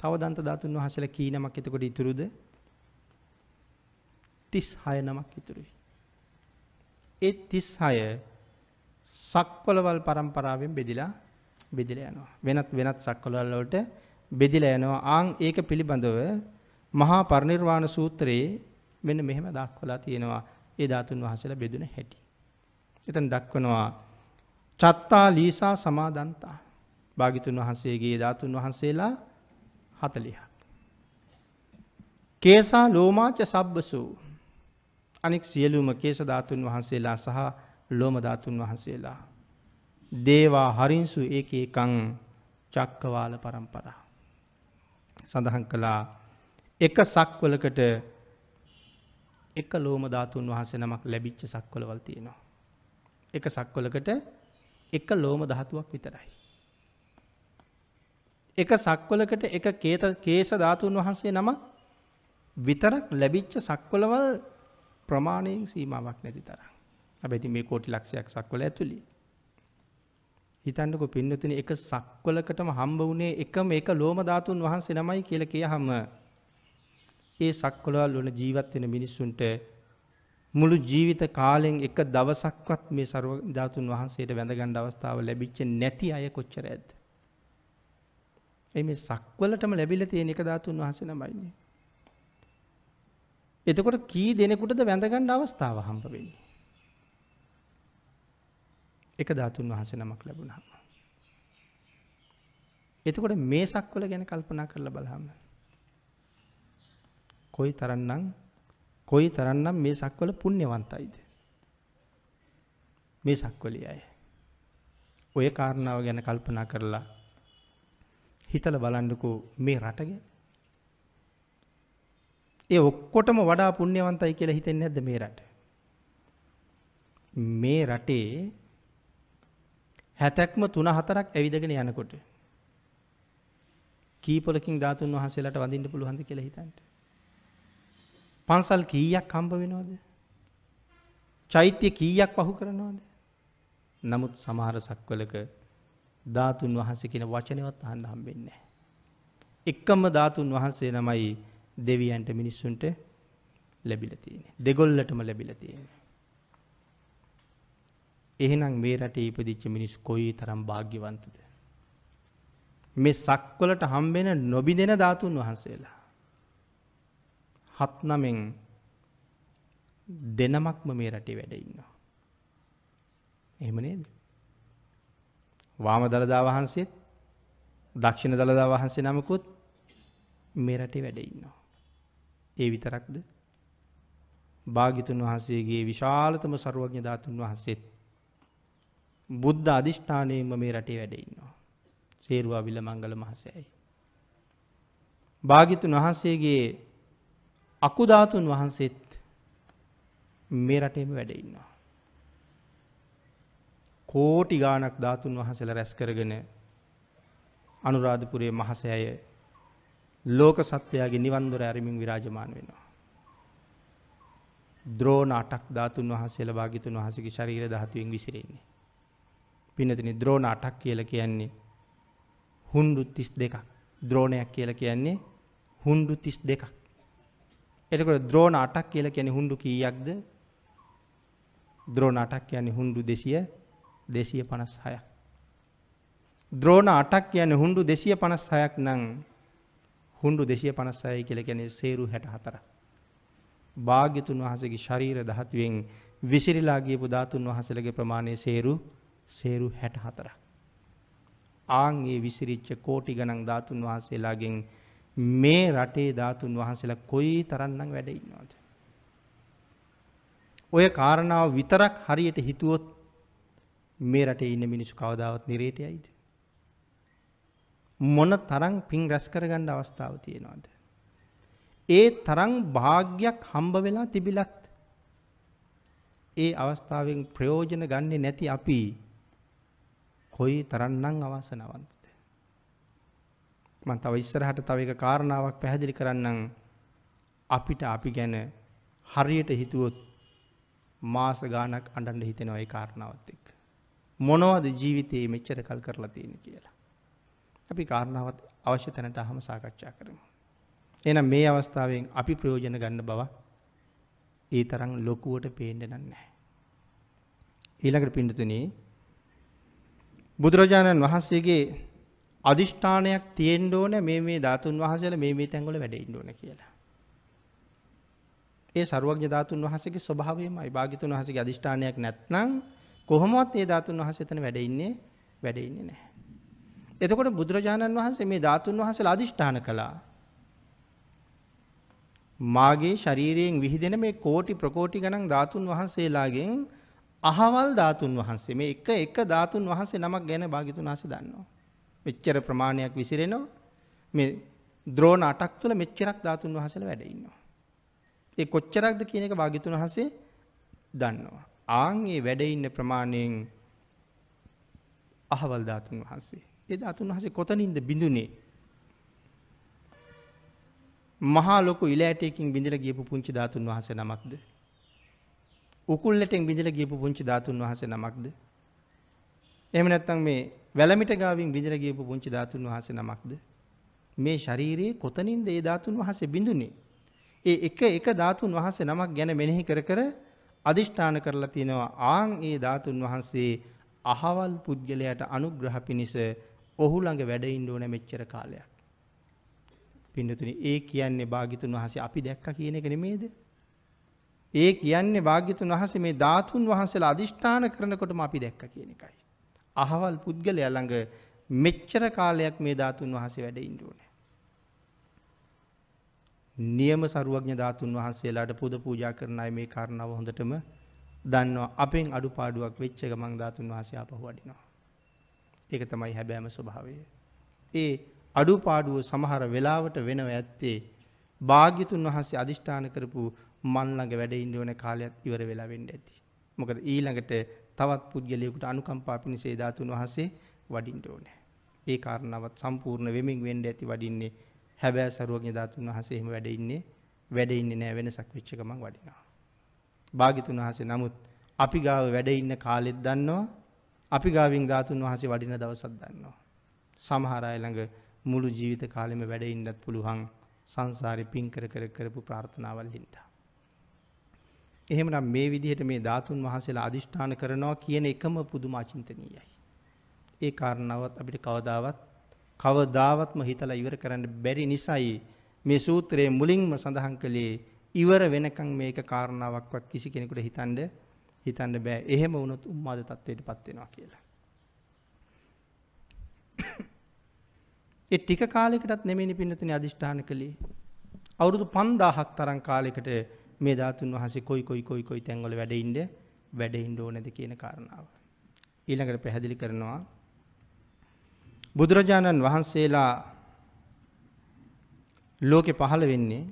තව දන්ත ධාතුන් වහන්සේලා කී නමක් එතකොට ඉතුරුද? 36 නමක් ඉතුරුයි. ඒ 36 සක්වලවල් પરම්පරාවෙන් බෙදිලා බෙදිලා යනවා. වෙනත් වෙනත් සක්වලවල් වලට බෙදිලා යනවා. ආන් ඒක පිළිබඳව මහා පරිනිර්වාණ සූත්‍රයේ මෙන්න මෙහෙම දක්වලා තියෙනවා. ඒ ධාතුන් වහන්සේලා බෙදුන හැටි. එතන දක්වනවා චත්තා ලීසා සමාදන්තා. භාගිතුන් වහන්සේගේ ධාතුන් වහන්සේලා හතලිහක්. කේසා ලෝමාච සබ්බසු අනික් සියලුම කේස ධාතුන් වහන්සේලා සහ ලෝම ධාතුන් වහන්සේලා. දේවා හරින්සු ඒක එකං චක්කවාල පරම්පරා. සඳහන් කළා එක සක්වලකට එක ලෝම ධාතුන් වහන්සේ නමක් ලැබිච්ච සක්වලවල් තියෙනවා. එක සක්වලකට එක ලෝම ධාතුවක් විතරයි. එක සක්වලකට එක කේත කේස ධාතුන් වහන්සේ නම විතරක් ලැබිච්ච සක්වලවල් ප්‍රමාණයෙන් සීමාවක් නැති තරම්. හැබැයි මේ කෝටි ලක්ෂයක් සක්වල ඇතුළේ. හිතන්නකො පින්නතුනි එක සක්වලකටම හම්බ වුණේ එකම එක ලෝම ධාතුන් වහන්සේ නමයි කියලා කියහම ඒ සක්වලවල් වල ජීවත් වෙන මිනිස්සුන්ට මුළු ජීවිත කාලෙන් එක දවසක්වත් මේ සර්ව ධාතුන් වහන්සේට වැඳගන්න අවස්ථාව ලැබිච්ච නැති අය කොච්චර ඇද්ද? ඒ මේ සක්වලටම ලැබිලා තියෙන එක ධාතුන් වහන්සේ නමයිනේ. එතකොට කී දෙනෙකුටද වැඳගන්න අවස්ථාව හම්බ වෙන්නේ? එක ධාතුන් වහන්සේ නමක් ලැබුණාම. එතකොට මේ සක්වල ගැන කල්පනා කරලා බලහම කොයි තරම්නම් කොයි තරම්නම් මේ සක්වල පුණ්‍යවන්තයිද? මේ සක්වලිය අය. ඔය කාරණාව ගැන කල්පනා කරලා හිතලා බලන්නකෝ මේ රට ගැන. ඒ ඔක්කොටම වඩා පුණ්‍යවන්තයි කියලා හිතෙන්නේ නැද්ද මේ රට? මේ රටේ හැතැක්ම තුන හතරක් ඇවිදගෙන යනකොට කීපොලකින් ධාතුන් වහන්සේලාට වඳින්න පුළුවන්ද කියලා හිතන්න. පන්සල් කීයක් හම්බ වෙනවද? චෛත්‍ය කීයක් පහු කරනවද? නමුත් සමහර සක්වලක ධාතුන් වහන්සේ කියන වචනවත් අහන්න හම්බෙන්නේ නැහැ. එකම ධාතුන් වහන්සේ ළමයි දෙවියන්ට මිනිස්සුන්ට ලැබිලා තියෙන්නේ. දෙගොල්ලටම ලැබිලා තියෙන්නේ. එහෙනම් මේ රටේ ඉපදිච්ච මිනිස්සු කොයි තරම් වාග්යවන්තද? මේ සක්වලට හම්බෙන නොබිදෙන ධාතුන් වහන්සේලා. හත් නමෙන් දෙනමක්ම මේ රටේ වැඩ ඉන්නවා. එහෙම නේද? වාම දළදා වහන්සේත් දක්ෂිණ දළදා වහන්සේ නමකුත් මේ රටේ වැඩ ඉන්නවා. ඒ විතරක්ද? භාග්‍යතුන් වහන්සේගේ විශාලතම ਸਰවඥ ධාතුන් වහන්සේත් බුද්ධ අධිෂ්ඨානයෙන්ම මේ රටේ වැඩ ඉන්නවා. සේරුවා විල මංගල මහසයයි. භාගිතුන් වහන්සේගේ අකුධාතුන් වහන්සේත් මේ රටේම වැඩ ඉන්නවා. කෝටි ගානක් ධාතුන් වහසල රැස් කරගෙන අනුරාධපුරයේ මහසෑය ලෝක සත්වයාගේ නිවන්දොර ඇරමින් විරාජමාන වෙනවා. ද්‍රෝණ අටක් ධාතුන් වහන්සේල භාගිතුන් වහසගේ ශරීර දහතුවෙන් විසිරෙන්නේ. පිනතිනි ද්‍රෝණ අටක් කියල කියන්නේ හුන්ඩු තිස් දෙකක් ද්‍රෝණයක් කියල කියන්නේ හුන්ඩු තිස් දෙකක්. එතකොට ද්‍රෝණ අටක් කියල කියන හුන්ඩු කීයක්ද ද්‍රෝණ අටක් කියන්නේ හුන්ඩු දෙසිය දෙසිය පනස් හයක්. ද්‍රෝණ අටක් කියන හුන්ඩු දෙසිය පනස් හයක් නං හුන්ඩු දෙසිය පනස්සය කියල ගැන සේරු හැට හතර. භාග්‍යතුන් වහසගේ ශරීර දහත්ුවෙන් විසිරිලාගේ පුධාතුන් වහසලගේ ප්‍රමාණය සේරු සේරු හැට හතර. ආංගේ විසිරිච්ච කෝටි ගණන් ධාතුන් වහන්සේලාගෙන් මේ රටේ ධාතුන් වහන්සේලා කොයි තරන්නම් වැඩඉන්නවාද. ඔය කාරණාව විතරක් හරියට හිතුවොත් මේ රටේ ඉන්න මිනිස්සු කවදාවත් නිරේට යයිද. මොන තරං පින් රැස් කරගණ්ඩ අවස්ථාව තියෙනවාද. ඒ තරං භාග්‍යයක් හම්බ වෙලා තිබිලත් ඒ අවස්ථාවෙන් ප්‍රයෝජන ගන්නේ නැති අපි කොයි තරන්නම් අවසනවන්තද. මන් තව ඉස්සරහට තව එක කාරණාවක් පැහැදිලි කරන්නම් අපිට අපි ගැන හරියට හිතුවොත් මාස ගානක් අඩන්ඩ හිතෙනවා ඒ කාරණාවත් එක්. මොනවද ජීවිතයේ මෙච්චර කල් කරලා තියෙන කියලා. අපි කාරණාවත් අවශ්‍ය තැනට අහම සාකච්ඡා කරමු. එනම් මේ අවස්ථාවෙන් අපි ප්‍රයෝජන ගන්න බව ඒ තරම් ලොකුවට පේන්න නන්නේ. ඊළඟට පිඩතුනේ බුදුරජාණන් වහන්සේගේ අධිෂ්ඨානයක් තියෙන්ඩ ඕන මේ මේ ධාතුන් වහසල මේ මේ තැන්ගොල වැඩඉන්න ඕන කියලා. ඒ සරුවක්ඥ ධාතුන් වහසගේ ස්වභාවයමයි භාගිතුන් වහසගේ අධිෂ්ඨානයක් නැත්නම් කොහොමවත් ඒ ධාතුන් වහන්සේ එතන වැඩ ඉන්නේ වැඩ ඉන්නේ නැහැ. එතකොට බුදුරජාණන් වහන්සේ මේ ධාතුන් වහන්සේලා අදිෂ්ඨාන කළා. මාගේ ශරීරයෙන් විහිදෙන මේ කෝටි ප්‍රකෝටි ගණන් ධාතුන් වහන්සේලාගෙන් අහවල් ධාතුන් වහන්සේ මේ එක එක ධාතුන් වහන්සේ නමක් ගැන භාග්‍යතුන් වහන්සේ දන්නවා. මෙච්චර ප්‍රමාණයක් විසිරෙනවා. මේ ද්‍රෝණ අටක් තුළ මෙච්චරක් ධාතුන් වහන්සේලා වැඩ ඉන්නවා. ඒ කොච්චරක්ද කියන එක භාග්‍යතුන් වහන්සේ දන්නවා. ආන් ඒ වැඩ ඉන්න ප්‍රමාණයෙන් අහවල් ධාතුන් වහන්සේ. ඒ ධාතුන් වහන්සේ කොතනින්ද බිඳුනේ? මහා ලොකු ඉලෑටයකින් බිඳලා ගියපු පුංචි ධාතුන් වහන්සේ නමක්ද? උකුල්ලටෙන් බිඳලා ගියපු පුංචි ධාතුන් වහන්සේ නමක්ද? එහෙම නැත්නම් මේ වැලමිට ගාවින් බිඳලා ගියපු පුංචි ධාතුන් වහන්සේ නමක්ද? මේ ශරීරයේ කොතනින්ද ඒ ධාතුන් වහන්සේ බිඳුනේ? ඒ එක එක ධාතුන් වහන්සේ නමක් ගැන මෙනෙහි කර කර අදිෂ්ඨාන කරලා තියෙනවා ආන් ඒ ධාතුන් වහන්සේ අහවල් පුද්ගලයාට අනුග්‍රහ පිණිස ඔහු ළඟ වැඩ ඉන්න ඕන මෙච්චර කාලයක්. පින්නතුනි ඒ කියන්නේ භාග්‍යතුන් වහන්සේ අපි දැක්ක කියන එක නෙමේද? ඒ කියන්නේ භාග්‍යතුන් වහන්සේ මේ ධාතුන් වහන්සේලා අදිෂ්ඨාන කරනකොටම අපි දැක්ක කියන එකයි. අහවල් පුද්ගලයා ළඟ මෙච්චර කාලයක් මේ ධාතුන් වහන්සේ වැඩ ඉන්න ඕනේ. නියම සරුවඥ ධාතුන් වහන්සේලාට පුද පූජා කරන අය මේ කාරණාව හොඳටම දන්නවා. අපෙන් අඩුපාඩුවක් වෙච්ච ගමන් ධාතුන් වහන්සේ ආපහු වඩිනවා. ඒක තමයි හැබෑම ස්වභාවය. ඒ අඩුපාඩුව සමහර වෙලාවට වෙනව ඇත්තේ භාග්‍යතුන් වහන්සේ අදිෂ්ඨාන කරපු මන් ළඟ වැඩ ඉන්න ඕන කාලයක් ඉවර වෙලා වෙන්න ඇති. මොකද ඊළඟට තවත් පුද්ගලයෙකුට අනුකම්පා පිණිස ඒ ධාතුන් වහන්සේ වඩින්න ඕනේ. ඒ කාරණාවත් සම්පූර්ණ වෙමින් වෙන්න ඇති වඩින්නේ හැබෑ සරුවඥ ධාතුන් වහන්සේ එහෙම වැඩ ඉන්නේ වැඩ ඉන්නේ නෑ වෙනසක් වෙච්ච ගමන් වඩිනවා. භාග්‍යතුන් වහන්සේ නමුත් අපි ගාව වැඩ ඉන්න කාලෙත් දන්නවා අපි ගාවින් ධාතුන් වහන්සේ වඩින දවසක් දන්නවා. සමහර අය ළඟ මුළු ජීවිත කාලෙම වැඩ ඉන්නත් පුළුවන් සංසාරේ පින් කර කර කරපු ප්‍රාර්ථනාවල් හින්දා. එහෙමනම් මේ විදිහට මේ ධාතුන් වහන්සේලා අදිෂ්ඨාන කරනවා කියන එකම පුදුම අචින්තනීයයි. ඒ කාරණාවත් අපිට කවදාවත් කවදාවත්ම හිතලා ඉවර කරන්න බැරි නිසායි මේ සූත්‍රයේ මුලින්ම සඳහන් කළේ ඉවර වෙනකන් මේක කාරණාවක්වත් කිසි කෙනෙකුට හිතන්න හිතන්න බෑ. එහෙම වුණොත් උම්මාද තත්වයටපත් වෙනවා කියලා. ඒ ටික කාලයකටත් නෙමෙයි පින්නතුනේ අදිෂ්ඨාන කළේ. අවුරුදු 5000ක් තරම් කාලයකට මේ ධාතුන් වහන්සේ කොයි කොයි කොයි කොයි තැන්වල වැඩ ඉන්න වැඩ ඉන්න ඕනේද කියන කාරණාව. ඊළඟට පැහැදිලි කරනවා බුදුරජාණන් වහන්සේලා ලෝකෙ පහළ වෙන්නේ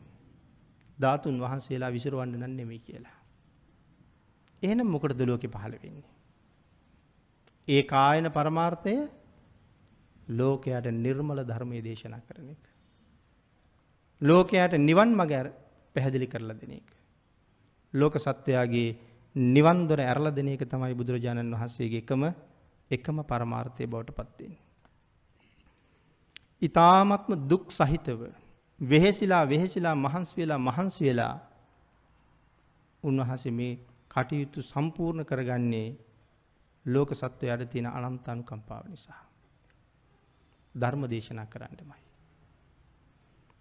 ධාතුන් වහන්සේලා විසිරවන්න නම් නෙමෙයි කියලා. එහෙනම් මොකටද ලෝකෙ පහළ වෙන්නේ? ඒ කායන පරමාර්ථය ලෝකයට නිර්මල ධර්මයේ දේශනා කරන එක. ලෝකයට නිවන් මඟ පැහැදිලි කරලා දෙන එක. ලෝක සත්වයාගේ නිවන් දොර ඇරලා දෙන එක තමයි බුදුරජාණන් වහන්සේගේ එකම එකම පරමාර්ථය බවට පත් වෙන්නේ. ඊ타ත්ම දුක් සහිතව වෙහෙසිලා වෙහෙසිලා මහන්සි වෙලා මහන්සි වෙලා උන්වහන්සේ මේ කටයුතු සම්පූර්ණ කරගන්නේ ලෝක සත්වයට තියෙන අනන්ත අනුකම්පාව නිසා. ධර්ම දේශනා කරන්නමයි.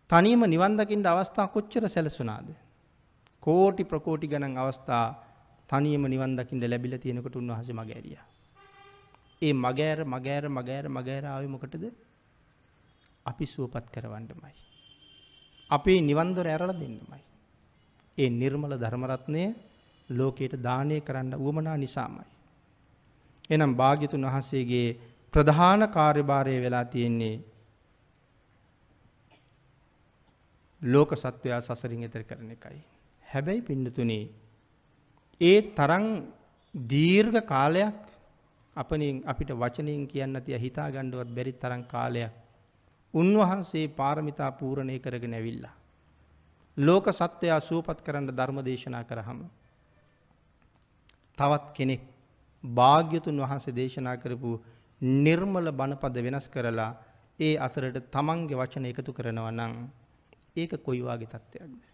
තනියම නිවන් දකින්න අවස්ථා කොච්චර සැලසුණාද? කෝටි ප්‍රකෝටි ගණන් අවස්ථා තනියම නිවන් දකින්න ලැබිලා තියෙනකොට උන්වහන්සේ මග ඇරියා. ඒ මගෑර මගෑර මගෑර මගෑර ආවේ මොකටද? අපි සුවපත් කරවන්නමයි. අපේ නිවන් දොර ඇරලා දෙන්නමයි. ඒ නිර්මල ධර්ම රත්නය ලෝකයට දානය කරන්න උවමනා නිසාමයි. එනම් භාග්‍යතුන් වහන්සේගේ ප්‍රධාන කාර්යභාරය වෙලා තියෙන්නේ ලෝක සත්වයා සසරින් එතර කරන එකයි. හැබැයි පින්නතුනේ ඒ තරම් දීර්ඝ කාලයක් අපනින් අපිට වචනයෙන් කියන්න තිය හිතා ගණ්ඩුවත් බැරි තරම් කාලයක් උන්වහන්සේ පාරමිතා පූරණය කරගෙන ඇවිල්ලා. ලෝක සත්වයා සූපත් කරන්න ධර්ම දේශනා කරහම. තවත් කෙනෙක් භාග්‍යතුන් වහන්සේ දේශනා කරපු නිර්මල බණපද වෙනස් කරලා ඒ අතරට තමන්ගේ වචන එකතු කරනවා නම් ඒක කොයි වගේ තත්ත්වයක්ද?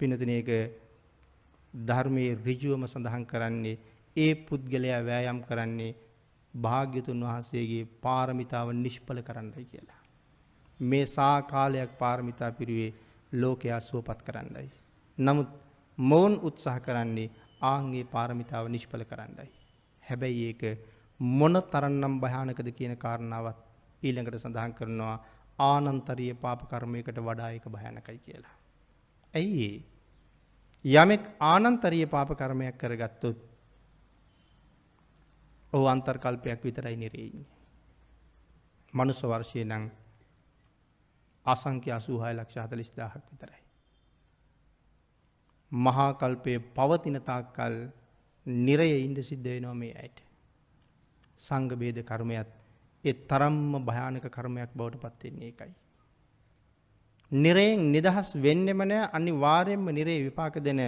පිනතුනේ ඒක ධර්මයේ ඍජුවම සඳහන් කරන්නේ ඒ පුද්ගලයා වෑයම් කරන්නේ භාග්‍යතුන් වහන්සේගේ පාරමිතාව නිෂ්ඵල කරන්නයි කියලා. මේ සා කාලයක් පාරමිතා පිරුවේ ලෝකයා සුවපත් කරන්නයි. නමුත් මොවුන් උත්සාහ කරන්නේ ආන්ගේ පාරමිතාව නිෂ්පල කරන්නයි. හැබැයි ඒක මොන තරන්නම් භයානකද කියන කාරණාවත් ඊළඟට සඳහන් කරනවා ආනන්තරීය පාප කර්මයකට වඩා ඒක භයානකයි කියලා. ඇයි ඒ? යමෙක් ආනන්තරීය පාප කර්මයක් කරගත්තොත් ඔහු අන්තර්කල්පයක් විතරයි නිරේ ඉන්නේ. මනුස්ස වර්ෂය නම් අසංඛ්‍ය 86 ලක්ෂ 40000ක් විතරයි. මහා කල්පයේ පවතින තාක්කල් නිරයේ ඉඳ සිද්ධ වෙනවා මේ ඇයට. සංඝ ભેද කර්මයක් ඒ තරම්ම භයානක කර්මයක් බවට පත් වෙන්නේ ඒකයි. නිරයෙන් නිදහස් වෙන්නෙම නෑ අනිවාර්යයෙන්ම නිරේ විපාක දෙන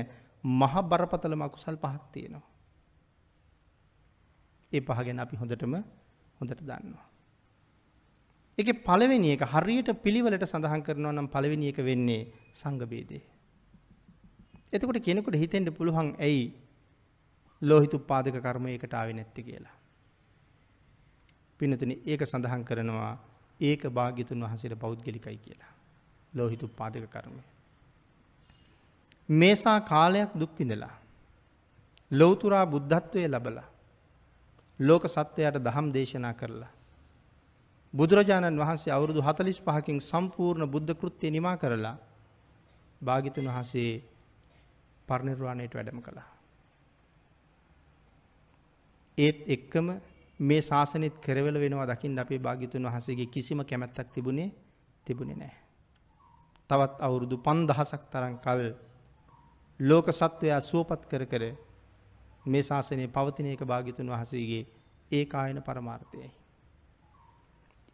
මහ බරපතලම අකුසල් පහක් තියෙනවා. ඒ පහ ගැන අපි හොඳටම හොඳට දන්නවා. ඒකේ පළවෙනි එක හරියට පිළිවෙලට සඳහන් කරනවා නම් පළවෙනි එක වෙන්නේ සංඝ ભેදේ. එතකොට කෙනෙකුට හිතෙන්න පුළුවන් ඇයි ලෝහිත උපාදක කර්මයකට ආවේ නැත්තේ කියලා. පින්නතුනි ඒක සඳහන් කරනවා ඒක භාග්‍යතුන් වහන්සේට පෞද්ගලිකයි කියලා. ලෝහිත උපාදක කර්මය. මේසා කාලයක් දුක් විඳලා ලෞතුරා බුද්ධත්වයේ ලබලා ලෝක සත්වයාට දහම් දේශනා කරලා බුදුරජාණන් වහන්සේ අවුරුදු 45කින් සම්පූර්ණ බුද්ධ කෘත්‍ය නිමා කරලා භාග්‍යතුන් වහන්සේ පරිනිර්වාණයට වැඩම කළා. ඒත් එක්කම මේ ශාසනෙත් කෙරවල වෙනවා දකින්න අපේ භාග්‍යතුන් වහන්සේගේ කිසිම කැමැත්තක් තිබුණේ තිබුණේ නැහැ. තවත් අවුරුදු 5000ක් තරම් කල් ලෝක සත්වයා සුවපත් කර කර මේ ශාසනය පවතින එක භාග්‍යතුන් වහන්සේගේ ඒකායන පරමාර්ථයයි.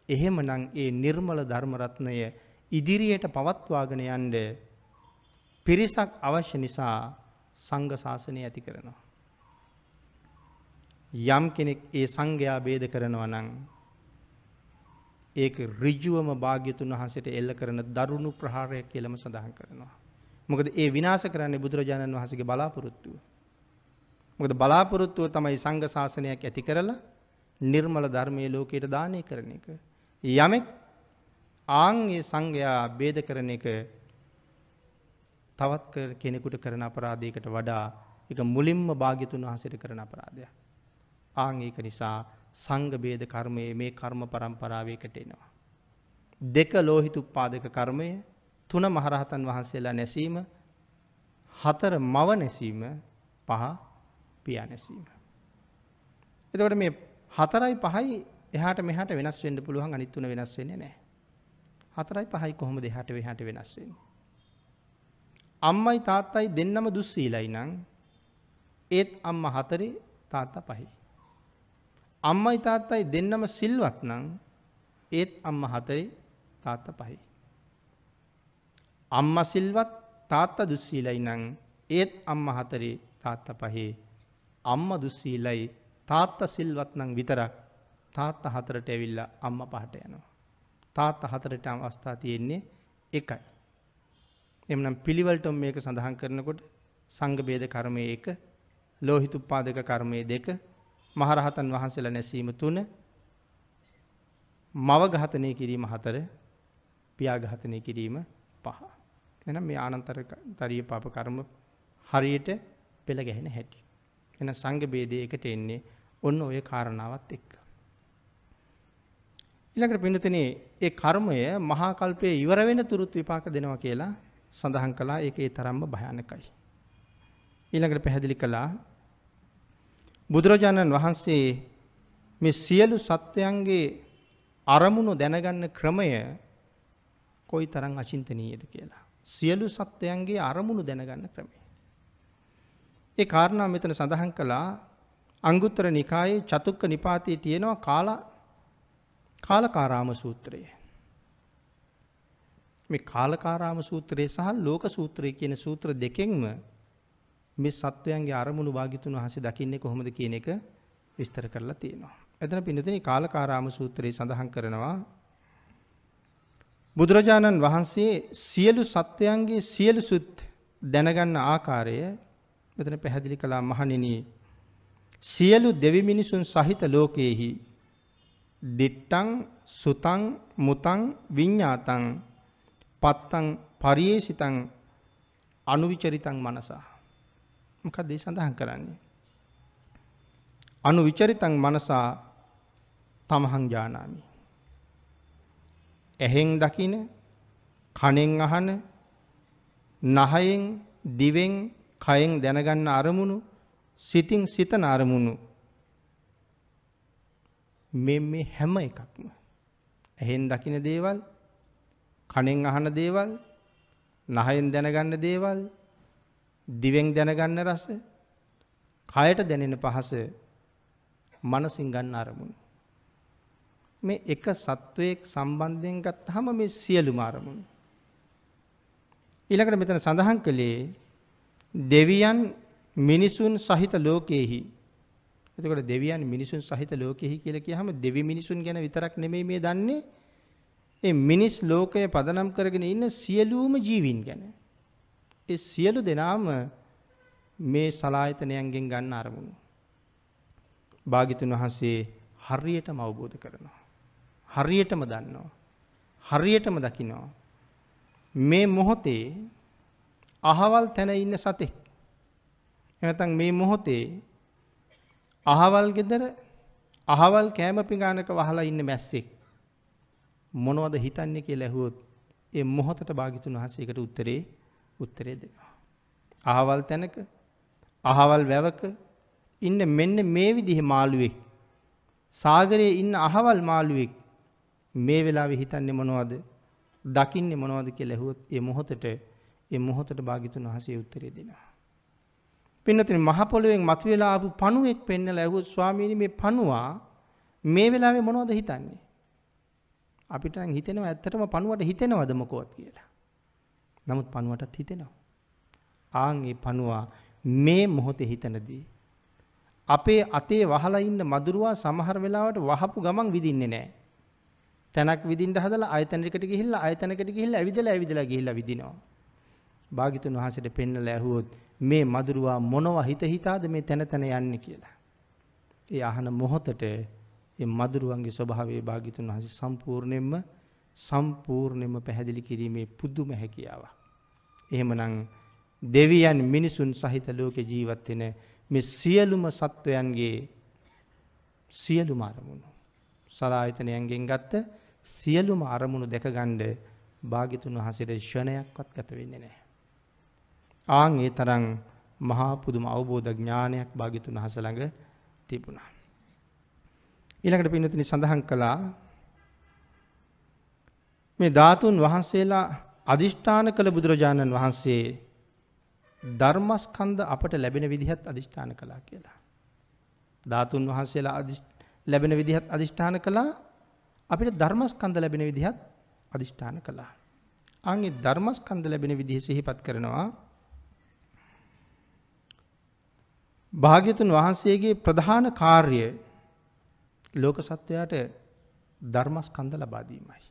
එහෙමනම් ඒ නිර්මල ධර්ම රත්නය ඉදිරියට පවත්වාගෙන යන්න පිරිසක් අවශ්‍ය නිසා සංඝ ශාසනය ඇති කරනවා. යම් කෙනෙක් ඒ සංඝයා ભેද කරනවා නම් ඒක ඍජුවම භාග්‍යතුන් වහන්සේට එල්ල කරන දරුණු ප්‍රහාරයක් කියලාම සඳහන් කරනවා. මොකද ඒ විනාශ කරන්නේ බුදුරජාණන් වහන්සේගේ බලාපොරොත්තුව. මොකද බලාපොරොත්තුව තමයි සංඝ ශාසනයක් ඇති කරලා නිර්මල ධර්මයේ ලෝකයට දානය කරන එක. යමෙක් ආන්ගේ සංඝයා ભેද කරන එක තවත් කෙනෙකුට කරන අපරාධයකට වඩා එක මුලින්ම භාග්‍යතුන් වහන්සේට කරන අපරාධයක්. ආන් ඒක නිසා සංගබේද කර්මයේ මේ කර්ම පරම්පරාවයකට එනවා. දෙක ලෝහිත උප්පාදක කර්මය තුන මහරහතන් වහන්සේලා නැසීම හතර මව නැසීම පහ පියා නැසීම. එතකොට මේ හතරයි පහයි එහට මෙහට වෙනස් වෙන්ඩ පුළුවන් අනිත් තුන වෙනස් වෙන්නේ නෑ. හතරයි පහයි කොහොම දෙහට වෙහට වෙනස් වෙන. අම්මයි තාත්තයි දෙන්නම දුස්සීලයි නං ඒත් අම්ම හතරේ තාත්තා පහි. අම්මයි තාත්තයි දෙන්නම සිල්වත් නම් ඒත් අම්මා හතරේ තාත්තා පහයි. අම්මා සිල්වත් තාත්තා දුස්සීලයි නම් ඒත් අම්මා හතරේ තාත්තා පහේ. අම්මා දුස්සීලයි තාත්තා සිල්වත් නම් විතරක් තාත්තා හතරට ඇවිල්ලා අම්මා පහට යනවා. තාත්තා හතරට අවස්ථා තියෙන්නේ එකයි. එමනම් පිළිවෙලටම මේක සඳහන් කරනකොට සංඝ ભેද කර්මය 1 ලෝහිත උපාදක කර්මය 2 මහරහතන් වහන්සේලා නැසීම 3 මව ඝාතනය කිරීම 4 පියා ඝාතනය කිරීම 5 එහෙනම් මේ ආනන්තරිය පාප කර්ම හරියට පෙළ ගැහෙන හැටි. එහෙනම් සංඝ ભેදයේ එකට එන්නේ ඔන්න ඔය කාරණාවත් එක්ක. ඊළඟට පින්නතනේ ඒ කර්මය මහා කල්පයේ ඉවර වෙන තුරුත් විපාක දෙනවා කියලා සඳහන් කළා. ඒක ඒ තරම්ම භයානකයි. ඊළඟට පැහැදිලි කළා බුදුරජාණන් වහන්සේ මේ සියලු සත්වයන්ගේ අරමුණු දැනගන්න ක්‍රමය කොයි තරම් අචින්තනීයද කියලා. සියලු සත්වයන්ගේ අරමුණු දැනගන්න ක්‍රමය. ඒ කාරණා මෙතන සඳහන් කළා අංගුත්තර නිකායේ චතුක්ක නිපාතයේ තියෙනවා කාලා කාලකාරාම සූත්‍රය. මේ කාලකාරාම සූත්‍රය සහ ලෝක සූත්‍රය කියන සූත්‍ර දෙකෙන්ම මේ සත්වයන්ගේ අරමුණු භාග්‍යතුන් වහන්සේ දකින්නේ කොහොමද කියන එක විස්තර කරලා තියෙනවා. එතන පින්නතුනි කාලකාරාම සූත්‍රයේ සඳහන් කරනවා බුදුරජාණන් වහන්සේ සියලු සත්වයන්ගේ සියලු සුත් දැනගන්න ආකාරය මෙතන පැහැදිලි කළා මහණෙනි සියලු දෙවි මිනිසුන් සහිත ලෝකයේහි දිට්ටං සුතං මුතං විඤ්ඤාතං පත්තං පරියේසිතං අනුවිචරිතං මනසා මොකක්ද ඒ සඳහන් කරන්නේ? අනු විචරිතං මනසා තමහං ජානාමි. ඇහෙන් දකින, කනෙන් අහන, නහයෙන්, දිවෙන්, කයෙන් දැනගන්න අරමුණු, සිතින් සිතන අරමුණු මේ මේ හැම එකක්ම ඇහෙන් දකින දේවල්, කනෙන් අහන දේවල්, නහයෙන් දැනගන්න දේවල්, දිවෙන් දැනගන්න රස, කයට දැනෙන පහස, මනසින් ගන්න අරමුණු. මේ එක සත්වයක් සම්බන්ධයෙන් ගත්තාම මේ සියලුම අරමුණු. ඊළඟට මෙතන සඳහන් කළේ දෙවියන් මිනිසුන් සහිත ලෝකයේහි එතකොට දෙවියන් මිනිසුන් සහිත ලෝකෙහි කියලා කියහම දෙවි මිනිසුන් ගැන විතරක් නෙමෙයි මේ දන්නේ ඒ මිනිස් ලෝකය පදනම් කරගෙන ඉන්න සියලුම ජීවීන් ගැන. ඒ සියලු දෙනාම මේ සලායතනයන්ගෙන් ගන්න අරමුණු. භාග්‍යතුන් වහන්සේ හරියටම අවබෝධ කරනවා. හරියටම දන්නවා. හරියටම දකිනවා. මේ මොහොතේ අහවල් තැන ඉන්න සතෙක්. එනතන් මේ මොහොතේ අහවල් ගෙදර අහවල් කෑම පිඟානක වහලා ඉන්න මැස්සෙක් මොනවද හිතන්නේ කියලා ඇහුවොත් ඒ මොහොතට භාග්‍යතුන් වහන්සේකට උත්තරේ උත්තරේ දෙනවා. අහවල් තැනක අහවල් වැවක ඉන්න මෙන්න මේ විදිහේ මාළුවෙක් සාගරයේ ඉන්න අහවල් මාළුවෙක් මේ වෙලාවේ හිතන්නේ මොනවද? දකින්නේ මොනවද කියලා ඇහුවොත් ඒ මොහොතට ඒ මොහොතට භාග්‍යතුන් වහන්සේ උත්තරේ දෙනවා. පින්නතුනි මහ පොළොවෙන් මතුවලා ආපු පණුවෙක් පෙන්නලා ඇහුවොත් ස්වාමීනි මේ පණුවා මේ වෙලාවේ මොනවද හිතන්නේ? අපිට නම් හිතෙනවා ඇත්තටම පණුවට හිතෙනවද මොකවත් කියලා. නමුත් පණුවටත් හිතෙනවා. ආන් ඒ පණුවා මේ මොහොතේ හිතනදී අපේ අතේ වහලා ඉන්න මදුරුවා සමහර වෙලාවට වහපු ගමන් විදින්නේ නැහැ. තැනක් විදින්න හදලා ආයතනයකට ගිහිල්ලා ආයතනයකට ගිහිල්ලා ඇවිදලා ඇවිදලා ගිහිල්ලා විදිනවා. භාග්‍යතුන් වහන්සේට පෙන්නලා ඇහුවොත් මේ මදුරුවා මොනවා හිත හිතාද මේ තැන තැන යන්නේ කියලා. ඒ අහන මොහොතට ඒ මදුරුවන්ගේ ස්වභාවයේ භාග්‍යතුන් වහන්සේ සම්පූර්ණයෙන්ම සම්පූර්ණයෙන්ම පැහැදිලි කිරීමේ පුදුම හැකියාවක්. එහෙමනම් දෙවියන් මිනිසුන් සහිත ලෝකේ ජීවත් වෙන මේ සියලුම සත්වයන්ගේ සියලුම අරමුණු සලායතනයන්ගෙන් ගත්ත සියලුම අරමුණු දැකගන්න භාග්‍යතුන් වහන්සේට ෂණයක්වත් ගත වෙන්නේ නැහැ. ආන් ඒ තරම් මහා පුදුම අවබෝධ ඥානයක් භාග්‍යතුන් වහන්සේ ළඟ තිබුණා. ඊළඟට පින්නතුනි සඳහන් කළා මේ ධාතුන් වහන්සේලා අදිෂ්ඨාන කළ බුදුරජාණන් වහන්සේ ධර්මස්කන්ධ අපට ලැබෙන විදිහත් අදිෂ්ඨාන කළා කියලා. ධාතුන් වහන්සේලා ලැබෙන විදිහත් අදිෂ්ඨාන කළා අපිට ධර්මස්කන්ධ ලැබෙන විදිහත් අදිෂ්ඨාන කළා. අන්ගේ ධර්මස්කන්ධ ලැබෙන විදිහ සිහිපත් කරනවා භාග්‍යතුන් වහන්සේගේ ප්‍රධාන කාර්ය ලෝක සත්වයාට ධර්මස්කන්ධ ලබා දීමයි.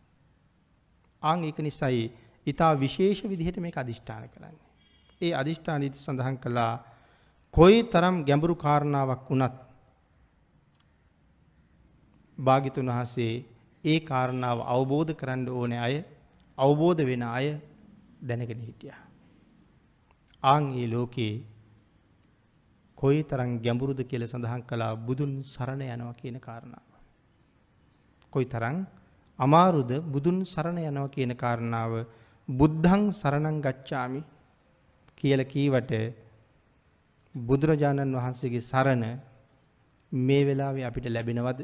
ආන් ඒක නිසායි ඊටා විශේෂ විදිහට මේක අදිෂ්ඨාන කරන්නේ. ඒ අදිෂ්ඨාන ඉති සඳහන් කළා කොයි තරම් ගැඹුරු කාරණාවක් වුණත් භාග්‍යතුන් වහන්සේ ඒ කාරණාව අවබෝධ කරන්න ඕනේ අය අවබෝධ වෙන අය දැනගෙන හිටියා. ආන් ඒ ලෝකේ කොයි තරම් ගැඹුරුද කියලා සඳහන් කළා බුදුන් සරණ යනවා කියන කාරණාව. කොයි තරම් අමාරුද බුදුන් සරණ යනවා කියන කාරණාව බුද්ධං සරණං ගච්ඡාමි කියලා කීවට බුදුරජාණන් වහන්සේගේ සරණ මේ වෙලාවේ අපිට ලැබෙනවද?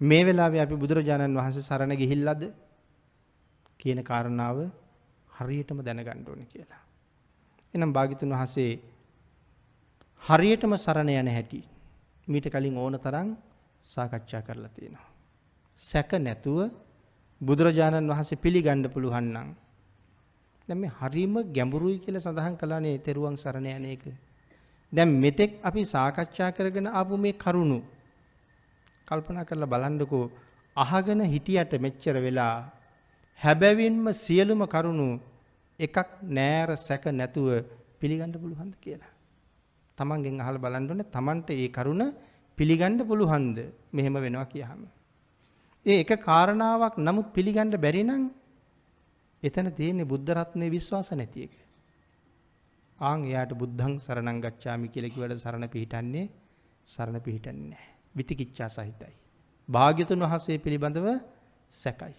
මේ වෙලාවේ අපි බුදුරජාණන් වහන්සේ සරණ ගිහිල්ලාද කියන කාරණාව හරියටම දැනගන්න ඕනේ කියලා. එහෙනම් භාග්‍යතුන් වහන්සේ හරියටම සරණ යන හැටි මීට කලින් ඕන තරම් සාකච්ඡා කරලා තියෙනවා. සැක නැතුව බුදුරජාණන් වහන්සේ පිළිගන්න පුළුවන් නම් දැන් මේ හරීම ගැඹුරුයි කියලා සඳහන් කළානේ තෙරුවන් සරණ යන එක. දැන් මෙතෙක් අපි සාකච්ඡා කරගෙන ආපු මේ කරුණු කල්පනා කරලා බලන්නකෝ අහගෙන හිටියට මෙච්චර වෙලා හැබැවින්ම සියලුම කරුණු එකක් නෑර සැක නැතුව පිළිගන්න පුළුවන්ද කියලා. තමන්ගෙන් අහලා බලන්න ඕනේ තමන්ට ඒ කරුණ පිළිගන්න පුළුවන්ද මෙහෙම වෙනවා කියහම. ඒ එක කාරණාවක් නමුත් පිළිගන්න බැරි නම් එතන තියෙන්නේ බුද්ධ රත්නයේ විශ්වාස නැති එක. ආන් එයාට බුද්ධං සරණං ගච්ඡාමි කියලා කිව්වට සරණ පිහිටන්නේ සරණ පිහිටන්නේ නැහැ. විතිකිච්ඡා සහිතයි. භාග්‍යතුන් වහන්සේ පිළිබඳව සැකයි.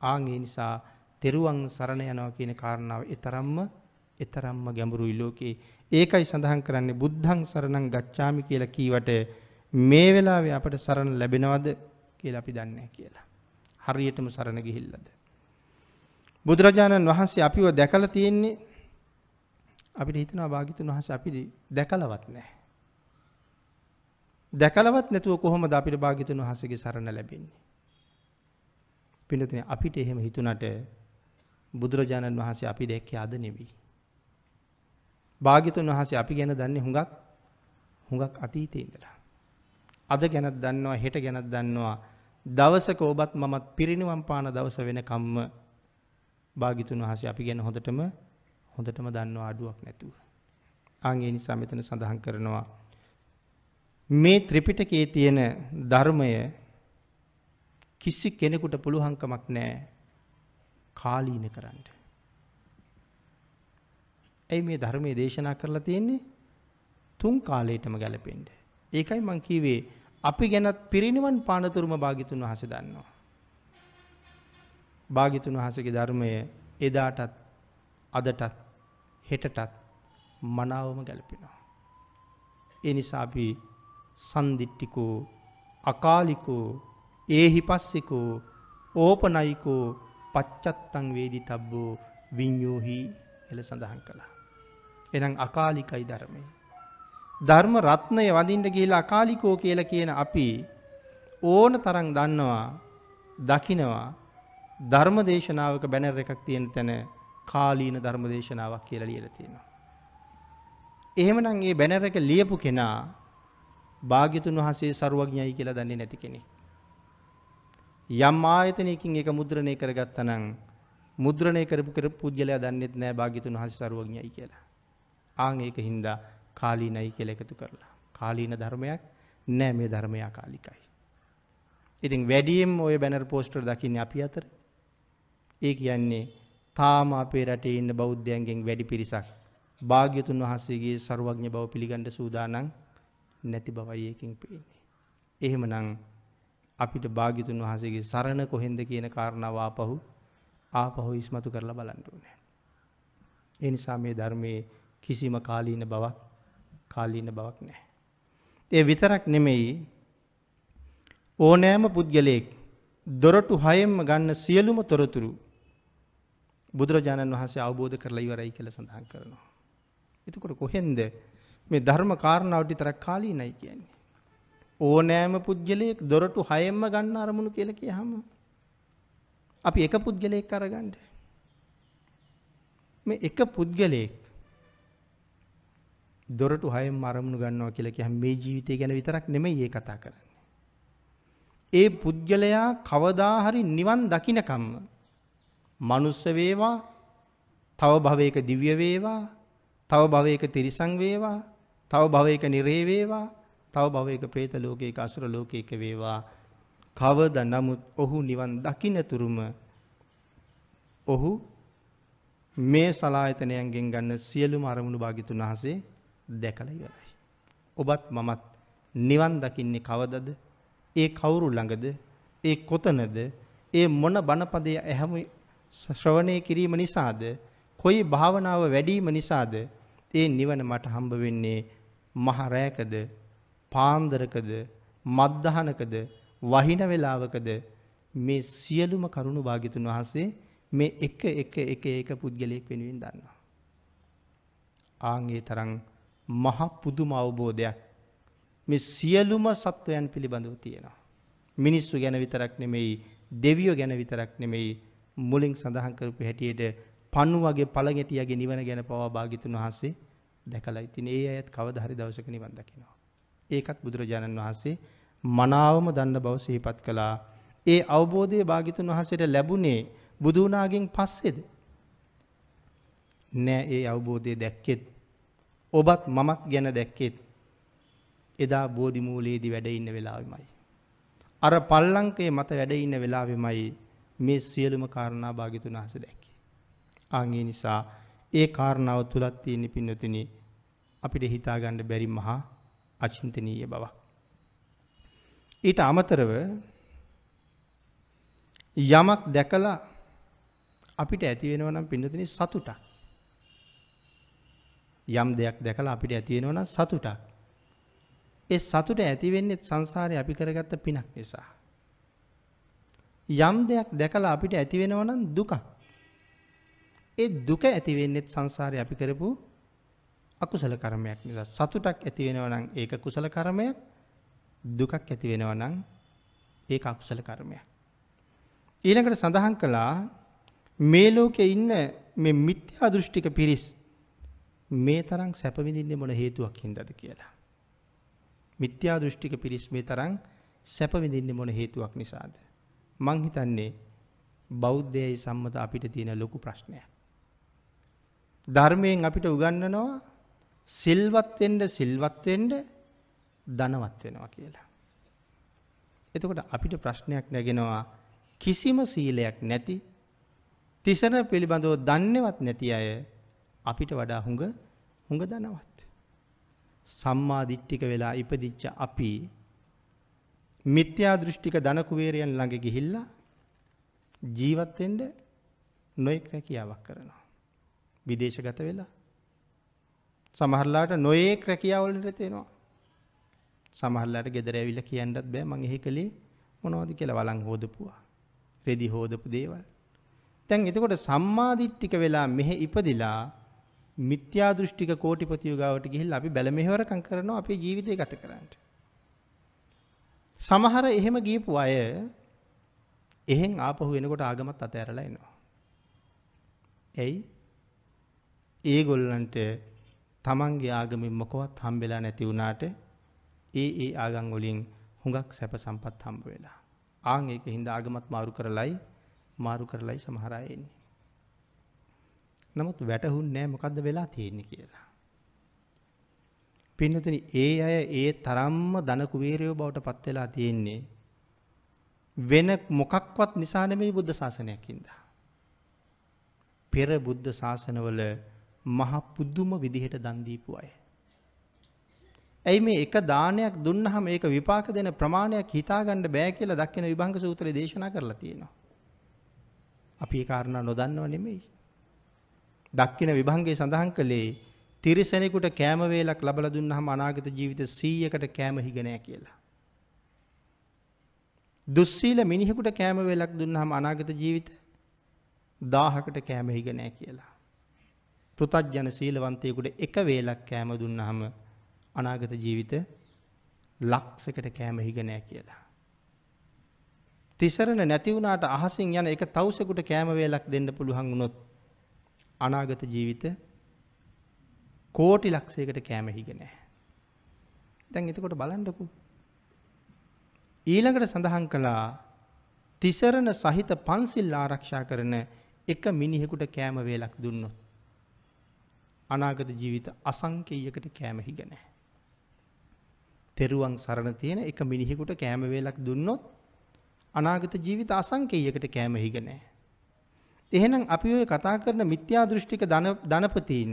ආන් ඒ නිසා තෙරුවන් සරණ යනවා කියන කාරණාව ඊතරම්ම ඊතරම්ම ගැඹුරුයි ලෝකේ. ඒකයි සඳහන් කරන්නේ බුද්ධං සරණං ගච්ඡාමි කියලා කීවට මේ වෙලාවේ අපට සරණ ලැබෙනවද කියලා අපි දන්නේ කියලා. හරියටම සරණ ගිහිල්ලාද? බුදුරජාණන් වහන්සේ අපිව දැකලා තියෙන්නේ අපිට හිතනවා භාග්‍යතුන් වහන්සේ අපි දැකලවත් නැහැ. දැකලවත් නැතුව කොහොමද අපිට භාග්‍යතුන් වහන්සේගේ සරණ ලැබෙන්නේ? පින්නතුනේ අපිට එහෙම හිතුණට බුදුරජාණන් වහන්සේ අපි දැක්කේ අද නෙවෙයි. භාග්‍යතුන් වහන්සේ අපි ගැන දන්නේ හුඟක් හුඟක් අතීතේ ඉඳලා. අද ගැනත් දන්නවා හෙට ගැනත් දන්නවා දවසක ඔබත් මමත් පිරිනිවන් පාන දවස වෙනකම්ම භාග්‍යතුන් වහන්සේ අපි ගැන හොඳටම හොඳටම දන්නවා අඩුවක් නැතුව. ආන් ඒ නිසා මෙතන සඳහන් කරනවා මේ ත්‍රිපිටකයේ තියෙන ධර්මය කිසි කෙනෙකුට පුළුවන්කමක් නැහැ කාලීන කරන්න. ඇයි මේ ධර්මයේ දේශනා කරලා තියෙන්නේ? තුන් කාලයටම ගැලපෙන්න. ඒකයි මං කිව්වේ අපි ගැනත් පිරිනිවන් පානතුරුම භාග්‍යතුන් වහන්සේ දන්නවා. භාග්‍යතුන් වහන්සේගේ ධර්මය එදාටත් අදටත් හෙටටත් මනාවම ගැලපෙනවා. ඒ නිසා අපි සන්දිට්ටිකෝ අකාලිකෝ ඒහි පස්සිකෝ ඕපනයිකෝ පච්චත්තං වේදි තබ්බෝ විඤ්ඥෝහි එල සඳහන් කළා. එනම් අකාලිකයි ධර්මය. ධර්ම රත්නය වදින්ට කියලා අකාලිකෝ කියල කියන අපි ඕන තරං දන්නවා දකිනවා ධර්ම දේශනාවක බැනර එකක් තියෙන තැන කාලීන ධර්ම දේශනාවක් කියලා ලියලා තියෙනවා. එහෙමනම් මේ බැනර් එක ලියපු කෙනා භාග්‍යතුන් වහන්සේ සරුවඥයි කියලා දන්නේ නැති කෙනෙක්. යම් ආයතනයකින් ඒක මුද්‍රණය කරගත්තා නම් මුද්‍රණය කරපු කරපු පුද්ගලයා දන්නෙත් නෑ භාග්‍යතුන් වහන්සේ සරුවඥයි කියලා. ආන් ඒක හින්දා කාලීනයි කියලා එකතු කරලා. කාලීන ධර්මයක් නෑ මේ ධර්මය අකාලිකයි. ඉතින් වැඩියෙන් ওই බැනර් පෝස්ටර් දකින්නේ අපි අතර. ඒ කියන්නේ තාම අපේ රටේ ඉන්න බෞද්ධයන්ගෙන් වැඩි පිරිසක් භාග්‍යතුන් වහන්සේගේ සර්වඥ බව පිළිගන්න සූදානම් නැති බවයි ඒකෙන් පේන්නේ. එහෙමනම් අපිට භාග්‍යතුන් වහන්සේගේ සරණ කොහෙන්ද කියන කාරණාව ආපහු ආපහු ඉස්මතු කරලා බලන්න ඕනේ. ඒ නිසා මේ ධර්මයේ කිසිම කාලීන බවක් කාලීන බවක් නැහැ. ඒ විතරක් නෙමෙයි ඕනෑම පුද්ගලයෙක් දොරටු හයෙන්ම ගන්න සියලුම තොරතුරු බුදුරජාණන් වහන්සේ අවබෝධ කරලා ඉවරයි කියලා සඳහන් කරනවා. එතකොට කොහෙන්ද මේ ධර්ම කාරණාවට විතරක් කාලීනයි කියන්නේ. ඕනෑම පුද්ගලයෙක් දොරටු හයෙන්ම ගන්න අරමුණු කියලා කියහම අපි එක පුද්ගලයෙක් අරගන්න. මේ එක පුද්ගලයෙක් දොරටු හයෙන්ම අරමුණු ගන්නවා කියලා කියහම මේ ජීවිතය ගැන විතරක් නෙමෙයි ඒ කතා කරන්නේ. ඒ පුද්ගලයා කවදා හරි නිවන් දකින්නකම්ම මනුස්ස වේවා තව භවයක දිව්‍ය වේවා තව භවයක තිරිසං වේවා තව භවයක නිරේ වේවා තව භවයක പ്രേත ලෝකයක අසුර ලෝකයක වේවා කවද නමුත් ඔහු නිවන් දකින්න තුරුම ඔහු මේ සලායතනයන්ගෙන් ගන්න සියලුම අරමුණු භාග්‍යතුන් වහන්සේ දැකලා ඉවරයි. ඔබත් මමත් නිවන් දකින්නේ කවදද? ඒ කවුරු ළඟද? ඒ කොතනද? ඒ මොන බණපදයේ ඇහැම ශ්‍රවණය කිරීම නිසාද කොයි භාවනාව වැඩිම නිසාද ඒ නිවන මට හම්බ වෙන්නේ මහ රැයකද පාන්දරකද මද්දහනකද වහින වෙලාවකද මේ සියලුම කරුණු භාග්‍යතුන් වහන්සේ මේ එක එක එක එක පුද්ගලයෙක් වෙනුවෙන් දන්නවා. ආන්ගේ තරම් මහ පුදුම අවබෝධයක් මේ සියලුම සත්වයන් පිළිබඳව තියෙනවා. මිනිස්සු ගැන විතරක් නෙමෙයි දෙවියෝ ගැන විතරක් නෙමෙයි මුලින් සඳහන් කරපු හැටියට පන්නු වගේ පළගැටියගේ නිවන ගැන පවා භාග්‍යතුන් වහන්සේ දැකලා ඉතින් ඒ අයත් කවදා හරි දවසක නිවන් දකිනවා. ඒකත් බුදුරජාණන් වහන්සේ මනාවම දන්න බව සිහිපත් කළා. ඒ අවබෝධය භාග්‍යතුන් වහන්සේට ලැබුණේ බුදු වුණාගෙන් පස්සේද? නෑ ඒ අවබෝධය දැක්කෙත් ඔබත් මමත් ගැන දැක්කෙත් එදා බෝධි මූලයේදී වැඩ ඉන්න වෙලාවෙමයි. අර පල්ලංකේ මත වැඩ ඉන්න වෙලාවෙමයි මේ සියලුම කාරණා භාග්‍යතුන් වහන්සේ දැක්කේ. ආන් ඒ නිසා ඒ කාරණාව තුලත් තියෙන පින්නතුනි අපිට හිතා ගන්න බැරි මහා අචින්තනීය බවක්. ඊට අමතරව යමක් දැකලා අපිට ඇති වෙනවා නම් පින්නතුනි සතුටක්. යම් දෙයක් දැකලා අපිට ඇති වෙනවා නම් සතුටක්. ඒ සතුට ඇති වෙන්නේ සංසාරේ අපි කරගත්ත පිනක් නිසා. යම් දෙයක් දැකලා අපිට ඇති වෙනවා නම් දුකක්. ඒ දුක ඇති වෙන්නේ සංසාරේ අපි කරපු අකුසල කර්මයක් නිසා. සතුටක් ඇති වෙනවා නම් ඒක කුසල කර්මයක්. දුකක් ඇති වෙනවා නම් ඒක අකුසල කර්මයක්. ඊළඟට සඳහන් කළා මේ ලෝකේ ඉන්න මේ මිත්‍යා දෘෂ්ටික පිරිස් මේ තරම් සැප විඳින්නේ මොන හේතුවක් හින්දාද කියලා. මිත්‍යා දෘෂ්ටික පිරිස් මේ තරම් සැප විඳින්නේ මොන හේතුවක් නිසාද? මං හිතන්නේ බෞද්ධයයි සම්මත අපිට තියෙන ලොකු ප්‍රශ්නයක්. ධර්මයෙන් අපිට උගන්වනවා සිල්වත් වෙන්න සිල්වත් වෙන්න ධනවත් වෙනවා කියලා. එතකොට අපිට ප්‍රශ්නයක් නැගෙනවා කිසිම සීලයක් නැති තිසරණ පිළිබඳව දන්නේවත් නැති අය අපිට වඩා හුඟ හුඟ ධනවත්. සම්මා දිට්ඨික වෙලා ඉපදිච්ච අපි මිත්‍යා දෘෂ්ටික ධන කුවේරයන් ළඟ ගිහිල්ලා ජීවත් වෙන්න නොයෙක් රැකියාවක් කරනවා. විදේශගත වෙලා සමහරලාට නොයෙක් රැකියාවලට තේනවා. සමහරලාට ගෙදර ඇවිල්ලා කියන්නත් බෑ මං එහෙ කලේ මොනවද කියලා වළං හොදපුවා. රෙදි හොදපු දේවල්. දැන් එතකොට සම්මාදිට්ඨික වෙලා මෙහෙ ඉපදිලා මිත්‍යා දෘෂ්ටික කෝටිපතියෝ ගාවට ගිහිල්ලා අපි බැල මෙහෙවරකම් කරනවා අපේ ජීවිතය ගත කරන්න. සමහර එහෙම ගියපු අය එහෙන් ආපහු වෙනකොට ආගමත් අතෑරලා එනවා. ඇයි? ඒගොල්ලන්ට තමන්ගේ ආගමෙන් මොකවත් හම්බෙලා නැති වුණාට ඒ ඒ ආගම් වලින් හුඟක් සැප සම්පත් හම්බ වෙලා. ආන් ඒක හින්දා ආගමත් මාරු කරලයි මාරු කරලයි සමහර අය එන්නේ. නමුත් වැටහුන්නේ නැහැ මොකද්ද වෙලා තියෙන්නේ කියලා. පින්නතුනි ඒ අය ඒ තරම්ම ධන කුවේරයෝ බවට පත් වෙලා තියෙන්නේ වෙන මොකක්වත් නිසා නෙමෙයි බුද්ධ ශාසනයක් හින්දා. පෙර බුද්ධ ශාසනවල මහ පුදුම විදිහට දන් දීපු අය. ඇයි මේ එක දානයක් දුන්නහම ඒක විපාක දෙන ප්‍රමාණයක් හිතාගන්න බෑ කියලා දක්වන විභංග සූත්‍රයේ දේශනා කරලා තියෙනවා. අපි ඒ කාරණා නොදන්නව නෙමෙයි. දක්කින විභංගයේ සඳහන් කළේ තිරිසනෙකුට කෑම වේලක් ලබලා දුන්නාම අනාගත ජීවිත 100කට කෑම හිග නැහැ කියලා. දුස්සීල මිනිහෙකුට කෑම වේලක් දුන්නාම අනාගත ජීවිත 1000කට කෑම හිග නැහැ කියලා. පෘතජන සීලවන්තයෙකුට එක වේලක් කෑම දුන්නාම අනාගත ජීවිත ලක්ෂයකට කෑම හිග නැහැ කියලා. තිසරණ නැති වුණාට අහසින් යන එක තවුසෙකුට කෑම වේලක් දෙන්න පුළුවන් වුණොත් අනාගත ජීවිත කෝටි ලක්ෂයකට කෑම හිග නැහැ. දැන් එතකොට බලන්නකෝ. ඊළඟට සඳහන් කළා තිසරණ සහිත පන්සිල් ආරක්ෂා කරන එක මිනිහෙකුට කෑම වේලක් දුන්නොත් අනාගත ජීවිත අසංකේයයකට කෑම හිග නැහැ. තෙරුවන් සරණ තියෙන එක මිනිහෙකුට කෑම වේලක් දුන්නොත් අනාගත ජීවිත අසංකේයයකට කෑම හිග නැහැ. එහෙනම් අපි ඔය කතා කරන මිත්‍යා දෘෂ්ටික ධනපතීන්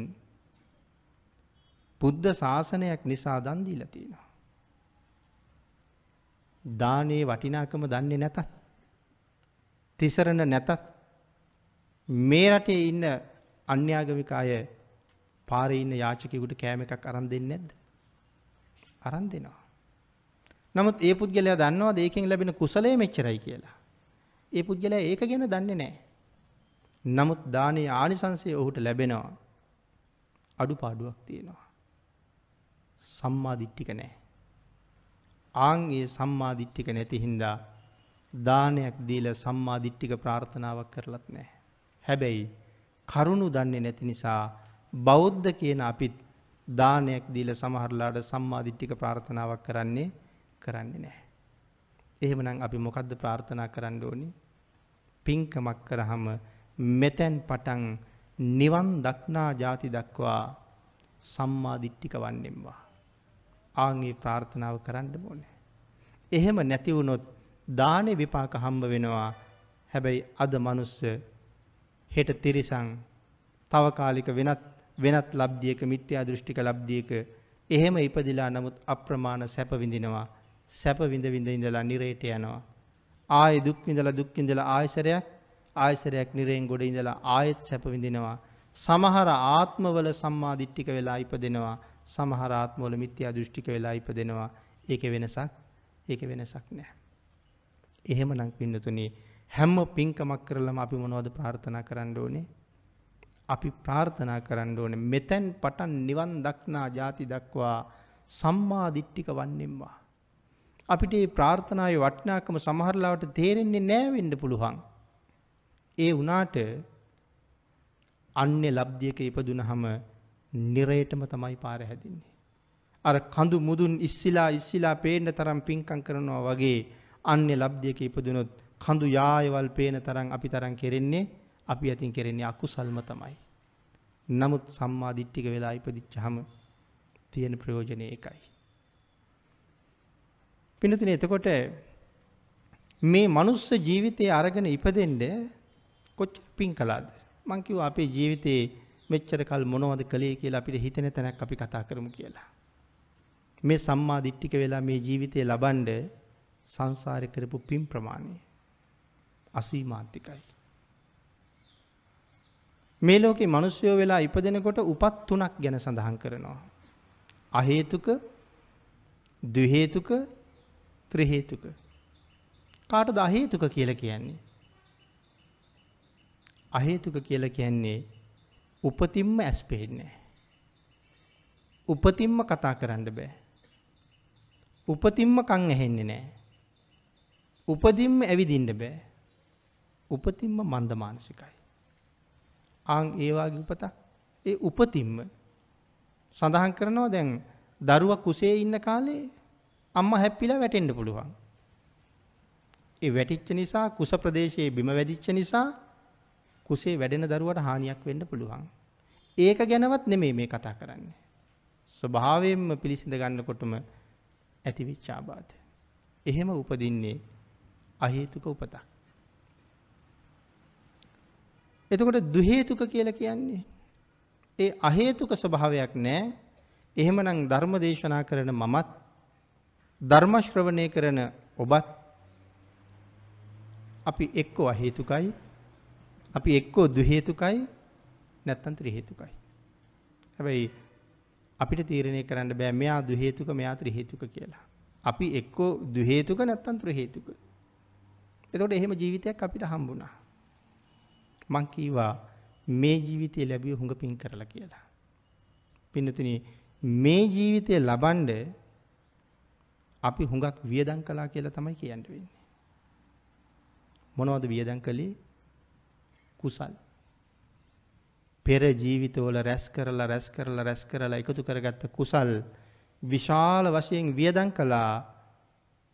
බුද්ධ ශාසනයක් නිසා දන් දීලා තියෙනවා. දානේ වටිනාකම දන්නේ නැතත් තිසරණ නැතත් මේ රටේ ඉන්න අන්‍යාගමික අය පාරේ ඉන්න යාචකයෙකුට කෑම එකක් අරන් දෙන්නේ නැද්ද? අරන් දෙනවා. නමුත් ඒ පුද්ගලයා දන්නවද ඒකෙන් ලැබෙන කුසලයේ මෙච්චරයි කියලා. ඒ පුද්ගලයා ඒක ගැන දන්නේ නැහැ. නමුත් දානයේ ආනිසංසය ඔහුට ලැබෙනවා. අඩුපාඩුවක් තියෙනවා. සම්මා දිට්ඨික නැහැ. ආන් ඒ සම්මා දිට්ඨික නැති හින්දා දානයක් දීලා සම්මා දිට්ඨික ප්‍රාර්ථනාවක් කරලත් නැහැ. හැබැයි කරුණු දන්නේ නැති නිසා බෞද්ධ කියන අපිත් දානයක් දීලා සමහරලාට සම්මා දිට්ඨික ප්‍රාර්ථනාවක් කරන්නේ කරන්නේ නැහැ. එහෙමනම් අපි මොකද්ද ප්‍රාර්ථනා කරන්න ඕනි? පින්කමක් කරාම මෙතෙන් පටන් නිවන් දක්නා ಜಾති දක්වා සම්මා දිට්ඨික වන්නෙම්වා. ආන්ගේ ප්‍රාර්ථනාව කරන්න ඕනේ. එහෙම නැති වුණොත් දානේ විපාක හම්බ වෙනවා. හැබැයි අද මිනිස්ස හෙට තිරිසන් තවකාලික වෙනත් වෙනත් ලබ්දියක මිත්‍යා දෘෂ්ටික ලබ්දියක එහෙම ඉපදිලා නමුත් අප්‍රමාණ සැප විඳිනවා. සැප විඳ විඳ ඉඳලා නිරේට යනවා. ආයෙ දුක් විඳලා දුක් විඳලා ආයසරයක් ආයසරයක් නිරේන් ගොඩ ඉඳලා ආයෙත් සැප විඳිනවා. සමහර ආත්මවල සම්මා දිට්ඨික වෙලා ඉපදෙනවා. සමහර ආත්මවල මිත්‍යා දෘෂ්ටික වෙලා ඉපදෙනවා. ඒකේ වෙනසක් ඒකේ වෙනසක් නැහැ. එහෙමනම් පින්නතුනි හැම පින්කමක් කරලම අපි මොනවද ප්‍රාර්ථනා කරන්න ඕනේ? අපි ප්‍රාර්ථනා කරන්න ඕනේ මෙතෙන් පටන් නිවන් දක්නා ಜಾති දක්වා සම්මා දිට්ඨික වන්නෙම්වා. අපිට මේ ප්‍රාර්ථනාවේ වටිනාකම සමහරලාවට තේරෙන්නේ නැහැ වෙන්න පුළුවන්. ඒ වුණාට අන්‍ය ලබ්ධියක ඉපදුනහම නිරේටම තමයි පාර හැදින්නේ. අර කඳු මුදුන් ඉස්සිලා ඉස්සිලා පේන්න තරම් පින්කම් කරනවා වගේ අන්‍ය ලබ්ධියක ඉපදුනොත් කඳු යායවල් පේන තරම් අපි තරම් කෙරෙන්නේ අපි අතින් කෙරෙන්නේ අකුසල්ම තමයි. නමුත් සම්මා දිට්ඨික වෙලා ඉපදිච්චාම තියෙන ප්‍රයෝජනය ඒකයි. පිනතුනේ එතකොට මේ මනුස්ස ජීවිතයේ අරගෙන ඉපදෙන්න කොච්චර පින් කළාද? මං කිව්වා අපේ ජීවිතේ මෙච්චර කල් මොනවද කළේ කියලා අපිට හිතෙන තැනක් අපි කතා කරමු කියලා. මේ සම්මා දිට්ඨික වෙලා මේ ජීවිතේ ලබනද සංසාරේ කරපු පින් ප්‍රමාණය අසීමාන්තිකයි. මේ ලෝකේ මිනිස්සුયો වෙලා ඉපදෙනකොට උපත් තුනක් ගැන සඳහන් කරනවා. අහේතුක, ද්විහේතුක, ත්‍රිහේතුක. කාටද අහේතුක කියලා කියන්නේ? අහේතුක කියලා කියන්නේ උපතින්ම ඇස් පේන්නේ උපතින්ම කතා කරන්න බෑ. උපතින්ම කන් ඇහෙන්නේ නැහැ. උපදින්ම ඇවිදින්න බෑ. උපතින්ම මන්ද මානසිකයි. ආන් ඒ වගේ උපතක් ඒ උපතින්ම සඳහන් කරනවා දැන් දරුවා කුසේ ඉන්න කාලේ අම්මා හැප්පිලා වැටෙන්න පුළුවන්. ඒ වැටිච්ච නිසා කුස ප්‍රදේශයේ බිම වැදිච්ච නිසා කුසේ වැඩෙන දරුවට හානියක් වෙන්න පුළුවන්. ඒක ගැනවත් නෙමෙයි මේ කතා කරන්නේ. ස්වභාවයෙන්ම පිළිසිඳ ගන්නකොටම ඇතිවෙච්ච ආබාධ. එහෙම උපදින්නේ අහේතුක උපතක්. එතකොට දුහේතුක කියලා කියන්නේ ඒ අහේතුක ස්වභාවයක් නෑ. එහෙමනම් ධර්ම දේශනා කරන මමත් ධර්ම ශ්‍රවණය කරන ඔබත් අපි එක්කෝ අහේතුකයි අපි එක්කෝ දුහේතුකයි නැත්තම් ත්‍රිහේතුකයි. හැබැයි අපිට තීරණය කරන්න බෑ මෙයා දුහේතුක මෙයා ත්‍රිහේතුක කියලා. අපි එක්කෝ දුහේතුක නැත්තම් ත්‍රිහේතුක. එතකොට එහෙම ජීවිතයක් අපිට හම්බුණා. මං කීවා මේ ජීවිතය ලැබිය හුඟ පින් කරලා කියලා. පින්නතුනි මේ ජීවිතය ලබන්ඩ අපි හුඟක් වියදං කලා කියලා තමයි කියන්න වෙන්නේ. මොනවද වියදං කළේ කුසල්. පෙර ජීවිතවල රැස් කරලා රැස් කරලා රැස් කරලා එකතු කරගත්ත කුසල් විශාල වශයෙන් වියදං කලා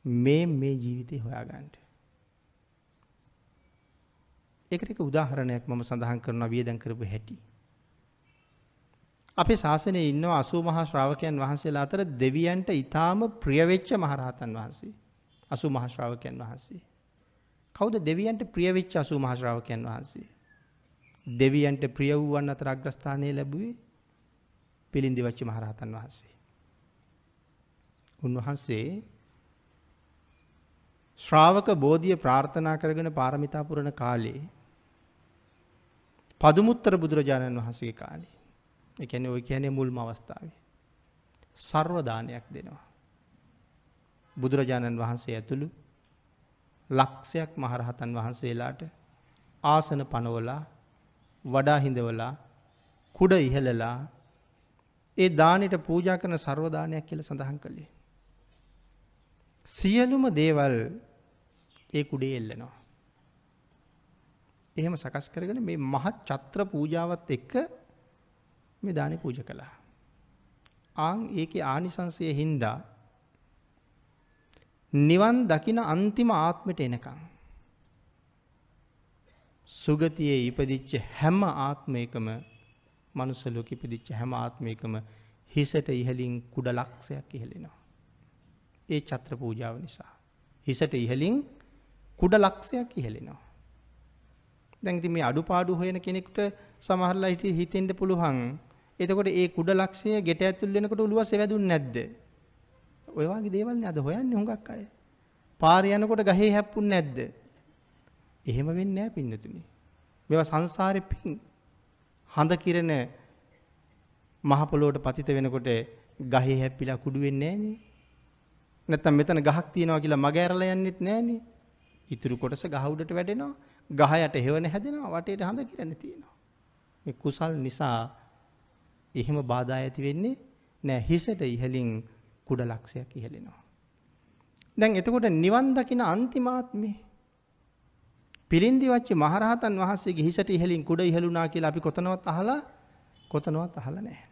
මේ මේ ජීවිතය හොයාගන්ට. එකට එක උදාහරණයක් මම සඳහන් කරනවා වියදම් කරපු හැටි. අපේ ශාසනයේ ඉන්නවා 80 මහා ශ්‍රාවකයන් වහන්සේලා අතර දෙවියන්ට ඊටාම ප්‍රිය වෙච්ච මහරහතන් වහන්සේ. 80 මහා ශ්‍රාවකයන් වහන්සේ. කවුද දෙවියන්ට ප්‍රිය වෙච්ච 80 මහා ශ්‍රාවකයන් වහන්සේ? දෙවියන්ට ප්‍රිය වූවන් අතර අග්‍රස්ථානය ලැබුවේ පිළින්දිවච්ච මහරහතන් වහන්සේ. උන්වහන්සේ ශ්‍රාවක බෝධිය ප්‍රාර්ථනා කරගෙන පාරමිතා පුරන කාලේ පදුමුත්තර බුදුරජාණන් වහන්සේගේ කාලේ. ඒ කියන්නේ ඔය කියන්නේ මුල්ම අවස්ථාවේ. ਸਰව දානයක් දෙනවා. බුදුරජාණන් වහන්සේ ඇතුළු ලක්ෂයක් මහරහතන් වහන්සේලාට ආසන පනවලා වඩා හිඳවලා කුඩ ඉහළලා ඒ දානෙට පූජා කරන ਸਰවදානයක් කියලා සඳහන් කළේ. සියලුම දේවල් ඒ කුඩේ එල්ලනවා. එහෙම සකස් කරගෙන මේ මහත් චත්‍ර පූජාවත් එක්ක මේ දානේ පූජ කළා. ආන් ඒකේ ආනිසංසය හින්දා නිවන් දකින අන්තිම ආත්මට එනකම් සුගතියේ ඉපදිච්ච හැම ආත්මයකම මනුස්ස ලෝකෙ ඉපදිච්ච හැම ආත්මයකම හිසට ඉහලින් කුඩ ලක්ෂයක් ඉහලෙනවා. ඒ චත්‍ර පූජාව නිසා. හිසට ඉහලින් කුඩ ලක්ෂයක් ඉහලෙනවා. දැන් ඉතින් මේ අඩුපාඩු හොයන කෙනෙකුට සමහරලා හිට හිතෙන්න පුළුවන්. එතකොට ඒ කුඩ ලක්ෂය ගෙට ඇතුල් වෙනකොට උළුව සෙවැදුන්නේ නැද්ද? ඔය වගේ දේවල් නේ අද හොයන්නේ හුඟක් අය. පාරේ යනකොට ගහේ හැප්පුන්නේ නැද්ද? එහෙම වෙන්නේ නැහැ පින්නතුනි. මේවා සංසාරේ පිං හඳ කිරණ මහ පොළොවට පතිත වෙනකොට ගහේ හැප්පිලා කුඩු වෙන්නේ නැහනේ. නැත්තම් මෙතන ගහක් තියෙනවා කියලා මග ඇරලා යන්නෙත් නැහනේ. ඉතුරු කොටස ගහ උඩට වැඩෙනවා. ගහ යට හේවන හැදෙනවා. වටේට හඳ කිරණ තියෙනවා. මේ කුසල් නිසා එහෙම බාධා ඇති වෙන්නේ නෑ හිසට ඉහලින් කුඩ ලක්ෂයක් ඉහලෙනවා. දැන් එතකොට නිවන් දකින අන්තිමාත්මේ පිළින්දි වච්චි මහරහතන් වහන්සේගේ හිසට ඉහලින් කුඩ ඉහළුණා කියලා අපි කොතනවත් අහලා කොතනවත් අහලා නැහැ.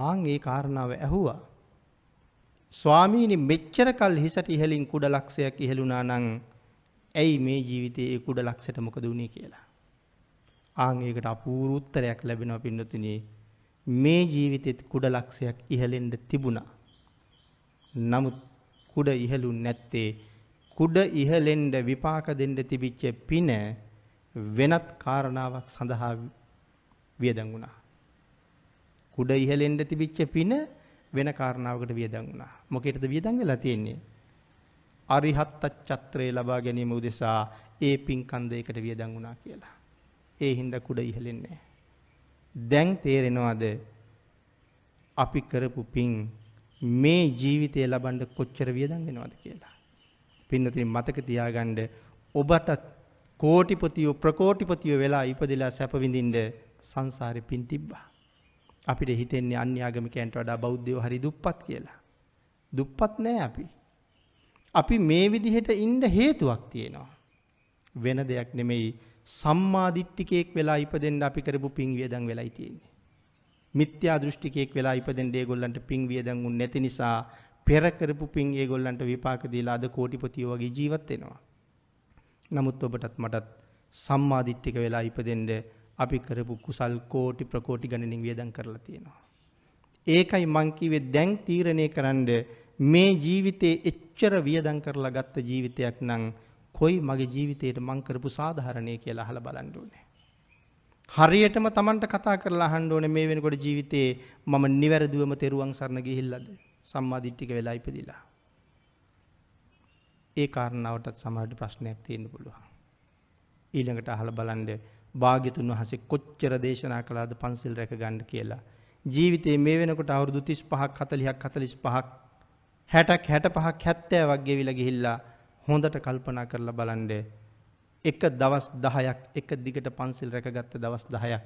ආන් ඒ කාරණාව ඇහුවා. ස්වාමීනි මෙච්චර කල් හිසට ඉහලින් කුඩ ලක්ෂයක් ඉහළුණා නම් ඇයි මේ ජීවිතයේ ඒ කුඩ ලක්ෂයට මොකද වුනේ කියලා. ආන් ඒකට අපූර්ව උත්තරයක් ලැබෙනවා පින්නතුනි. මේ ජීවිතෙත් කුඩ ලක්ෂයක් ඉහලෙන්න තිබුණා. නමුත් කුඩ ඉහළුන් නැත්තේ කුඩ ඉහලෙන්ඩ විපාක දෙන්න තිබිච්ච පින වෙනත් කාරණාවක් සඳහා වියදං වුණා. කුඩ ඉහලෙන්ඩ තිබිච්ච පින වෙන කාරණාවකට වියදං වුණා. මොකේටද වියදං වෙලා තියෙන්නේ? අරිහත් චත්‍රය ලබා ගැනීම උදෙසා ඒ පින්කන්ද එකට වියදං වුණා කියලා. ඒ හින්දා කුඩ ඉහලෙන්නේ දැන් තේරෙනවද අපි කරපු පින් මේ ජීවිතය ලබන්න කොච්චර වියදම් වෙනවද කියලා. පින්නතින් මතක තියාගන්න ඔබටත් කෝටිපතියෝ ප්‍රකෝටිපතියෝ වෙලා ඉපදිලා සැප විඳින්න සංසාරේ පින් තිබ්බා. අපිට හිතෙන්නේ අන්‍ය ආගමිකයන්ට වඩා බෞද්ධයෝ හරි දුප්පත් කියලා. දුප්පත් නෑ අපි. අපි මේ විදිහට ඉන්න හේතුවක් තියෙනවා. වෙන දෙයක් නෙමෙයි සම්මාදිට්ඨිකයෙක් වෙලා ඉපදෙන්න අපි කරපු පින් වියදම් වෙලයි තියෙන්නේ. මිත්‍යා දෘෂ්ටිකයෙක් වෙලා ඉපදෙන්න ඒගොල්ලන්ට පින් වියදම් උන් නැති නිසා පෙර කරපු පින් ඒගොල්ලන්ට විපාක දීලා අද කෝටිපතියෝ වගේ ජීවත් වෙනවා. නමුත් ඔබටත් මටත් සම්මාදිට්ඨික වෙලා ඉපදෙන්න අපි කරපු කුසල් කෝටි ප්‍රකෝටි ගණනින් වියදම් කරලා තියෙනවා. ඒකයි මං කිව්වේ දැන් තීරණය කරන්න මේ ජීවිතේ එච්චර වියදම් කරලා ගත්ත ජීවිතයක් නම් කොයි මගේ ජීවිතේට මං කරපු සාධාරණේ කියලා අහලා බලන්න ඕනේ. හරියටම Tamanට කතා කරලා අහන්න ඕනේ මේ වෙනකොට ජීවිතේ මම නිවැරදිවම තෙරුවන් සරණ ගිහිල්ලාද සම්මාදිට්ඨික වෙලා ඉපදිලා. ඒ කාරණාවටත් සමහරට ප්‍රශ්නයක් තියෙන්න පුළුවන්. ඊළඟට අහලා බලන්න භාග්‍යතුන් වහන්සේ කොච්චර දේශනා කළාද පන්සිල් රැක ගන්න කියලා. ජීවිතේ මේ වෙනකොට අවුරුදු 35ක් 40ක් 45ක් 60ක් 65ක් 70ක් ගෙවිලා ගිහිල්ලා හොඳට කල්පනා කරලා බලන්න එක දවස් 10ක් එක දිගට පන්සිල් රැකගත්ත දවස් 10ක්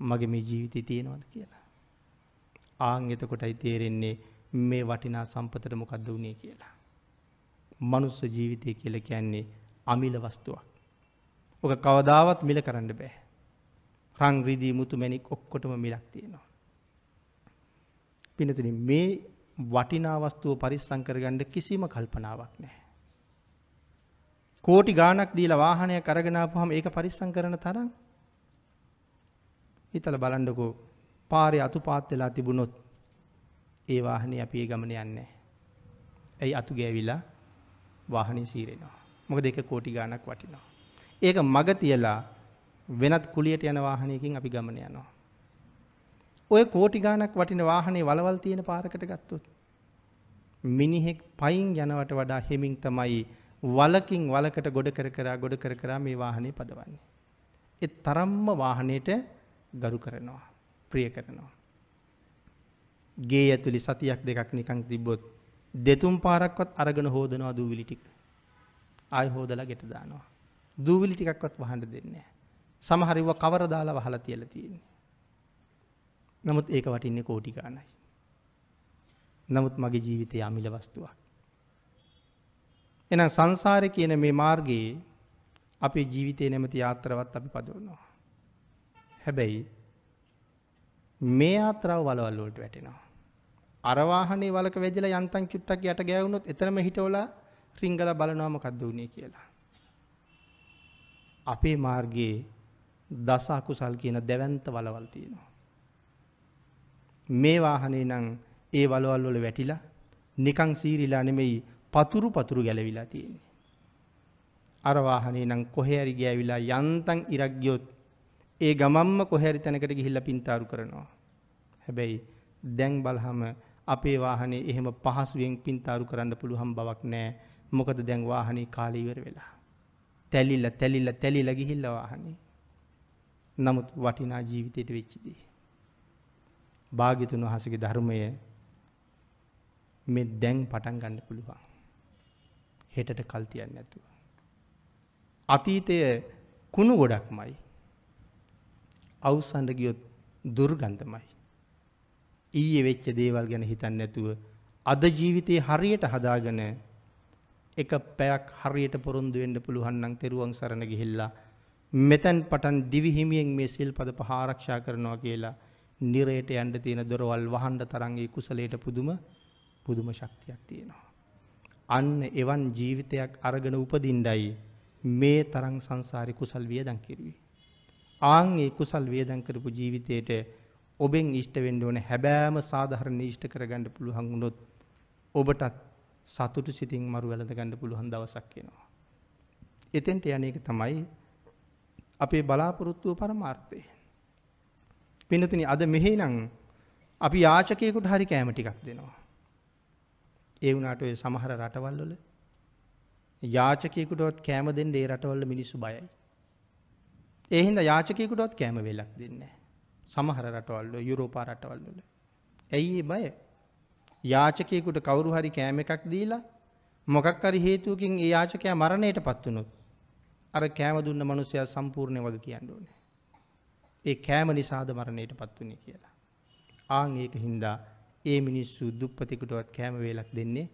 මගේ මේ ජීවිතේ තියෙනවද කියලා. ආන් එතකොටයි තේරෙන්නේ මේ වටිනා සම්පතට මොකද්ද වුනේ කියලා. මනුස්ස ජීවිතය කියලා කියන්නේ අමිල වස්තුවක්. ඔක කවදාවත් මිල කරන්න බෑ. රං රිදී මුතු මැණික් ඔක්කොටම මිලක් තියෙනවා. පිනතුනි මේ වටිනා වස්තුව පරිස්සම් කරගන්න කිසිම කල්පනාවක් නැහැ. කෝටි ගාණක් දීලා වාහනයක් අරගෙන ආපුවම ඒක පරිස්සම් කරන තරම් හිතලා බලන්නකෝ පාරේ අතුපාත් වෙලා තිබුණොත් ඒ වාහනේ අපි ඒ ගමන යන්නේ ඇයි අතු ගෑවිලා වාහනේ සීරෙනවා. මොකද ඒක කෝටි ගාණක් වටිනවා. ඒක මග තියලා වෙනත් කුලියට යන වාහනයකින් අපි ගමන යනවා. ඔය කෝටි ගාණක් වටින වාහනේ වලවල් තියෙන පාරකට ගත්තොත් මිනිහෙක් පයින් යනවට වඩා හෙමින් තමයි වලකින් වලකට ගොඩ කර කර ගොඩ කර කර මේ වාහනේ පදවන්නේ. ඒ තරම්ම වාහනේට ගරු කරනවා. ප්‍රිය කරනවා. ගේ ඇතුලි සතියක් දෙකක් නිකන් තිබ්බොත් දෙතුන් පාරක්වත් අරගෙන හොදනවා දූවිලි ටික. ආයි හොදලා ගෙට දානවා. දූවිලි ටිකක්වත් වහන්න දෙන්නේ නැහැ. සමහර ඒවා කවර දාලා වහලා තියලා තියෙන්නේ. නමුත් ඒක වටින්නේ කෝටි ගාණයි. නමුත් මගේ ජීවිතය අමිල වස්තුවක්. එහෙනම් සංසාරේ කියන මේ මාර්ගයේ අපේ ජීවිතේ නැමැති යාත්‍රාවත් අපි පදවනවා. හැබැයි මේ යාත්‍රාව වලවල් වලට වැටෙනවා. අර වාහනේ වලක වැදිලා යන්තම් චුට්ටක් යට ගෑවුනොත් එතනම හිටවලා රිංගලා බලනවා මොකද්ද වුනේ කියලා. අපේ මාර්ගයේ දස අකුසල් කියන දැවැන්ත වලවල් තියෙනවා. මේ වාහනේ නම් ඒ වලවල් වල වැටිලා නිකන් සීරිලා නෙමෙයි පතුරු පතුරු ගැලවිලා තියෙන්නේ. අරවාහනේ නම් කොහැරි ගෑවිලා යන්තන් ඉරක්ගියොත් ඒ ගමම්ම කොහැරි තැනකට ගිහිල්ල පින්තාරු කරනවා. හැබැයි දැන් බලහම අපේ වාහනේ එහෙම පහසුවෙන් පින්තාරු කරන්න පුළුහම් බවක් නෑ මොකද දැන් වාහනේ කාලීවර වෙලා. තැලිල්ල තැලිල්ල තැලිල ගිහිල්ල වාහනේ. නමුත් වටිනා ජීවිතයට වෙච්චිදී. භාගිතුන් වහසගේ ධර්මය මෙ දැන් පටන් ගන්න පුළුවන්. හෙටට කල්තියන්න නැතුව. අතීතය කුණු ගොඩක්මයි. අවසන්ඩ ගියොත් දුර්ගන්ධමයි. ඊයේ වෙච්ච දේවල් ගැන හිතන්න නැතුව අද ජීවිතයේ හරියට හදාගන එක පැයක් හරියට පොරොන්දු වෙන්න පුළුවන්නම් තෙරුවන් සරණ ගිහිල්ලා මෙතැන් පටන් දිවිහිමියෙන් මේ සිල් පද පහාරක්ෂා කරනවා කියලා නිරයට යන්ඩ තියෙන දොරවල් වහන්ඩ තරන්ගේ කුසලයට පුදුම පුදුම ශක්තියක් තියෙනවා. අන්න එවන් ජීවිතයක් අරගෙන උපදින්ඩයි මේ තරං සංසාරි කුසල් වියදන් කිරුවේ. ආංගේ කුසල් වියදන් කරපු ජීවිතයට ඔබෙන් ඉෂ්ට වෙන්න ඕන හැබෑම සාධහරණ ඉෂ්ට කරගන්න පුළුවන් වුණොත් ඔබටත් සතුටු සිතින් මරු වැළඳ ගන්න පුළුවන් දවසක් එනවා. එතෙන්ට යන්නේක තමයි අපේ බලාපොරොත්තුව පරමාර්ථය. පින්නතුනි අද මෙහෙනම් අපි යාචකයෙකුට හරි කෑම ටිකක් දෙනවා. ඒ වුණාට ඔය සමහර රටවල් වල යාචකයෙකුටවත් කෑම දෙන්න ඒ රටවල මිනිස්සු බයයි. ඒ හින්දා යාචකයෙකුටවත් කෑම වෙලක් දෙන්නේ නැහැ. සමහර රටවල් වල යුරෝපා රටවල් වල. ඇයි ඒ බය? යාචකයෙකුට කවුරු හරි කෑම එකක් දීලා මොකක් හරි හේතුවකින් ඒ යාචකයා මරණයටපත් වුණොත් අර කෑම දුන්න මිනිසයා සම්පූර්ණ වග කියන්න ඕනේ. ඒ කෑම නිසාද මරණයටපත් වුණේ කියලා. ආන් ඒක හින්දා ඒ මිනිස්සු දුප්පතිකුටවත් කෑම වේලක් දෙන්නේ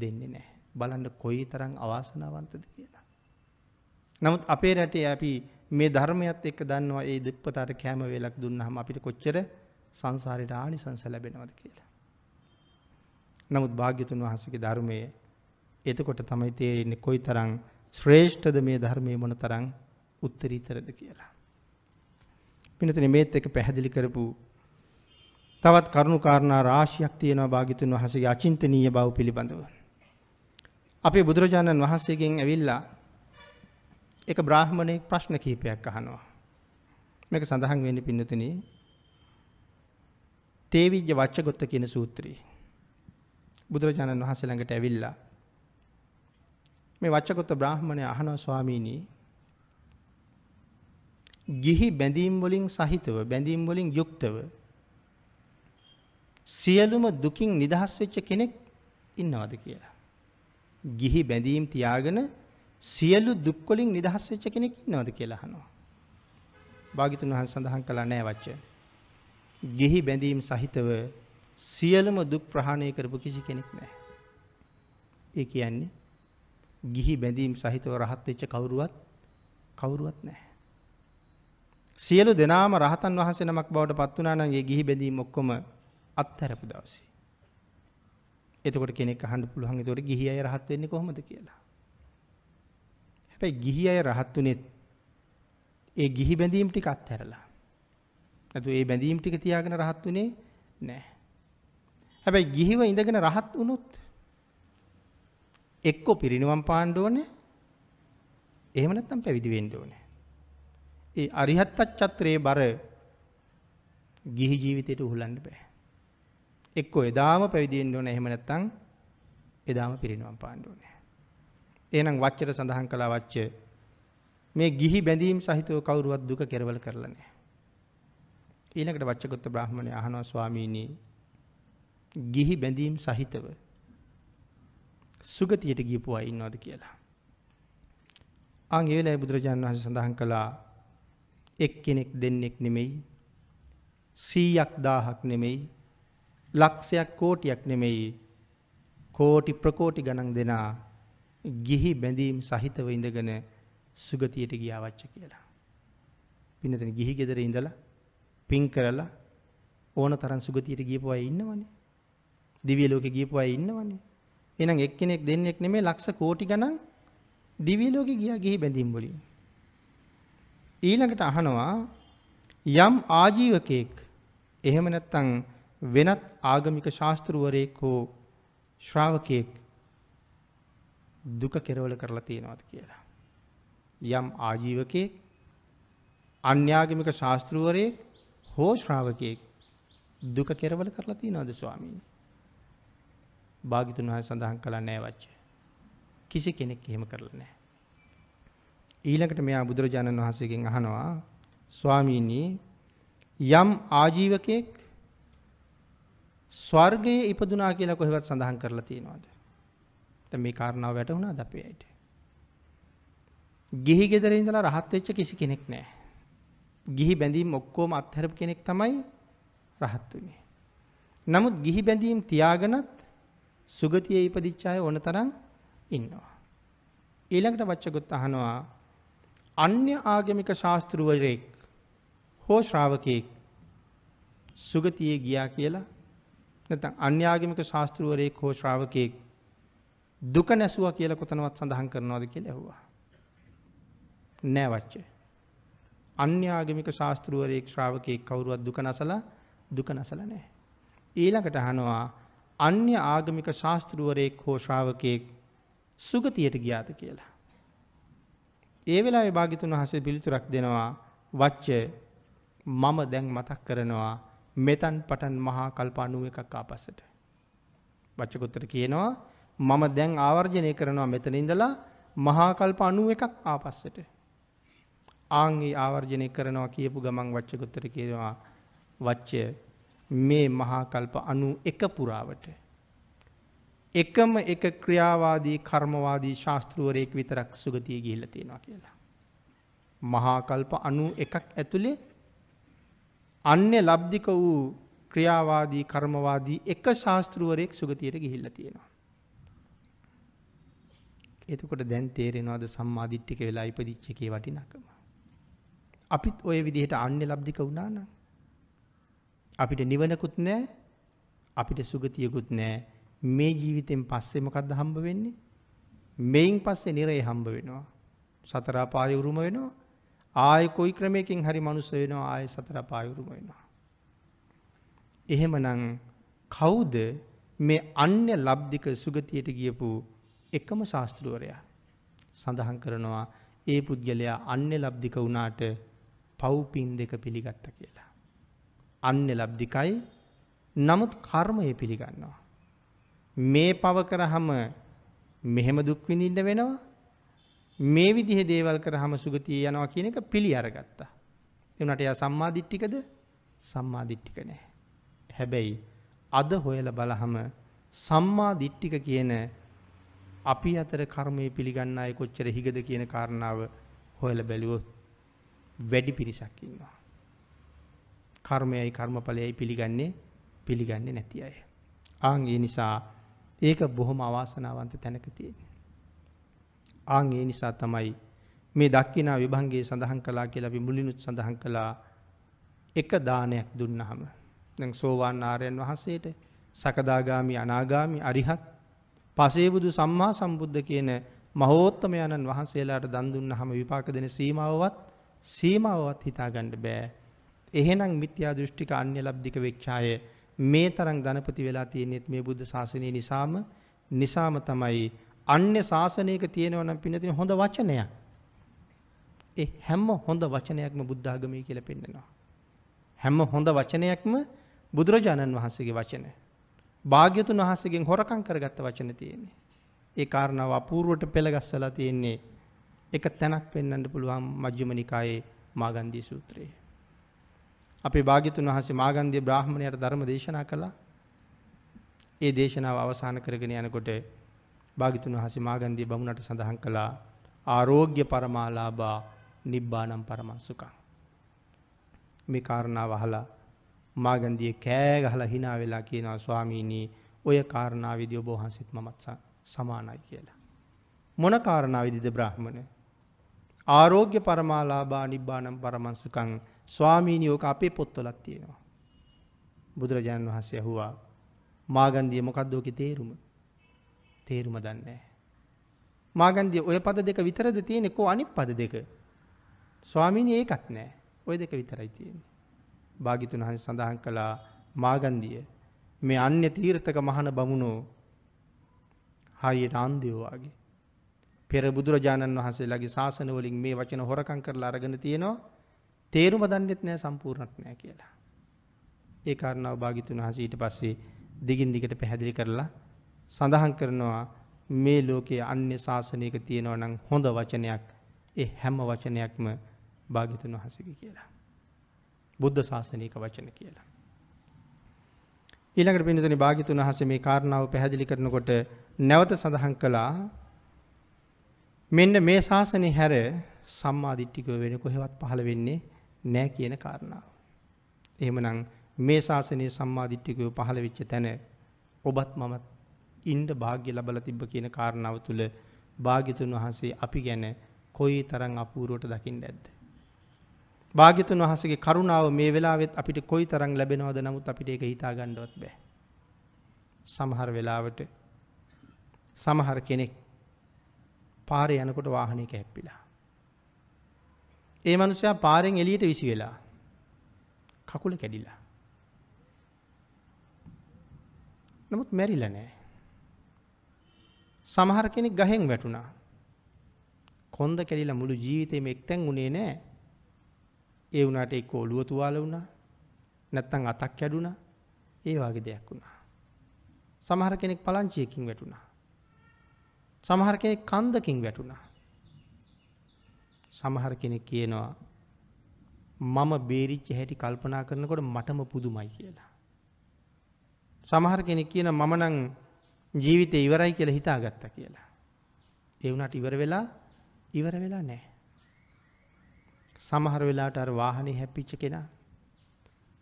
දෙන්නේ නැහැ. බලන්න කොයි තරම් අවාසනාවන්තද කියලා. නමුත් අපේ රටේ අපි මේ ධර්මයත් එක්ක දන්නවා ඒ දුප්පතාට කෑම වේලක් දුන්නාම අපිට කොච්චර සංසාරයට ආනිසංස ලැබෙනවද කියලා. නමුත් භාග්‍යතුන් වහන්සේගේ ධර්මයේ එතකොට තමයි තේරෙන්නේ කොයි තරම් ශ්‍රේෂ්ඨද මේ ධර්මයේ මොන තරම් උත්තරීතරද කියලා. පිනතනේ මේත් එක පැහැදිලි කරපු තවත් කරුණු කාරණා රාශියක් තියෙනවා භාග්‍යතුන් වහන්සේගේ අචින්තනීය බව පිළිබඳව. අපේ බුදුරජාණන් වහන්සේගෙන් ඇවිල්ලා එක බ්‍රාහ්මණයෙක් ප්‍රශ්න කිහිපයක් අහනවා. මේක සඳහන් වෙන්නේ පින්නතුනි තේවිජ්‍ය වච්චගොත්ත කියන සූත්‍රයේ. බුදුරජාණන් වහන්සේ ළඟට ඇවිල්ලා මේ වච්චගොත්ත බ්‍රාහ්මණය අහනවා ස්වාමීනි ගිහි බැඳීම් වලින් සහිතව බැඳීම් වලින් යුක්තව සියලුම දුකින් නිදහස් වෙච්ච කෙනෙක් ඉන්නවද කියලා. ගිහි බැඳීම් තියාගෙන සියලු දුක් වලින් නිදහස් වෙච්ච කෙනෙක් ඉන්නවද කියලා අහනවා. භාග්‍යතුන් වහන්සේ සඳහන් කළා නෑ වච්ච. ගිහි බැඳීම් සහිතව සියලුම දුක් ප්‍රහාණය කරපු කිසි කෙනෙක් නෑ. ඒ කියන්නේ ගිහි බැඳීම් සහිතව රහත් වෙච්ච කවුරුවත් කවුරුවත් නැහැ. සියලු දෙනාම රහතන් වහන්සේ නමක් බවට පත් වුණා නම් ඒ ගිහි බැඳීම් ඔක්කොම අත්හැරපු දවසේ. එතකොට කෙනෙක් අහන්න පුළුවන් එතකොට ගිහි අය රහත් වෙන්නේ කොහොමද කියලා. හැබැයි ගිහි අය රහත් උනේත් ඒ ගිහි බැඳීම් ටික අත්හැරලා. නැතු ඒ බැඳීම් ටික තියාගෙන රහත් උනේ නැහැ. හැබැයි ගිහිව ඉඳගෙන රහත් වුණොත් එක්ක පිරිනිවම් පාන්න ඕනේ. එහෙම නැත්නම් පැවිදි වෙන්න ඕනේ. ඒ අරිහත් චත්‍රයේ බර ගිහි ජීවිතයට උහුලන්න බෑ. එක්කෝ එදාම පැවිදි වෙන්න ඕනේ. එහෙම නැත්නම් එදාම පිරිනිවම් පාන්න ඕනේ. එහෙනම් වච්චර සඳහන් කළා වච්ච මේ ගිහි බැඳීම් සහිතව කවුරුවත් දුක කෙරවල කරලා නැහැ. ඊළඟට වච්චගොත්ත බ්‍රාහ්මණය අහනවා ස්වාමීනි ගිහි බැඳීම් සහිතව සුගතියට ගියපු අය ඉන්නවද කියලා. අන් ඒ වෙලාවේ බුදුරජාණන් වහන්සේ සඳහන් කළා එක්කෙනෙක් දෙන්නෙක් නෙමෙයි 100ක් 1000ක් නෙමෙයි ලක්ෂයක් කෝටියක් නෙමෙයි කෝටි ප්‍රකෝටි ගණන් දෙනා ගිහි බැඳීම් සහිතව ඉඳගෙන සුගතියට ගියාවච්ච කියලා. පින්නතන ගිහි ගෙදර ඉඳලා පින් කරලා ඕන තරම් සුගතියට ගියපු අය ඉන්නවනේ. දිව්‍ය ලෝකෙ ගියපු අය ඉන්නවනේ. එහෙනම් එක්කෙනෙක් දෙන්නෙක් නෙමෙයි ලක්ෂ කෝටි ගණන් දිව්‍ය ලෝකෙ ගියා ගිහි බැඳීම් වලින්. ඊළඟට අහනවා යම් ආජීවකයෙක් එහෙම නැත්නම් වෙනත් ආගමික ශාස්ත්‍රවරයෙක් හෝ ශ්‍රාවකයෙක් දුක කෙරවල කරලා තියෙනවද කියලා. යම් ආජීවකයෙක් අන්‍යාගමික ශාස්තෘුවරයෙක් හෝ ශ්‍රාවකයෙක් දුක කෙරවල කරලා තියනවද ස්වාමීනි. භාගිතුන් වහ සඳහන් කළ නෑ වච්ච. කිසි කෙනෙක් එහෙම කරලා නෑ. ඊළඟට මෙයා බුදුරජාණන් වහන්සේගෙන් අහනවා ස්වාමීනී යම් ආජීවකයෙක් ස්වර්ගයේ ඉපදුනා කියලා කොහෙවත් සඳහන් කරලා තියෙනවාද. මේ කාරණාව වැටහුණා දපේ අයට. ගිහි ගෙදර ඉඳලා රහත් වෙච්ච කිසි කෙනෙක් නෑ. ගිහි බැඳීම් ඔක්කොම අත්හැරපු කෙනෙක් තමයි රහත් වුණේ. නමුත් ගිහි බැඳීම් තියාගෙනත් සුගතියේ ඉපදිච්ච අය ඕන තරම් ඉන්නවා. ඊළඟට වච්චගොත් අහනවා අන්‍ය ආගමික ශාස්තෘවරයෙක් හෝ ශ්‍රාවකයෙක් සුගතියේ ගියා කියලා නැත්නම් අන්‍යාගමික ශාස්තෘවරයෙක් හෝ ශ්‍රාවකයෙක් දුක නැසුවා කියලා කොතනවත් සඳහන් කරනවද කියලා ඇහුවා. නෑ වච්චේ. අන්‍යාගමික ශාස්තෘවරයෙක් ශ්‍රාවකයෙක් කවුරුවත් දුක නැසලා දුක නැසලා නෑ. ඊළඟට අහනවා අන්‍ය ආගමික ශාස්තෘවරයෙක් හෝ ශ්‍රාවකයෙක් සුගතියට ගියාද කියලා. ඒ වෙලාවේ භාග්‍යතුන් වහන්සේ පිළිතුරක් දෙනවා වච්ච මම දැන් මතක් කරනවා මෙතන් පටන් මහා කල්ප 91ක් ආපස්සට. වච්චකොත්තර කියනවා මම දැන් ආවර්ජනය කරනවා මෙතන ඉඳලා මහා කල්ප 91ක් ආපස්සට. ආන්ගේ ආවර්ජනය කරනවා කියපු ගමන් වච්චකොත්තර කියනවා වච්ච මේ මහා කල්ප 91 පුරාවට එකම එක ක්‍රියාවාදී කර්මවාදී ශාස්තෘුවරයෙක් විතරක් සුගතිය ගිහිල්ල තියෙනවා කියලා. මහාකල්ප අනු එකක් ඇතුළේ අන්‍ය ලබ්ධික වූ ක්‍රියාවාදී කර්මවාදී එක ශාස්තෘුවරයෙක් සුගතියට ගිහිල්ල තියෙනවා. එතකොට දැන් තේරෙනවාද සම්මාධිට්ටික වෙලා ඉපදිච්චකේ වටිනකම. අපිත් ඔය විදිහට අන්‍ය ලබ්ධික වුණාන. අපිට නිවනකුත් නෑ අපිට සුගතියකුත් නෑ මේ ජීවිතෙන් පස්සේ මොකක්ද හම්බ වෙන්නේ මෙයින් පස්සේ නිරේ හම්බ වෙනවා. සතරාපාය උරුම වෙනවා ආය කොයි ක්‍රමයකින් හරි මනුස්ස වෙනවා ආය සතරාපාය උරුම වෙනවා. එහෙමනං කවුද මේ අන්‍ය ලබ්ධික සුගතියට ගියපු එකම ශාස්තෘුවරයා සඳහන් කරනවා ඒ පුද්ගලයා අන්‍ය ලබ්ධික වුණාට පව්පින් දෙක පිළිගත්ත කියලා. අන්‍ය ලබ්ධිකයි නමුත් කර්මය පිළිගන්නවා. මේ පව කරහම මෙහෙම දුක් විඳින්න වෙනවා. මේ විදිහ දේවල් කරහම සුගතිය යනවා කියන එක පිළි අරගත්තා. එවනට එයා සම්මාදිට්ටිකද සම්මාදිට්ටික නෑ. හැබැයි අද හොයල බලහම සම්මාදිට්ටික කියන අපි අතර කර්මය පිළිගන්න අය කොච්චර හිගද කියන කාරණාව හොයල බැලුවොත් වැඩි පිරිසක් ඉන්නවා. කර්මයයි කර්මඵලයයි පිළිගන්නේ පිළිගන්නේ නැති අය. ආං ඒ නිසා ඒක බොහොම අවාසනාවන්ත තැනක තියෙන. ආං ඒ නිසා තමයි මේ දක්කිනා විභංගේ සඳහන් කලා කියලා අපි මුලිනුත් සඳහන් කළා එක දානයක් දුන්නහම. දැන් සෝවාන් ආරයන් වහන්සේට සකදාගාමි අනාගාමි අරිහත් පසේබුදු සම්මා සම්බුද්ධ කියන මහෝත්තමයණන් වහන්සේලාට දන් දුන්නහම විපාක දෙන සීමාවවත් සීමාවවත් හිතාගන්න බෑ. එහෙනම් මිත්‍යා දෘෂ්ටික අන්‍ය ලබ්ධික වෙච්චාය මේ තරම් ධනපති වෙලා තියෙනෙත් මේ බුද්ධ ශාසනය නිසාම නිසාම තමයි අන්‍ය ශාසනයක තියෙනවනම් පිනතින හොඳ වචනයක්. ඒ හැම හොඳ වචනයක්ම බුද්ධාගමී කියල පෙන්නෙනවා. හැම හොඳ වචනයක්ම බුදුරජාණන් වහන්සේගේ වචන. භාග්‍යතුන් වහසගෙන් හොරකං කරගත්ත වචන තියෙන්නේ. ඒ කාරණාව අපූරුවට පෙළගස්සලා තියෙන්නේ එක තැනක් පෙන්න්නට පුළුවන් මජ්‍යමනිකායේ මාගන්දී සූත්‍රයේ. අපේ භාගිතුන් වහසේ මාගන්දිය බ්‍රහ්මණයට ධර්ම දේශනා කළා. ඒ දේශනාව අවසාන කරගෙන යනකොට භාගිතුන් වහසේ මාගන්දිය බමුණට සඳහන් කළා ආරෝග්‍ය පරමාලාබා නිබ්බානම් පරමංසුකං. මේ කාරණාව අහලා මාගන්දිය කෑ ගහලා hina වෙලා කියනවා ස්වාමීනි ඔය කාරණාවේදී ඔබ වහන්සේත් මමත් සමානයි කියලා. මොන කාරණාවේදීද බ්‍රාහ්මණ? ආරෝග්‍ය පරමාලාබා නිබ්බානම් පරමංසුකං ස්වාමීනි ඕක අපේ පොත්වලත් තියෙනවා. බුදුරජාණන් වහන්සේ ඇහුවා මාගන්දිය මොකක්ද ඕකේ තේරුම? තේරුම දන්නේ මාගන්දිය ඔය පද දෙක විතරද තියෙන්නේ කො අනිත් පද දෙක? ස්වාමීනි ඒකත් නෑ. ඔය දෙක විතරයි තියෙන්නේ. භාග්‍යතුන් වහන්සේ සඳහන් කළා මාගන්දිය මේ අන්‍ය තීර්ථක මහන බමුණෝ හරියට අන්ධයෝ වගේ. පෙර බුදුරජාණන් වහන්සේලාගේ ශාසන වලින් මේ වචන හොරකම් කරලා අරගෙන තියෙනවා තේරුම දන්නෙත් නෑ සම්පූර්ණක් නෑ කියලා. ඒ කාරණාව භාග්‍යතුන් වහන්සේ ඊට පස්සේ දිගින් දිගට පැහැදිලි කරලා සඳහන් කරනවා මේ ලෝකයේ අන්‍ය ශාසනයක තියෙනවා නම් හොඳ වචනයක් ඒ හැම වචනයක්ම භාග්‍යතුන් වහන්සේගේ කියලා. බුද්ධ ශාසනික වචන කියලා. ඊළඟට පින්නතුනි භාග්‍යතුන් වහන්සේ මේ කාරණාව පැහැදිලි කරනකොට නැවත සඳහන් කළා මෙන්න මේ ශාසනය හැර සම්මාදිට්ඨිකව වෙන කොහෙවත් පහළ වෙන්නේ නැහැ කියන කාරණාව. එහෙමනම් මේ ශාසනයේ සම්මාදිට්ඨිකව පහළ වෙච්ච තැන ඔබත් මමත් ඉන්න වාග්ය ලබලා තිබ්බ කියන කාරණාව තුල භාග්‍යතුන් වහන්සේ අපි ගැන කොයි තරම් අපූර්වට දකින්න ඇද්ද? භාග්‍යතුන් වහන්සේගේ කරුණාව මේ වෙලාවෙත් අපිට කොයි තරම් ලැබෙනවද නමුත් අපිට ඒක හිතා ගන්නවත් බෑ. සමහර වෙලාවට සමහර කෙනෙක් පාරේ යනකොට වාහනයක හැප්පිලා. ඒ මනුස්සයා පාරෙන් එළියට විසි වෙලා කකුල කැඩිලා. නමුත් මැරිලා නෑ. සමහර කෙනෙක් ගහෙන් වැටුණා. කොන්ද කැඩිලා මුළු ජීවිතේම එක්තැන් උනේ නෑ. ඒ වුණාට එක්ක ඔළුව තුවාල වුණා. නැත්තම් අතක් කැඩුණා. ඒ වගේ දෙයක් වුණා. සමහර කෙනෙක් පලංචියකින් වැටුණා. සමහර කෙනෙක් කන්දකින් වැටුණා. සමහර කෙනෙක් කියනවා මම බේරිච්ච හැටි කල්පනා කරනකොට මටම පුදුමයි කියලා. සමහර කෙනෙක් කියන මම නම් ජීවිතේ ඉවරයි කියලා හිතාගත්තා කියලා. ඒ වුණාට ඉවර වෙලා ඉවර වෙලා නැහැ. සමහර වෙලාවට අර වාහනේ හැප්පිච්ච කෙනා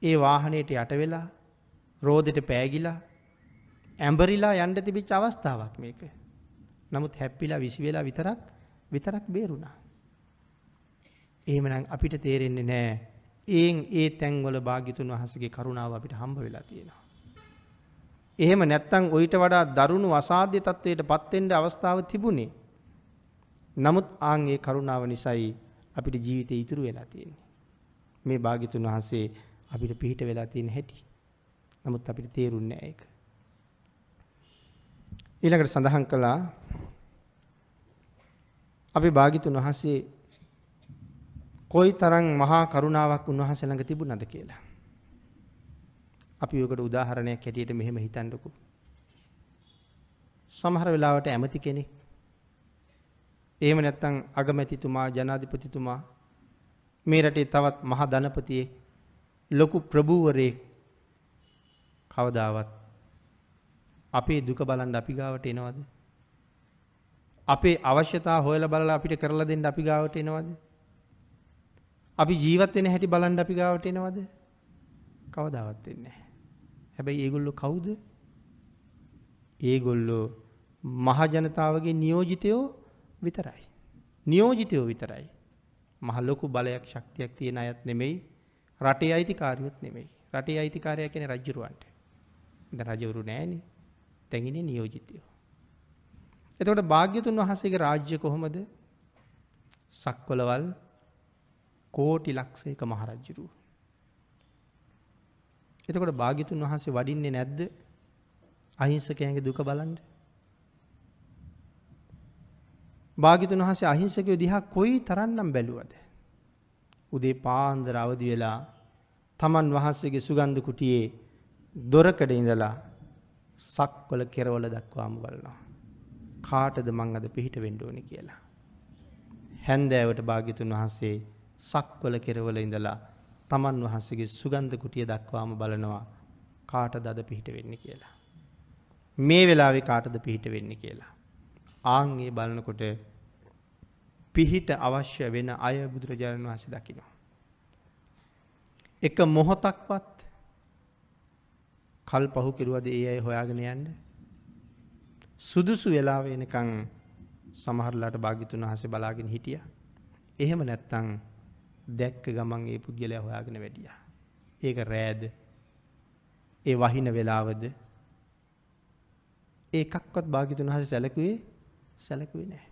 ඒ වාහනේට යට වෙලා රෝදෙට පෑගිලා ඇඹරිලා යන්න තිබිච්ච අවස්ථාවක් මේක. නමුත් හැප්පිලා විසි වෙලා විතරක් විතරක් බේරුණා. එහෙමනම් අපිට තේරෙන්නේ නෑ ඒන් ඒ තැන්වල භාග්‍යතුන් වහන්සේගේ කරුණාව අපිට හම්බ වෙලා තියෙනවා. එහෙම නැත්තම් ඔయిత වඩා දරුණු අසාධ්‍ය තත්වයට පත් වෙන්න අවස්ථාව තිබුණේ. නමුත් ආන් ඒ කරුණාව නිසායි අපිට ජීවිතේ ඉතුරු වෙලා තියෙන්නේ. මේ භාග්‍යතුන් වහන්සේ අපිට පිහිට වෙලා තියෙන හැටි. නමුත් අපිට තේරුන්නේ නැහැ ඒක. ඊළඟට සඳහන් කළා අපි භාග්‍යතුන් වහන්සේ කොයි තරම් මහා කරුණාවක් උන්වහන්සේ ළඟ තිබුණද කියලා. අපි ඔකට උදාහරණයක් හැටියට මෙහෙම හිතන්නකෝ. සමහර වෙලාවට ඇමති කෙනෙක් එහෙම නැත්නම් අගමැතිතුමා ජනාධිපතිතුමා මේ රටේ තවත් මහ ධනපතියෙක් ලොකු ප්‍රභූවරයෙක් කවදාවත් අපේ දුක බලන්න අපි ගාවට එනවද? අපේ අවශ්‍යතා හොයලා බලලා අපිට කරලා දෙන්න අපි ගාවට එනවද? අපි ජීවත් වෙන හැටි බලන්න අපි ගාවට එනවද? කවදාවත් එන්නේ නැහැ. හැබැයි ඒගොල්ලෝ කවුද? ඒගොල්ලෝ මහ ජනතාවගේ නියෝජිතයෝ විතරයි. නියෝජිතයෝ විතරයි. මහ ලොකු බලයක් ශක්තියක් තියෙන අයත් නෙමෙයි රටේ අයිතිකාරියොත් නෙමෙයි. රටේ අයිතිකාරයා කියන්නේ රජුරවන්ට. දැන් රජවරු නෑනේ. දැන් ඉන්නේ නියෝජිතයෝ. එතකොට භාග්‍යතුන් වහන්සේගේ රාජ්‍ය කොහොමද? සක්වලවල් කෝටි ලක්ෂයක මහරජුරුව. එතකොට භාග්‍යතුන් වහන්සේ වඩින්නේ නැද්ද? අහිංසකයන්ගේ දුක බලන්න. භාග්‍යතුන් වහන්සේ අහිංසකයෝ දිහා කොයි තරම්නම් බැලුවද? උදේ පාන්දර අවදි වෙලා තමන් වහන්සේගේ සුගන්ධ කුටියේ දොරකඩ ඉඳලා සක්වල කෙරවල දක්වාම බලනවා. කාටද මං අද පිහිට වෙන්න ඕනේ කියලා. හැන්දෑවට භාග්‍යතුන් වහන්සේ සක්වල කෙරවල ඉඳලා තමන් වහන්සේගේ සුගන්ධ කුටිය දක්වාම බලනවා කාටද අද පිහිට වෙන්නේ කියලා. මේ වෙලාවේ කාටද පිහිට වෙන්නේ කියලා. ආන් ඒ බලනකොට පිහිට අවශ්‍ය වෙන අය බුදුරජාණන් වහන්සේ දකිනවා. එක මොහොතක්වත් කල් පහු කෙරුවද ඒ අය හොයාගෙන යන්න සුදුසු වෙලා වෙනකන් සමහරලාට භාග්‍යතුන් වහන්සේ බලාගෙන හිටියා. එහෙම නැත්තම් දැක්ක ගමන් ඒ පුද්ගලයා හොයාගෙන වැඩියා. ඒක රෑද ඒ වහින වෙලාවද ඒකක්වත් භාග්‍යතුන් වහන්සේ සැලකුවේ සැලකුවේ නැහැ.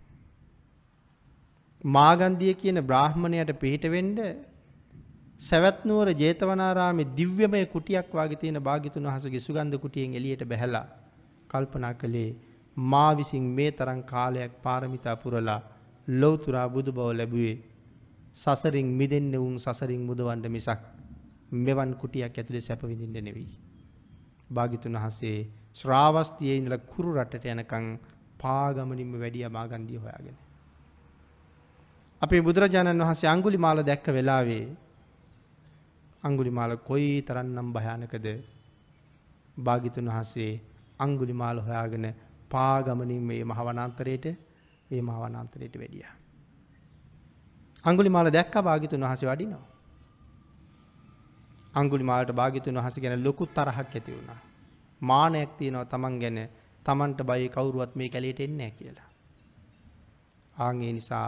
මාගන්දිය කියන බ්‍රාහ්මණයට පිහිට වෙන්න සවැත් නුවර ජේතවනාරාමේ දිව්‍යමය කුටියක් වාගේ තියෙන භාග්‍යතුන් වහන්සේගේ සුගන්ධ කුටියෙන් එළියට බැහැලා කල්පනා කළේ මා විසින් මේ තරන් කාලයක් පාරමිතා පුරලා ලොවතුරා බුදු බව ලැබුවේ සසරින් මිදෙන්න වුන් සසරින් මුදවන්ඩ මිසක් මෙවන් කුටියක් ඇතුළේ සැපවිඳින්ට නෙවෙයි. භාගිතුන් වහසේ ශ්‍රාවස්තිය ඉඳල කුරු රටට යනකං පාගමනින්ම වැඩිය මාගන්දිය හොයාගෙන. අපේ බුදුරජාණන් වහන්සේ අංගුලි මාල දැක්ක වෙලාවේ අංගුලි මාල කොයි තරන්නම් භයානකද භාගිතුන් වහන්සේ අංගුලි මාල හොයාගෙන පාගමනින් මේ මහවනන්තරයට ඒ මහවනන්තරයට වැඩිය. අංගුලි මාල දැක්ක භාගිතුන් වහස වඩිනවා. අංගුලි මාලට භාගිතුන් වහස ගැන ලොකුත් තරහක් ඇති වුණා. මානයක් තියෙනවා තමන් ගැන තමන්ට බයි කවුරුවත් මේ කැලේට එන්නේ කියලා. ආන්ගේ නිසා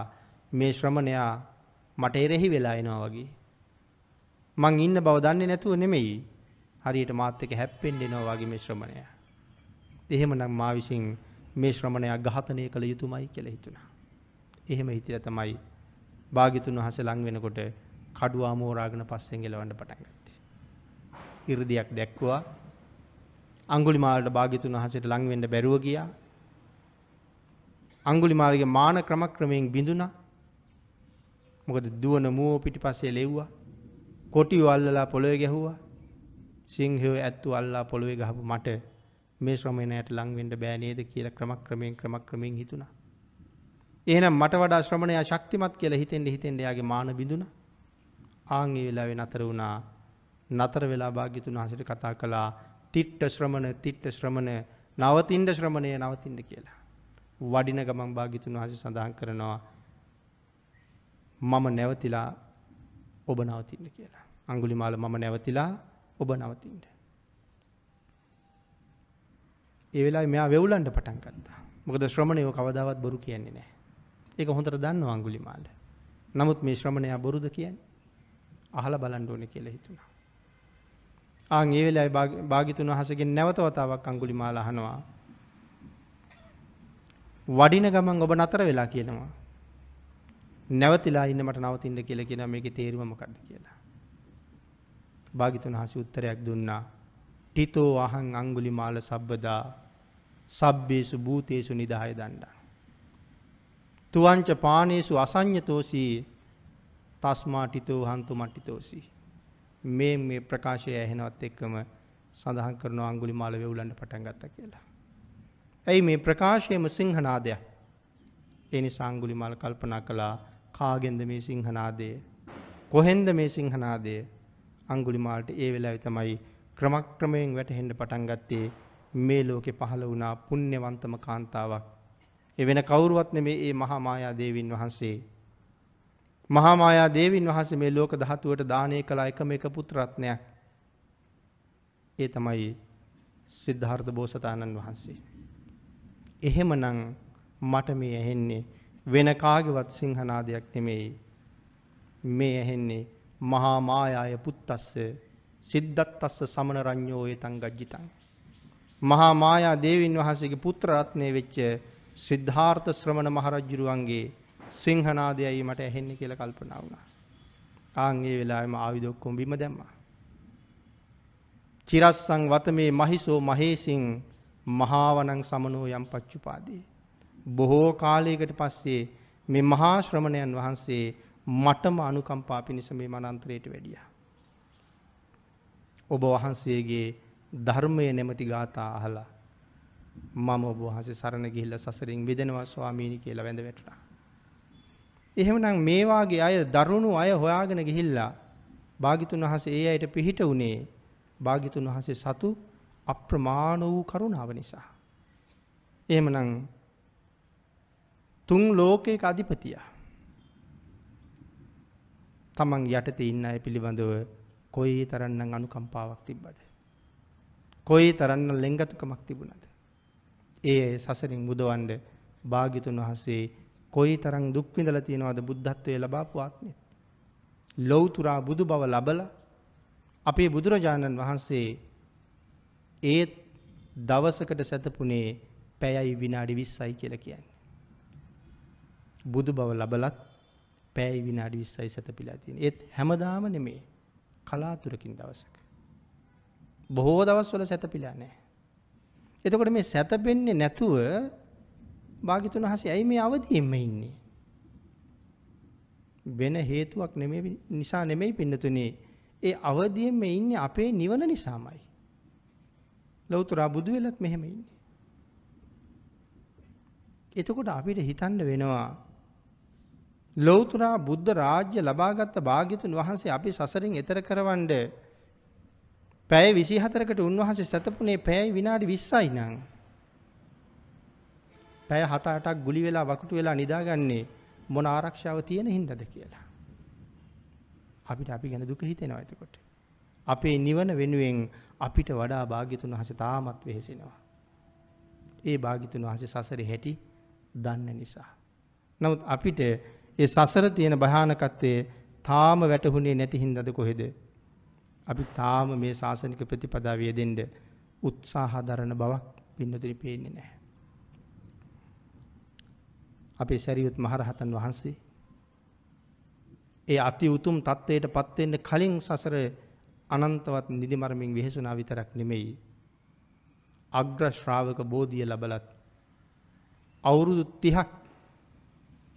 මේ ශ්‍රමණයා මට එරෙහි වෙලා එනවා වගේ. මං ඉන්න බව දන්නේ නැතුව නෙමෙයි හරියට මාත් එක හැප්පෙන් දෙනවා වගේ මේ ශ්‍රමණය. එහෙමනම් මා විසින් මේ ශ්‍රමණයක් ඝාතනය කළ යුතුමයි කියලා හිතුණා. එහෙම හිතිලා තමයි භාග්‍යතුන් වහන්සේ ලං වෙනකොට කඩුවා මෝරාගෙන පස්සෙන් ගලවන්න පටන් ගත්තේ. 이르දියක් දැක්කුවා. අඟුලිමාලට භාග්‍යතුන් වහන්සේට ලං වෙන්න බැරුව ගියා. අඟුලිමාලගේ මාන ක්‍රමක්‍රමයෙන් බිඳුණා. මොකද දුවන මුව පිටිපස්සේ ලෙව්වා. කොටියෝ අල්ලලා පොළොවේ ගැහුවා. සිංහයෝ ඇත්තු අල්ලා පොළොවේ ගහපු මට මේ ශ්‍රමණයට ලං වෙන්න බෑ නේද කියලා ක්‍රමක්‍රමයෙන් ක්‍රමක්‍රමයෙන් හිතුණා. එහෙනම් මට වඩා ශ්‍රමණයා ශක්තිමත් කියලා හිතෙන්ද හිතෙන්ද යාගේ මාන බිඳුණා. ආන් ඒ වෙලාවේ නතර වුණා. නතර වෙලා භාග්‍යතුන් වහන්සේට කතා කළා තිට්ඨ ශ්‍රමණ තිට්ඨ ශ්‍රමණ නවතින්න ශ්‍රමණය නවතින්න කියලා. වඩින ගමන් භාග්‍යතුන් වහන්සේ සඳහන් කරනවා මම නැවතිලා ඔබ නවතින්න කියලා. අංගුලිමාල මම නැවතිලා ඔබ නවතින්ට. ඒ වෙලා මෙයා වෙවුලන්ට පටන් ගත්තා. මොකද ශ්‍රමණයෝ කවදාවත් බොරු කියන්නේ නැහැ. ඒක හොඳට දන්නවා අඟුලිමාල. නමුත් මේ ශ්‍රමණයා බොරුද කියන්නේ? අහලා බලන්න ඕනේ කියලා හිතුණා. ආන් ඒ වෙලාවේ භාග්‍යතුන් වහන්සේගෙන් නැවත වතාවක් අඟුලිමාල අහනවා. වඩින ගමන් ඔබ නතර වෙලා කියනවා. නැවතිලා ඉන්න මට නවතින්න කියලා කියන මේකේ තේරුම මොකක්ද කියලා. භාග්‍යතුන් වහන්සේ උත්තරයක් දුන්නා. ටිතෝ අහං අඟුලිමාල සබ්බදා සබ්බේසු භූතේසු නිදාය දණ්ඩා. තුවංච පානේසු අසඤ්ඤතෝසී තස්මාටිතෝ හන්තු මට්ටිතෝසී. මේ මේ ප්‍රකාශය ඇහෙනවත් එක්කම සඳහන් කරන අංගුලිමාල වෙවුලන්ට පටන් ගත්තා කියලා. ඇයි මේ ප්‍රකාශයම සිංහනාදයක්. ඒ නිසා අංගුලිමාල කල්පනා කළා කාගෙන්ද මේ සිංහනාදය කොහෙන්ද මේ සිංහනාදය අංගුලිමාලට ඒ වෙලාවේ තමයි ක්‍රමක්‍රමයෙන් වැටහෙන්න පටන් ගත්තේ මේ ලෝකේ පහළ වුණා පුණ්‍යවන්තම කාන්තාවක්. ඒ වෙන කවුරුවත් නෙමේ ඒ මහා මායා දේවින් වහන්සේ. මහා මායා දේවින් වහන්සේ මේ ලෝක ධාතුවට දානය කළ එකම එක පුත්‍රරත්නයක්. ඒ තමයි සිද්ධාර්ථ බෝසතාණන් වහන්සේ. එහෙමනම් මට මේ ඇහෙන්නේ වෙන කාගේවත් සිංහනාදයක් නෙමෙයි. මේ ඇහෙන්නේ මහා මායාය පුත්තස්ස සිද්ධත්තස්ස සමන රඤ්ඤෝ ඒතං ගජ්ජිතං මහා මායා දේවින් වහන්සේගේ පුත්‍ර රත්නය වෙච්ච සිද්ධාර්ථ ශ්‍රමණ මහරජුරුවන්ගේ සිංහනාදයයි මට ඇහෙන්නේ කියලා කල්පනා වුණා. ආන් ඒ වෙලාවෙම ආයුධ ඔක්කොම බිම දැම්මා. චිරස්සං වතමේ මහිසෝ මහේසින් මහාවනං සමනෝ යම් පච්චුපාදී. බොහෝ කාලයකට පස්සේ මේ මහා ශ්‍රමණයන් වහන්සේ මටම අනුකම්පා පිණිස මේ මනන්තරයට වැඩිය. ඔබ වහන්සේගේ ධර්මය නැමති ගාථා අහලා මම ඔබ වහන්සේ සරණ ගිහිල්ලා සසරින් මිදෙනවා ස්වාමීනි කියලා වැඳ වැටුණා. එහෙමනම් මේ වාගේ අය දරුණු අය හොයාගෙන ගිහිල්ලා භාග්‍යතුන් වහන්සේ ඒ අයට පිහිට උනේ භාග්‍යතුන් වහන්සේ සතු අප්‍රමාණ වූ කරුණාව නිසා. එහෙමනම් තුන් ලෝකයක අධිපතියා තමන් යටතේ ඉන්න අය පිළිබඳව කොයි තරන්නම් අනුකම්පාවක් තිබ්බද. කොයි තරන්න ලෙංගතුකමක් තිබුණද. ඒ සසරින් බුදවන්ඩ භාගිතුන් වහසේ කොයි තරං දුක්විඳල තියෙනවද බුද්ධත්වය ලබාපු ආත්මය. ලොවතුරා බුදු බව ලබල අපේ බුදුරජාණන් වහන්සේ ඒත් දවසකට සැතපුනේ පැයයි විනාඩි විස්සයි කියල කියන්නේ. බුදු බව ලබලත් පැයි විනාඩි විස්සයි සැතපිලා තියෙන ඒත් හැමදාම නෙමේ කලාතුරකින් දවසක. බොහෝ දවස්වල සැතපිලා නෑ. එතකොට මේ සැතපෙන්නේ නැතුව භාගිතුන් වහන්සේ ඇයි මේ අවදියෙන්ම ඉන්නේ? වෙන හේතුවක් නෙමෙයි නිසා නෙමෙයි පින්නතුනේ. ඒ අවදියෙන්ම ඉන්නේ අපේ නිවන නිසාමයි. ලෞතර බුදු වෙලත් මෙහෙම ඉන්නේ. එතකොට අපිට හිතන්න වෙනවා ලෞතුරා බුද්ධ රාජ්‍ය ලබාගත්ත භාග්‍යතුන් වහන්සේ අපි සසරින් එතර කරවන්ඩ පැය විසි හතරකට උන්වහන්සේ සැතපුනේ පැයි විනාඩි විස්සයි නං. පැය හතාටක් ගුලි වෙලා වකුටු වෙලා නිදාගන්නේ මොන ආරක්ෂාව තියෙන හින්දද කියලා. අපිට අපි ගැන දුක හිතෙනවා එතකොට. අපේ නිවන වෙනුවෙන් අපිට වඩා භාග්‍යතුන් වහස තාමත් වෙහෙසෙනවා. ඒ භාගිතුන් වහස සසර හැටි දන්න නිසා. නමුත් අපිට ඒ සසර තියෙන භයානකත්වය තාම වැටහුණේ නැති හින්දද කොහෙද. අපි තාම මේ ශාසනික ප්‍රතිපදා වියදෙන්ට උත්සාහ දරන බවක් පින්නතුරි පේන්නේ නෑ. අපේ සැරියුත් මහරහතන් වහන්සේ. ඒ අති උතුම් තත්ත්වයට පත්වෙන්න කලින් සසර අනන්තවත් නිදිමරමින් වෙහෙසුනා විතරක් නෙමෙයි. අග්‍ර ශ්‍රාවක බෝධිය ලබලත්. අවුරුදු තිහක්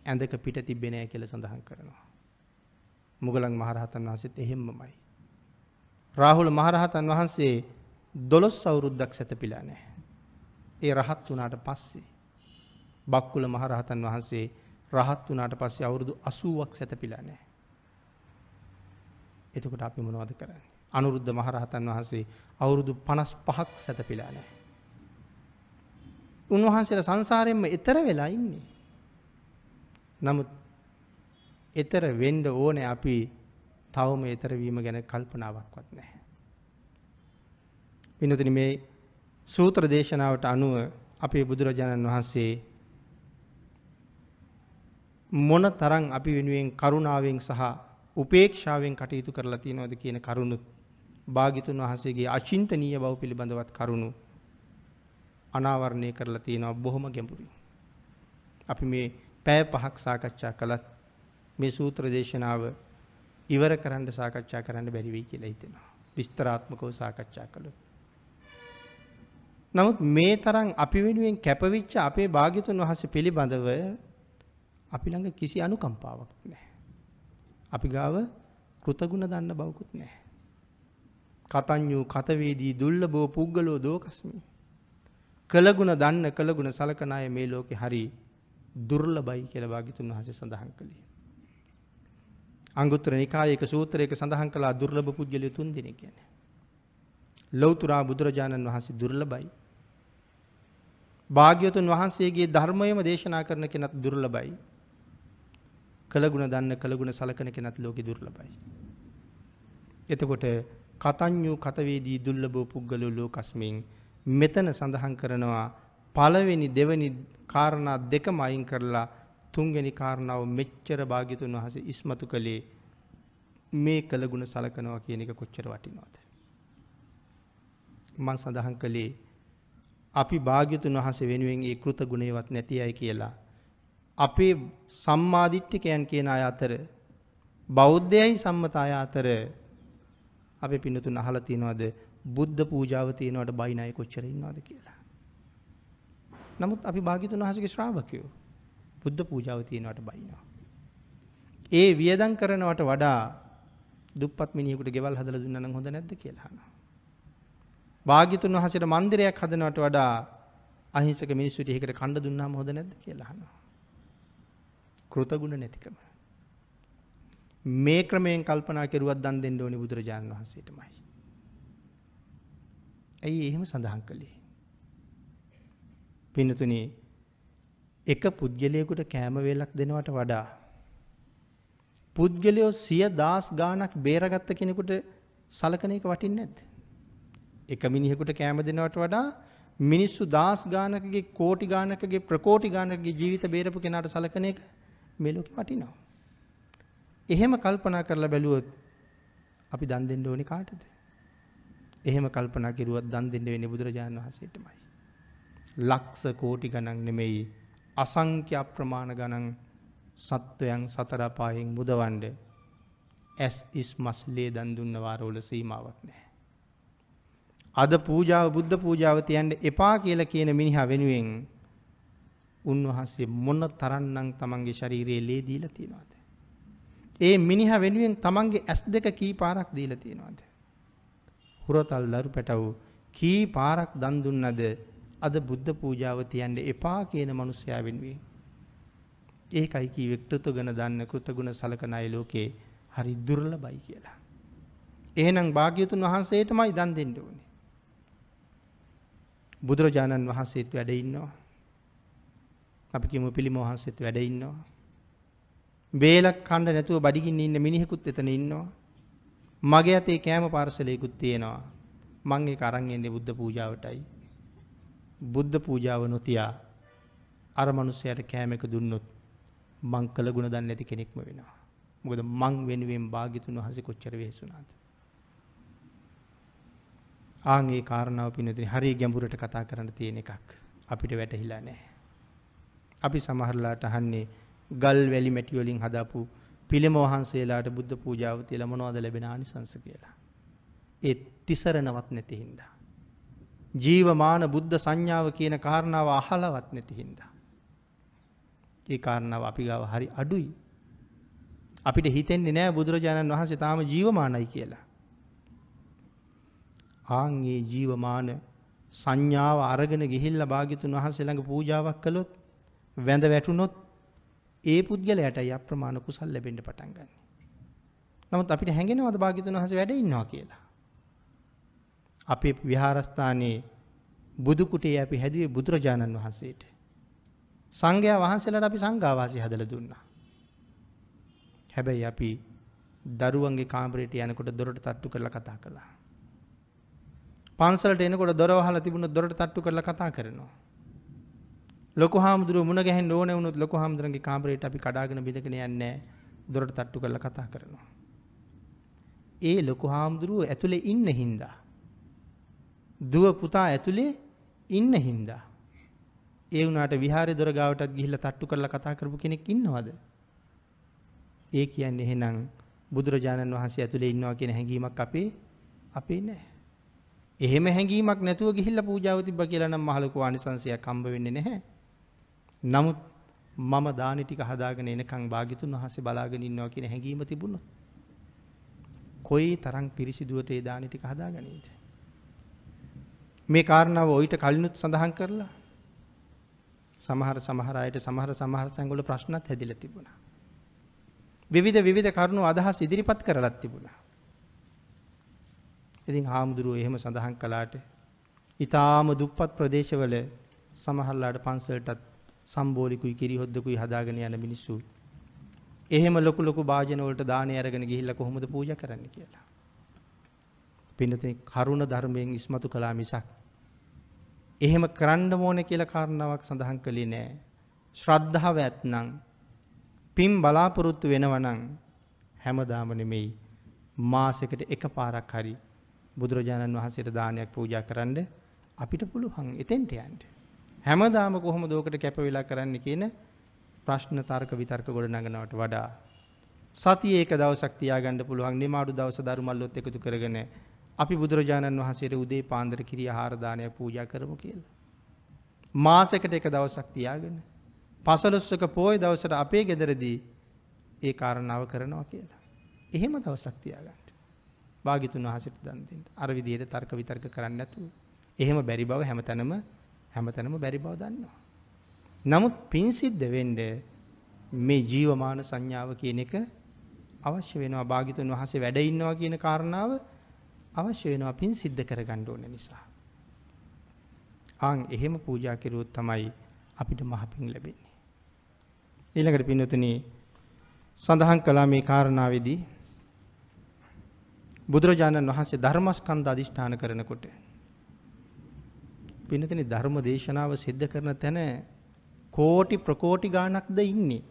ඇඳක පිට තිබෙනෑ කියල සඳහන් කරනවා. මුගලන් මහරහතන් වහන්සේත් එහෙම්මමයි. රාහුල මහරහතන් වහන්සේ දොළොස් අවුරුද්දක් සැතපිලා නෑ. ඒ රහත් වනාට පස්සේ. බක්කුල මහරහතන් වහන්සේ රහත් වනාට පස්සේ අවුරුදු අසුවක් සැතපිලා නෑ. එතකොට අපි මොනවද කරන්න. අනුරුද්ධ මහරහතන් වහන්සේ අවුරුදු පනස් පහක් සැතපිලා නෑ. උන්වහන්සේලා සංසාරයෙන්ම එතර වෙලා ඉන්නේ. නමුත් එතර වෙන්ඩ ඕන අපි තවම එතරවීම ගැන කල්පනාවක්වත් නැහැ. පිනතින මේ සූත්‍ර දේශනාවට අනුව අපේ බුදුරජාණන් වහන්සේ මොන තරං අපි වෙනුවෙන් කරුණාවෙන් සහ උපේක්ෂාවෙන් කටයුතු කරලා තියෙනවද කියන කරුණුත් භාගිතුන් වහන්සේගේ අචින්තනීය බව පිළිබඳවත් කරුණු අනාවරණය කරලා තියෙනවා බොහොම ගැඹුරින්. අපි මේ පෑ පහක් සාකච්ඡා කළත් මේ සූත්‍ර දේශනාව ඉවර කරන්න සාකච්ඡා කරන්න බැරිවී කියලා හිතෙනවා. විස්තරාත්මකව සාකච්ඡා කළොත්. නමුත් මේ තරම් අපි වෙනුවෙන් කැපවිච්ච අපේ භාග්‍යතුන් වහන්සේ පිළිබඳව අපි ළඟ කිසි අනුකම්පාවක් නැහැ. අපි ගාව කෘතගුණ දන්න බවකුත් නැහැ. කතඤ්ඤු කතවේදී දුර්ලභෝ පුද්ගලෝ දෝකස්මි. කළගුණ දන්න කළගුණ සලකන අය මේ ලෝකේ හරි දුර්ලභයි කියලා භාග්‍යතුන් වහන්සේ සඳහන් කළේ. අංගුත්තර නිකායක සූත්‍රයක සඳහන් කළා දුර්ලභ පුජ්‍යලය තුන් දෙනෙක් කියන්නේ. ලෞතුරා බුදුරජාණන් වහන්සේ දුර්ලභයි. භාග්‍යවතුන් වහන්සේගේ ධර්මයම දේශනා කරන කෙනත් දුර්ලභයි. කළගුණ දන්න කළගුණ සලකන කෙනත් ලෝකෙ දුර්ලභයි. එතකොට කතඥූ කතවේදී දුල්ලබෝ පුද්ගලෝ ලෝකස්මින් මෙතන සඳහන් කරනවා පළවෙනි දෙවනි කාරණා දෙකම අයින් කරලා තුන්වෙනි කාරණාව මෙච්චර භාග්‍යතුන් වහන්සේ ඉස්මතු කළේ මේ කළගුණ සලකනවා කියන එක කොච්චර වටිනවද. මං සඳහන් කළේ අපි භාග්‍යතුන් වහස වෙනුවෙන් ඒ කෘත ගුණයවත් නැති අය කියලා. අපේ සම්මාධිට්ටිකයන් කියන අය අතර බෞද්ධයයි සම්මතාය අතර අප පිනතුන් අහල තියෙනවද බුද්ධ පූජාව තියෙනවට බයිනය කොච්චර ඉන්නවාද කියලා. නමුත් අපි භාගිතුන් වහසගේ ශ්‍රාවකයෝ බුද්ධ පූජාව තියෙනවට බයිනවා. ඒ වියදන් කරනවට වඩා දුපත් මිනිියකුට ගෙවල් හදල දුන්නන හොඳ නැද්ද කියලාන. භාගිතුන් වහසට මන්දිරයක් හදනවට වඩා අහිංසක මිනිස්සුට එකට කණ්ඩ දුන්නාම හොඳ නැද කියලාහන. කෘතගුණ නැතිකම. මේ ක්‍රමයෙන් කල්පනා කෙරුවත් දන් දෙන්න ඕනි බුදුරජාණන් වහන්සේටමයි. ඇයි එහෙම සඳහන් කළේ. පිනතුනේ එක පුද්ගලයකුට කෑම වේලක් දෙනවට වඩා. පුද්ගලයෝ සිය දස් ගානක් බේරගත්ත කෙනෙකුට සලකන එක වටින් නැත්. එක මිනිහෙකුට කෑම දෙනවට වඩා මිනිස්සු දස් ගානකගේ කෝටි ගානකගේ ප්‍රකෝටි ගානකගේ ජීවිත බේරපු කෙනට සලකන එක මෙලොක වටිනවා. එහෙම කල්පනා කරලා බැලුවොත් අපි දන් දෙන්න ඕනි කාටද. එහෙම කල්පනා කිරුවත් දන් දෙන්න වෙන බුදුරජාණන් වහසේටමයි. ලක්ස කෝටි ගණන් නෙමෙයි අසංක්‍ය අප්‍රමාණ ගණන් සත්වයන් සතරපායෙන් මුදවන්ඩ ඇස් ඉස් මස්ලේ දන් දුන්න වාරවල සීමාවක් නෑ. අද පූජාව බුද්ධ පූජාව තියන්න එපා කියලා කියන මිනිහා වෙනුවෙන් උන්වහන්සේ මොන තරන්නම් තමන්ගේ ශරීරයේ ලේ දීලා තියෙනවද? ඒ මිනිහා වෙනුවෙන් තමන්ගේ ඇස් දෙක කී පාරක් දීලා තියෙනවද? හුරතල් දරු පැටවු කී පාරක් දන් දුන්නද අද බුද්ධ පූජාව තියන්න එපා කියන මිනිසයා වෙනුවෙන්? ඒකයි කීවේ කෘතගුණ දන්න කෘතගුණ සලකන අය ලෝකේ හරි දුර්ලභයි කියලා. එහෙනම් භාග්‍යතුන් වහන්සේටමයි දන් දෙන්න ඕනේ. බුදුරජාණන් වහන්සේත් වැඩ ඉන්නවා. අපි කියමු පිළිම වහන්සේත් වැඩ ඉන්නවා. බේලක් කණ්ඩ නැතුව බඩගින්න ඉන්න මිනිහෙකුත් එතන ඉන්නවා. මගේ අතේ කෑම පාර්සලයකුත් තියෙනවා. මං ඒක අරන් එන්නේ බුද්ධ පූජාවටයි. බුද්ධ පූජාව නොතියා අර මිනිස්සයාට කෑම එක දුන්නොත් මං කළ ගුණ දන්නේ නැති කෙනෙක්ම වෙනවා. මොකද මං වෙනුවෙන් භාග්‍යතුන් වහන්සේ කොච්චර වෙහෙසුණාද. ආන් ඒ කාරණාව පින්නතින් හරිය ගැඹුරට කතා කරන්න තියෙන එකක් අපිට වැටහිලා නැහැ. අපි සමහරලාට අහන්නේ ගල් වැලි මැටි වලින් හදාපු පිළිම වහන්සේලාට බුද්ධ පූජාව තියලා මොනවද ලැබෙන ආනිසංස කියලා. ඒ තිසරණවත් නැති හින්දා. ජීවමාන බුද්ධ සංඥාව කියන කාරණාව අහලවත් නැති හින්දා. ඒ කාරණාව අපි ගාව හරි අඩුයි. අපිට හිතෙන්නේ නෑ බුදුරජාණන් වහන්සේ තාම ජීවමානයි කියලා. ආන්ගේ ජීවමාන සංඥාව අරගෙන ගිහිල්ල භාගිතුන් වහන්සේ ළඟ පූජාවක් කළොත් වැඳ වැටුනොත් ඒ පුද්ගලයටයි අප්‍රමාණ කුසල් ලැබෙන්න පටන් ගන්න. නමුත් අපිට හැඟෙනවද භාග්‍යතුන් වහන්සේ වැඩ ඉන්නවා කියලා. අපේ විහාරස්ථානයේ බුදු කුටේ අපි හැදුවේ බුදුරජාණන් වහන්සේට. සංඝයා වහන්සේලාට අපි සංඝාවාසී හදලා දුන්නා. හැබැයි අපි දරුවන්ගේ කාමරයට යනකොට දොරට තට්ටු කරලා කතා කළා. පන්සලට එනකොට දොර වහලා තිබුණොත් දොරට තට්ටු කරලා කතා කරනවා. ලොකු හාමුදුරුව මුණ ගැහෙන්න ඕන වුණොත් ලොකු හාමුදුරන්ගේ කාමරයට අපි කඩාගෙන බිඳගෙන යන්නේ දොරට තට්ටු කරලා කතා කරනවා. ඒ ලොකු හාමුදුරුව ඇතුලේ ඉන්න හින්දා. දුව පුතා ඇතුලේ ඉන්න හින්දා. ඒ වුණාට විහාරේ දොර ගාවටත් ගිහිල්ලා තට්ටු කරලා කතා කරපු කෙනෙක් ඉන්නවද? ඒ කියන්නේ එහෙනම් බුදුරජාණන් වහන්සේ ඇතුලේ ඉන්නවා කියන හැඟීමක් අපේ අපේ නැහැ. එහෙම හැඟීමක් නැතුව ගිහිල්ලා පූජාව තිබ්බ කියලා නම් මහලකෝ ආනිසංශයක් හම්බ වෙන්නේ නැහැ. නමුත් මම දානි ටික හදාගෙන එනකන් භාග්‍යතුන් වහන්සේ බලාගෙන ඉන්නවා කියන හැඟීම තිබුණොත් කොයි තරම් පිරිසිදුවට ඒ දානි ටික හදාගනීද? මේ කාරණාව ඔయిత කලිනුත් සඳහන් කරලා සමහර සමහර අයට සමහර සමහර සංගවල ප්‍රශ්නත් හැදිලා තිබුණා. විවිධ විවිධ කරුණු අදහස් ඉදිරිපත් කරලත් තිබුණා. ඉතින් හාමුදුරුවෝ එහෙම සඳහන් කළාට ඊටාම දුප්පත් ප්‍රදේශවල සමහරලාට පන්සලටත් සම්බෝලිකුයි කිරි හොද්දකුයි හදාගෙන යන මිනිස්සු එහෙම ලොකු ලොකු භාජන වලට දානය අරගෙන ගිහිල්ලා කොහොමද පූජා කරන්න කියලා. පින්නතේ කරුණ ධර්මයෙන් ඉස්මතු කළා මිසක් එහෙම කරන්න ඕනේ කියලා කාරණාවක් සඳහන් කළේ නෑ. ශ්‍රද්ධාව ඇත්නම් පින් බලාපොරොත්තු වෙනවනම් හැමදාම නෙමෙයි මාසෙකට එකපාරක් හරි බුදුරජාණන් වහන්සේට දානයක් පූජා කරන්න අපිට පුළුවන් එතෙන්ට යන්න. හැමදාම කොහොමද ඕකට කැප වෙලා කරන්න කියන ප්‍රශ්න තර්ක විතර්ක ගොඩ නගනවට වඩා සතියේ එක දවසක් තියාගන්න පුළුවන් නිමාඩු දවස දරුමල්ලොත් එකතු කරගෙන අපි බුදුරජාණන් වහන්සේට උදේ පාන්දර කිරි ආහාර දානයක් පූජා කරමු කියලා. මාසෙකට එක දවසක් තියාගෙන පසළොස්වක පෝය දවසට අපේ ගෙදරදී ඒ කාරණාව කරනවා කියලා. එහෙම දවසක් තියාගන්න. භාග්‍යතුන් වහන්සේට දන් දෙන්න. අර විදිහට තර්ක විතර්ක කරන්නේ නැතුව. එහෙම බැරි බව හැමතැනම හැමතැනම බැරි බව දන්නවා. නමුත් පින් සිද්ධ වෙන්න මේ ජීවමාන සංඥාව කියන එක අවශ්‍ය වෙනවා. භාග්‍යතුන් වහන්සේ වැඩ ඉන්නවා කියන කාරණාව අවශ්‍ය වෙනවා පින් සිද්ධ කරගන්න ඕන නිසා. ආන් එහෙම පූජා කෙරුවොත් තමයි අපිට මහ පින් ලැබෙන්නේ. ඊළඟට පින්වතුනි සඳහන් කළා මේ කාරණාවේදී බුදුරජාණන් වහන්සේ ධර්මස්කන්ධ අදිෂ්ඨාන කරනකොට පින්නතනි ධර්ම දේශනාව සිද්ධ කරන තැන කෝටි ප්‍රකෝටි ගාණක්ද ඉන්නේ.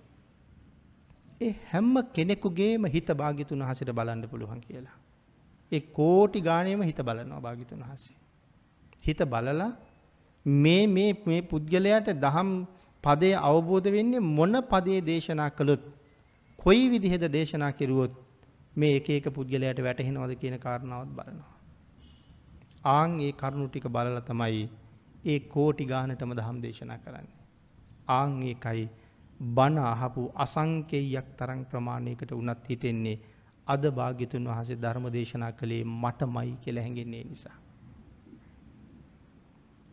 ඒ හැම කෙනෙකුගේම හිත භාග්‍යතුන් වහන්සේට බලන්න පුළුවන් කියලා. ඒ කෝටි ගාණේම හිත බලනවා භාග්‍යතුන් වහන්සේ. හිත බලලා මේ මේ මේ පුද්ගලයාට දහම් පදය අවබෝධ වෙන්නේ මොන පදේ දේශනා කළොත් කොයි විදිහද දේශනා කෙරුවොත් මේ එක එක පුද්ගලයාට වැටහෙනවද කියන කාරණාවත් බලනවා. ආං ඒ කරුණු ටික බලලා තමයි ඒ කෝටි ගානටම දහම් දේශනා කරන්නේ. ආං ඒකයි බණ අහපු අසංකේයයක් තරම් ප්‍රමාණයකට උනත් හිතෙන්නේ අද භාග්‍යතුන් වහන්සේ ධර්ම දේශනා කළේ මටමයි කියලා හැඟෙන්නේ නිසා.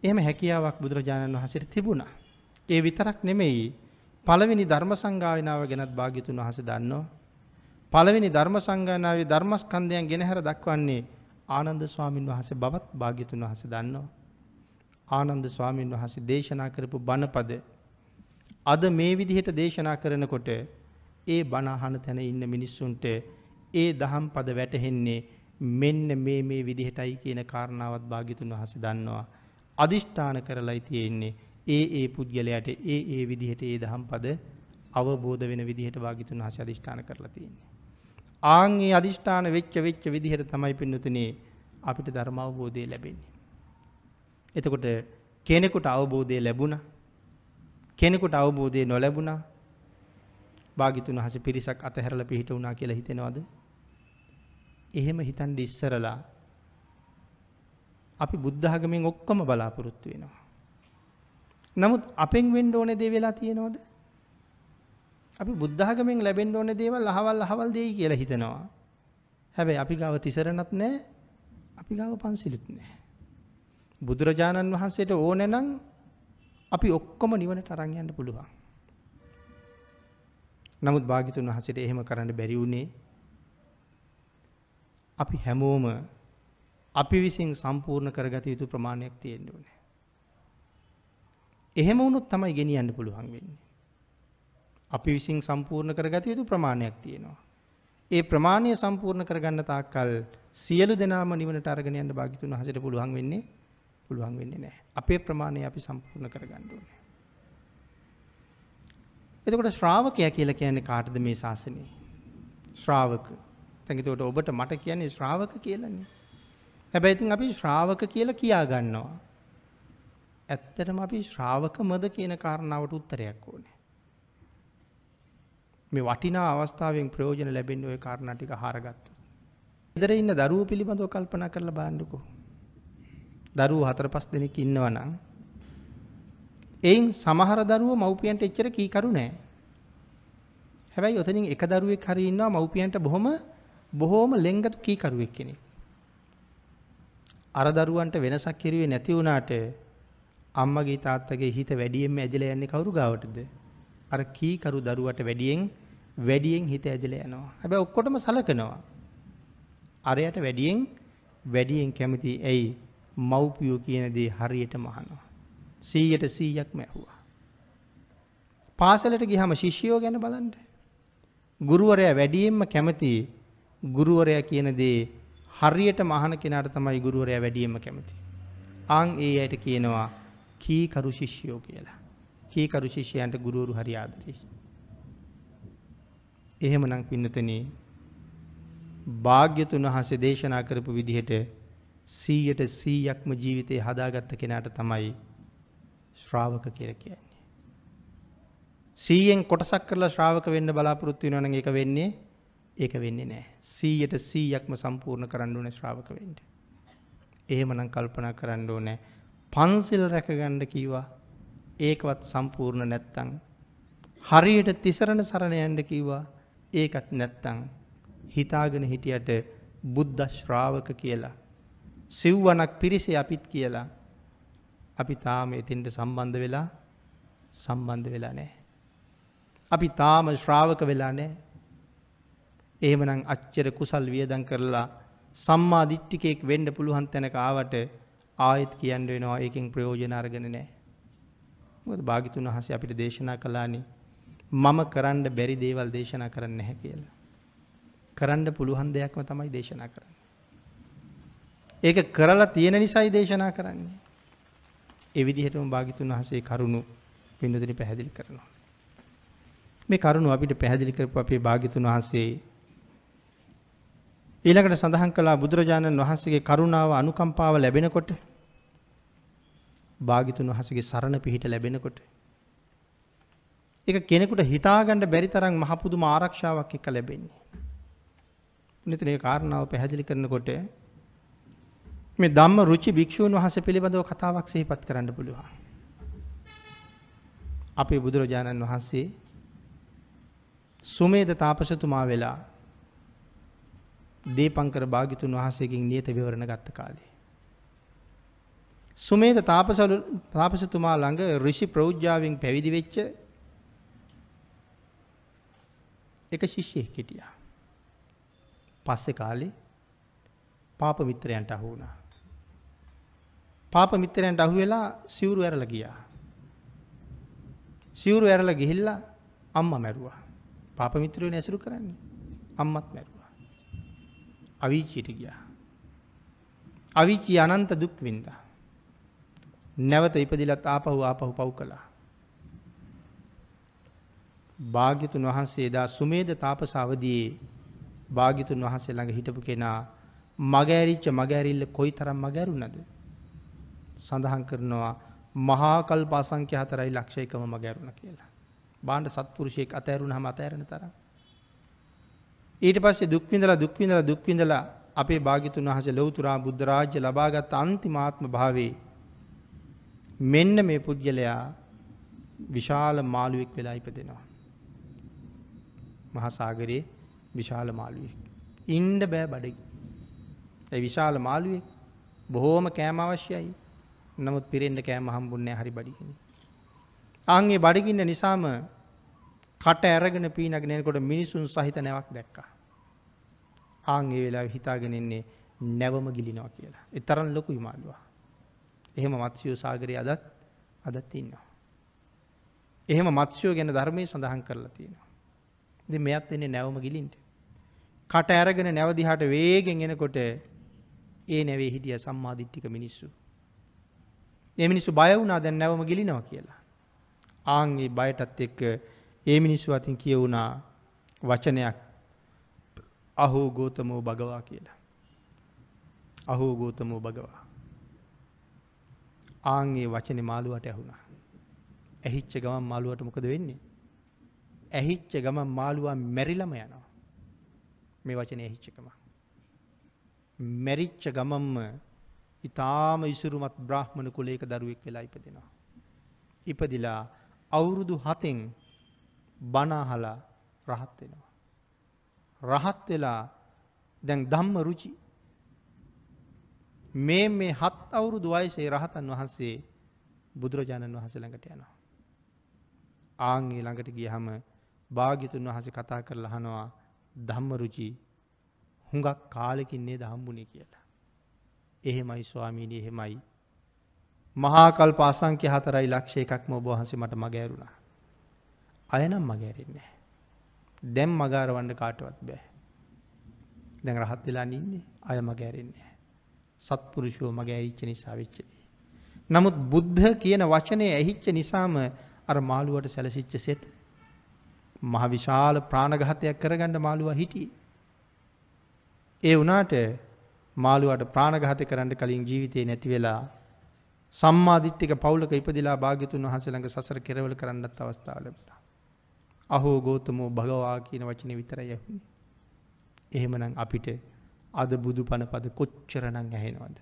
එහෙම හැකියාවක් බුදුරජාණන් වහන්සේට තිබුණා. ඒ විතරක් නෙමෙයි පළවෙනි ධර්ම සංගායනාව ගැනත් භාග්‍යතුන් වහන්සේ දන්නවා. පළවෙනි ධර්ම සංගායනාවේ ධර්මස්කන්ධයන් ගෙනහැර දක්වන්නේ ආනන්ද ස්වාමින් වහන්සේ බවත් භාග්‍යතුන් වහන්සේ දන්නවා. ආනන්ද ස්වාමින් වහන්සේ දේශනා කරපු බණපද අද මේ විදිහට දේශනා කරනකොට ඒ බණ අහන තැන ඉන්න මිනිස්සුන්ට ඒ දහම් පද වැටහෙන්නේ මෙන්න මේ මේ විදිහටයි කියන කාරණාවත් භාග්‍යතුන් වහන්සේ දන්නවා. අදිෂ්ඨාන කරලයි තියෙන්නේ ඒ ඒ පුද්ගලයාට ඒ ඒ විදිහට ඒ දහම් පද අවබෝධ වෙන විදිහට භාග්‍යතුන් වහන්සේ අදිෂ්ඨාන කරලා තියෙන්නේ. ආන් ඒ අදිෂ්ඨාන වෙච්ච වෙච්ච විදිහට තමයි පින්නතුනේ අපිට ධර්ම අවබෝධය ලැබෙන්නේ. එතකොට කෙනෙකුට අවබෝධය ලැබුණා කෙනෙකුට අවබෝධය නොලැබුණා භාගිතුන් වහස පිරිසක් අතහැරල පිහිට වුණා කියලා හිතෙනවද එහෙම හිතන්ඩ ඉස්සරලා අපි බුද්ධාගමෙන් ඔක්කොම බලාපොරොත්තු වෙනවා. නමුත් අපෙන් වෙන්ඩ ඕන දේ වෙලා තියෙනවද අපි බුද්ධාගමෙන් ලැබෙන්ඩ ඕන දේවල් අහවල් අහවල් දෙයි කියලා හිතනවා. හැබැයි අපි ගාව තිසරණත් නෑ අපි ගාව පන්සිලුත් නෑ. බුදුරජාණන් වහන්සේට ඕනනම් අපි ඔක්කොම නිවනට අරංයන්න පුළුවන්. නමුත් භාගිතුන් වහසට එහෙම කරන්න බැරි වුණේ අපි හැමෝම අපි විසින් සම්පූර්ණ කරගත යුතු ප්‍රමාණයක් තියෙන්න්න ඕනේ. එහෙම වුණුත් තමයි ගෙනියන්න පුළුවන් වෙන්නේ. අපි විසින් සම්පූර්ණ කරගත යුතු ප්‍රමාණයක් තියෙනවා. ඒ ප්‍රමාණය සම්පූර්ණ කරගන්න තාක්කල් සියලු දෙනාම නිවනට අරගෙන යන්න භාගිතුන් හසට පුළුවන් වෙන්නේ පුළුවන් වෙන්නේ නැහැ. අපේ ප්‍රමාණය අපි සම්පූර්ණ කරගන්න ඕනේ. එතකොට ශ්‍රාවකයා කියලා කියන්නේ කාටද මේ ශාසනය? ශ්‍රාවක. දැන් එතකොට ඔබට මට කියන්නේ ශ්‍රාවක කියලානේ. හැබැයි ඉතින් අපි ශ්‍රාවක කියලා කියා ගන්නවා. ඇත්තටම අපි ශ්‍රාවකමද කියන කාරණාවට උත්තරයක් ඕනේ. මේ වටිනා අවස්ථාවෙන් ප්‍රයෝජන ලැබෙන්නේ ওই කාරණා ටික හරගත්තොත්. ඉදර ඉන්න දරුවෝ පිළිබඳව කල්පනා කරලා බලන්නකෝ. දරුවෝ හතර පහ දෙනෙක් ඉන්නවා නම් එයින් සමහර දරුවෝ මව්පියන්ට එච්චර කීකරු නෑ. හැබැයි ඔතනින් එක දරුවෙක් හරි ඉන්නවා මව්පියන්ට බොහොම බොහෝම ලෙන්ගතු කීකරුවෙක් කෙනෙක්. අර දරුවන්ට වෙනසක් කිරුවේ නැති වුණාට අම්මගේ තාත්තගේ හිත වැඩියෙන්ම ඇදලා යන්නේ කවුරු ගාවටද? අර කීකරු දරුවට වැඩියෙන් වැඩියෙන් හිත ඇදලා යනවා. හැබැයි ඔක්කොටම සලකනවා. අරයට වැඩියෙන් වැඩියෙන් කැමති ඇයි මව්පියෝ කියන දේ හරියටම අහනවා. 100ට 100ක්ම ඇහුවා. පාසලට ගියාම ශිෂ්‍යයෝ ගැන බලන්න. ගුරුවරයා වැඩියෙන්ම කැමති ගුරුවරයා කියන දේ හරියටම අහන කෙනාට තමයි ගුරුවරයා වැඩියෙන්ම කැමති. ආන් ඒ අයට කියනවා කීකරු ශිෂ්‍යයෝ කියලා. කීකරු ශිෂ්‍යයන්ට ගුරුවරු හරි ආදරේ. එහෙමනම් පින්නතනේ භාග්‍යතුන් වහන්සේ දේශනා කරපු විදිහට 100ට 100ක්ම ජීවිතේ හදාගත්ත කෙනාට තමයි ශ්‍රාවක කියලා කියන්නේ. 100න් කොටසක් කරලා ශ්‍රාවක වෙන්න බලාපොරොත්තු වෙනවා නම් ඒක වෙන්නේ ඒක වෙන්නේ නැහැ. 100ට 100ක්ම සම්පූර්ණ කරන්න ඕනේ ශ්‍රාවක වෙන්න. එහෙමනම් කල්පනා කරන්න ඕනේ පන්සිල් රැකගන්න කිව්වා ඒකවත් සම්පූර්ණ නැත්තම් හරියට තිසරණ සරණ යන්න කිව්වා ඒකත් නැත්තම් හිතාගෙන හිටියට බුද්ධ ශ්‍රාවක කියලා සිව්වනක් පිරිසේ අපිත් කියලා අපි තාම එතින්ට සම්බන්ධ වෙලා සම්බන්ධ වෙලා නෑ. අපි තාම ශ්‍රාවක වෙලා නෑ එහෙමනම් අච්චර කුසල් වියදන් කරලා සම්මා දිට්ටිකෙක් වෙන්ඩ පුළුවන් තැනක ආවට ආයත් කියන්න වෙනවා ඒකින් ප්‍රයෝජන අරගෙන නෑ. මොකද භාගිතුන් වහස අපිට දේශනා කලානේ මම කරන්න බැරි දේවල් දේශනා කරන්න නැහැ කියලා. කරන්න පුළුවන් දෙයක්ම තමයි දේශනා කරන්න. ඒක කරලා තියෙන නිසයි දේශනා කරන්නේ. එවිදිහටම භාගිතුන් වහසේ කරුණු පින්නදිනි පැහැදිලි කරනවා. මේ කරුණු අපිට පැහැදිලි කරපු අපේ භාගිතුන් වහන්සේ ඊළඟට සඳහන් කළා බුදුරජාණන් වහන්සේගේ කරුණාව අනුකම්පාව ලැබෙනකොට භාගිතුන් වහසගේ සරණ පිහිට ලැබෙනකොට එක කෙනෙකුට හිතාගණ්ඩ බැරි තරම් මහපුදුම ආරක්ෂාවක් එක ලැබෙන්නේ. නිතන ඒ කාරණාව පැහැදිලි කරනකොට මේ ධම්ම රුචි භික්‍ෂූන් වහස පිළිබඳව කතාවක් සහිපත් කරන්න පුළුවන්. අපේ බුදුරජාණන් වහන්සේ සුමේද තාපසතුමා වෙලා දීපංකර භාගිතුන් වහසේකින් නියත විවරණ ගත්ත කාලේ. සුමේද තාපසලු තාපසතුමා ළඟ රිෂි ප්‍රෞද්ජාවෙන් පැවිදි වෙච්ච එක ශිෂ්‍යයෙක් හිටියා. පස්සෙ කාලේ පාප මිත්‍රයන්ට අහු වුණා. පාප මිත්‍රයන්ට අහු වෙලා සිවුරු ඇරල ගියා. සිවුරු ඇරල ගිහිල්ලා අම්ම මැරුවා. පාප මිත්‍රයන ඇසුරු කරන්නේ අම්මත් මැරුවා. අවිචයට ගියා. අවිචී අනන්ත දුක් වින්දා. නැවත ඉපදිලත් ආපහු ආපහු පව් කළා. භාග්‍යතුන් වහන්සේ දා සුමේද තාපසාවදයේ භාගිතුන් වහන්සේ ළඟ හිටපු කෙනා මගෑරිච්ච මගෑරිල්ල කොයි තරම් මගැරුණද. සඳහන් කරනවා මහාකල් පාසංක්‍ය හතරයි ලක්ෂයකම මගැරුණ කියලා. බාණ්ඩ සත්පුරුෂයෙක් අතෑරුණ හම අතෑරණ තර. ඊට පස්සේ දුක්විඳලා දුක්විඳලා දුක්විඳලා අපේ භාගිතුන් වහස ලොවතුරා බුද්ධරාජ්‍ය ලබාගත් අන්තිමාත්ම භාවේ මෙන්න මේ පුද්ගලයා විශාල මාළුවෙක් වෙලා ඉපදෙනවා. මහසාගරයේ විශාල මාළුවෙක්. ඉන්ඩ බෑ බඩගි. ඇ විශාල මාළුවෙක් බොහෝම කෑම අවශ්‍යයි නමුත් පිරෙන්ට කෑම හම්බුන්නේ හරි බඩිගෙන. අන්ගේ බඩගින්න නිසාම කට ඇරගෙන පීනගෙනකොට මිනිසුන් සහිත නැවක් දැක්කා. ආංගේ වෙලා හිතාගෙනෙන්නේ නැවම ගිලිනවා කියලා. එතරන් ලොකු හිමාලුවා. එහෙම මත්ස්යෝ සාගරය අදත් අදත් ඉන්නවා. එහෙම මත්ස්යෝ ගැන ධර්මය සඳහන් කරලා තියෙනවා. දෙ මෙයත් එන්නේ නැවම ගිලින්ට. කට ඇරගෙන නැවදිහට වේගෙන් එනකොට ඒ නැවේ හිටිය සම්මාධිට්ටික මිනිස්සු. එමිනිස්සු බය වුණා දැන් නැවම ගිලිනවා කියලා. ආංගේ බයටත් එක්ක ඒ මිනිස්සු අතින් කියවුණා වචනයක් අහෝ ගෝතමෝ භගවා කියලා. අහෝ ගෝතමෝ භගවා. ආංගේ වචන මාළුවට ඇහුණා. ඇහිච්ච ගමන් මාළුවට මොකද වෙන්නේ. ඇහිච්ච ගමන් මාළුවා මැරිලම යනවා. මේ වචනය ඇහිච්චකම. මැරිච්ච ගමම්ම ඉතාම ඉසුරුමත් බ්‍රහ්මණ කුලේක දරුවෙක් වෙලා ඉපදෙනවා. ඉපදිලා අවුරුදු හතෙන් බනාහලා රහත් වෙනවා. රහත් වෙලා දැන් ධම්ම රුචි මේ මේ හත් අවුරුදු වයසේ රහතන් වහන්සේ බුදුරජාණන් වහස ළඟට යනවා. ආංගේ ළඟට ගියහම භාගිතුන් වහස කතා කරලා හනවා ධම්මරුචි හුඟක් කාලෙකින්නේ දහම්බුණේ කියලා. එහෙමයි ස්වාමීණී එහෙමයි. මහාකල් පාසංක්‍ය හතරයි ලක්ෂය එකක්ම ඔබහන්සේ මට මගෑරුණා. අයනම් මගෑරෙන්නේ. දැම් මගාරවන්න කාටවත් බෑ. දැන් රහත් වෙලා නින්නේ අය මගෑරෙන්නේ. සත්පුරුෂෝ මගේ ඇහිච්ච නිසා වෙච්චදී. නමුත් බුද්ධ කියන වචනය ඇහිච්ච නිසාම අර මාළුවට සැලසිච්ච සෙත මහ විශාල ප්‍රාණගහතයක් කරගන්න මාළුව හිටිය. ඒ වනාට මාළුවට ප්‍රාණගහත කරන්න කලින් ජීවිතය නැති වෙලා සම්මාධිට්ටික පවුලක ඉපදිලා භාගතුන් වහසළඟ සසර කෙරවල කරන්නත් අවස්ථාව ලැබලා. අහෝ ගෝතමෝ භගවා කියන වචන විතර යහුණි. එහෙමනම් අපිට අද බුදු පනපද කොච්චරනං ඇහෙනවද.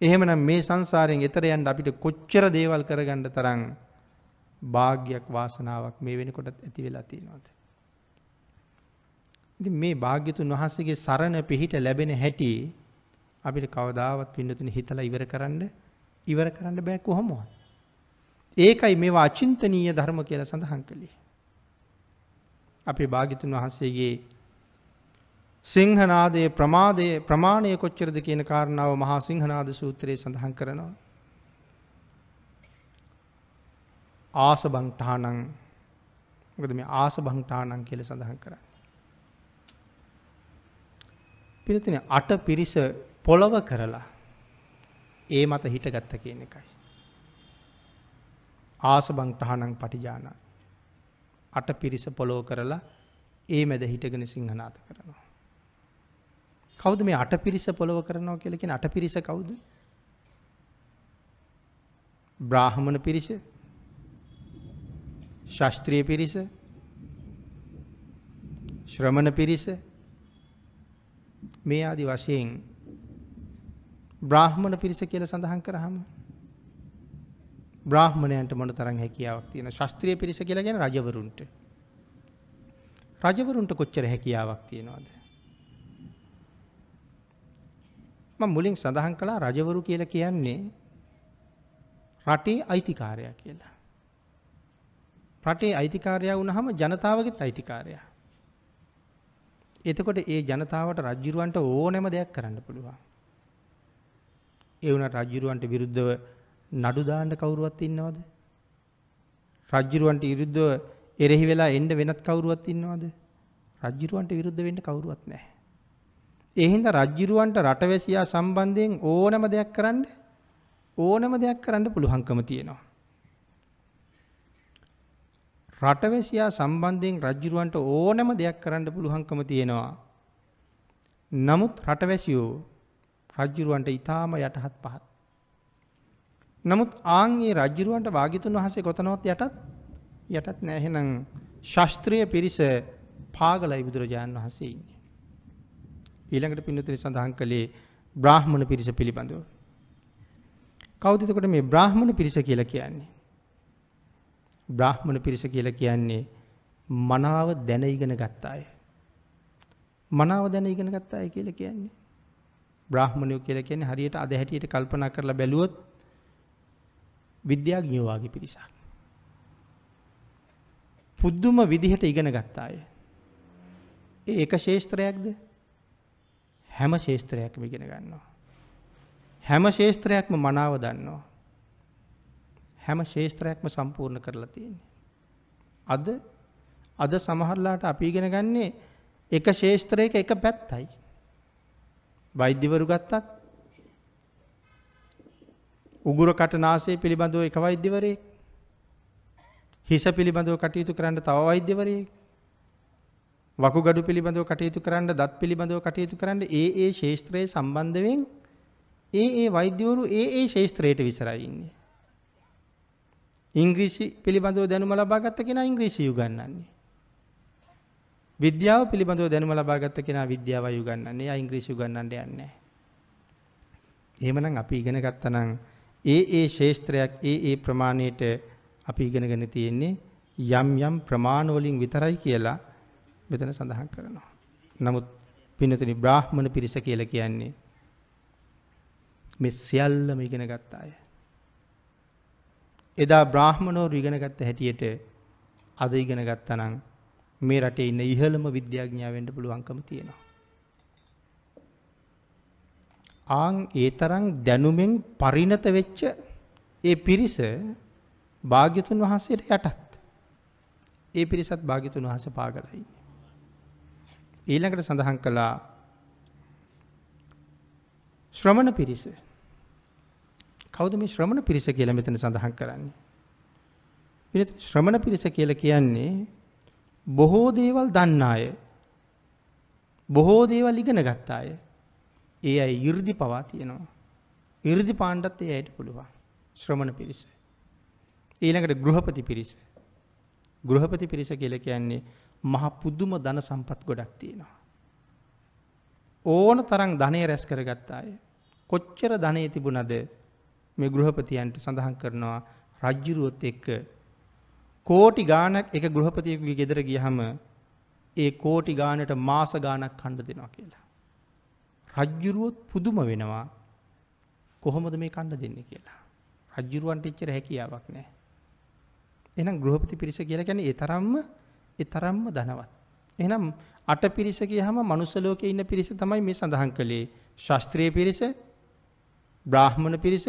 එහෙමනම් මේ සංසාරයෙන් එතරයන්ට අපිට කොච්චර දේවල් කරගණ්ඩ තරං භාග්‍යයක් වාසනාවක් මේ වෙනකොට ඇති වෙලා තියෙනවාද. ඉති මේ භාග්‍යතුන් වහන්සේගේ සරණ පිහිට ලැබෙන හැටි අපිට කවදාවත් පින්නතුන හිතලා ඉවර කරන්න ඉවර කරන්න බෑ කොහොමවා. ඒකයි මේවා අචින්තනීය ධර්ම කියලා සඳහන් කළේ. අපේ භාගිතුන් වහන්සේගේ සිංහනාදයේ ප්‍රමාදය ප්‍රමාණය කොච්චරද කියන කාරණාව මහා සිංහනාද සූත්‍රයේ සඳහන් කරනවා. ආස බංටානං ගද මේ ආස බංටානං කියල සඳහන් කරන්න. පිරිතින අට පිරිස පොළොව කරලා ඒ මත හිටගත්ත කියන එකයි. ආස බංටහනං පටිජානයි. අට පිරිස පොලෝ කරලා ඒ මැද හිටගෙන සිංහනාත කරනවා. කවුද මේ අට පිරිස පොළොව කරනවා කියලකින අට පිරිස කවුද. බ්‍රාහ්මණ පිරිස ශස්ත්‍රිය පිරිස ශ්‍රමණ පිරිස මේ ආදි වශයෙන් බ්‍රාහ්මණ පිරිස කියල සඳහන් කරහම බ්‍රාහ්මණයන්ට මොන තරන් හැකියාවක් තියෙන ශස්ත්‍රිය පිරිස කියලා ගැන රජවරුන්ට රජවරුන්ට කොච්චර හැකියාවක් තියෙනවාද. මුලින් සඳහන් කලා රජවරු කියල කියන්නේ රටේ අයිතිකාරයක් කියලා. රටේ අයිතිකාරයා වුණහම ජනතාවගෙත් අයිතිකාරයා. එතකොට ඒ ජනතාවට රජ්ජුරුවන්ට ඕනෑම දෙයක් කරන්න පුළුවන්. ඒ වුණ රජ්ජුරුවන්ට විරුද්ධව නඩුදාන්න කවුරුවත් ඉන්නවද. රජ්ජුරුවන්ට ඉරුද්ධව එරෙහි වෙලා එන්ඩ වෙනත් කවුරුවත් ඉන්නවද. රජ්ජුරුවන්ට විරුද්ධ වෙන්න කවුරුවත් නෑ. එහින්ද රජ්ජිරුවන්ට රටවැසියා සම්බන්ධයෙන් ඕනම දෙයක් කරන්න ඕනම දෙයක් කරන්න පුළුහංකම තියෙනවා. රටවැසියා සම්බන්ධයෙන් රජ්ජුරුවන්ට ඕනම දෙයක් කරන්න පුළුහංකම තියෙනවා. නමුත් රටවැසියෝ රජ්ජුරුවන්ට ඉතාම යටහත් පහත්. නමුත් ආන්ගේ රජ්ජුරුවන්ට වාගිතුන් වහසේ කොතනොත් යටත් යටත් නෑහෙනම් ශස්ත්‍රය පිරිස පාගලයි බුදුරජාණන් වහසේ ඉන්නේ. ඊළඟට පින්නතන සඳහන් කළේ බ්‍රාහ්මණ පිරිස පිළිබඳව. කෞතිතකොට මේ බ්‍රාහ්මණ පිරිස කියලා කියන්නේ. බ්‍රාහ්මණ පිරිස කියලා කියන්නේ මනාව දැන ඉගෙන ගත්තාය. මනාව දැන ඉගෙන ගත්තාය කියලා කියන්නේ. බ්‍රාහ්මණයෝ කියලා කියන්නේ හරියට අද හැටියට කල්පනා කරලා බැලුවොත් විද්‍යාඥයෝ වගේ පිරිසක්. පුදුම විදිහට ඉගෙන ගත්තාය. ඒ එක ශේෂත්‍රයක්ද හැම ශේෂත්‍රයක්ම ඉගෙන ගන්නවා. හැම ශේෂත්‍රයක්ම මනාව දන්නවා. හැම ශේෂත්‍රයක්ම සම්පූර්ණ කරලා තියෙන්නේ. අද අද සමහරලාට අපි ඉගෙන ගන්නේ එක ශේෂත්‍රයක එක පැත්තයි. වෛද්‍යවරු ගත්තත් උගුර කටනාසේ පිළිබඳව එක වෛද්‍යවරේ හිස පිළිබඳව කටයුතු කරන්න තව වෛද්‍යවරේ වකුගඩු පිළිබඳව කටයුතු කරන්න දත් පිළිබඳව කටයුතු කරන්න ඒ ඒ ශේෂත්‍රයේ සම්බන්ධවෙන් ඒ ඒ වෛද්‍යවරු ඒ ඒ ශේෂත්‍රයට විසරයි ඉන්නේ. ඉංග්‍රීසි පිළිබඳව දැනුම ලබාගත්ත කෙනා ඉංග්‍රීසි උගන්වන්නේ. විද්‍යාව පිළිබඳව දැනුම ලබාගත්ත කෙනා විද්‍යාව උගන්වන්නේ. එයා ඉංග්‍රීසි උගන්වන්න යන්නේ නැහැ. එහෙමනම් අපි ඉගෙන ගත්තනම් ඒ ඒ ශේෂ්ත්‍රයක් ඒ ඒ ප්‍රමාණයට අපි ඉගෙනගෙන තියෙන්නේ යම් යම් ප්‍රමාණ වලින් විතරයි කියලා මෙතන සඳහන් කරනවා. නමුත් පින්නතුනි බ්‍රාහ්මණ පිරිස කියලා කියන්නේ මේ සියල්ලම ඉගෙන ගත්ත අය. එදා බ්‍රාහ්මණෝරු ඉගෙන ගත්ත හැටියට අද ඉගෙන ගත්තා නම් මේ රටේ ඉන්න ඉහළම විද්‍යාඥයා වෙන්න පුළුවන්කම තියෙනවා. ආන් ඒ තරම් දැනුමෙන් පරිණත වෙච්ච ඒ පිරිස භාග්‍යතුන් වහන්සේට යටත්. ඒ පිරිසත් භාග්‍යතුන් වහන්සේ පාගලයි. ඊළඟට සඳහන් කළා ශ්‍රමණ පිරිස. කවුද මේ ශ්‍රමණ පිරිස කියලා මෙතන සඳහන් කරන්නේ? විනත ශ්‍රමණ පිරිස කියලා කියන්නේ බොහෝ දේවල් දන්න අය. බොහෝ දේවල් ඉගෙන ගත්ත අය. ඒ අය 이르දි පවා තියෙනවා. 이르දි පාණ්ඩත් ඒ අයට පුළුවන්. ශ්‍රමණ පිරිස. ඊළඟට ගෘහපති පිරිස. ගෘහපති පිරිස කියලා කියන්නේ මහ පුදුම ධන සම්පත් ගොඩක් තියෙනවා. ඕන තරම් ධනය රැස් කරගත්ත අය. කොච්චර ධනෙ තිබුණද මේ ගෘහපතියන්ට සඳහන් කරනවා රජ්ජුරුවොත් එක්ක කෝටි ගානක් එක ගෘහපතියකුගේ ගෙදර ගියහම ඒ කෝටි ගානට මාස ගානක් කණ්ඩ දෙනවා කියලා. රජ්ජුරුවොත් පුදුම වෙනවා කොහොමද මේ කණ්ඩ දෙන්න කියලා. රජ්ජුරුවන්ට එච්චර හැකියාවක් නෑ. එනම් ගෘහපති පිරිස කියලා ගැන ඒ තරම්ම ඒ තරම්ම ධනවත්. එහෙනම් අට පිරිස ගියහම මනුස්ස ලෝකේ ඉන්න පිරිස තමයි මේ සඳහන් කළේ. ශාස්ත්‍රීය පිරිස, බ්‍රාහ්මණ පිරිස,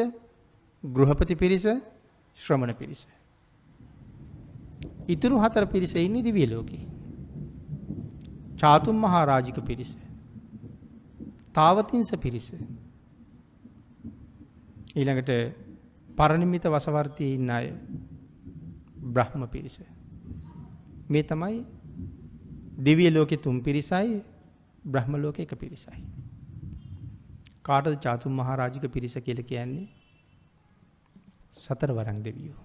ගෘහපති පිරිස, ශ්‍රමණ පිරිස. ඉතුරු හතර පිරිස ඉන්නේ දිව්‍ය ලෝකේ. චාතුම් මහා රාජික පිරිස. තාවතිංස පිරිස. ඊළඟට පරණිමිත වසවර්තියේ ඉන්න අය බ්‍රහ්ම පිරිස. මේ තමයි දිවිය ලෝකෙ තුන් පිරිසයි බ්‍රහ්ම ලෝක එක පිරිසයි. කාටද චාතුම් මහාරාජික පිරිස කියල කියන්නේ සතර වරං දෙවියෝ.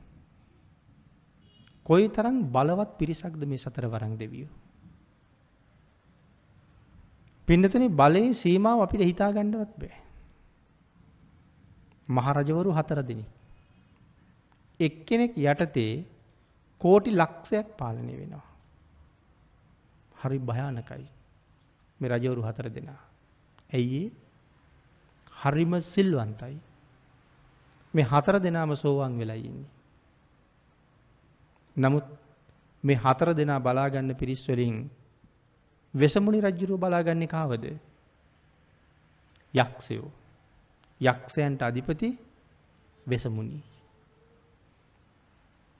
කොයි තරම් බලවත් පිරිසක්ද මේ සතර වරං දෙවියෝ. පින්නතුන බලයේ සීමාව අපිට හිතා ගණ්ඩවත් බෑ. මහරජවරු හතර දෙනෙක්. එක්කෙනෙක් යටතේ කෝටි ලක්ෂයක් පාලනය වෙනවා. හරි භයානකයි. මේ රජවරු හතර දෙනා. ඇයි හරිම සිල්වන්තයි. මේ හතර දෙනාම සෝවාන් වෙලා ඉන්නේ. නමුත් මේ හතර දෙනා බලාගන්න පිරිස් වලින් වෙසමුණි රජ්ජුරුව බලාගන්නේ කාවද? යක්ෂයෝ. යක්ෂයන්ට අධිපති වෙසමුණි.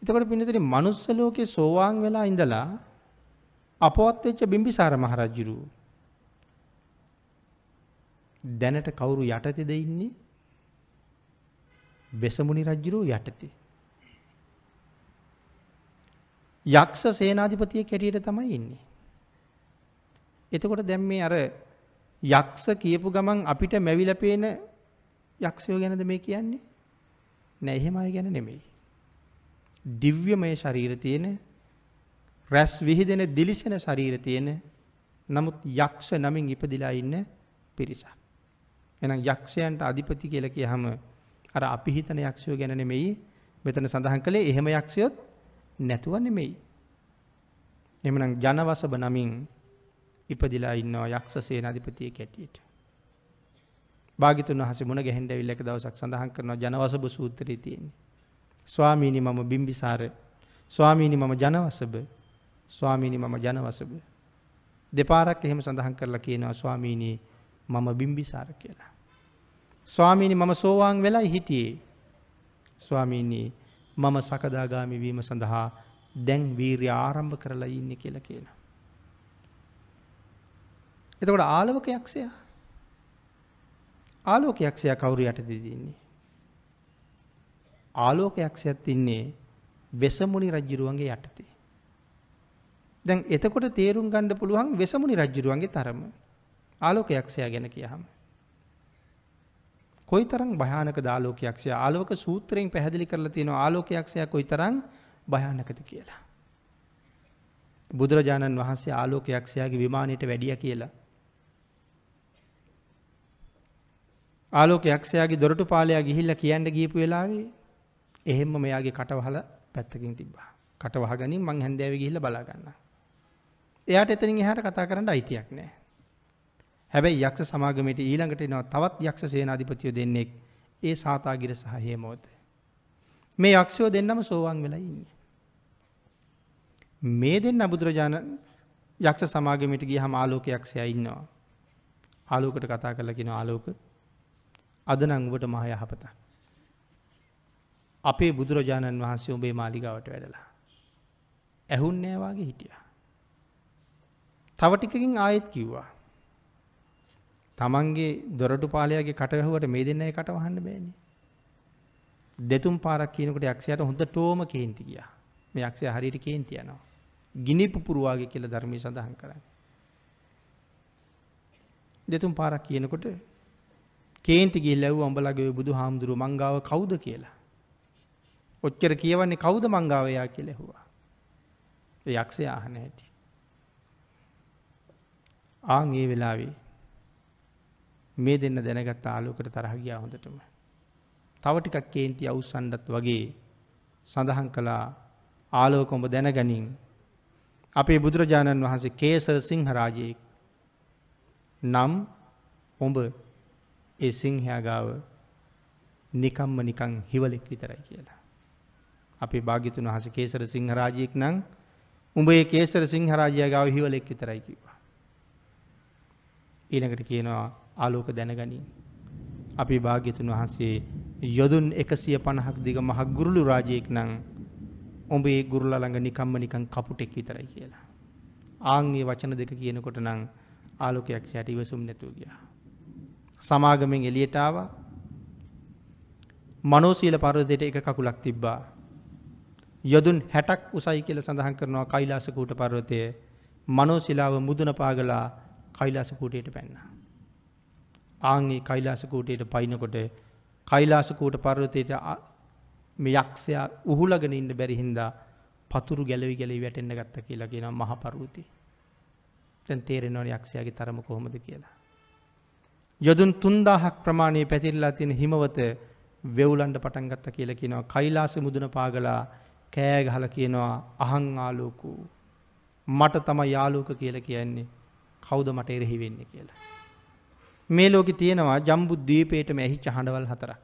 එතකොට පින්නතේ මනුස්ස ලෝකේ සෝවාන් වෙලා ඉඳලා අපවත් වෙච්ච බිම්බිසාර මහරජුරු දැනට කවුරු යටතේද ඉන්නේ? වෙසමුණි රජුරු යටතේ. යක්ෂ සේනාධිපතිය කැටියට තමයි ඉන්නේ. එතකොට දැන් මේ අර යක්ෂ කියපු ගමන් අපිට මැවිලා පේන යක්ෂයෝ ගැනද මේ කියන්නේ? නෑ එහෙම අය ගැන නෙමෙයි. දිව්‍යමය ශරීර තියෙන රැස් විහිදෙන දිලිසෙන ශරීර තියෙන නමුත් යක්ෂ නමින් ඉපදිලා ඉන්න පිරිසක්. එහෙනම් යක්ෂයන්ට අධිපති කියලා කියහම අර අපි හිතන යක්ෂයෝ ගැන නෙමෙයි මෙතන සඳහන් කළේ එහෙම යක්ෂයොත් නැතුව නෙමෙයි. එමනම් ජනවසබ නමින් ඉපදිලා ඉන්නවා යක්ෂ සේනාධිපතිය කැටියට. භාගිතුන් වහස මුණ ගැහෙන්ඩ විල්ල එක දවසක් සඳහන් කරනවා ජනවසභ සූත්‍රී තියෙන්නේ. ස්වාමීනි මම බිම්බිසාර ස්වාමීනි මම ජනවසභ ස්වාමීනි මම ජනවසභ. දෙපාරක් එහෙම සඳහන් කරලා කියනවා ස්වාමීනී මම බිම්බිසාර කියලා. ස්වාමීනි මම සෝවාන් වෙලා හිටියේ. ස්වාමීනී මම සකදාගාමි වීම සඳහා දැන් වීර්ය ආරම්භ කරලා ඉන්න කියලා කියනවා. එතකොට ආලවක යක්ෂයා ආලෝක යක්ෂයා කවුරු යටතේද ඉන්නේ? ආලෝක යක්ෂයත් ඉන්නේ වෙසමුණි රජුරුවන්ගේ යටතේ. දැන් එතකොට තේරුම් ගන්න පුළුවන් වෙසමුණි රජුරුවන්ගේ තරම. ආලෝක යක්ෂයා ගැන කියහම. කොයිතරම් භයානක දාලෝක යක්ෂයා ආලෝක සූත්‍රයෙන් පැහැදිලි කරලා තියෙනවා ආලෝක යක්ෂයා කොයිතරම් භයානකද කියලා. බුදුරජාණන් වහන්සේ ආලෝක යක්ෂයාගේ විමානයට වැඩිය කියලා. ආලෝක යක්ෂයාගේ දොරටු පාලයා ගිහිල්ලා කියන්න ගියපු වෙලාවේ එහෙම්ම මෙයාගේ කටවහල පැත්තකින් තිබ්බා. කටවහගනින් මං හැන්දෑවේ ගිහිල්ලා බලා ගන්නවා. එයාට එතනින් එහාට කතා කරන්න අයිතියක් නැහැ. හැබැයි යක්ෂ සමාගමේට ඊළඟට එනවා තවත් යක්ෂ සේනාධිපතියෝ දෙන්නෙක්. ඒ සාතාගිර සහ හේමෝත. මේ යක්ෂයෝ දෙන්නම සෝවාන් වෙලා ඉන්නේ. මේ දෙන්න බුදුරජාණන් යක්ෂ සමාගමට ගියහම ආලෝක යක්ෂයා ඉන්නවා. ආලෝකට කතා කරලා කියන ආලෝක අද නම් ඔබට මහ යහපතක්. අපේ බුදුරජාණන් වහන්සේ ඔබේ මාලිගාවට වැඩලා. ඇහුන් නෑවාගේ හිටියා. තව ටිකකින් ආයෙත් කිව්වා. තමන්ගේ දොරටු පාලයාගේ කටවැහුවට මේ දෙන්න කට වහන්න බෑනි. දෙතුම් පාරක් කියනකට යක්ෂයට හොඳ ටෝම කේන්ති කිය මේ යක්ෂය හරිට කේන්ති යනවා. ගිනි පුපුරුවාගේ කියල ධර්මය සඳහන් කරන්න. දෙතුම් පාරක් කියනකොට කේන්තිගේ ලැව් අඹලගේ බුදු හාමුදුරුව මංගාව කවුද කියලා. ඔච්චර කියවන්නේ කවුද මංගාවයා කෙලෙහවා. යක්ෂය ආහන හැටි. ආං ඒ වෙලාවේ මේ දෙන්න දැනගත් ආලෝකට තරහගියා හොඳටම. තව ටිකක් කේන්ති අවුස්සන්ඩත් වගේ සඳහන් කළා ආලෝකොඹ දැනගනින් අපේ බුදුරජාණන් වහන්සේ කේසර සිංහරාජයෙක් නම් ඔඹ ඒ සිංහයාගාව නිකම්ම නිකං හිවලෙක් විතරයි කියලා. අපේ භාගිතුන් වහස කේසර සිංහරාජයෙක් නං උඹේ කේසර සිංහරාජයගාව හිවලෙක් විතරයි කිවා. ඊනකට කියනවා ආලෝක දැනගනින්. අපි භාග්‍යතුන් වහන්සේ යොදුන් එකසිය පණහක් දිග මහ ගුරුළු රාජයෙක් නං ඔඹේ ගුරුල ළඟ නිකම්ම නිකං කපුටෙක් විතරයි කියලා. ආංගේ වචන දෙක කියනකොට නං ආලෝකයක් සැට ඉවසුම් නැතුව ගිය. සමාගමෙන් එලියටාව මනෝසීල පරදයට එක කකුලක් තිබ්බා. යොදුන් හැටක් උසයි කියල සඳහන් කරනවා කයිලාසකූට පර්වතය මනෝසිලාව මුදුන පාගලා කයිලාසකූටයට පැන්න. ආංගේ කයිලාසකූටයට පයිනකොට කයිලාසකූට පර්වතයට මේ යක්ෂයා උහුලගෙන ඉන්න බැරිහින්දා පතුරු ගැලවි ගැලි වැටෙන්න්න ගත්ත කියලා කියෙන මහ පරුති. තැන් තේරෙනවන යක්ෂයාගේ තරම කොහොමද කියලා. යොදුන් තුන්දාහක් ප්‍රමාණය පැතිරලා තියෙන හිමවත වෙවුලන්ඩ පටන් ගත්ත කියල කියනවා කයිලාස මුදන පාගලා කෑ ගහල කියනවා අහං ආලෝකු මට තම යාලෝක කියල කියන්නේ කෞද මට එරෙහි වෙන්න කියලා. මේ ලෝකෙ තියෙනවා ජම්බු දීපේටම ඇහිච්ච හඬවල් හතරක්.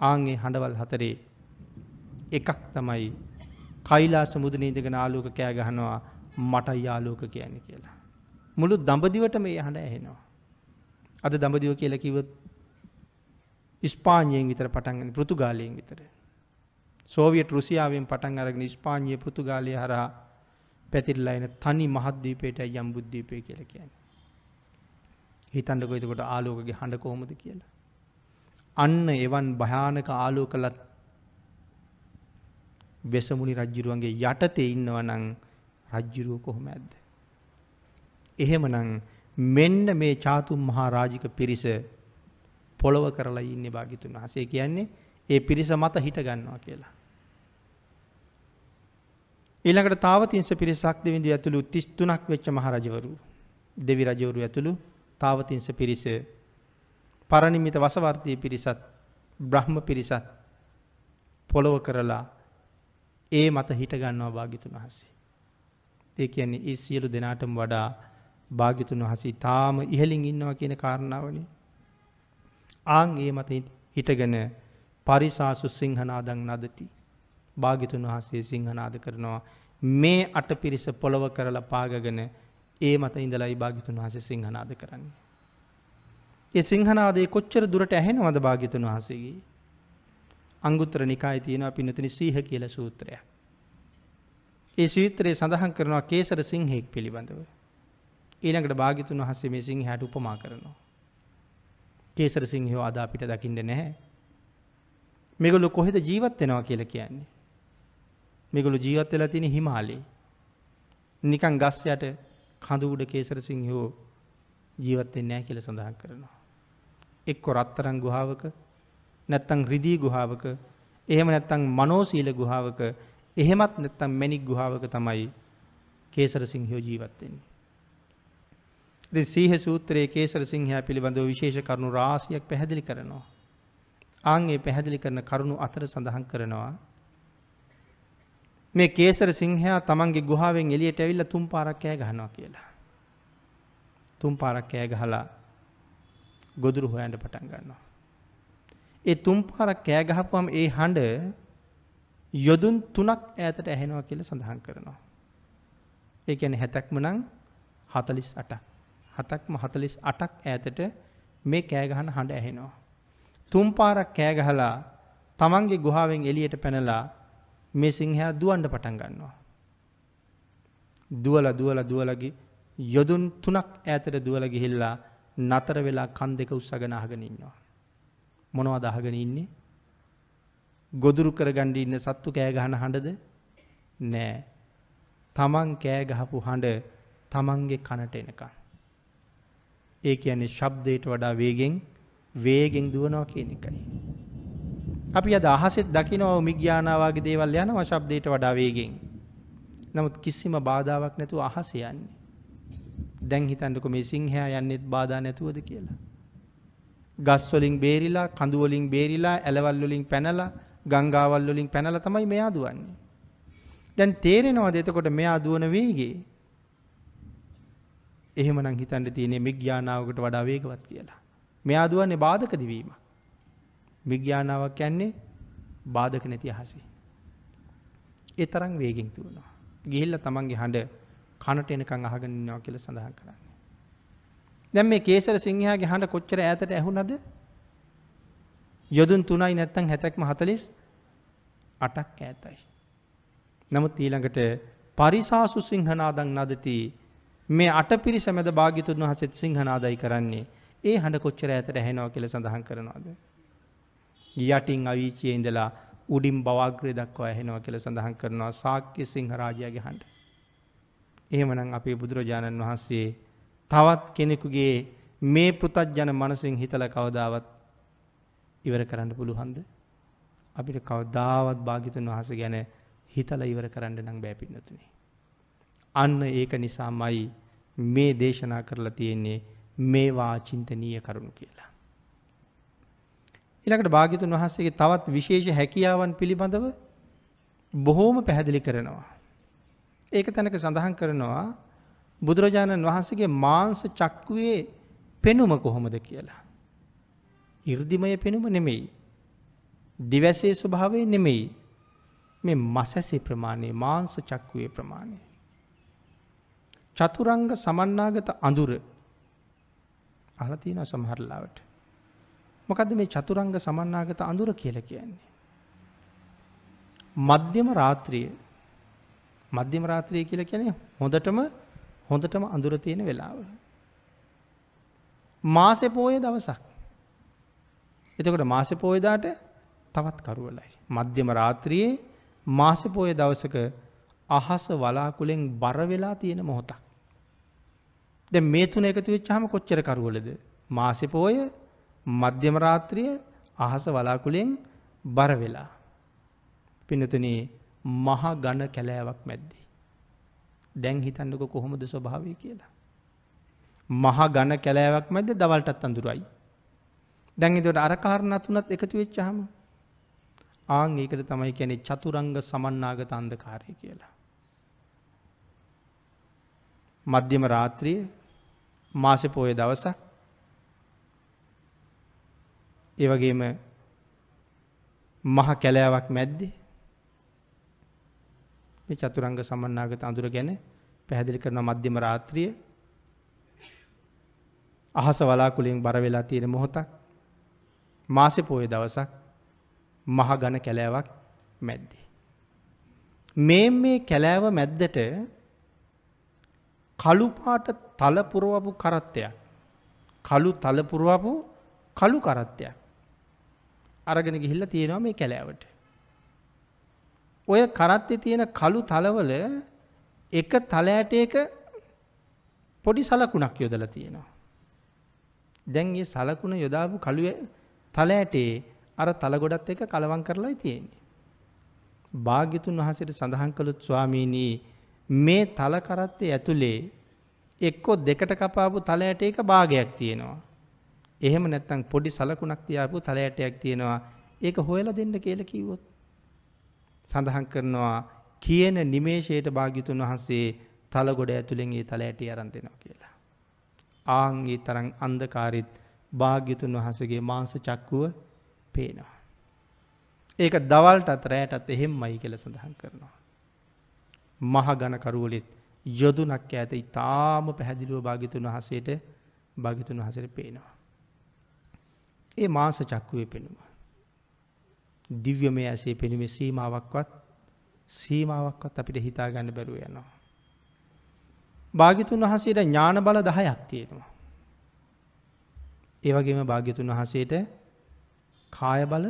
ආන්ගේ හඬවල් හතරේ එකක් තමයි කයිලාස මුදන ඉඳගෙන ආලෝක කෑ ගහනවා මට යාලෝක කියන්නේ කියලා. මුළු දඹදිවට මේ හඬ ඇහෙනවා. අද දඹදිව කියලා කිව්වොත් ඉස්පාඤ්ඤයෙන් විතර පටන් ගන්න පෘතුගාලයෙන් විතර. සෝවියට් රුසියාවෙන් පටන් අරගෙන ඉස්පාඤ්ඤය පෘතුගාලය හරහා පැතිරලා එන තනි මහද්වීපයට යම්බුද්වීපය කියලා කියන්නේ. හිතන්නකො එතකොට ආලෝකගේ හඬ කොහොමද කියලා. අන්න එවන් භයානක ආලෝකලත් වෙසමුණි රජ්ජුරුවන්ගේ යටතේ ඉන්නවනං රජ්ජුරුව කොහොම ඇද්ද. එහෙමනං මෙන්න මේ චාතුම් මහා රාජික පිරිස පොළොව කරලා ඉන්න භාගිතුන් වහසේ කියන්නේ ඒ පිරිස මත හිට ගන්නවා කියලා. ඊළඟට තාවතින්ස පිරිසක් දෙවිඳ ඇතුළු තිස්තුනක් වෙච්ච මහරජවරු දෙවි රජවරු ඇතුළු තාවතින්ස පිරිස පරණිමිත වසවර්තය පිරිසත් බ්‍රහ්ම පිරිසත් පොළොව කරලා ඒ මත හිට ගන්නවා භාගිතුන් වහසේ. ඒ කියන්නේ ඒ සියලු දෙනාටම වඩා භාගිතුන් වහසී තාම ඉහලින් ඉන්නවා කියන කාරණාවනි. ආං ඒ මත හිටගෙන පරිසාසු සිංහනාදං නදති. භාගිතුන් වහසේ සිංහනාද කරනවා මේ අට පිරිස පොළොව කරලා පාගගෙන ඒ මත ඉඳලයි භාගිතුන් වහසේ සිංහනාද කරන්නේ. ඒ සිංහනාදේ කොච්චර දුරට ඇහෙනවද භාගිතුන් වහසේගේ. අංගුත්තර නිකායි තියෙනවා පිනතනි සීහ කියල සූත්‍රය. ඒ සීත්‍රයේ සඳහන් කරනවා කේසර සිංහෙක් පිළිබඳව. ඊළඟට භාගිතුන් වහසේ මේ සිං හැට උපමා කරනවා. කේසර සිංහෝ අදා අපිට දකිින්ට නැහැ. මෙගොලු කොහෙද ජීවත් වෙනවා කියල කියන්නේ. මෙගොලු ජීවත් වෙලා තින හිමාලේ. නිකන් ගස් යට කඳු උඩ කේසර සිංහෝ ජීවත්තෙන් නෑ කියල සඳහන් කරනවා. එක්කො රත්තරං ගුහාවක නැත්තං රිදී ගුහාවක එහෙම නැත්තං මනෝසීල ගුහාවක එහෙමත් නැත්තම් මැනික් ගුහාවක තමයි කේසර සිංහයෝ ජීවත්වෙන්නේ. සීහ සූත්‍රයේ කේසර සිංහයා පිළිබඳව විශේෂ කරුණු රාසියක් පැහැදිලි කරනවා. ආංගේ පැහැදිලි කරන කරුණු අතර සඳහන් කරනවා. මේ කේසර සිංහයා තමන්ගේ ගුහාාවෙන් එලියට ඇවිල්ල තුම් පාරක් කෑ ගහනවා කියලා. තුම් පාරක් කෑ ගහලා ගොදුරු හොයන්ට පටන් ගන්නවා. ඒ තුම් පාරක් කෑ ගහපුවම ඒ හඬ යොදුන් තුනක් ඈතට ඇහෙනවා කියල සඳහන් කරනවා. ඒ ඇන හැතැක්ම නං හතලිස් අටක්. හතක්ම හතලිස් අටක් ඈතට මේ කෑගහන හඬ ඇහෙනවා. තුම් පාරක් කෑගහලා තමන්ගේ ගුහාාවෙන් එලියට පැනලා මේ සිංහයා දුවන්ඩ පටන් ගන්නවා. දුවල දුවල දුවලගේ යොදුන් තුනක් ඇතට දුවල ගිහිල්ලා නතර වෙලා කන් දෙක උත්සගෙන අහගෙන ඉන්නවා. මොනවද අහගෙන ඉන්නේ? ගොදුරු කරගන්න ඉන්න සත්තු කෑ ගහන හඬද? නෑ. තමන් කෑ ගහපු හඬ තමන්ගේ කනට එනකන්. ඒ කියන්නේ ශබ්දයට වඩා වේගෙන් වේගෙන් දුවනවා කියන එකයි. අපි අද අහසෙත් දකිනවා මිග්‍යානාවගේ දේවල් යනවා ශබ්දයට වඩා වේගෙන්. නමුත් කිසිම බාධාවක් නැතුව අහස යන්නේ. දැන් හිතන්නක මේ සිංහයා යන්නෙත් බාධා නැතුවද කියලා. ගස්වලින් බේරිලා කඳුවලින් බේරිලා ඇලවල්වලින් පැනලා ගංගාවල්වලින් පැනල තමයි මෙයා දුවන්නේ. දැන් තේරෙනවා දෙතකොට මෙයා දුවන වේගේ එහෙමනම් හිතන්න තියෙන්නේ මිග්‍යානාවකට වඩා වේගවත් කියලා. මෙයා දුවන්නේ බාධක දිවීම. විග්‍යානාවක් කියන්නේ බාධක නැති අහසේ. ඒ තරම් වේගෙන් දුවනවා. ගිහිල්ලා තමන්ගේ හඬ කනට එනකන් අහගෙන ඉන්නවා කියලා සඳහන් කරන්නේ. දැන් මේ කේසර සිංහයාගේ හඬ කොච්චර ඈතට ඇහුණද? යොදුන් 3යි නැත්තම් 70ක්ම 48ක් ඈතයි. නමුත් ඊළඟට පරිසාසු සිංහනාදං නදති මේ අටපිරිස මැද භාග්‍යතුන් වහන්සේත් සිංහනාදයි කරන්නේ ඒ හඬ කොච්චර ඈතට ඇහෙනවා කියලා සඳහන් කරනවාද? යටින් අවීචයේ ඉඳලා උඩින් බවාග්‍රය දක්වා ඇහෙනවා කියලා සඳහන් කරනවා සාක්‍ය සිංහරාජයාගේ හඬ. එහෙමනම් අපේ බුදුරජාණන් වහන්සේ තවත් කෙනෙකුගේ මේ පෘතජ්ජන මනසින් හිතලා කවදාවත් ඉවර කරන්න පුළුවන්ද? අපිට කවදාවත් භාග්‍යතුන් වහන්සේ ගැන හිතලා ඉවර කරන්න නම් බෑ පින්නතුනි. අන්න ඒක නිසාමයි මේ දේශනා කරලා තියෙන්නේ මේවා චින්තනීය කරුණු කියලා. ඉළකට භාගිතුන් වහන්සේගේ තවත් විශේෂ හැකියාවන් පිළිබඳව බොහෝම පැහැදිලි කරනවා. ඒක තැනක සඳහන් කරනවා බුදුරජාණන් වහන්සේගේ මාංස චක්කුවේ පෙනුම කොහොමද කියලා. ඉර්දිමය පෙනුම නෙමෙයි. දිවැසේ ස්වභාවය නෙමෙයි. මේ මසැසේ ප්‍රමාණය මාංස චක්කුවේ ප්‍රමාණය. චතුරංග සමන්නාගත අඳුර අහලතියන සමහරලාවට. මොකද මේ චතුරංග සමන්නාගත අඳුර කියල කියන්නේ. මධ්‍යම රාත්‍රිය මධ්‍යම රාත්‍රය කියල කියන හොඳටම හොඳටම අඳුර තියෙන වෙලාව. මාසෙ පෝය දවසක්. එතකොට මාසෙ පෝයදාට තවත් කරුවලයි. මධ්‍යම රාත්‍රියයේ මාසෙ පෝය දවසක අහස වලාකුලෙන් බර වෙලා තියෙන මොහොතක්. ද මේ තුන එකතු වෙච්චාම කොච්චර කරුවලද. මාසෙ පෝය මධ්‍යම රාත්‍රිය අහස වලාකුලෙන් බර වෙලා. පිනතුනේ මහ ගණ කැලෑවක් මැද්දි. දැන් හිතන්නක කොහොමද ස්වභාවය කියලා. මහ ගණ කැලෑවක් මැද දවල්ටත් අඳුරයි. දැන්හිතට අරකාරණත් වනත් එකතු වෙච්චහම ආං ඒකට තමයි කැනෙ චතුරංග සමන්නාගත අන්දකාරය කියලා. මධ්‍යම රාත්‍රිය මාසෙ පෝය දවසක් ඒවගේම මහ කැලෑවක් මැද්දේ මේ චතුරංග සමන්නාගත අඳුර ගැන පැහැදිලි කරන මධ්‍යම රාත්‍රිය අහස වලාකුලින් බර වෙලා තියෙන මොහොතක් මාසෙ පෝය දවසක් මහ ගණ කැලෑවක් මැද්දේ. මේ මේ කැලෑව මැද්දට කළුපාට තලපුරුවපු කරත්තයක් කළු තලපුරුවපු කළු කරත්තයක් අරගෙන ගිහිල්ල තියෙනවා මේ කැලෑවට. ඔය කරත්තෙ තියෙන කළු තලවල එක තලෑටයක පොඩි සලකුණක් යොදල තියෙනවා. දැන් ඒ සලකුණ යොදාපු කළුව තලෑටේ අර තලගොඩත් එක කලවන් කරලා තියෙන්නේ. භාග්‍යතුන් වහසට සඳහන් කළුත් ස්වාමීනී මේ තලකරත්තේ ඇතුළේ එක්කො දෙකට කපාපු තලයට එක භාගයක් තියෙනවා. එහෙම නැත්තං පොඩි සලකුණක් තියාපු තලයටයක් තියෙනවා ඒක හොයලා දෙන්න කියල කිවොත්. සඳහන් කරනවා කියන නිමේශයට භාගිතුන් වහන්සේ තලගොඩ ඇතුළෙන්ගේ තලඇට අරන්තෙනවා කියලා. ආංගේ තරං අන්දකාරිත් භාග්‍යතුන් වහසගේ මාංස චක්කුව පේනවා. ඒක දවල්ට අතරෑටත් එහෙම් මයි කියල සඳහන් කරනවා. මහ ගණකරුවලෙත් යොදුනක් ඇත ඉතාම පැහැදිලුව භාගිතුන් වහසේට භාගිතුන් වහසට පේනවා. ඒ මාස චක්කුවේ පෙනුම. දිව්‍යමය ඇසේ පෙනුමේ සීමාවක්වත් සීමාවක්වත් අපිට හිතා ගන්න බැරුව යනවා. භාගිතුන් වහසේට ඥාන බල දහයක් තියෙනවා. ඒවගේම භාග්‍යතුන් වහසේට කාය බල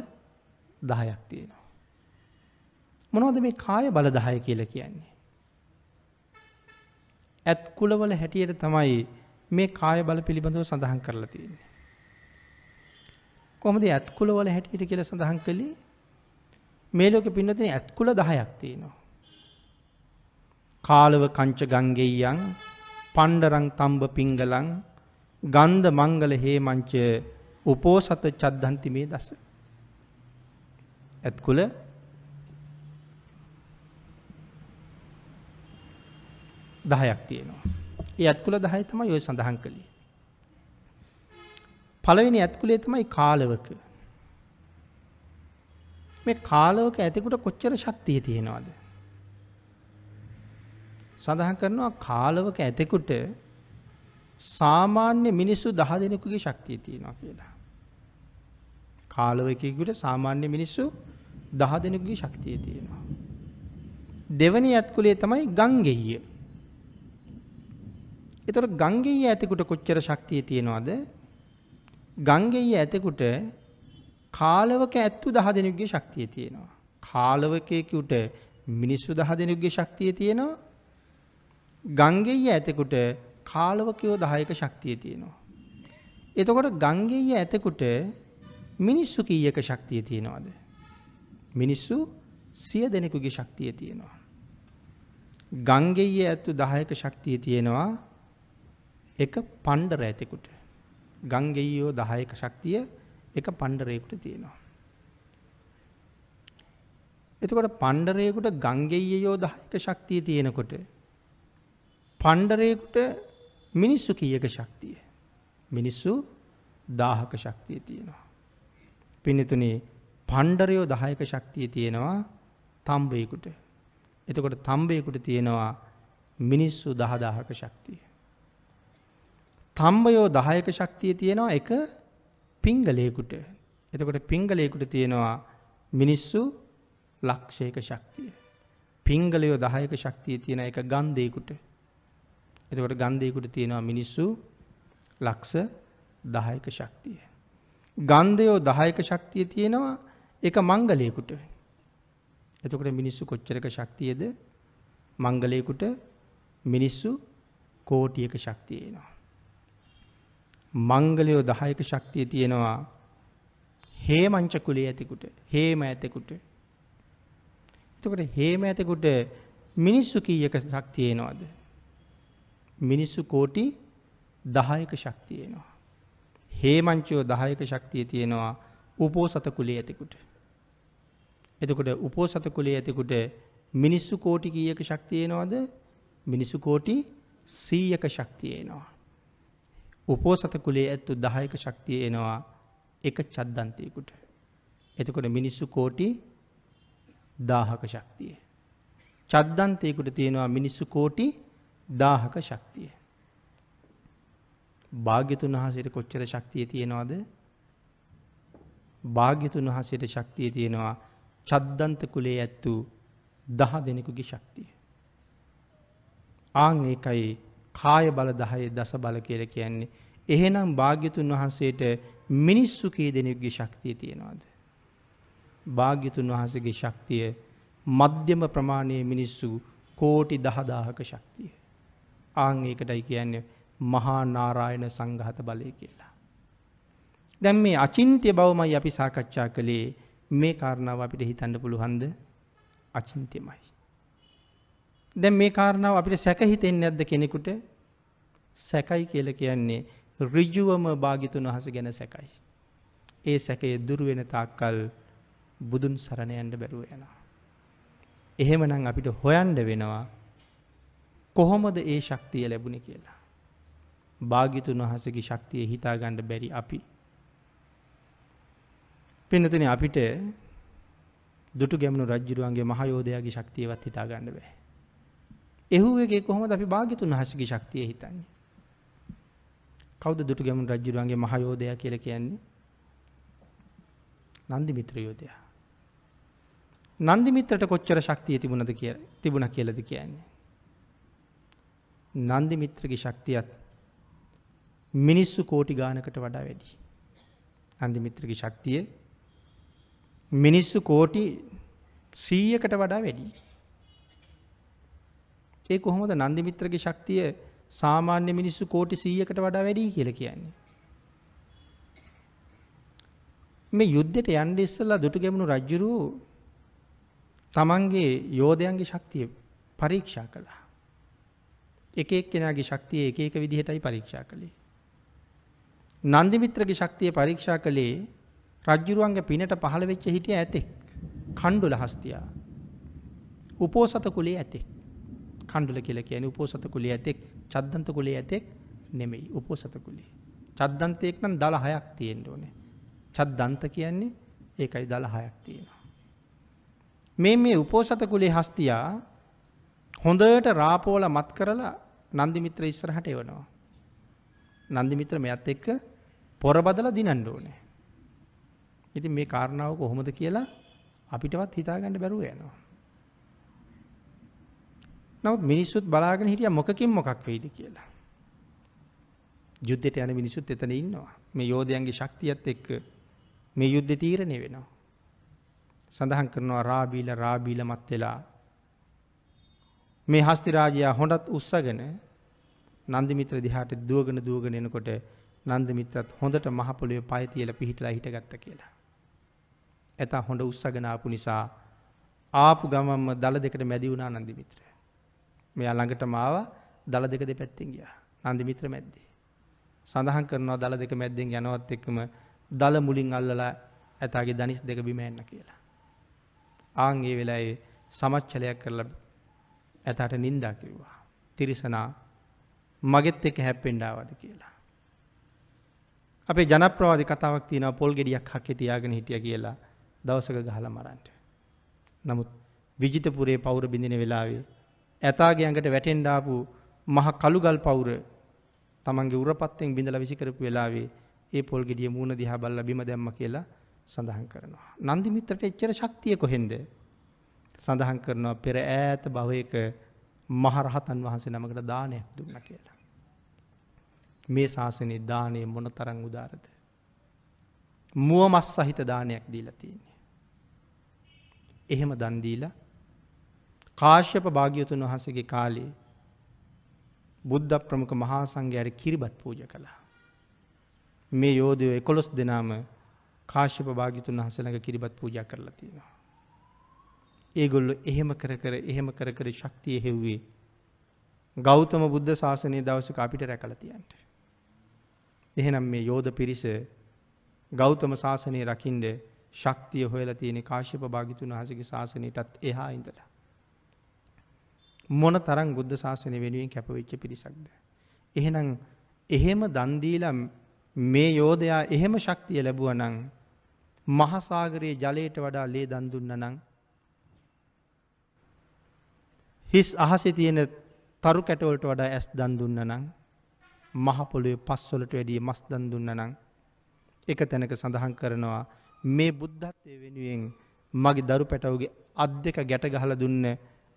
දහයක් තියෙනවා. මොනවද මේ කාය බල දහය කියල කියන්නේ. ඇත් කුලවල හැටියට තමයි මේ කාය බල පිළිබඳව සඳහන් කරලා තියන්නේ. කොමද ඇත්කුලවල හැටියට කියල සඳහන් කළේ මේ ලෝක පින්නතින ඇත්කුල දහයක් තියෙනවා. කාලව කංච ගංගෙයන් පණ්ඩරං තම්බ පිංගලං ගන්ධ මංගල හේමංච උපෝසත චද්ධන්ති මේ දස. ඇත්කුල දහයක් තියෙනවා. ඒ ඇත්කුල දහය තම යොය සඳහන් කළේ. පළවෙනි ඇත්කුලේ තමයි කාලවක. මේ කාලවක ඇතිකුට කොච්චර ශක්තිය තියෙනවාද. සඳහන් කරනවා කාලවක ඇතෙකුට සාමාන්‍ය මිනිස්සු දහ දෙනෙකුගේ ශක්තිය තියෙනවා කියලා. කාලවකකුට සාමාන්‍ය මිනිස්සු දහ දෙනෙකුගේ ශක්තිය තියෙනවා. දෙවනි ඇත්කුලේ තමයි ගංගෙය. එතොට ගංගෙය ඇතිකුට කොච්චර ශක්තිය තියෙනවාද ගංගෙය ඇතෙකුට කාලවක ඇත්තු දහ දෙනෙකුගේ ශක්තිය තියෙනවා. කාලවකයකුට මිනිස්සු දහ දෙනෙකුගේ ශක්තිය තියෙනවා. ගංගෙය ඇතෙකුට කාලවකයෝ දහයක ශක්තිය තියෙනවා. එතකොට ගංගෙය ඇතෙකුට මිනිස්සු කීයක ශක්තිය තියෙනවාද. මිනිස්සු සිය දෙනෙකුගේ ශක්තිය තියෙනවා. ගංගෙය ඇත්තු දහයක ශක්තිය තියෙනවා එක පණ්ඩර ඇතෙකුට. ගංගෙයෝ දහයක ශක්තිය එක පණ්ඩරයකුට තියෙනවා. එතකොට පණ්ඩරයකුට ගංගෙය්‍යයෝ දහයක ශක්තිය තියෙනකොට පණ්ඩරයකුට මිනිස්සු කීයක ශක්තිය. මිනිස්සු දාහක ශක්තිය තියෙනවා. පිනිතුනේ පණ්ඩරයෝ දහයක ශක්තිය තියෙනවා තම්බයකුට. එතකොට තම්බයකුට තියෙනවා මිනිස්සු දහදාහක ශක්තිය. තම්බයෝ දහයක ශක්තිය තියෙනවා එක පිංගලයකුට. එතකොට පිංගලයකුට තියෙනවා මිනිස්සු ලක්ෂයක ශක්තිය. පිංගලයෝ දහයක ශක්තිය තියෙන එක ගන්දයකුට. එතකොට ගන්දයකුට තියෙනවා මිනිස්සු ලක්ෂ දහයක ශක්තිය. ගන්ධයෝ දහයක ශක්තිය තියෙනවා එක මංගලයකුට. එතකොට මිනිස්සු කොච්චරක ශක්තියද මංගලයකුට මිනිස්සු කෝටියක ශක්තියනවා. මංගලයෝ දහයක ශක්තිය තියෙනවා හේමංච කුලේ ඇතිකුට හේම ඇතෙකුට. එතකොට හේම ඇතෙකුට මිනිස්සු කීයක ශක්තියනවාද. මිනිස්සු කෝටි දහයක ශක්තියනවා. හේමංචයෝ දහයක ශක්තිය තියෙනවා උපෝසත කුලේ ඇතිකුට. එතකොට උපෝසත කුලේ ඇතිකුට මිනිස්සු කෝටි කීයක ශක්තියනවාද මිනිස්සු කෝටි සීයක ශක්තියනවා. උපෝසත කුලේ ඇත්තු දහයක ශක්තිය එනවා එක චද්දන්තයකුට. එතකොට මිනිස්සු කෝටි දාහක ශක්තිය. චද්දන්තයකුට තියෙනවා මිනිස්සු කෝටි දාහක ශක්තිය. භාග්‍යතුන් වහසට කොච්චර ශක්තිය තියෙනවාද භාග්‍යතුන් වහසට ශක්තිය තියෙනවා චද්දන්ත කුලේ ඇත්තු දහ දෙනෙකුගේ ශක්තිය. ආං ඒකයි කාය බල දහය දස බල කියල කියන්නේ. එහෙනම් භාග්‍යතුන් වහන්සේට මිනිස්සු කී දෙනෙක්ගේ ශක්තිය තියෙනවාද. භාග්‍යතුන් වහසගේ ශක්තිය මධ්‍යම ප්‍රමාණය මිනිස්සු කෝටි දහදාහක ශක්තිය. ආං ඒකටයි කියන්නේ මහා නාරායන සංඝහත බලය කියලා. දැන් මේ අචින්ත්‍ය බවමයි අපි සාකච්ඡා කළේ මේ කාරණාව අපිට හිතන්න පුළුවන්ද අචින්ත්‍යමයි. දැන් මේ කාරණාව අපිට සැක හිතෙන්නේ නැද්ද කෙනෙකුට? සැකයි කියලා කියන්නේ ඍජුවම භාග්‍යතුන් වහන්සේ ගැන සැකයි. ඒ සැකය දුර වෙන තාක්කල් බුදුන් සරණ යන්න බැරුව යනවා. එහෙමනම් අපිට හොයන්න වෙනවා කොහොමද ඒ ශක්තිය ලැබුණේ කියලා. භාග්‍යතුන් වහන්සේගේ ශක්තිය හිතා ගන්න බැරි අපි. පින්නතුනි අපිට දුටු ගැමුණු රජ්ජුරුවන්ගේ මහයෝධයාගේ ශක්තියවත් හිතා ගන්න බෑ. එහුවගේ කොහොමද අපි භාග්‍යතුන් වහන්සේගේ ශක්තිය හිතන්නේ? කවුද දුටු ගැමුණු රජ්ජුරුවන්ගේ මහයෝධයා කියලා කියන්නේ? නන්දි මිත්‍ර යෝධයා. නන්දි මිත්‍රට කොච්චර ශක්තිය තිබුණද කියලා තිබුණා කියලාද කියන්නේ? නන්දි මිත්‍රගේ ශක්තියත් මිනිස්සු කෝටි ගානකට වඩා වැඩි. නන්දි මිත්‍රගේ ශක්තිය මිනිස්සු කෝටි සීයකට වඩා වැඩි. ඒ කොහොමද නන්දි මිත්‍රගේ ශක්තිය සාමාන්‍ය මිනිස්සු කෝටි සීයකට වඩා වැඩි කියලා කියන්නේ. මේ යුද්ධයට යන්න ඉස්සෙල්ලා දුටු ගැමුණු රජුරු තමන්ගේ යෝධයන්ගේ ශක්තිය පරීක්ෂා කළා. එක එක්කෙනාගේ ශක්තිය එක එක විදිහටයි පරීක්ෂා කළේ. නන්දිමිත්‍රගේ ශක්තිය පරීක්ෂා කළේ රජ්ජුරුවන්ගේ පිනට පහළ වෙච්ච හිටිය ඇතෙක් කණ්ඩුල හස්තියා. උපෝසත කුලේ ඇතෙක් කණ්ඩුල කියල කියන උපෝසත කුලේ ඇතෙක් චද්දන්ත කුලේ ඇතෙක් නෙමෙයි උපෝසත කුලේ. චද්දන්තයෙක් නම් දළ හයක් තියෙන්ට ඕනේ. චද්දන්ත කියන්නේ ඒකයි දළ හයක් තියෙනවා. මේ මේ උපෝසත කුලේ හස්තියා හොඳට රාපෝල මත් කරලා නන්දිමිත්‍ර ඉස්සරහට එවනවා. නන්දිමිත්‍ර මෙයත් එක්ක පොරබදල දිනන්න ඕනේ. ඉතින් මේ කාරණාව කොහොමද කියලා අපිටවත් හිතාගන්න බැරුව යනවා. නමුත් මිනිස්සුත් බලාගෙන හිටිය මොකකින් මොකක් වෙයිද කියලා. යුද්ධයට යන මිනිස්සුත් එතන ඉන්නවා. මේ යෝධයන්ගේ ශක්තියත් එක්ක මේ යුද්ධ තීරණය වෙනවා. සඳහන් කරනවා රාබීල රාබීල මත් වෙලා මේ හස්ති රාජයා හොඳත් උස්සගෙන නන්දිමිත්‍ර දිහාට දුවගෙන දුවගෙන එනකොට නන්දමිත්‍රත් හොඳට මහපොළොවේ පය තියලා පිහිටලා හිටගත්ත කියලා. ඇතා හොඳ උස්සගෙන ආපු නිසා ආපු ගමම්ම දල දෙකට මැදි වුණා නන්දිමිත්‍ර. මෙයා ළඟටම ආවා දල දෙක දෙපැත්තෙන් ගියා. නන්දිමිත්‍ර මැද්දේ. සඳහන් කරනවා දල දෙක මැද්දෙන් යනවත් එක්කම දල මුලින් අල්ලලා ඇතාගේ දනිස් දෙක බිම එන්න කියලා. ආන්ගේ වෙලායේ සමච්චලයක් කරලා ඇතට නින්දා කිව්වා. තිරිසනා මගෙත් එක හැප්පෙන්ඩාවද කියලා. අපේ ජනප්‍රවාදි කතාවක් තියෙන පොල් ගෙඩියක් හක්කෙ තියාගෙන හිටිය කියලා දවසක ගහල මරන්ට. නමුත් විජිතපුරේ පවුර බිඳින වෙලාවේ ඇතාගේ ඇඟට වැටෙන්ඩාපු මහ කළුගල් පවුර තමන්ගේ උරපත්තෙන් බිඳල විසිකරපු වෙලාවේ ඒ පොල් ගෙඩිය මූුණ දිහා බල්ල බිම දැම්ම කියලා සඳහන් කරනවා. නන්දිමිත්‍රට එච්චර ශක්තිය කොහෙන්ද. සඳහන් කරනවා පෙර ඈත භවයක මහරහතන් වහන්සේ නමකට දානයක් දුන්න කියලා. මේ ශාසනයේ දානය මොන තරං උදාරද. මුව මස් සහිත දානයක් දීලා තියන්නේ. එහෙම දන්දීලා කාශ්‍යප භාග්‍යතුන් වහසගේ කාලේ බුද්ධ ප්‍රමුඛ මහා සංඝයාට කිරිබත් පූජ කළා. මේ යෝධයෝ එකොළොස් දෙනාම කාශ්‍යප භාග්‍යතුන් වහන්සේ ළඟ කිරිබත් පූජා කරලා තියෙනවා. ඒගොල්ලෝ එහෙම කර කර එහෙම කර කර ශක්තිය හෙව්වේ ගෞතම බුද්ධ ශාසනය දවසක අපිට රැකලා තියන්ට. එහෙනම් මේ යෝධ පිරිස ගෞතම ශාසනය රකින්ද ශක්තිය හොයලා තියෙන කාශ්‍යප භාගිතුන් වහසගේ ශාසනයටත් එහා ඉඳලා. මොන තරම් බුද්ධ ශාසනය වෙනුවෙන් කැපවෙච්ච පිරිසක්ද. එහෙනම් එහෙම දන්දීලම් මේ යෝධයා එහෙම ශක්තිය ලැබුව නං මහසාගරයේ ජලයට වඩා ලේ දන්දුන්න නං හිස් අහසේ තියෙන තරු කැටවලට වඩා ඇස් දන් දුන්න නං මහපොළුවේ පස්වලට වැඩිය මස් දන් දුන්න නං එක තැනක සඳහන් කරනවා මේ බුද්ධත්වය වෙනුවෙන් මගේ දරු පැටවගේ අත් දෙක ගැට ගහල දුන්න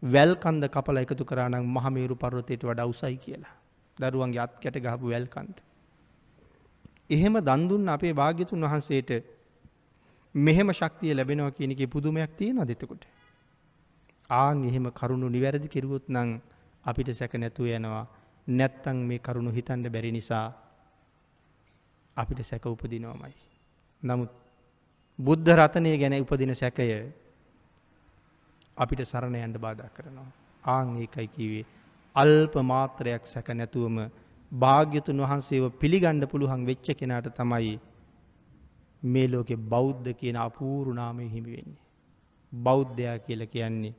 වැල්කන්ද කපල එකතු කරනම් මහමේරු පර්වතයට වඩා උසයි කියලා. දරුවන්ගේ අත් කැට ගහපු වැල්කන්ද. එහෙම දන්දුන්න අපේ භාග්‍යතුන් වහන්සේට මෙහෙම ශක්තිය ලැබෙනවා කියන එක පුදුමයක් තියෙනවා දෙතකොට. ආන් එහෙම කරුණු නිවැරදි කෙරුවොත් නම් අපිට සැක නැතුව යනවා නැත්තං මේ කරුණු හිතන්ඩ බැරි නිසා අපිට සැක උපදිනවමයි. නමුත් බුද්ධ රතනය ගැන උපදින සැකය අපිට සරණයන්ට බාධ කරනවා. ආං ඒකයි කිවේ අල්ප මාත්‍රයක් සැක නැතුවම භාග්‍යතුන් වහන්සේව පිළිගණ්ඩ පුළුවන් වෙච්ච කෙනාට තමයි මේ ලෝකෙ බෞද්ධ කියන අපූරුනාමය හිමි වෙන්නේ. බෞද්ධයා කියල කියන්නේ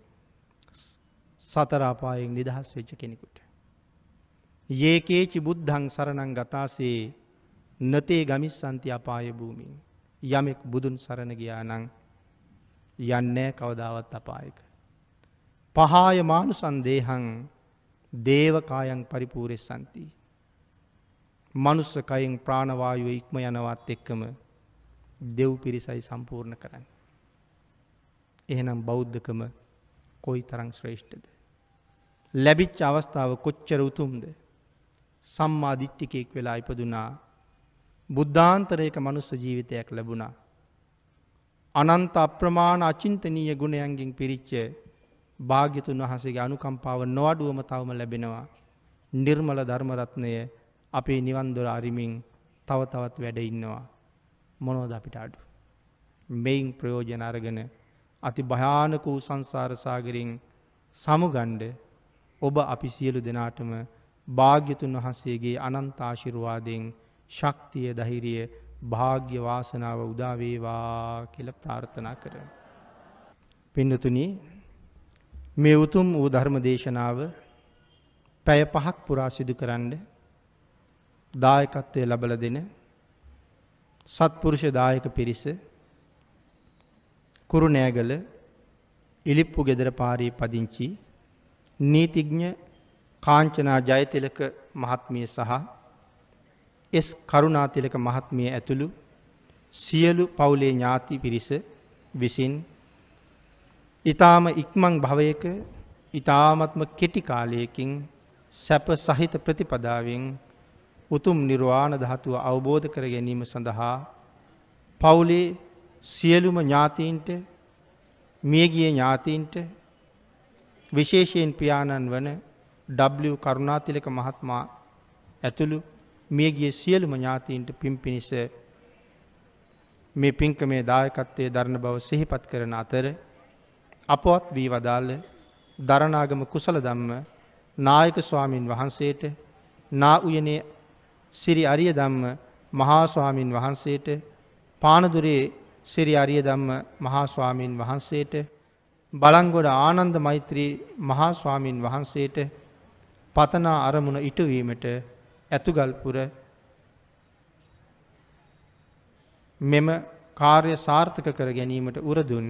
සතරාපායෙන් නිදහස් වෙච්ච කෙනෙකුට. ඒකේචි බුද්ධං සරණං ගතාසේ නතේ ගමිස් සන්ති අපාය භූමින් යමෙක් බුදුන් සරණ ගියා නං යන්නෑ කවදාවත් අපායක. පහාය මානු සන්දේහං දේවකායන් පරිපූරෙස් සන්තිී. මනුස්සකයින් ප්‍රාණවායුව ඉක්ම යනවත් එක්කම දෙව් පිරිසයි සම්පූර්ණ කරන්න. එහෙනම් බෞද්ධකම කොයි තරං ශ්‍රේෂ්ඨද. ලැබිච්ච අවස්ථාව කොච්චර උතුම්ද. සම්මා දිට්ටිකෙක් වෙලා ඉපදුනා බුද්ධාන්තරයක මනුස්ස ජීවිතයක් ලැබුණා. අනන්ත අප්‍රමාණ අචින්තනීය ගුණයන්ගෙන් පිරිච්ච භාග්‍යතුන් වහසගේ අනුකම්පාව නොවඩුවම තවම ලැබෙනවා. නිර්මල ධර්මරත්නය අපේ නිවන්දොර අරිමින් තව තවත් වැඩ ඉන්නවා. මොනෝද අපිට අඩු. මෙයින් ප්‍රයෝජන අරගෙන අති භයානක වූ සංසාරසාගරින් සමුගණ්ඩ ඔබ අපි සියලු දෙනාටම භාග්‍යතුන් වහන්සේගේ අනන්තාශිරුවාදයෙන් ශක්තිය දහිරිය භාග්‍ය වාසනාව උදාවේවා කියල ප්‍රාර්ථනා කර. පින්නතුනි මේ උතුම් වූ ධර්ම දේශනාව පැය පහක් පුරා සිදු කරන්න දායකත්වය ලබල දෙන සත්පුරුෂ දායක පිරිස කුරුණෑගල ඉලිප්පු ගෙදර පාරී පදිංචි නීතිඥ කාංචනා ජයතිලක මහත්මිය සහ එස් කරුණාතිලක මහත්මිය ඇතුළු සියලු පවුලේ ඥාති පිරිස විසින් ඉතාම ඉක්මං භවයක ඉතාමත්ම කෙටි කාලයකින් සැප සහිත ප්‍රතිපදාවෙන් උතුම් නිර්වාණ ධාතුව අවබෝධ කර ගැනීම සඳහා පවුලේ සියලුම ඥාතීන්ට මියගිය ඥාතීන්ට විශේෂයෙන් පියාණන් වන W. කරුණාතිලක මහත්මා ඇතුළු මියගිය සියලුම ඥාතීන්ට පින් පිණිස මේ පින්ක මේ දායකත්වය දරණ බව සිහිපත් කරන අතර අපවත් වී වදාළ දරනාගම කුසල දම්ම නායක ස්වාමීන් වහන්සේට නා උයනේ සිරි අරිය දම්ම මහාස්වාමීන් වහන්සේට පානදුරේ සිරි අරිය ධම්ම මහා ස්වාමීන් වහන්සේට බලංගොඩ ආනන්ද මෛත්‍රී මහා ස්වාමීන් වහන්සේට පතනා අරමුණ ඉටුවීමට ඇතුගල්පුර මෙම කාර්ය සාර්ථක කර ගැනීමට උරදුන්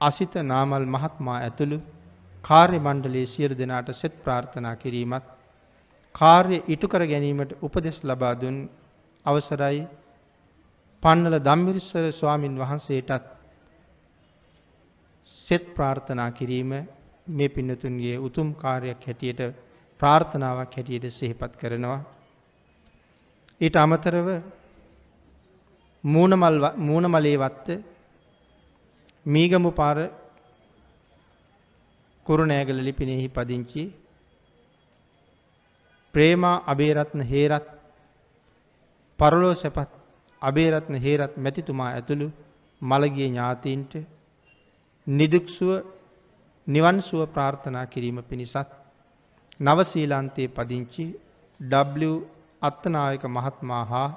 අසිත නාමල් මහත්මා ඇතුළු කාර්ය මණ්ඩලයේ සියලු දෙනාට සෙත් ප්‍රාර්ථනා කිරීමත් කාර්ය ඉටුකර ගැනීමට උපදෙස් ලබා දුන් අවසරයි පන්නල දම්මිරිස්සර ස්වාමින් වහන්සේටත් සෙත් ප්‍රාර්ථනා කිරීම මේ පින්නතුන්ගේ උතුම් කාර්යක් හැටියට ප්‍රාර්ථනාවක් හැටියට සිහිපත් කරනවා. ඊට අමතරව මූුණමලේ වත්ත මීගමු පාර කුරුණෑගල ලිපිනෙහි පදිංචි ප්‍රේමා අබේරත්න හේරත් පරලෝ සැපත් අබේරත්න හේරත් මැතිතුමා ඇතුළු මළගිය ඥාතීන්ට නිදුක්සුව නිවන්සුව ප්‍රාර්ථනා කිරීම පිණිසත් නවසීලන්තයේ පදිංචි W අත්තනායක මහත්මා හා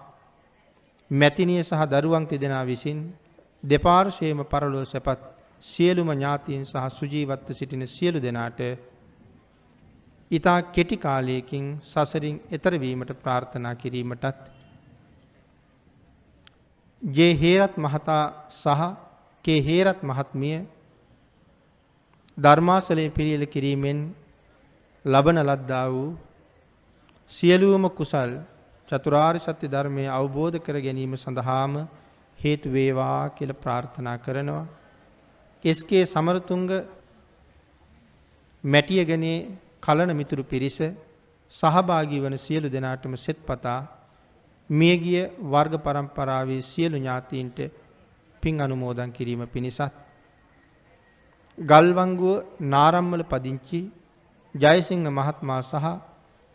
මැතිනිය සහ දරුවන් තිදෙනා විසින් දෙපාර්ශයම පරලෝ සැපත් සියලුම ඥාතීන් සහ සුජීවත්ව සිටින සියලු දෙනාට ඉතා කෙටි කාලයකින් සසරින් එතරවීමට ප්‍රාර්ථනා කිරීමටත් ජේ හේරත් මහතා සහ කේ හේරත් මහත්මිය ධර්මාසලය පිරියල කිරීමෙන් ලබන ලද්දා වූ සියලුවම කුසල් චතුරාර් සත්‍ය ධර්මය අවබෝධ කර ගැනීම සඳහාම හේතු වේවා කියල ප්‍රාර්ථනා කරනවා. එස්ගේ සමරතුංග මැටියගනේ කලන මිතුරු පිරිස සහභාගී වන සියලු දෙනාටම සෙත් පතා මියගිය වර්ග පරම්පරාවේ සියලු ඥාතීන්ට පින් අනුමෝදන් කිරීම පිණිසත්. ගල්වංගුව නාරම්මල පදිංචි ජයසිංහ මහත්මා සහ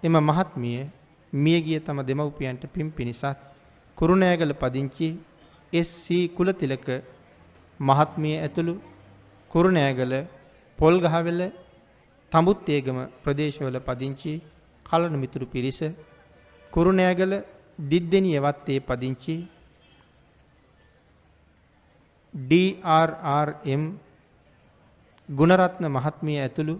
එම මහත්මිය මියගිය තම දෙමව්පියන්ට පින් පිණිසත් කුරුණෑගල පදිංචි එස්.සී. කුලතිලක මහත්මිය ඇතුළු කුරුණෑගල පොල්ගහවෙල තඹුත්තේගම ප්‍රදේශවල පදිංචි කලන මිතුරු පිරිස කුරුණෑගල දිද්දෙනිය වත්තේ පදිංචි DRRM ගුණරත්න මහත්මිය ඇතුළු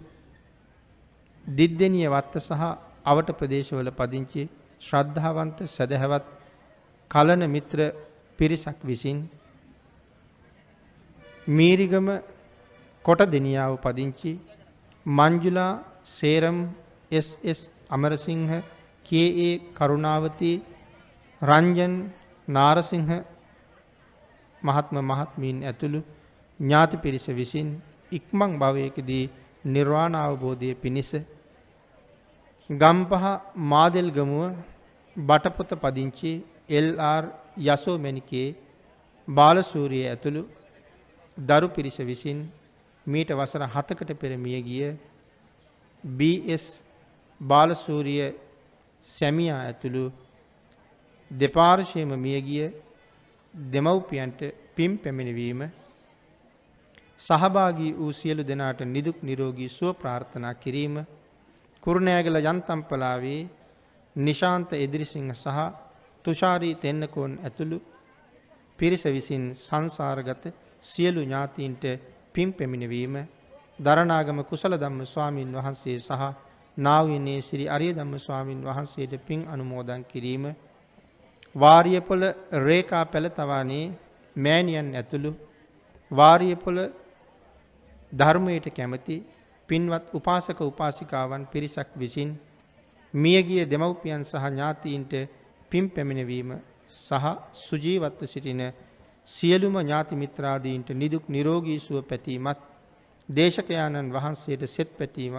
දිද්දෙනිය වත්ත සහ අවට ප්‍රදේශවල පදිංචි ශ්‍රද්ධාවන්ත සැදැහැවත් කලන මිත්‍ර පිරිසක් විසින් මීරිගම කොට දෙනියාව පදිංචි මංජුලා සේරම් එස් අමරසිංහ කේ කරුණාවතී රංජන් නාරසිංහ මහත්ම මහත්මීන් ඇතුළු ඥාති පිරිස විසින් ඉක්මං භවයකදී නිර්වාණ අවබෝධය පිණිස ගම්පහ මාදෙල්ගමුව බටපොත පදිංචි එල්.ආර්. යසෝ මැණිකේ බාලසූරිය ඇතුළු දරු පිරිස විසින් මීට වසර 7කට පෙර මිය ගිය බී.එස්. බාලසූරිය සැමියා ඇතුළු දෙපාර්ශ්වයේම මිය ගිය දෙමව්පියන්ට පින් පැමිණවීම සහභාගී වූ සියලු දෙනාට නිදුක් නිරෝගී සුව ප්‍රාර්ථනා කිරීම කුරුණෑගල යන්තම්පලාවේ නිශාන්ත එදිරිසිංහ සහ තුෂාරී තෙන්නකෝන් ඇතුළු පිරිස විසින් සංසාරගත සියලු ඥාතීන්ට පින් පෙමිණවීම දරණාගම කුසල ධම්ම ස්වාමීන් වහන්සේ සහ නාවිනේ සිරි අරිය ධම්ම ස්වාමීන් වහන්සේට පින් අනුමෝදන් කිරීම වාරියපොළ රේකා පැළතවානේ මෑණියන් ඇතුළු වාරියපොළ ධර්මයට කැමති පින්වත් උපාසක උපාසිකාවන් පිරිසක් විසින් මියගිය දෙමව්පියන් සහ ඥාතීන්ට පින් පැමිණවීම සහ සුජීවත්ව සිටින සියලුම ඥාති මිත්‍රාදීන්ට නිදුක් නිරෝගී සුව පැතීමත් දේශකයාණන් වහන්සේට සෙත් පැතීම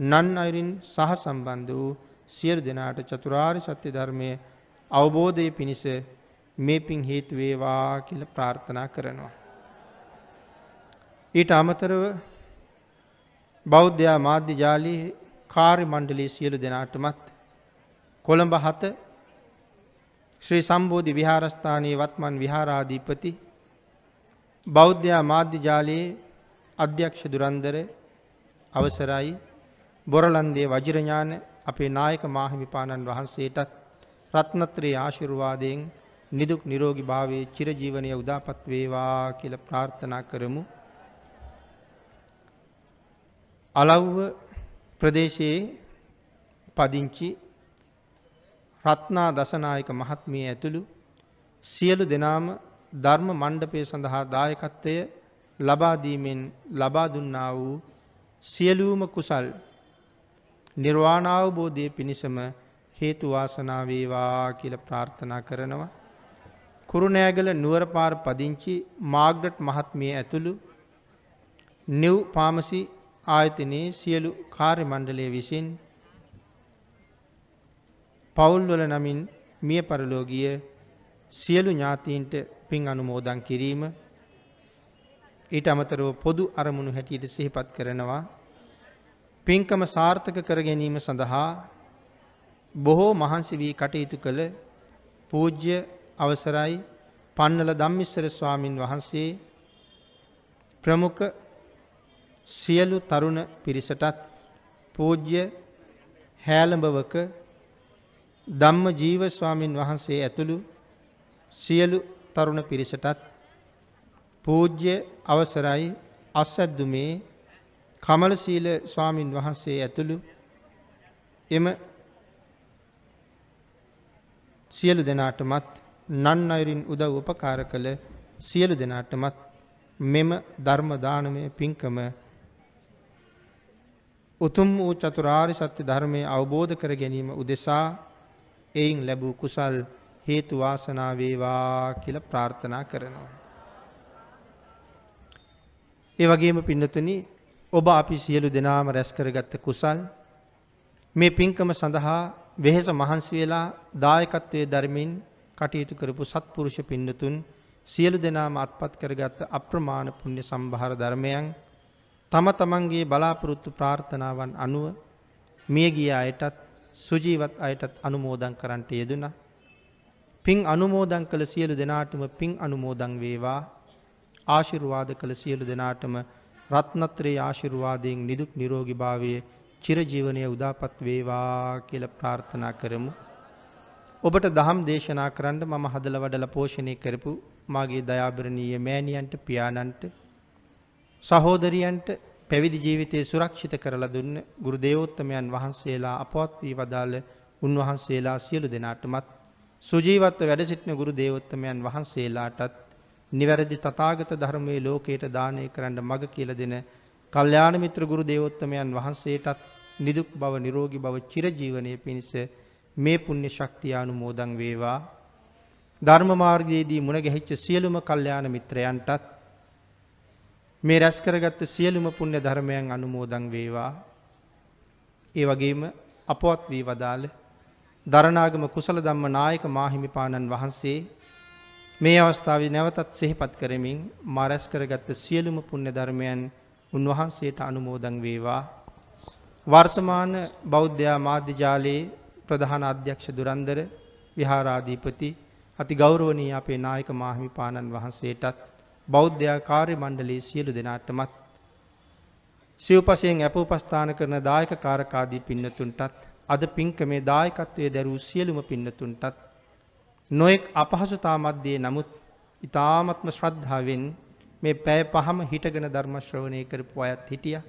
නන් අයුරින් සහ සම්බන්ධ වූ සියලු දෙනාට චතුරාර්ය සත්‍ය ධර්මය අවබෝධය පිණිස මේ පින් හේතු වේවා කියලා ප්‍රාර්ථනා කරනවා. ඊට අමතරව බෞද්ධ මාධ්‍ය ජාලයේ කාර්ය මණ්ඩලයේ සියලු දෙනාටමත් කොළඹ 7 ශ්‍රී සම්බෝධි විහාරස්ථානයේ වත්මන් විහාරාධිපති බෞද්ධයා මාධ්‍ය ජාලයේ අධ්‍යක්ෂ දුරන්දර අවසරයි බොරලන්දේ වජිරඥාන අපේ නායක මාහිමිපාණන් වහන්සේටත් රත්නත්‍රයේ ආශිර්වාදයෙන් නිදුක් නිරෝගී භාවයේ චිරජීවනයේ උදාපත් වේවා කියලා ප්‍රාර්ථනා කරමු. අලව්ව ප්‍රදේශයේ පදිංචි රත්නා දසනායක මහත්මිය ඇතුළු සියලු දෙනාම ධර්ම මණ්ඩපය සඳහා දායකත්වය ලබා දීමෙන් ලබා දුන්නා වූ සියලුම කුසල් නිර්වාණ අවබෝධය පිණිසම හේතු වාසනා වේවා කියලා ප්‍රාර්ථනා කරනවා. කුරුණෑගල නුවරපාර පදිංචි මාග්‍රට් මහත්මිය ඇතුළු නිව් පාමසි ආයතනයේ සියලු කාර්ය මණ්ඩලය විසින් පවුල්වල නමින් මිය පරලෝගිය සියලු ඥාතීන්ට පින් අනුමෝදන් කිරීම ඊට අමතරව පොදු අරමුණු හැටියට සිහිපත් කරනවා. පින්කම සාර්ථක කර ගැනීම සඳහා බොහෝ මහන්සි වී කටයුතු කළ පූජ්‍ය අවසරයි පන්නල ධම්මිස්සර ස්වාමින් වහන්සේ ප්‍රමුඛ සියලු තරුණ පිරිසටත් පූජ්‍ය හැලඹවක ධම්ම ජීව ස්වාමින් වහන්සේ ඇතුළු සියලු තරුණ පිරිසටත් පූජ්‍ය අවසරයි. අස්සද්දුමේ කමලශීල ස්වාමින් වහන්සේ ඇතුළු එම සියලු දෙනාටමත් නන් අයුරින් උදව් උපකාර කළ සියලු දෙනාටමත් මෙම ධර්ම දානමය පින්කම උතුම් වූ චතුරාර්ය සත්‍ය ධර්මය අවබෝධ කර ගැනීම උදෙසා එයින් ලැබූ කුසල් හේතු වාසනා වේවා කියලා ප්‍රාර්ථනා කරනවා. ඒ වගේම පින්නතුනි ඔබ අපි සියලු දෙනාම රැස් කරගත්ත කුසල් මේ පින්කම සඳහා වෙහෙස මහන්සි වෙලා දායකත්වයේ ධර්මින් කටයුතු කරපු සත්පුරුෂ පින්නතුන් සියලු දෙනාම අත්පත් කරගත් අප්‍රමාණ පුණ්‍ය සම්භාර ධර්මයන් තම තමන්ගේ බලාපොරොත්තු ප්‍රාර්ථනාවන් අනුව මිය ගිය අයටත් සුජීවත් අයටත් අනුමෝදන් කරන්නට යෙදුණා. පින් අනුමෝදන් කළ සියලු දෙනාටම පින් අනුමෝදන් වේවා. ආශිර්වාද කළ සියලු දෙනාටම රත්නත්‍රයේ ආශිර්වාදයෙන් නිදුක් නිරෝගී භාවයේ චිරජීවනය උදාපත් වේවා කියලා ප්‍රාර්ථනා කරමු. ඔබට දහම් දේශනා කරන්න මම හදල වඩල පෝෂණය කරපු මාගේ දයාබරණීය මෑණියන්ට පියාණන්ට සහෝදරියන්ට පැවිදි ජීවිතය සුරක්ෂිත කරලා දුන්න ගුරු දේවෝත්තමයන් වහන්සේලා අපවත් වී වදාළ උන්වහන්සේලා සියලු දෙනාටමත් සුජීවත්ව වැඩ සිටින ගුරු දේවෝත්තමයන් වහන්සේලාටත් නිවැරදි තථාගත ධර්මයේ ලෝකයට දානය කරන්න මඟ කියලා දෙන කල්යාණ මිත්‍ර ගුරු දේවෝත්තමයන් වහන්සේටත් නිදුක් බව නිරෝගී බව චිරජීවනයේ පිණිස මේ පුණ්‍ය ශක්තිය අනුමෝදන් වේවා. ධර්ම මාර්ගයේදී මුණ ගැහිච්ච සියලුම කල්යාණ මිත්‍රයන්ටත් මේ රැස් කරගත්ත සියලුම පුණ්‍ය ධර්මයන් අනුමෝදන් වේවා. ඒ වගේම අපවත් වී වදාළ දරණාගම කුසල ධම්ම නායක මාහිමිපාණන් වහන්සේ මේ අවස්ථාවේ නැවතත් සිහිපත් කරමින් මා රැස් කරගත්ත සියලුම පුණ්‍ය ධර්මයන් උන්වහන්සේට අනුමෝදන් වේවා. වර්තමාන බෞද්ධ මාධ්‍ය ජාලයේ ප්‍රධාන අධ්‍යක්ෂ දුරන්දර විහාරාධිපති අති ගෞරවනීය අපේ නායක මාහිමිපාණන් වහන්සේටත් බෞද්ධ කාර්ය මණ්ඩලයේ සියලු දෙනාටමත් සිව්පසයෙන් අපෝපස්ථාන කරන දායක කාරකාදී පින්නතුන්ටත් අද පින්කමේ දායකත්වයේ දරූ සියලුම පින්නතුන්ටත් නොයෙක් අපහසුතා මැද්දේ නමුත් ඊ타ත්ම ශ්‍රද්ධාවෙන් මේ පැය පහම හිටගෙන ධර්ම ශ්‍රවණය කරපු අයත් හිටියා.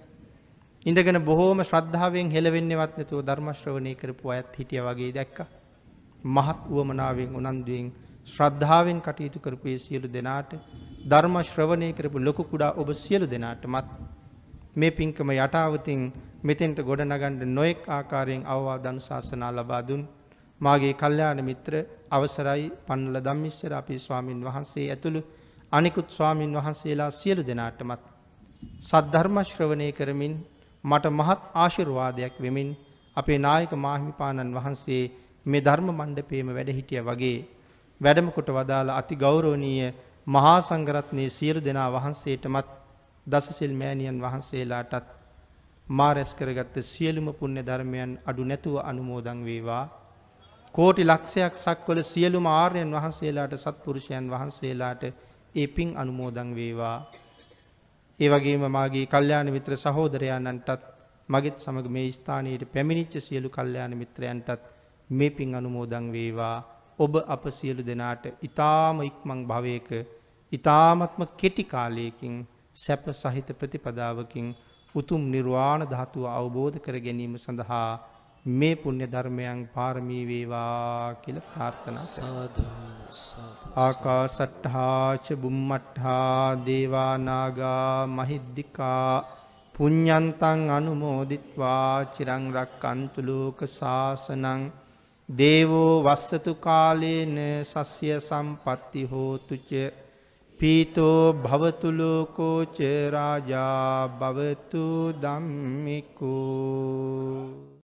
ඉඳගෙන බොහෝම ශ්‍රද්ධාවෙන් හෙළවෙන්නේවත් නැතුව ධර්ම ශ්‍රවණය කරපු අයත් හිටියා වගේ දැක්කා. මහත් උවමනාවෙන් උනන්දුවෙන් ශ්‍රද්ධාවෙන් කටයුතු කරපු ඒ සියලු දෙනාට ධර්ම ශ්‍රවණය කරපු ලොකු කුඩා ඔබ සියලු දෙනාටමත් මේ පින්කම යටාවතින් මෙතෙන්ට ගොඩනගන්න නොයෙක් ආකාරයෙන් අවවාද අනුශාසනා ලබා දුන්. මාගේ කල්යාණ මිත්‍ර අවසරයි පන්නල ධම්මිස්සර අපේ ස්වාමින් වහන්සේ ඇතුළු අනිකුත් ස්වාමින් වහන්සේලා සියලු දෙනාටමත් සද්ධර්ම ශ්‍රවණය කරමින් මට මහත් ආශිර්වාදයක් වෙමින් අපේ නායක මාහිමිපාණන් වහන්සේ මේ ධර්ම මණ්ඩපයේම වැඩ හිටිය වගේ වැඩම කොට වදාළ අති ගෞරවනීය මහා සංඝරත්නයේ සියලු දෙනා වහන්සේටමත් දසසිල් මෑණියන් වහන්සේලාටත් මා රැස් කරගත්ත සියලුම පුණ්‍ය ධර්මයන් අඩු නැතුව අනුමෝදන් වේවා කෝටි ලක්ෂයක් සක්වල සියලුම ආර්යයන් වහන්සේලාට සත්පුරුෂයන් වහන්සේලාට ඒ පින් අනුමෝදන් වේවා. ඒ වගේම මාගේ කල්යාණ මිත්‍ර සහෝදරයන්න්ටත් මගෙත් සමග මේ ස්ථානයට පැමිණිච්ච සියලු කල්යාණ මිත්‍රයන්ටත් මේ පින් අනුමෝදන් වේවා. ඔබ අප සියලු දෙනාට ඉතාම ඉක්මං භවයක ඉතාමත්ම කෙටි කාලයකින් සැප සහිත ප්‍රතිපදාවකින් උතුම් නිර්වාණ ධාතුව අවබෝධ කර ගැනීම සඳහා මේ පුුණ්‍ය ධර්මයන් පාරමී වේවා කියල ප්‍රාර්ථනා ආකා සට්හාච බුම්මට්හා දේවානාගා මහිද්දිකා පුඤ්ඥන්තන් අනුමෝදිත්වා චිරංරක් අන්තුලෝක ශාසනං දේවෝ වස්සතු කාලේන සස්ය සම්පත්ති හෝතුච පීතෝ භවතුලෝකෝච රාජා භවතු දම්මිකෝ